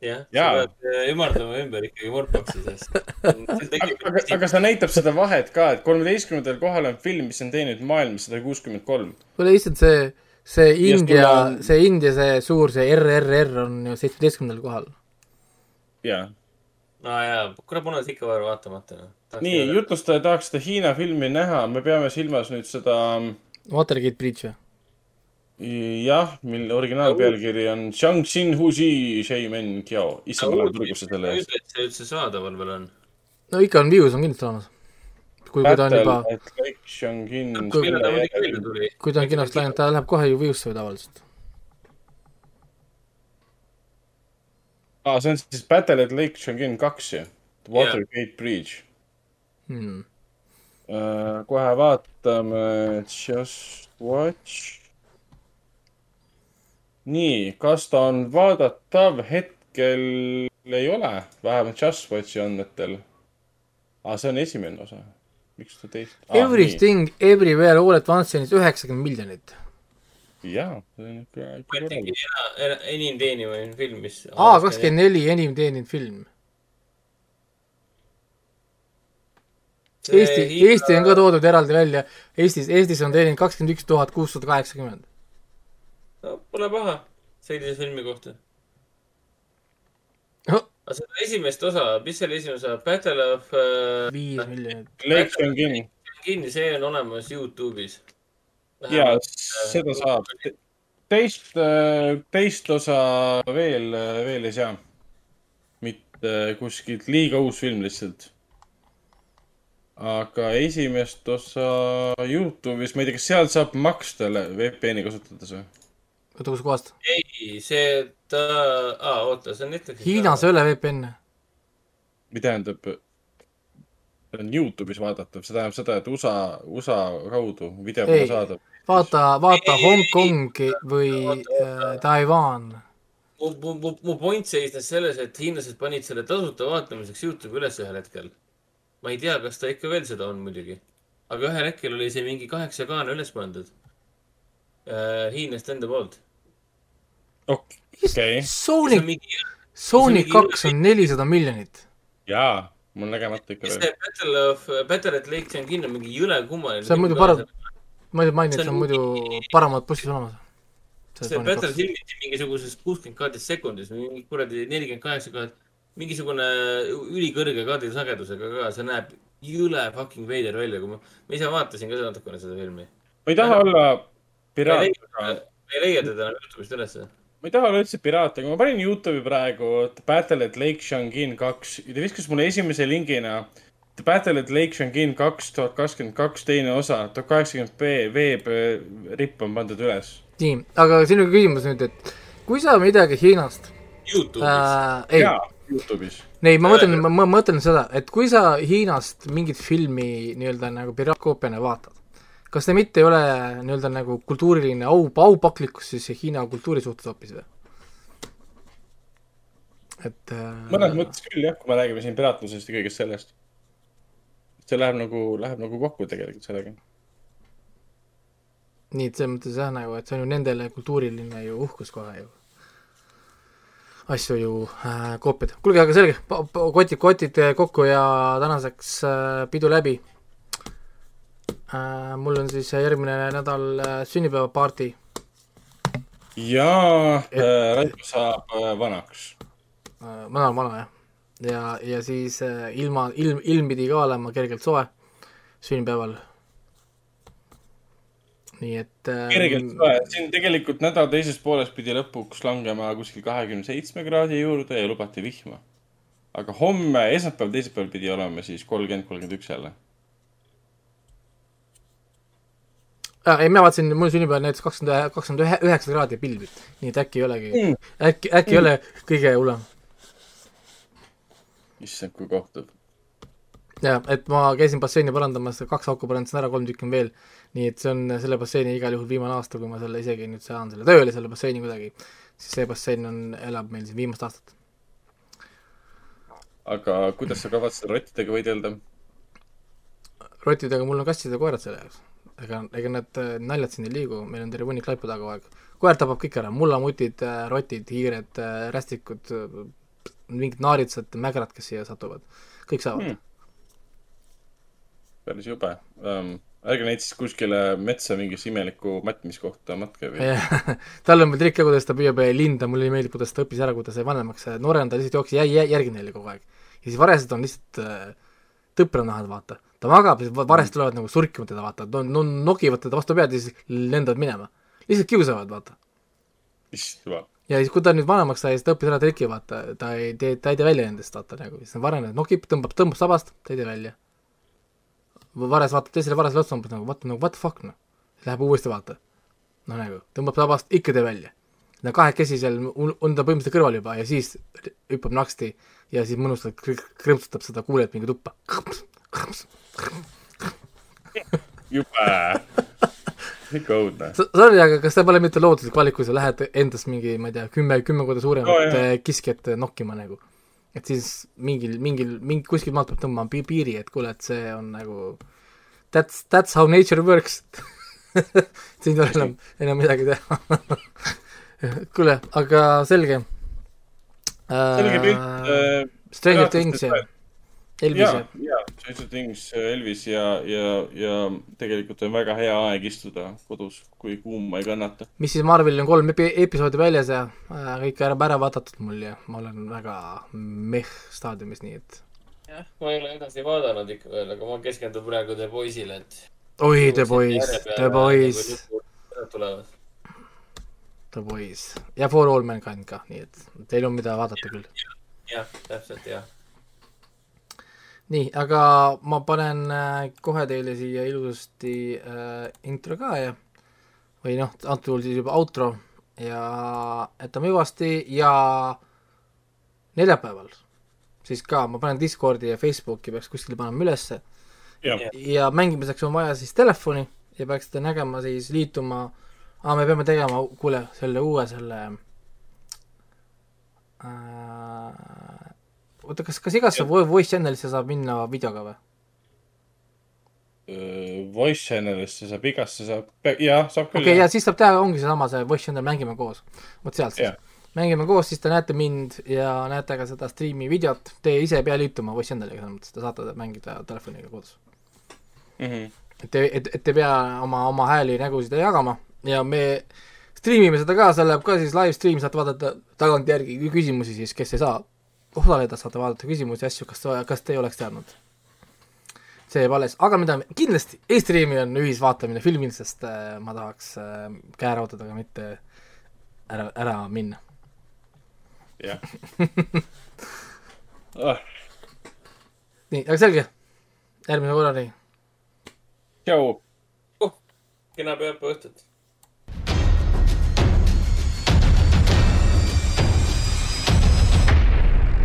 jah, sa Jaa. pead äh, ümardama ümber ikkagi Morboxi, sest aga, aga, see näitab seda vahet ka, et kolmeteistkümnendal kohal on film, mis on teeninud maailmas sada kuuskümmend kolm. kuule lihtsalt see, see India see India, see suur, see RRR on ju seitsmeteistkümnendal kohal. jaa. no jaa, kurat, mul on see ikka veel vaatamata. nii, jutlustaja tahaks seda Hiina filmi näha, me peame silmas nüüd seda Watergate Bridge või? jah, mille originaalpealkiri on Shang Xin Huzi Sheimen Kiao. issand, ma lähen turgusse selle eest. et see üldse saadaval veel on. no ikka on views on kindlasti olemas. kui, kui ta on juba, kui ta on kinost läinud, ta läheb kohe ju view'sse ju tavaliselt. aa, see on siis Battle at Lake Shangin kaks ju. Watergate Bridge. Hmm. Uh, kohe vaatame, Just Watch. nii, kas ta on vaadatav hetkel ei ole, vähemalt Just Watchi andmetel. aa, see on esimene osa. Miks ta teist ah,? Everything Everywhere All at Once'is üheksakümmend miljonit. jaa, see on ikka, korralik. enim teenivaim film, mis. aa, kakskümmend neli enim teeninud film. Eesti, Eesti on ka toodud eraldi välja. Eestis, Eestis on teeninud kakskümmend üks tuhat kuussada kaheksakümmend. no pole paha sellise filmi kohta. Oh. Aga seda esimest osa, mis selle esimene osa, Battle of äh, viis miljonit. Lake Shangin. kinni, see on olemas Youtube'is. jaa, seda saab. teist, teist osa veel, veel ei saa. mitte kuskilt, liiga uus film lihtsalt. aga esimest osa Youtube'is, ma ei tea, kas seal saab maksta VPN-i kasutades või? oota, kuskohast? ei, see, ta, aa, oota, see on Netflixis. Hiinas ei ole VPN-e. või tähendab, see on Youtube'is vaadatav, see tähendab seda, et USA, USA kaudu video Ei. pole saadav. vaata, vaata Hongkongi või äh, Taiwan. mu, mu, mu, mu point seisnes selles, et hiinlased panid selle tasuta vaatamiseks Youtube'i üles ühel hetkel. ma ei tea, kas ta ikka veel seda on muidugi. aga ühel hetkel oli see mingi kaheksa kaane üles pandud äh,. hiinlaste enda poolt. okei, Sonic, mingi, Sonic mingi- kaks on nelisada miljonit. jaa, mul on nägemata ikka see Battle of, Battle at Lake Changin on mingi jõle kummaline. See on muidu parem- ma ei maini, et See on muidu paremad bussis olemas. see Battle filmiti mingisuguses kuuskümmend kaadrist sekundis, mingi kuradi nelikümmend kaheksa kaart, mingisugune ülikõrge kaadrisagedusega ka, see näeb jõle fucking veider välja, kui ma, ma ise vaatasin ka natukene seda filmi. ma ei taha olla piraat ei, leia, ma ei leia teda enam Youtube'ist ülesse. Ma ei taha olla üldse piraat, aga ma panin Youtube'i praegu The Battle at Lake Shangin kaks ja ta viskas mulle esimese lingina The Battle at Lake Shangin kaks tuhat kakskümmend kaks teine osa, tuhat kaheksakümmend B veebripp on pandud üles. nii, aga sinu küsimus nüüd, et kui sa midagi Hiinast Youtube'is. äh,, ei, jaa, Youtube'is. ei, ma mõtlen, ma ma mõtlen seda, et kui sa Hiinast mingit filmi nii-öelda nagu piraatkoopiana vaatad, kas see mitte ei ole nii-öelda nagu kultuuriline au, aupaklikkus siis Hiina kultuuri suhtes hoopis või? et äh, mõnes mõttes küll jah, kui me räägime siin piraatlusest ja kõigest sellest. see läheb nagu, läheb nagu kokku tegelikult sellega. nii, et selles mõttes jah, nagu, et see on ju nendele kultuuriline ju uhkus kohe ju. asju ju äh, koopiada. kuulge, aga selge, kotid, kotid kokku ja tänaseks äh, pidu läbi äh,. mul on siis järgmine nädal äh, sünnipäevaparty ja äh, Raivo saab äh, vanaks. äh,, ma olen vana jah. ja, ja siis äh, ilma, ilm, ilm pidi ka olema kergelt soe sünnipäeval. nii et äh, kergelt soe, siin tegelikult nädala teises pooles pidi lõpuks langema kuskil kahekümne seitsme kraadi juurde ja lubati vihma. aga homme, esmaspäev, teisipäeval pidi olema siis kolmkümmend, kolmkümmend üks jälle. äh,. ei, mina vaatasin, mul sünnipäeval näiteks kakskümmend, kakskümmend ühe, üheksa kraadi pilvit, nii et äkki ei olegi Mm. äkki, äkki mm. ei ole kõige hullem. issand, kui kohtav. jaa, et ma käisin basseini parandamas, kaks auku parandasin ära, kolm tükki on veel. nii et see on selle basseini igal juhul viimane aasta, kui ma selle isegi nüüd saan selle tööle, selle basseini kuidagi. siis see bassein on, elab meil siin viimast aastat. aga kuidas sa kavatsed rottidega võidelda? rottidega mul on kassid ja koerad selle jaoks. ega, ega need äh, naljad siin ei liigu, meil on terve hunnik laipu taga kogu aeg. koer tapab kõik ära, mullamutid, rotid, hiired, rästikud, mingid naaritsad, mägrad, kes siia satuvad, kõik saavad Hmm. päris jube um,. ärge neid siis kuskile metsa mingisse imelikku mätmiskohta matke või. tal on veel trikk ka, kuidas ta püüab linda, mulle meeldib, kuidas ta õppis ära, kuidas sai vanemaks, noorena ta lihtsalt jooksis jä- jä- järgi neile kogu aeg. ja siis varesed on lihtsalt äh, tõpranahad, vaata. Ta magab, varesed tulevad nagu surkima teda, vaata, no, no nokivad teda vastu pead ja siis lendavad minema. lihtsalt kiusavad, vaata. issand ja siis, kui ta nüüd vanemaks sai, siis ta õppis ära triki, vaata, ta ei tee, ta ei tee välja nendest, vaata nagu, siis varem nokib, tõmbab, tõmbab sabast, ta ei tee välja. vares vaatab teisele varesele otsa umbes nagu, vaata nagu what the fuck noh. Läheb uuesti vaata. noh nagu, tõmbab sabast, ikka tee välja. Nad kahekesi seal on ta põhimõtteliselt kõrval juba ja siis hüppab naksti ja siis mõnusalt kr- krõmpsutab seda kuulajat mingi tuppa. jube. ikka õudne. Sorry, aga kas see pole mitte looduslik valik, kui sa lähed endast mingi, ma ei tea, kümme, kümme korda suuremat Oo, jah. oh, kiskjat nokkima nagu. et siis mingil, mingil, mingi kuskilt maalt peab tõmbama pi- piiri, et kuule, et see on nagu that's, that's how nature works siin ei ole enam, enam midagi teha kuule, aga selge uh,. selge pilt äh,. Stranger Things ja Elvis ja Stranger Things, Elvis ja, ja, ja tegelikult on väga hea aeg istuda kodus, kui kuuma ei kannata. mis siis Marvelil on kolm epi- episoodi väljas ja äh, kõik ära, ära vaadatud mul ja ma olen väga meh staadiumis, nii et jah, ma ei ole edasi vaadanud ikka veel, aga ma keskendun praegu The Boys'ile, et. oi, The Boys, The Boys, tulevad. The Boys ja For All Mankind ka, nii et teil on mida vaadata küll. jah, täpselt jah. nii, aga ma panen äh, kohe teile siia ilusasti äh, intro ka ja või noh, antud juhul siis juba outro ja jätame hüvasti ja neljapäeval siis ka ma panen Discordi ja Facebooki peaks kuskile panema ülesse. Ja mängimiseks on vaja siis telefoni ja peaksite nägema siis liituma aa, me peame tegema, kuule, selle uue selle äh, oota, kas, kas igasse vo- voice channel'isse saab minna videoga või? Voice channel'isse saab igasse saab, jah, saab küll okei okay,, ja siis saab teha, ongi seesama see voice channel Mängime koos. vot sealt siis Jah. mängime koos, siis te näete mind ja näete ka seda striimi videot, te ise ei pea liituma voice channel'iga, selles mõttes te saate mängida telefoniga kodus. mm. -hmm. et te, et, et te pea oma, oma hääli, nägusid jagama ja me striimime seda ka, see läheb ka siis live stream, saate vaadata tagantjärgi küsimusi siis, kes ei saa osaleda, saate vaadata küsimusi, asju, kas, kas te oleks teadnud. see jääb alles, aga mida kindlasti e-streami on ühisvaatamine filmil, sest äh, ma tahaks äh, käe raudada, aga mitte ära, ära minna. jah ah,. nii, aga selge, järgmise korrani. tšau. kena pühapäeva õhtut.